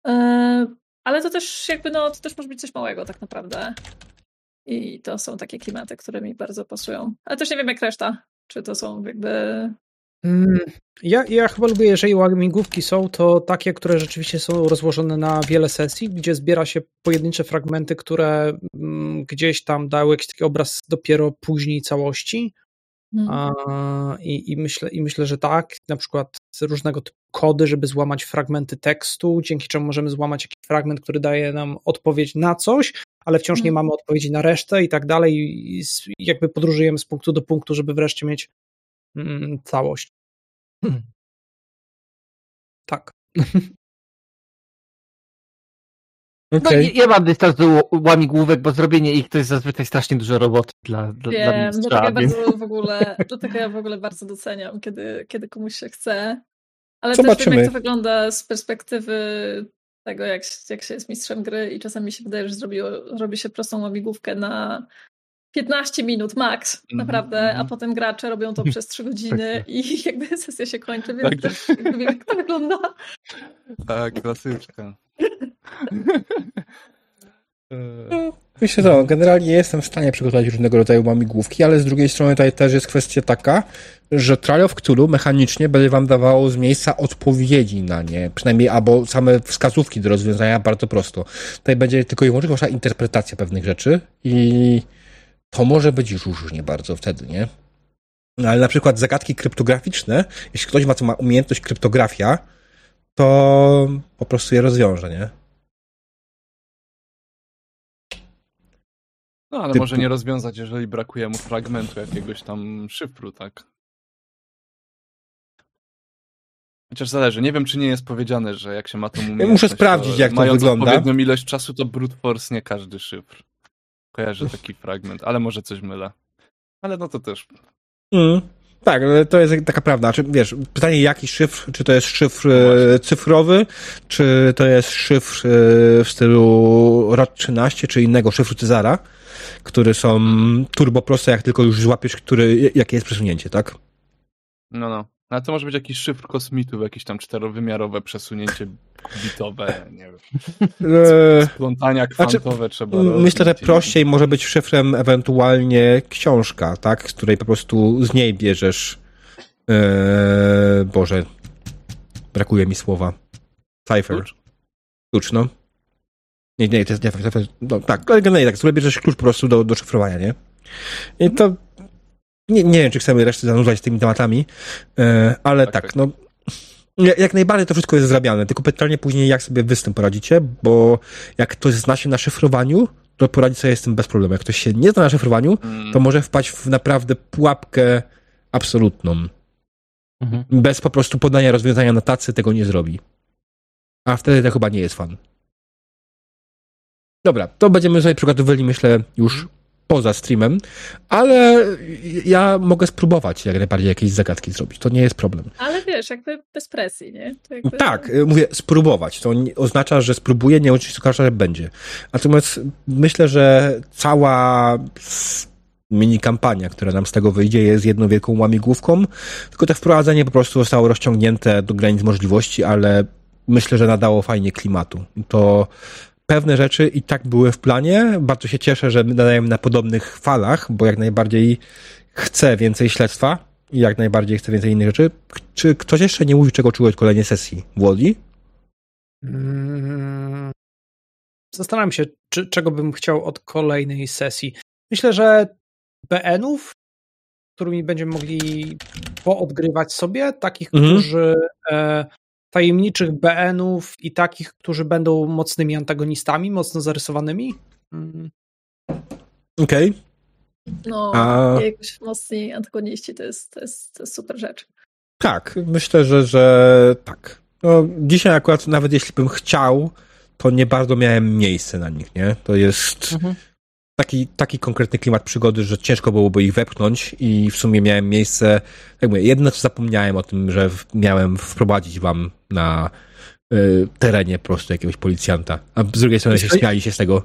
[SPEAKER 5] E, Ale to też jakby, no, to też może być coś małego tak naprawdę. I to są takie klimaty, które mi bardzo pasują. Ale też nie wiem jak reszta. Czy to są jakby...
[SPEAKER 4] Mm, Ja, ja chyba lubię, jeżeli łamigłówki są, to takie, które rzeczywiście są rozłożone na wiele sesji, gdzie zbiera się pojedyncze fragmenty, które mm, gdzieś tam dały jakiś taki obraz dopiero później całości.
[SPEAKER 5] Hmm.
[SPEAKER 4] A, i, i, myślę, I myślę, że tak, na przykład różnego typu kody, żeby złamać fragmenty tekstu, dzięki czemu możemy złamać jakiś fragment, który daje nam odpowiedź na coś, ale wciąż nie
[SPEAKER 5] Mhm.
[SPEAKER 4] mamy odpowiedzi na resztę i tak dalej. I jakby podróżujemy z punktu do punktu, żeby wreszcie mieć mm, całość. Hmm. Tak.
[SPEAKER 2] No,
[SPEAKER 1] Okej.
[SPEAKER 2] ja- mam dystans do łamigłówek, bo zrobienie ich to jest zazwyczaj strasznie dużo roboty dla, dla, dla
[SPEAKER 5] Wiem,
[SPEAKER 2] mistrza,
[SPEAKER 5] dlatego ja, bardzo w ogóle, dlatego ja w ogóle bardzo doceniam, kiedy, kiedy komuś się chce. Ale też
[SPEAKER 1] Zobaczymy.
[SPEAKER 5] wiem, jak to wygląda z perspektywy tego, jak, jak się jest mistrzem gry i czasami mi się wydaje, że zrobi, robi się prostą łamigłówkę na 15 minut max,
[SPEAKER 3] Mhm,
[SPEAKER 5] naprawdę,
[SPEAKER 3] mhm.
[SPEAKER 5] a potem gracze robią to przez 3 godziny i jakby sesja się kończy, więc
[SPEAKER 3] Tak.
[SPEAKER 5] też jakby wiem, jak to wygląda.
[SPEAKER 3] Tak, klasyczka.
[SPEAKER 1] Myślę, że no, generalnie jestem w stanie przygotować różnego rodzaju łamigłówki, ale z drugiej strony tutaj też jest kwestia taka, że Trial of Cthulhu mechanicznie będzie wam dawało z miejsca odpowiedzi na nie, przynajmniej albo same wskazówki do rozwiązania bardzo prosto. Tutaj będzie tylko i wyłącznie wasza interpretacja pewnych rzeczy i to może być różnie bardzo wtedy, nie? No, ale na przykład zagadki kryptograficzne, jeśli ktoś ma, ma umiejętność kryptografia, to po prostu je rozwiąże, nie?
[SPEAKER 3] No, ale
[SPEAKER 1] Typu-
[SPEAKER 3] może nie rozwiązać, jeżeli brakuje mu fragmentu jakiegoś tam szyfru, tak? Chociaż zależy. Nie wiem, czy nie jest powiedziane, że jak się ma tą umiejętność...
[SPEAKER 1] muszę sprawdzić, jak to
[SPEAKER 3] mając
[SPEAKER 1] wygląda.
[SPEAKER 3] odpowiednią ilość czasu, to brute force nie każdy szyfr. Kojarzę taki fragment, ale może coś mylę. Ale no to też...
[SPEAKER 1] Mm. Tak, ale to jest taka prawda. Czy, wiesz, pytanie jaki szyfr, czy to jest szyfr
[SPEAKER 3] No
[SPEAKER 1] e, cyfrowy, czy to jest szyfr e, w stylu ROT 13, czy innego szyfru Cezara, które są turbo proste, jak tylko już złapiesz, który, jakie jest przesunięcie, tak?
[SPEAKER 3] No, no. Ale to może być jakiś szyfr kosmitów, jakieś tam czterowymiarowe przesunięcie bitowe, nie wiem.
[SPEAKER 1] E,
[SPEAKER 3] Splątania
[SPEAKER 1] Znaczy,
[SPEAKER 3] kwantowe trzeba
[SPEAKER 1] Myślę, że prościej może być szyfrem ewentualnie książka, tak? Z której po prostu z niej bierzesz. E, Boże, brakuje mi słowa. Cypher.
[SPEAKER 3] Klucz?
[SPEAKER 1] Klucz, no. Nie, nie, to jest nie, cyfr, no, tak, ale generalnie tak, której bierzesz klucz po prostu do, do szyfrowania, nie? I to nie, nie wiem, czy chcemy reszty zanurzać tymi tematami, e, ale
[SPEAKER 3] Tak,
[SPEAKER 1] tak,
[SPEAKER 3] tak.
[SPEAKER 1] no jak jak najbardziej to wszystko jest zrabiane, tylko pytanie później, jak sobie wy z tym poradzicie, bo jak ktoś zna się na szyfrowaniu, to poradzi sobie z tym bez problemu. Jak ktoś się nie zna na szyfrowaniu,
[SPEAKER 3] Mm.
[SPEAKER 1] to może wpaść w naprawdę pułapkę absolutną.
[SPEAKER 2] Mhm.
[SPEAKER 1] Bez po prostu podania rozwiązania na tacy tego nie zrobi. A wtedy to chyba nie jest fan. Dobra, to będziemy sobie przygotowywali, myślę, już poza streamem, ale ja mogę spróbować jak najbardziej jakieś zagadki zrobić. To nie jest problem.
[SPEAKER 5] Ale wiesz, jakby bez presji, nie? Jakby...
[SPEAKER 1] Tak, y, mówię spróbować. To oznacza, że spróbuję, nie oczywiście że będzie. Natomiast myślę, że cała mini kampania, która nam z tego wyjdzie, jest jedną wielką łamigłówką, tylko to wprowadzenie po prostu zostało rozciągnięte do granic możliwości, ale myślę, że nadało fajnie klimatu. To pewne rzeczy i tak były w planie. Bardzo się cieszę, że nadajemy na podobnych falach, bo jak najbardziej chcę więcej śledztwa i jak najbardziej chcę więcej innych rzeczy. Czy ktoś jeszcze nie mówi, czego czuł od kolejnej sesji? Woli?
[SPEAKER 4] Mm, Zastanawiam się, czy, czego bym chciał od kolejnej sesji. Myślę, że BN-ów, którymi będziemy mogli poodgrywać sobie, takich,
[SPEAKER 1] Mhm.
[SPEAKER 4] którzy e, tajemniczych BN-ów i takich, którzy będą mocnymi antagonistami, mocno zarysowanymi. Mm,
[SPEAKER 5] No,
[SPEAKER 1] A-
[SPEAKER 5] jakoś mocni antagoniści to jest, to jest, to jest super rzecz.
[SPEAKER 1] Tak, myślę, że, że tak. No, dzisiaj akurat nawet jeśli bym chciał, to nie bardzo miałem miejsce na nich, nie? To jest
[SPEAKER 4] Mhm.
[SPEAKER 1] Taki, taki konkretny klimat przygody, że ciężko byłoby ich wepchnąć i w sumie miałem miejsce, tak mówię, jedno co zapomniałem o tym, że miałem wprowadzić wam na y, terenie po prostu jakiegoś policjanta, a z drugiej strony się śmiali się z tego.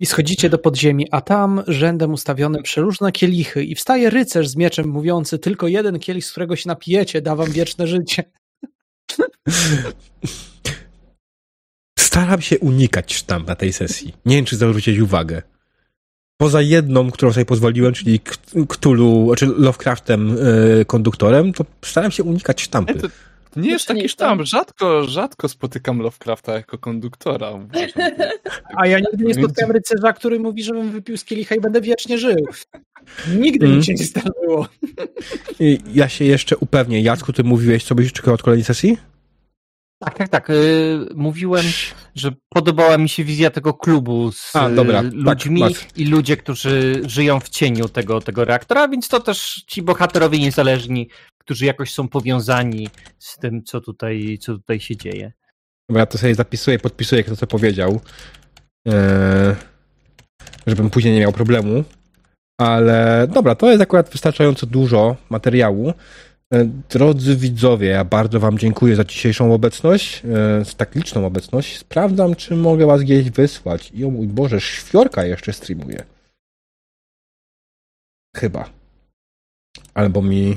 [SPEAKER 4] I schodzicie do podziemi, a tam rzędem ustawione przeróżne kielichy i wstaje rycerz z mieczem mówiący tylko jeden kielich, z którego się napijecie, da wam wieczne życie.
[SPEAKER 1] Staram się unikać sztamp na tej sesji. Nie wiem, czy zwrócić uwagę. Poza jedną, którą sobie pozwoliłem, czyli Cthulhu, czy Lovecraftem y, konduktorem, to staram się unikać sztampy.
[SPEAKER 3] Nie, to, to nie jest taki
[SPEAKER 5] Uczennica.
[SPEAKER 3] sztamp. Rzadko, rzadko spotykam Lovecrafta jako konduktora. Uważam.
[SPEAKER 4] A ja nigdy nie spotkałem rycerza, który mówi, żebym wypił z kielicha i będę wiecznie żył. Nigdy
[SPEAKER 1] Mm.
[SPEAKER 4] mi się nie zdarzyło.
[SPEAKER 1] Ja się jeszcze upewnię. Jacku, ty mówiłeś, co byś czekał od kolejnej sesji?
[SPEAKER 2] Tak, tak, tak. y, Mówiłem, że podobała mi się wizja tego klubu z
[SPEAKER 1] A, dobra, tak,
[SPEAKER 2] ludźmi
[SPEAKER 1] masz.
[SPEAKER 2] i ludzie, którzy żyją w cieniu tego, tego reaktora, więc to też ci bohaterowie niezależni, którzy jakoś są powiązani z tym, co tutaj, co tutaj się dzieje.
[SPEAKER 1] Dobra, ja to sobie zapisuję, podpisuję, kto co powiedział. Eee, żebym później nie miał problemu. Ale dobra, to jest akurat wystarczająco dużo materiału. E, Drodzy widzowie, ja bardzo Wam dziękuję za dzisiejszą obecność, e, za tak liczną obecność. Sprawdzam, czy mogę Was gdzieś wysłać. I o mój Boże, świorka jeszcze streamuje. Chyba. Albo mi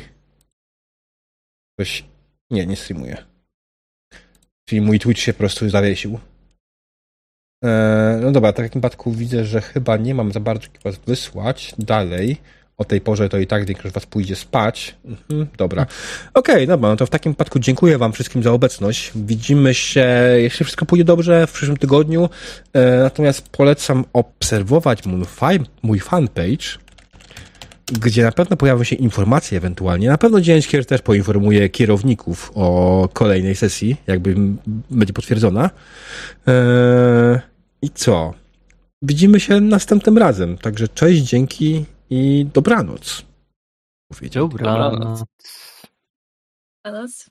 [SPEAKER 1] ktoś... Nie, nie streamuje. Czyli mój Twitch się po prostu zawiesił. E, no dobra, w takim przypadku widzę, że chyba nie mam za bardzo was wysłać dalej. O tej porze to i tak większość was pójdzie spać. Mhm, dobra. Okej, dobra, no to w takim przypadku dziękuję wam wszystkim za obecność. Widzimy się, jeśli wszystko pójdzie dobrze, w przyszłym tygodniu. E, natomiast polecam obserwować mój, mój fanpage, gdzie na pewno pojawią się informacje ewentualnie. Na pewno Dzień Kier też poinformuje kierowników o kolejnej sesji, jakby będzie potwierdzona. Eee, I co? Widzimy się następnym razem. Także cześć, dzięki i dobranoc. Powiedział.
[SPEAKER 2] Dobranoc.
[SPEAKER 5] Nas?